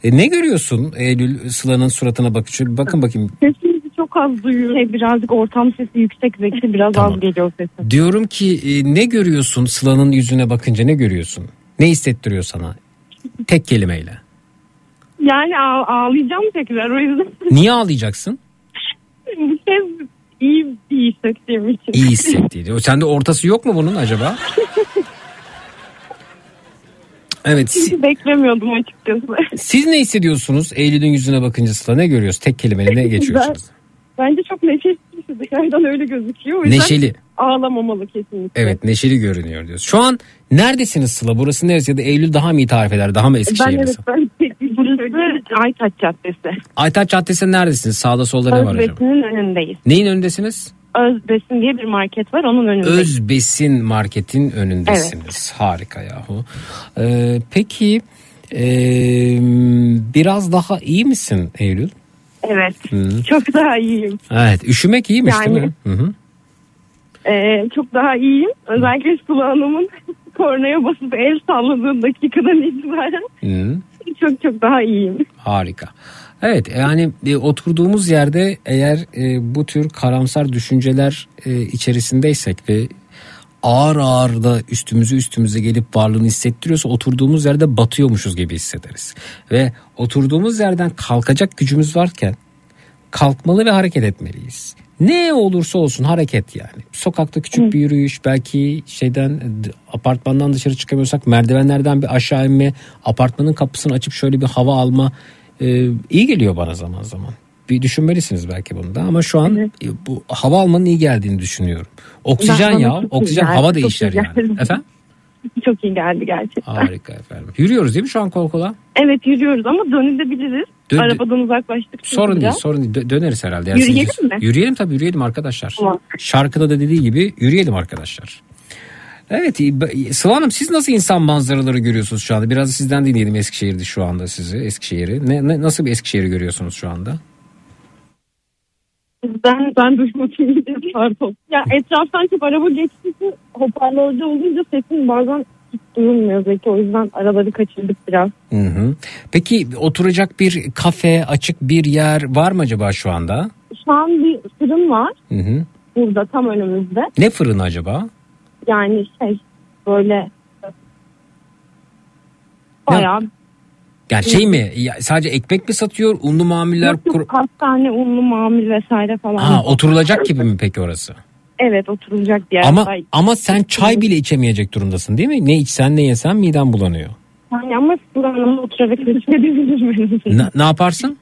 E, ne görüyorsun Eylül Sıla'nın suratına bakışı? Bakın bakayım Sesinizi çok az duyuyorum. Şey, birazcık ortam sesi yüksek zeki biraz az geliyor sesim. Diyorum ki e, ne görüyorsun Sıla'nın yüzüne bakınca ne görüyorsun? Ne hissettiriyor sana? Tek kelimeyle. Yani ağ- ağlayacağım tekrar o yüzden. Niye ağlayacaksın? Bu ses iyi, iyi hissettiğim için. İyi hissettiği. O Sende ortası yok mu bunun acaba? Evet. Hiç beklemiyordum açıkçası. Siz ne hissediyorsunuz Eylül'ün yüzüne bakınca Sıla? Ne görüyorsunuz? Tek kelimeyle ne geçiyorsunuz? Ben- Bence çok neşeli dışarıdan öyle gözüküyor. O yüzden Neşeli. Ağlamamalı kesinlikle. Evet neşeli görünüyor diyoruz. Şu an neredesiniz Sıla? Burası neresi? Ya da Eylül daha mı iyi tarif eder? Daha mı Ben Eskişehir evet ben tek bir Burası Aytaç Caddesi. Aytaç Caddesi'nin neredesiniz? Sağda solda ne var acaba? Önündeyiz. Neyin önündesiniz? Özbesin diye bir market var onun önündeyiz. Özbesin marketin önündesiniz. Harika yahu. Ee, peki e, biraz daha iyi misin Eylül? Evet. Hı. Çok daha iyiyim. Evet üşümek iyiymiş değil mi? Yani- Hı hı. Ee, çok daha iyiyim. Özellikle Sıla Hanım'ın kornaya basıp el salladığı dakikadan itibaren Hı. çok çok daha iyiyim. Harika. Evet yani e, oturduğumuz yerde eğer e, bu tür karamsar düşünceler e, içerisindeysek ve ağır ağır da üstümüzü üstümüze gelip varlığını hissettiriyorsa oturduğumuz yerde batıyormuşuz gibi hissederiz. Ve oturduğumuz yerden kalkacak gücümüz varken kalkmalı ve hareket etmeliyiz. Ne olursa olsun hareket yani. Sokakta küçük bir yürüyüş belki şeyden apartmandan dışarı çıkamıyorsak merdivenlerden bir aşağı inme, apartmanın kapısını açıp şöyle bir hava alma e, iyi geliyor bana zaman zaman. Bir düşünmelisiniz belki bunu da ama şu an e, bu hava almanın iyi geldiğini düşünüyorum. Oksijen ya, oksijen geldi, hava iyi değişir yani. geldi. Efendim? Çok iyi geldi gerçekten. Harika efendim. Yürüyoruz değil mi şu an kol kola? Evet yürüyoruz ama dönebiliriz. Dön- Arabadan uzaklaştık. Sorun değil, sorun değil. Dö- döneriz herhalde. Yürüyelim siz- mi? Yürüyelim tabii, yürüyelim arkadaşlar. Tamam. Şarkıda da dediği gibi yürüyelim arkadaşlar. Evet, Sıla Hanım siz nasıl insan manzaraları görüyorsunuz şu anda? Biraz sizden dinleyelim Eskişehir'de şu anda sizi, Eskişehir'i. Ne, ne- nasıl bir Eskişehir'i görüyorsunuz şu anda? Ben, ben duymadım pardon. Ya etraftan çok araba geçtiği hoparlörde olunca sesin bazen hiç duyulmuyor Zeki. O yüzden araları kaçırdık biraz. Hı hı. Peki oturacak bir kafe, açık bir yer var mı acaba şu anda? Şu an bir fırın var Hı hı. burada tam önümüzde. Ne fırını acaba? Yani şey böyle bayağı Yani şey mi? ya sadece ekmek mi satıyor? Unlu mamuller? Kur... hastane, unlu mamul vesaire falan. Ha, oturulacak gibi mi peki orası? Evet oturulacak bir yer. Ama Ay, ama sen çay bile içemeyecek durumdasın değil mi? Ne içsen ne yesen miden bulanıyor. Yani ama Sıla Hanım'a oturarak eşlik edebilirim en. Ne, ne yaparsın?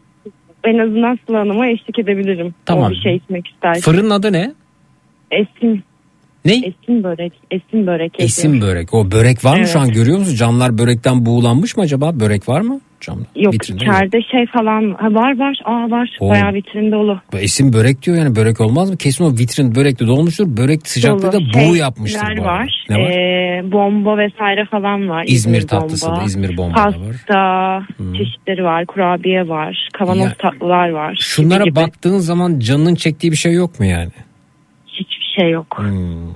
En azından Sıla Hanım'a eşlik edebilirim. Tamam. O bir şey içmek isterse. Fırının adı ne? Esin. Ne? Esin börek. Esin börek. Esim börek. O börek var mı şu an Evet. görüyor musun? Camlar börekten buğulanmış mı acaba? Börek var mı? camda. Yok Vitrinde içeride şey falan ha, var var aa var Oo. bayağı vitrinde dolu. Esin börek diyor yani börek olmaz mı? Kesin o vitrin börekle dolmuştur. Börek sıcaklığı da Dolu buğu şeyler yapmıştır bu var. Ne var? Ee, bomba vesaire falan var. İzmir tatlısı da, İzmir bomba da var. Pasta çeşitleri var. Kurabiye var. Kavanoz Ya- tatlılar var. Şunlara gibi. baktığın zaman canının çektiği bir şey yok mu yani? Şey yok. Hmm.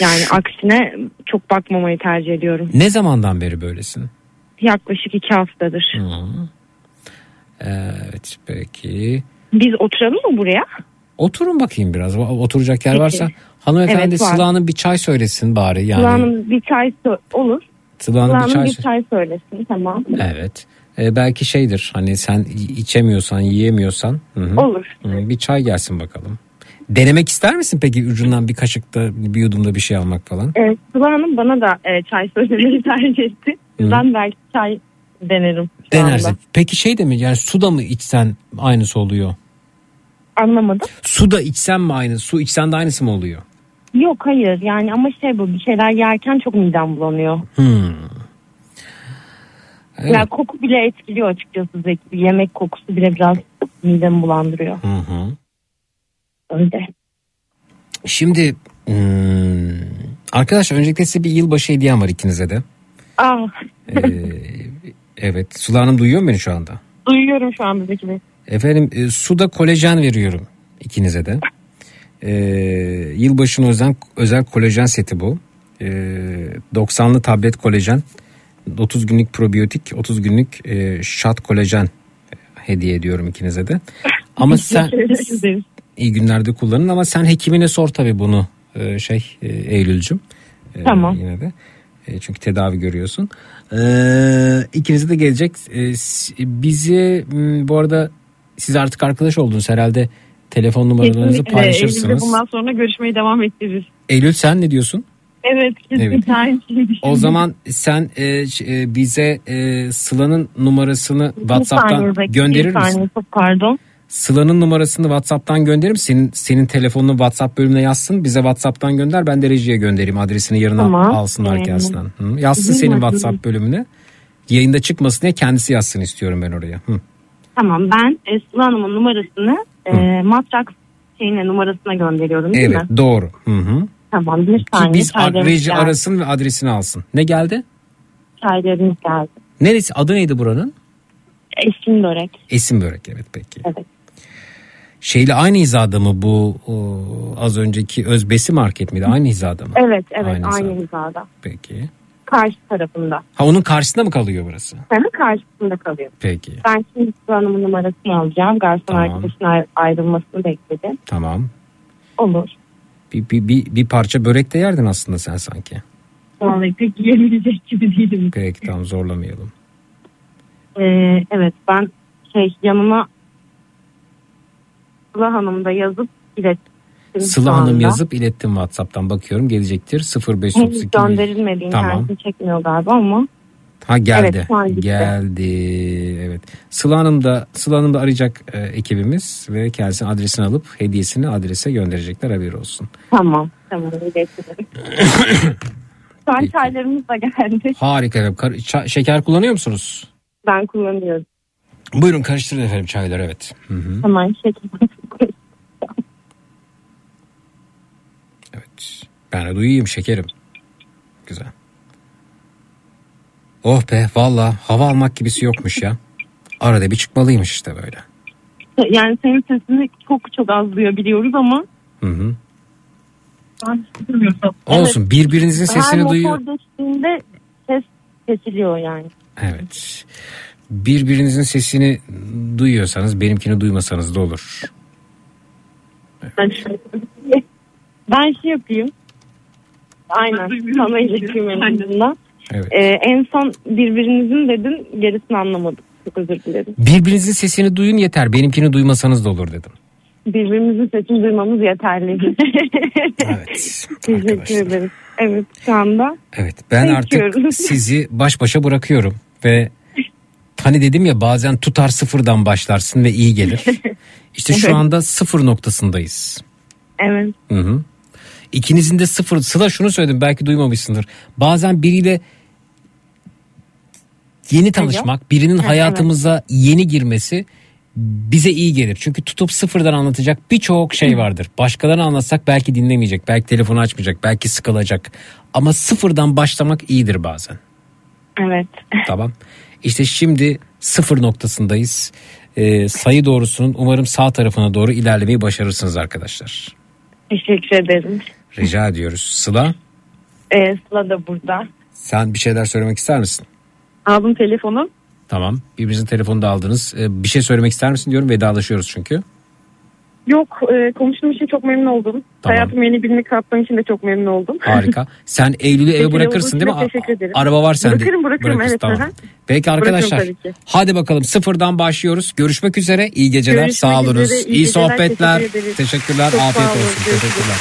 Yani aksine çok bakmamayı tercih ediyorum. Ne zamandan beri böylesin? Yaklaşık iki haftadır. Hmm. Evet peki. Biz oturalım mı buraya? Oturun bakayım biraz. Oturacak yer Peki. varsa. Hanımefendi Evet, var. Sıla Hanım bir çay söylesin bari. Yani Kulağının bir çay olur. Sıla Hanım bir çay bir çay söylesin tamam. Evet. Ee, belki şeydir hani sen içemiyorsan yiyemiyorsan hı hı. Olur. Hı, bir çay gelsin bakalım. Denemek ister misin peki ucundan bir kaşıkta bir yudumda bir şey almak falan? Evet, Sıla Hanım bana da e, çay söylemeyi tercih etti. Hı. Ben belki çay denerim Denersin. anda. Peki şey de mi yani suda mı içsen aynısı oluyor? Anlamadım. Suda içsen mi aynı? Su içsen de aynısı mı oluyor? Yok hayır yani ama şey bu bir şeyler yerken çok midem bulanıyor. Hmm. Evet. Yani koku bile etkiliyor açıkçası Zeki. Yemek kokusu bile biraz midemi bulandırıyor. Hı hı. Öyle. Şimdi hmm, arkadaşlar öncelikle size bir yılbaşı hediyem var ikinize de. Aa, Ee, evet Sıla Hanım duyuyor mu beni şu anda? duyuyorum şu an Bey. Efendim e, suda kolajen veriyorum ikinize de. Ee, yılbaşına özel, özel kolajen seti bu. Ee, 90'lı tablet kolajen, 30 günlük probiyotik, 30 günlük e, shot kolajen hediye ediyorum ikinize de. Ama sen. iyi günlerde kullanın ama sen hekimine sor tabii bunu e, şey e, Eylül'cüm. E, Tamam. Yine de. E, çünkü tedavi görüyorsun. E, ikinize de gelecek. E, bizi bu arada siz artık arkadaş oldunuz herhalde. Telefon numaralarınızı Kesinlikle. Eylül'de paylaşırsınız. bundan sonra görüşmeyi devam ettiririz. Eylül sen ne diyorsun? Evet kesinlikle Evet. aynı şeyi düşünüyorum. O zaman sen e, e, bize e, Sıla'nın numarasını Bir WhatsApp'tan saniye gönderir bir saniye, misin? çok pardon. Sıla'nın numarasını WhatsApp'tan gönderir misin? Senin, senin telefonunu WhatsApp bölümüne yazsın. Bize WhatsApp'tan gönder. Ben de rejiye göndereyim. Adresini yarına Tamam. alsınlar kendisinden. Hı. Yazsın Değil senin? WhatsApp bölümüne. Yayında çıkmasın diye kendisi yazsın istiyorum ben oraya. Hı. Tamam ben e, Sıla Hanım'ın numarasını e, matrak şeyine numarasına gönderiyorum değil Evet mi? doğru. Hı hı. Tamam bir Ki saniye. biz çaylarımız reji geldi. arasın ve adresini alsın. Ne geldi? Çaylarımız geldi. Neresi? Adı neydi buranın? Eşkin börek. Esin Börek evet peki. Evet. Şeyle aynı hizada mı bu o, az önceki Özbesi Market miydi? Aynı hizada mı? Evet evet Aynı aynı, hizada. hizada. Peki. Karşı tarafında. Ha onun karşısında mı kalıyor burası? Senin karşısında kalıyor. Peki. Ben şimdi Hanım'ın numarasını alacağım. Garson Tamam. arkadaşın ay- ayrılmasını bekledi. Tamam. Olur. Bir, bir, bir, bir parça börek de yerdin aslında sen sanki. Vallahi pek yiyebilecek gibi değilim. Peki tamam zorlamayalım. Ee, evet ben şey yanına Sıla Hanım da yazıp ilettim. Sıla Hanım yazıp ilettim WhatsApp'tan bakıyorum gelecektir. Henüz 0532 gönderilmedi Tamam. çekmiyor galiba ama Ha geldi. Evet, geldi. Evet. Sıla Hanım da Sıla Hanım da arayacak e, ekibimiz ve kendisinin adresini alıp hediyesini adrese gönderecekler haberi olsun. tamam tamam. Şu an çaylarımız da geldi. Harika efendim. Kar- ça- şeker kullanıyor musunuz? Ben kullanıyorum. Buyurun karıştırın efendim çayları evet. Hı hı. Hemen şekilde. Ben de duyayım şekerim. Güzel. Oh be valla hava almak gibisi yokmuş ya. Arada bir çıkmalıymış işte böyle. Yani senin sesini çok çok az duyabiliyoruz ama Hı hı. ben. Olsun birbirinizin sesini Her duyuyor. motor geçtiğinde ses kesiliyor yani. Evet. Birbirinizin sesini duyuyorsanız benimkini duymasanız da olur. Ben, ben şey yapayım. Aynen. Sana ileteyim en. Evet. Ee, en son birbirinizin dedin gerisini anlamadım. Çok özür dilerim. Birbirinizin sesini duyun yeter. Benimkini duymasanız da olur dedim. Birbirimizin sesini duymamız yeterli. Evet. Teşekkür ederiz. Evet şu anda. Evet ben Bekliyoruz. artık sizi baş başa bırakıyorum ve hani dedim ya bazen tutar sıfırdan başlarsın ve iyi gelir. İşte şu Evet. anda sıfır noktasındayız. Evet. Hı hı. İkinizin de sıfır. Sıla şunu söyledim belki duymamışsındır. Bazen biriyle Yeni tanışmak, birinin Ha, hayatımıza yeni girmesi bize iyi gelir. Çünkü tutup sıfırdan anlatacak birçok şey vardır. Başkalarına anlatsak belki dinlemeyecek, belki telefonu açmayacak, belki sıkılacak. Ama sıfırdan başlamak iyidir bazen. Evet. Tamam. İşte şimdi sıfır noktasındayız. Ee, sayı doğrusunun umarım sağ tarafına doğru ilerlemeyi başarırsınız arkadaşlar. Teşekkür ederim. Rica ediyoruz. Sıla Ee, Sıla da burada. sen bir şeyler söylemek ister misin? Aldım telefonu. Tamam. Birbirinizin telefonunu da aldınız. Ee, bir şey söylemek ister misin diyorum. Vedalaşıyoruz çünkü. Yok e, konuştuğum için çok memnun oldum. Tamam. Hayatıma yeni birini kattığım için de çok memnun oldum. Harika. Sen Eylül'ü eve bırakırsın değil mi? Teşekkür ederim. Araba var sende. Bırakırım bırakırım Bırakırsın, evet. tamam. hı. Peki arkadaşlar. Hadi bakalım sıfırdan başlıyoruz. Görüşmek üzere. İyi geceler. Görüşmek Sağ olunuz. üzere, iyi İyi geceler, sohbetler. teşekkür. Teşekkürler. Çok Afiyet olsun. görüşürüz. Teşekkürler.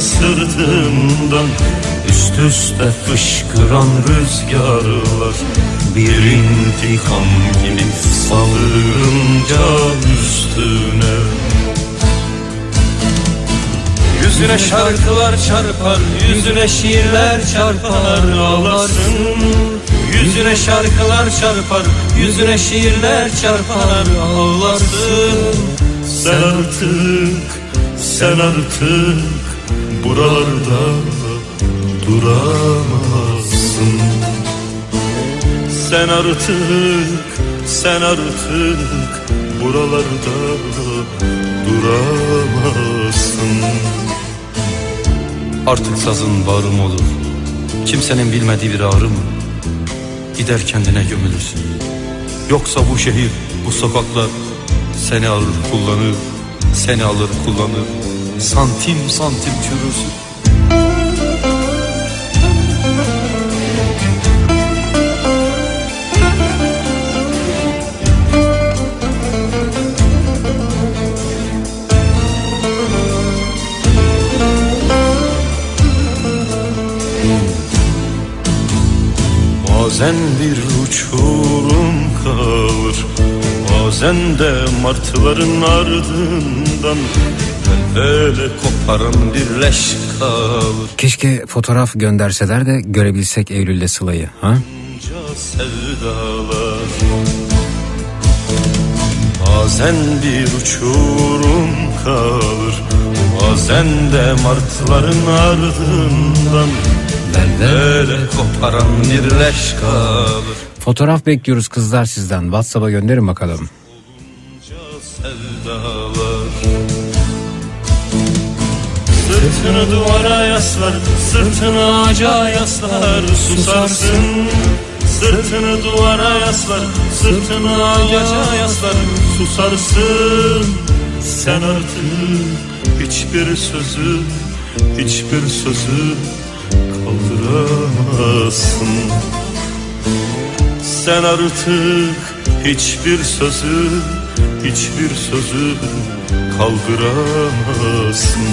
Sırtından Üst üste fışkıran rüzgarlar Bir intikam gibi salınca üstüne. Yüzüne şarkılar çarpar, yüzüne şiirler çarpar ağlarsın. Yüzüne şarkılar çarpar, yüzüne şiirler çarpar ağlarsın. Sen artık, sen artık buralarda duramazsın. Sen artık, sen artık buralarda duramazsın. Artık sazın bağrım olur. Kimsenin bilmediği bir ağrı mı? Gider kendine gömülürsün. Yoksa bu şehir bu sokaklar Seni alır kullanır Seni alır kullanır Santim santim çürürsün. Bazen bir uçurum kalır Bazen de martıların ardından Böyle koparan bir leş kalır Keşke fotoğraf gönderseler de görebilsek Eylül'le Sıla'yı. Ha? Sevdalar Bazen bir uçurum kalır Bazen de martıların ardından Böyle koparan bir leş kalır Fotoğraf bekliyoruz kızlar sizden. WhatsApp'a gönderin bakalım. Sırtını duvara yaslar, sırtını ağaca yaslar Susarsın. Sırtını duvara yaslar, sırtını ağaca yaslar Susarsın. Sen artık hiçbir sözü, hiçbir sözü kaldıramazsın. Sen artık hiçbir sözü, hiçbir sözü kaldıramazsın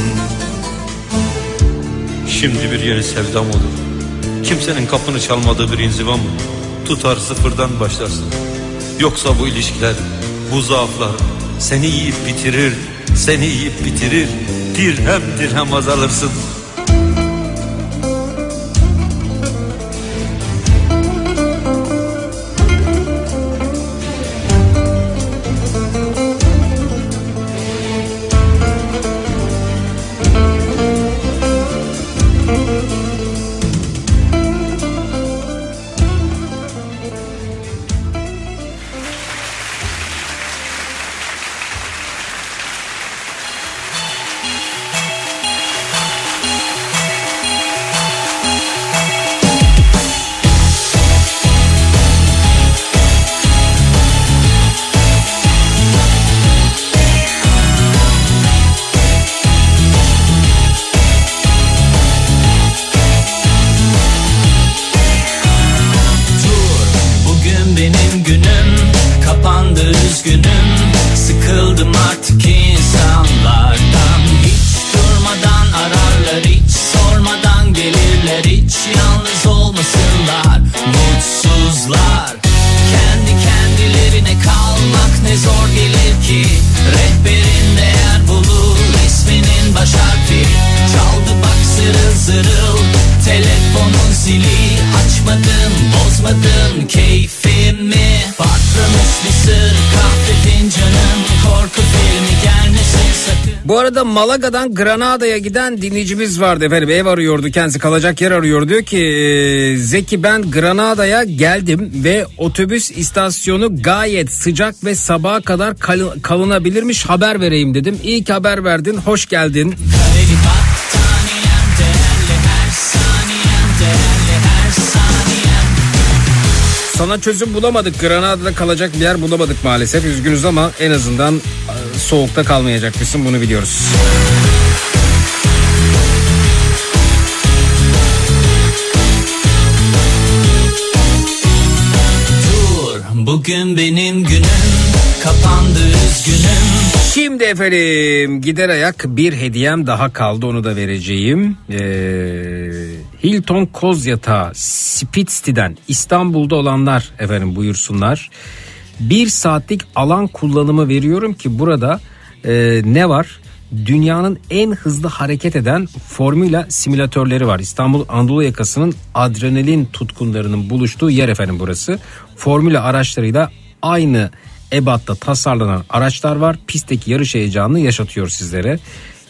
Şimdi bir yeni sevdam olur? Kimsenin kapını çalmadığı bir inziva mı Tutar sıfırdan başlarsın. Yoksa bu ilişkiler Bu zaaflar Seni yiyip bitirir, seni yiyip bitirir. Dirhem dirhem azalırsın Malaga'dan Granada'ya giden dinleyicimiz vardı efendim. Ev arıyordu kendisi kalacak yer arıyor. Diyor ki e, Zeki ben Granada'ya geldim ve otobüs istasyonu gayet sıcak ve sabaha kadar kal- kalınabilirmiş haber vereyim dedim. İyi ki haber verdin hoş geldin. Sana çözüm bulamadık. Granada'da kalacak bir yer bulamadık maalesef. Üzgünüz ama en azından soğukta kalmayacakmışsın bunu biliyoruz. Dur bugün benim günüm Kapandı üzgünüm Şimdi efendim gider ayak bir hediyem daha kaldı onu da vereceğim. Ee, Hilton Koz Yatağı Spitzti'den İstanbul'da olanlar efendim buyursunlar. Bir saatlik alan kullanımı veriyorum ki burada e, ne var? Dünyanın en hızlı hareket eden formüla simülatörleri var. İstanbul Anadolu yakasının adrenalin tutkunlarının buluştuğu yer efendim burası. Formüla araçlarıyla aynı ebatta tasarlanan araçlar var. Pistteki yarış heyecanını yaşatıyor sizlere.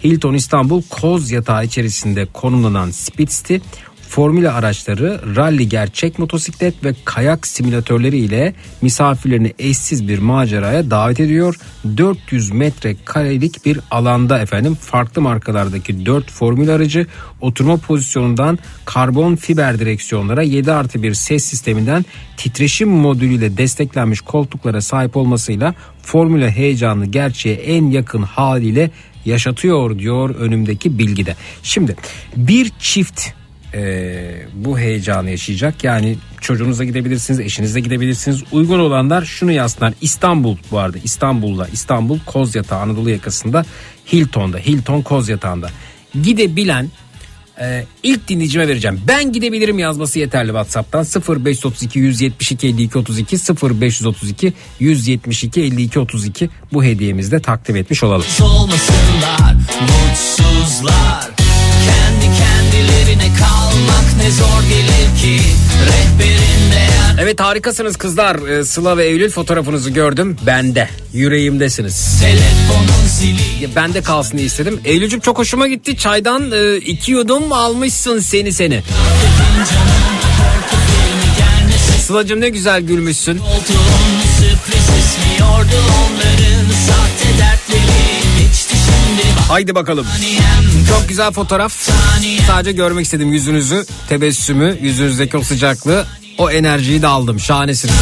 Hilton İstanbul Koz Yatağı içerisinde konumlanan Spitzti formüla araçları, rally gerçek motosiklet ve kayak simülatörleri ile misafirlerini eşsiz bir maceraya davet ediyor. 400 metre karelik bir alanda efendim farklı markalardaki 4 formül aracı oturma pozisyonundan karbon fiber direksiyonlara 7 artı bir ses sisteminden titreşim modülüyle desteklenmiş koltuklara sahip olmasıyla formüla heyecanını gerçeğe en yakın haliyle yaşatıyor diyor önümdeki bilgide. Şimdi bir çift e, bu heyecanı yaşayacak. Yani çocuğunuzla gidebilirsiniz, eşinizle gidebilirsiniz. Uygun olanlar şunu yazsınlar. İstanbul bu arada İstanbul'da İstanbul Kozyatağı Anadolu yakasında Hilton'da Hilton Kozyatağı'nda gidebilen e, ilk dinleyicime vereceğim. Ben gidebilirim yazması yeterli WhatsApp'tan 0532 172 52 32 0532 172 52 32 bu hediyemizde takdim etmiş olalım. olmasınlar Mutsuzlar Kendi kendilerine kalmak ne zor gelir ki Rehberin değer Evet harikasınız kızlar. Ee, Sıla ve Eylül fotoğrafınızı gördüm. Bende. Yüreğimdesiniz. Telefonun zili Ya bende kalsın diye istedim. Eylül'cüm çok hoşuma gitti. Çaydan e, iki yudum almışsın seni seni. Sıla'cım ne güzel gülmüşsün. Koltuğun sürpriz onların Haydi bakalım. Çok güzel fotoğraf. Sadece görmek istedim yüzünüzü, tebessümü, yüzünüzdeki o sıcaklığı, o enerjiyi de aldım. Şahanesiniz.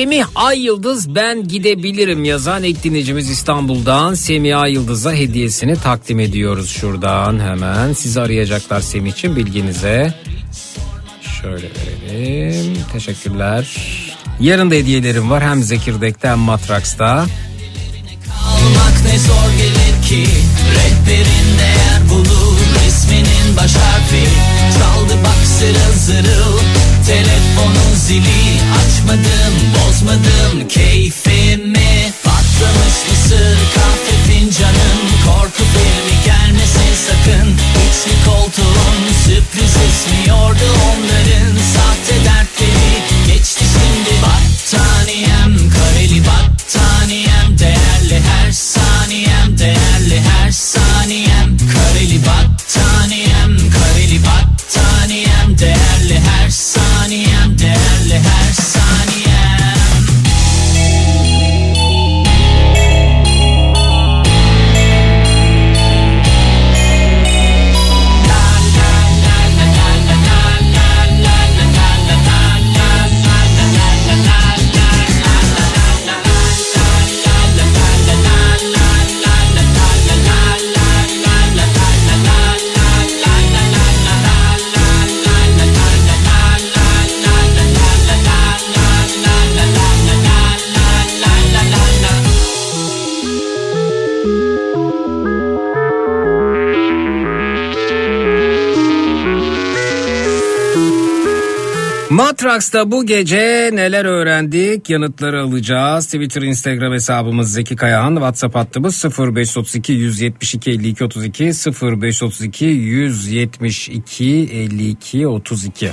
Semih Ay Yıldız ben gidebilirim yazan ek dinleyicimiz İstanbul'dan Semih Ay Yıldız'a hediyesini takdim ediyoruz şuradan hemen. Sizi arayacaklar Semih için bilginize. Şöyle verelim. Teşekkürler. Yarın da hediyelerim var hem Zekirdek'te hem Matraks'ta. Almak ne zor gelir ki Rehberin değer bulur isminin baş harfi. Çaldı bak zırıl zırıl. Telefonun zili. Açmadım bozmadım. Keyfimi Patlamış mısır kahve fincanın Korku filmi gelmesin sakın. İçli koltuğun sürpriz esmiyordu onların Sahte dertleri. Geçti şimdi Battaniyem kareli battaniyem. Değerli her saniyem değerli her saniyem. Kareli battaniyem kareli Matraks'ta bu gece neler öğrendik yanıtları alacağız. Twitter, Instagram hesabımız Zeki Kayahan. WhatsApp hattımız 0532 172 52 32 0532 172 52 32.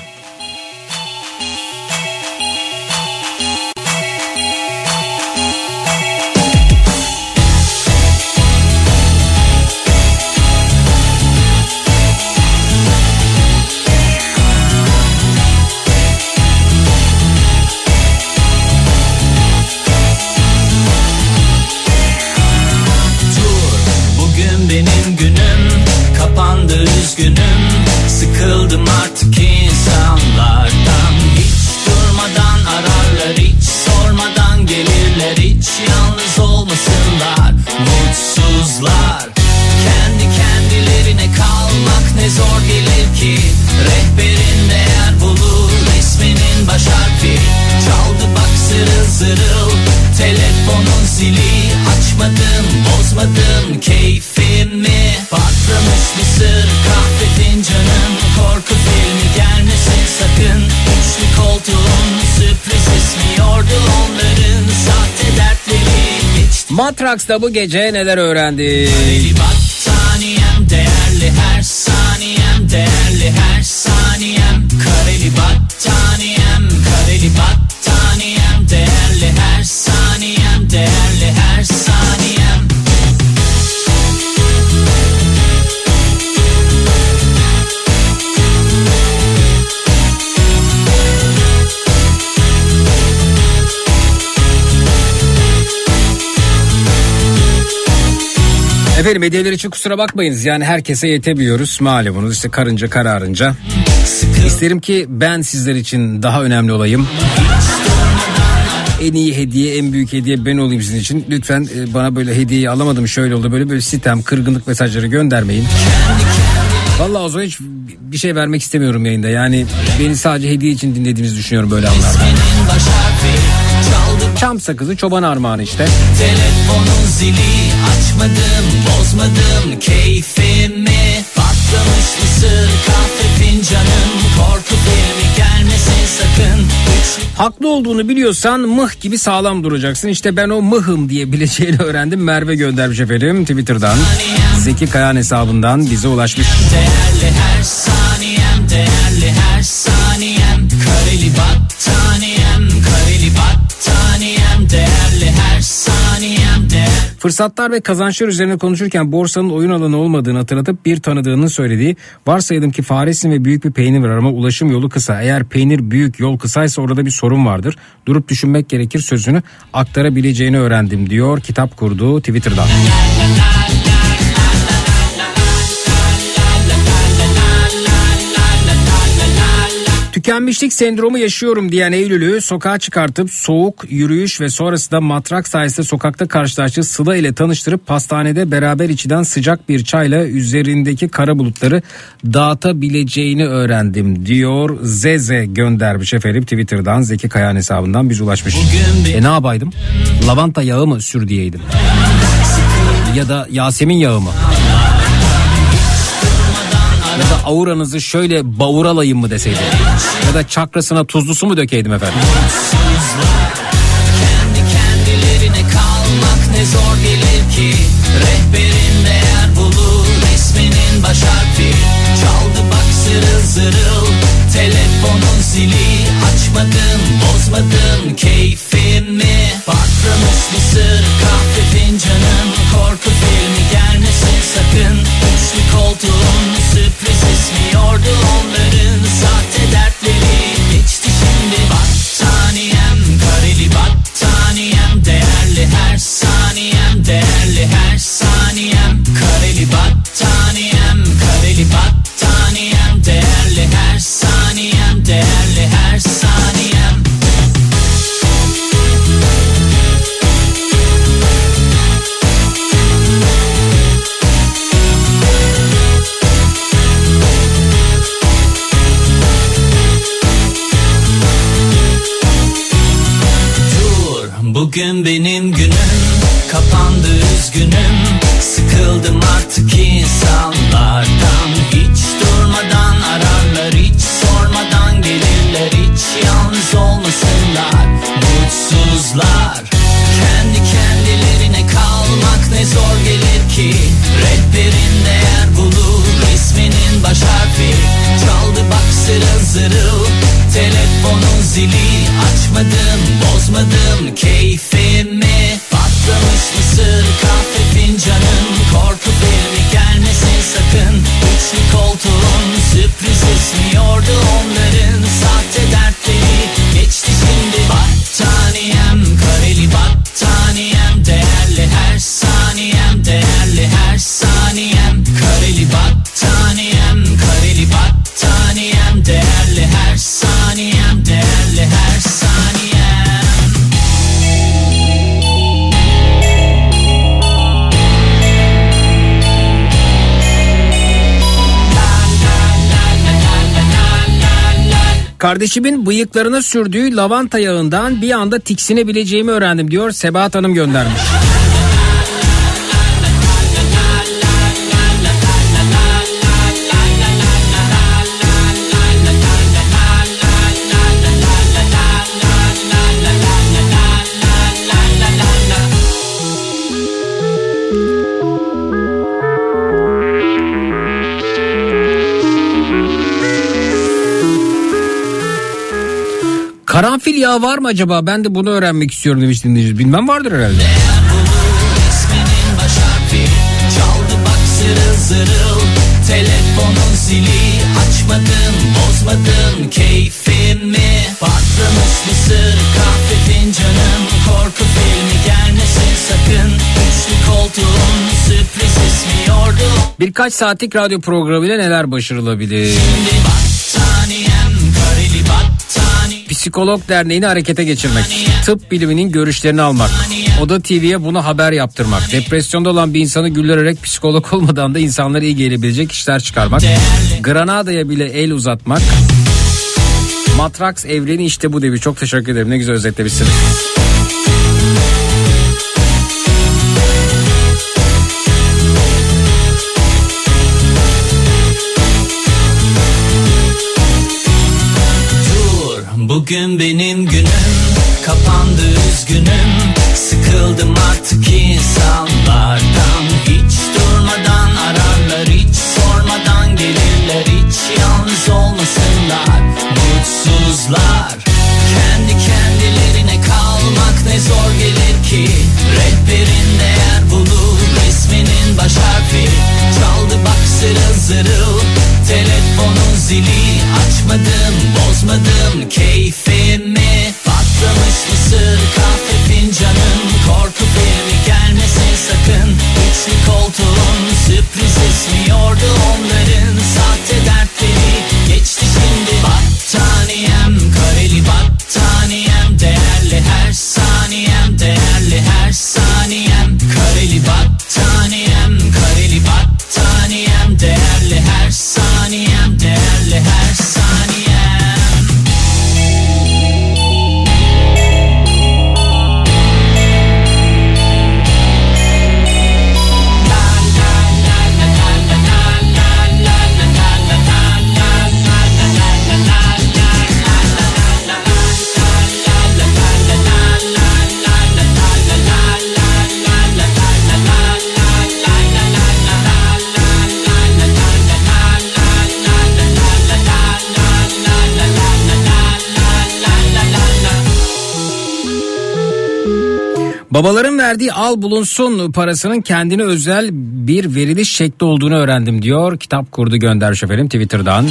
Matraks'ta bu gece neler öğrendik? Kareli her saniyem Değerli her saniyem Kareli battaniyem Efendim hediyeler için kusura bakmayınız. Yani herkese yetemiyoruz malumunuz işte karınca kararınca. İsterim ki ben sizler için daha önemli olayım. En iyi hediye, en büyük hediye ben olayım sizin için. Lütfen e, bana böyle hediyeyi alamadım şöyle oldu böyle böyle sitem, kırgınlık mesajları göndermeyin. Vallahi o zaman hiç bir şey vermek istemiyorum yayında. Yani beni sadece hediye için dinlediğinizi düşünüyorum böyle anlarda. Çam sakızı çoban armağanı işte. Telefonun zili açmadım bozmadım keyfimi Patlamış mısır kahve fincanım Korku filmi gelmesin sakın Haklı olduğunu biliyorsan mıh gibi sağlam duracaksın. İşte ben o mıhım diyebileceğini öğrendim. Merve göndermiş efendim Twitter'dan. Zeki Kayan hesabından bize ulaşmış. Değerli her saniyem değerli her saniyem Kareli battaniyem Fırsatlar ve kazançlar üzerine konuşurken borsanın oyun alanı olmadığını hatırlatıp bir tanıdığının söylediği varsayalım ki faresin ve büyük bir peynir var ama ulaşım yolu kısa. Eğer peynir büyük yol kısaysa orada bir sorun vardır. Durup düşünmek gerekir sözünü aktarabileceğini öğrendim diyor kitap kurduğu Twitter'dan. Tükenmişlik sendromu yaşıyorum diyen Eylül'ü sokağa çıkartıp soğuk yürüyüş ve sonrasında matrak sayesinde sokakta karşılaştığı Sıla ile tanıştırıp pastanede beraber içilen sıcak bir çayla üzerindeki kara bulutları dağıtabileceğini öğrendim diyor Zeze göndermiş efendim Twitter'dan Zeki Kayan hesabından biz ulaşmış. E ne yapaydım? Lavanta yağı mı sür diyeydim? Ya da Yasemin yağı mı? Ya da auranızı şöyle bavuralayım mı deseydim? Ya da çakrasına tuzlusu mu dökeydim efendim? Kendi kalmak ne zor gelir ki. Rehberin değer bulur resminin baş harfi. Çaldı bak zırıl zırıl telefonun zili. Açmadım bozmadım keyfimi. Patlamış mısır kahve fincanın Korku filmi sakın. Üçlü koltuğun sürpriz ismiyordu onların Sahte dertleri. Geçti şimdi Battaniyem kareli battaniyem Değerli her saniyem değerli her saniyem. Kareli battaniyem kareli battaniyem Değerli her saniyem değerli her saniyem bugün benim günüm Kapandı üzgünüm. Sıkıldım artık insanlardan. Hiç durmadan ararlar Hiç sormadan gelirler. Hiç yalnız olmasınlar Mutsuzlar. Kendi kendilerine kalmak ne zor gelir ki. Resminin baş harfi Çaldı bak zırıl zırıl Telefonun zili açmadım bozmadım. Keyfimi Patlamış mısır kahve fincanın. Korku filmi gelmesin sakın. Üçlü koltuğun sürpriz ismiyordu onların. Sahte dertleri geçti şimdi Battaniyem. Kareli battaniyem Değerli her saniyem değerli her saniyem Kardeşimin bıyıklarına sürdüğü lavanta yağından bir anda tiksinebileceğimi öğrendim diyor Sebahat Hanım göndermiş. Karanfil yağı var mı acaba? Ben de bunu öğrenmek istiyorum demiş dinleyicimiz. Bilmem vardır herhalde. Çaldı bak zırıl zırıl Telefonun zili Açmadım bozmadım keyfimi Patlamış mısır kahve fincanım Korku filmi gelmesin sakın Üçlü koltuğun sürpriz ismiyordu Birkaç saatlik radyo programıyla neler başarılabilir? Battaniyem Psikolog Derneği'ni harekete geçirmek. Tıp biliminin görüşlerini almak. Oda TV'ye bunu haber yaptırmak. Depresyonda olan bir insanı güldürerek psikolog olmadan da insanlara iyi gelebilecek işler çıkarmak. Granada'ya bile el uzatmak. Matrax evreni işte bu demiş. Çok teşekkür ederim. Ne güzel özetlemişsiniz. Bugün benim günüm Kapandı üzgünüm. Sıkıldım artık insanlardan. Hiç durmadan ararlar Hiç sormadan gelirler. Hiç yalnız olmasınlar. Mutsuzlar. Kendi kendilerine kalmak ne zor gelir ki. Rehberin değer bulur Resminin baş harfi. Çaldı bak zırıl zırıl Zili açmadım bozmadım keyfimi. Patlamış mısır kahve fincanım. Korku filmi gelmesin sakın. İçli koltuğun sürpriz ismiyordu onların. Sahte dertleri geçti şimdi Battaniyem. Kareli battaniyem Değerli her saniyem değerli her saniyem. Babaların verdiği al bulunsun parasının kendine özel bir veriliş şekli olduğunu öğrendim diyor. Kitap kurdu göndermiş efendim Twitter'dan.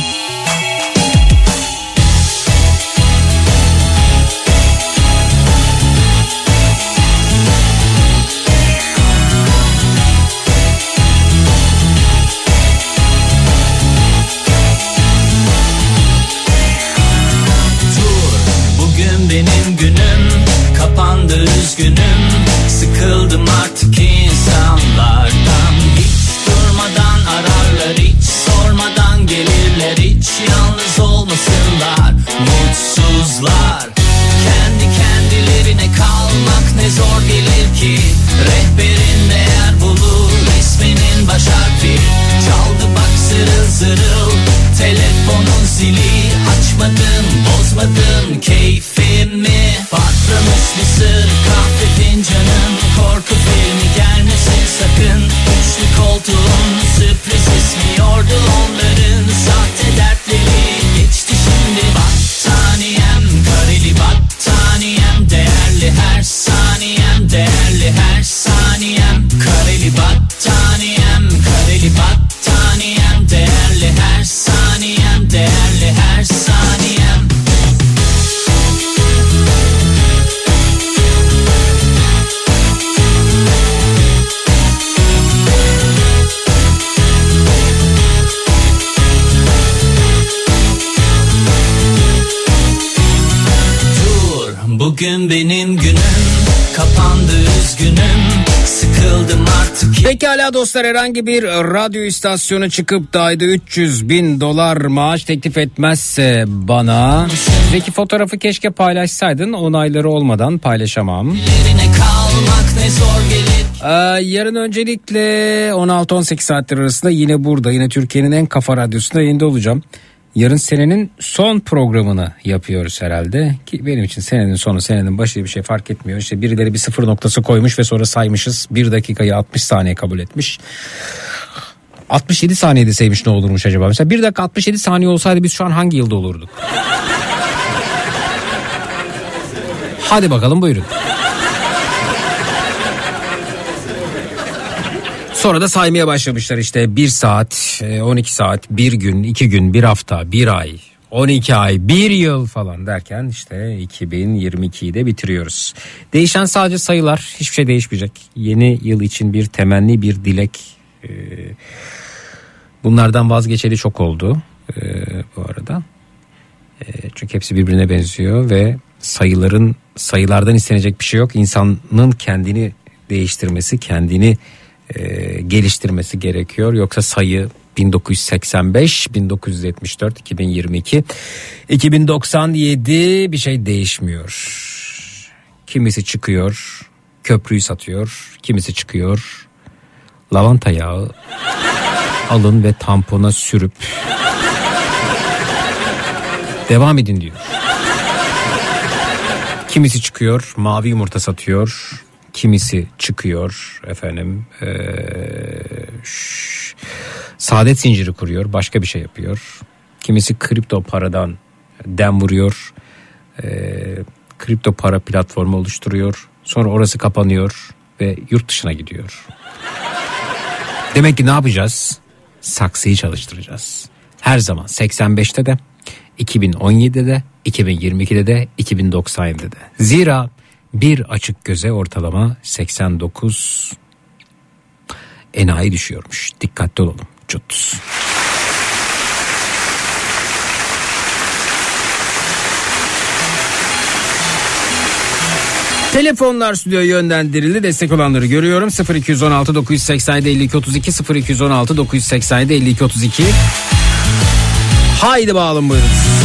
Bugün benim günüm kapandı üzgünüm sıkıldım artık Pekala dostlar herhangi bir radyo istasyonu çıkıp da ayda 300 bin dolar maaş teklif etmezse bana Zeki fotoğrafı keşke paylaşsaydın onayları olmadan paylaşamam. Yerine kalmak ne zor gelir Ee, yarın öncelikle 16-18 saatler arasında yine burada yine Türkiye'nin en kafa radyosunda yayında olacağım. Yarın senenin son programını yapıyoruz herhalde ki benim için senenin sonu senenin başı bir şey fark etmiyor. İşte birileri bir sıfır noktası koymuş ve sonra saymışız bir dakikayı 60 saniye kabul etmiş. 67 saniyede saymış ne olurmuş acaba? Mesela 1 dakika 67 saniye olsaydı biz şu an hangi yılda olurduk? Hadi bakalım buyurun. Sonra da saymaya başlamışlar işte 1 saat, e, 12 saat, 1 gün, 2 gün, 1 hafta, 1 ay, 12 ay, 1 yıl falan derken işte 2022'yi de bitiriyoruz. Değişen sadece sayılar hiçbir şey değişmeyecek. Yeni yıl için bir temenni, bir dilek. e, Bunlardan vazgeçeli çok oldu e, bu arada. E, Çünkü hepsi birbirine benziyor ve sayıların sayılardan istenecek bir şey yok. İnsanın kendini değiştirmesi, kendini e, geliştirmesi gerekiyor. Yoksa sayı 1985, 1974, 2022, 2097 bir şey değişmiyor. Kimisi çıkıyor, köprüyü satıyor, kimisi çıkıyor, lavanta yağı alın ve tampona sürüp devam edin diyor. Kimisi çıkıyor mavi yumurta satıyor. Kimisi çıkıyor efendim eee, şş, saadet zinciri kuruyor başka bir şey yapıyor. Kimisi kripto paradan dem vuruyor. Eee, kripto para platformu oluşturuyor. Sonra orası kapanıyor ve yurt dışına gidiyor. Demek ki ne yapacağız? Saksıyı çalıştıracağız. Her zaman 85'te de 2017'de de 2022'de de 2097'de de. Zira bir açık göze ortalama 89 enayi düşüyormuş. Dikkatli olalım. Cut. Telefonlar stüdyoya yönlendirildi. Destek olanları görüyorum. 0216 987 52 32 0216 987 52 32. Haydi bağalım buyurun.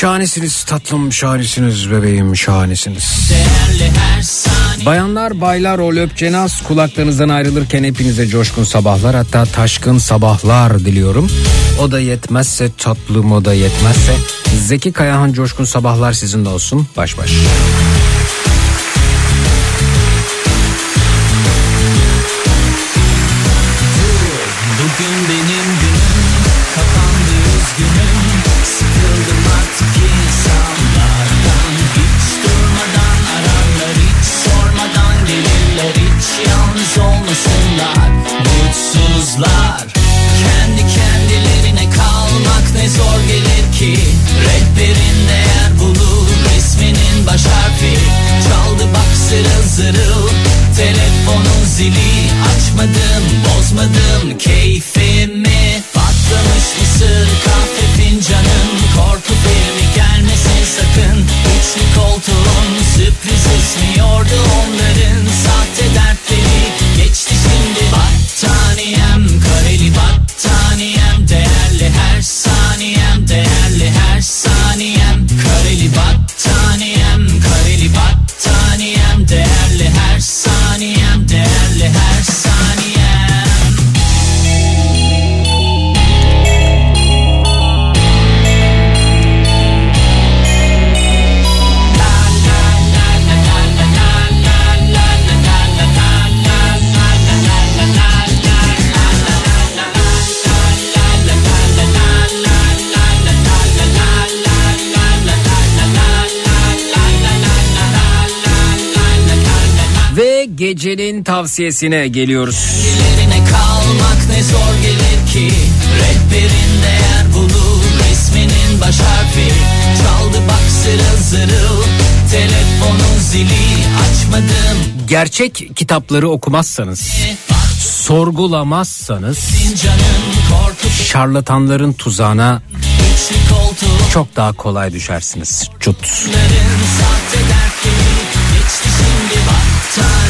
Şahanesiniz tatlım, şahanesiniz bebeğim, şahanesiniz. Bayanlar, baylar, o löpçenaz kulaklarınızdan ayrılırken hepinize coşkun sabahlar hatta taşkın sabahlar diliyorum. O da yetmezse tatlım o da yetmezse Zeki Kayahan coşkun sabahlar sizin de olsun baş baş. Bugün tavsiyesine geliyoruz. Kalmak ne zor gelir ki? Rehberin değer bulur resminin baş harfi. Çaldı bak zırıl zırıl Telefonun zili. Açmadım. Gerçek kitapları okumazsanız, sorgulamazsanız şarlatanların tuzağına çok daha kolay düşersiniz. Cut. sahte dertleri. Geçti şimdi battaniyem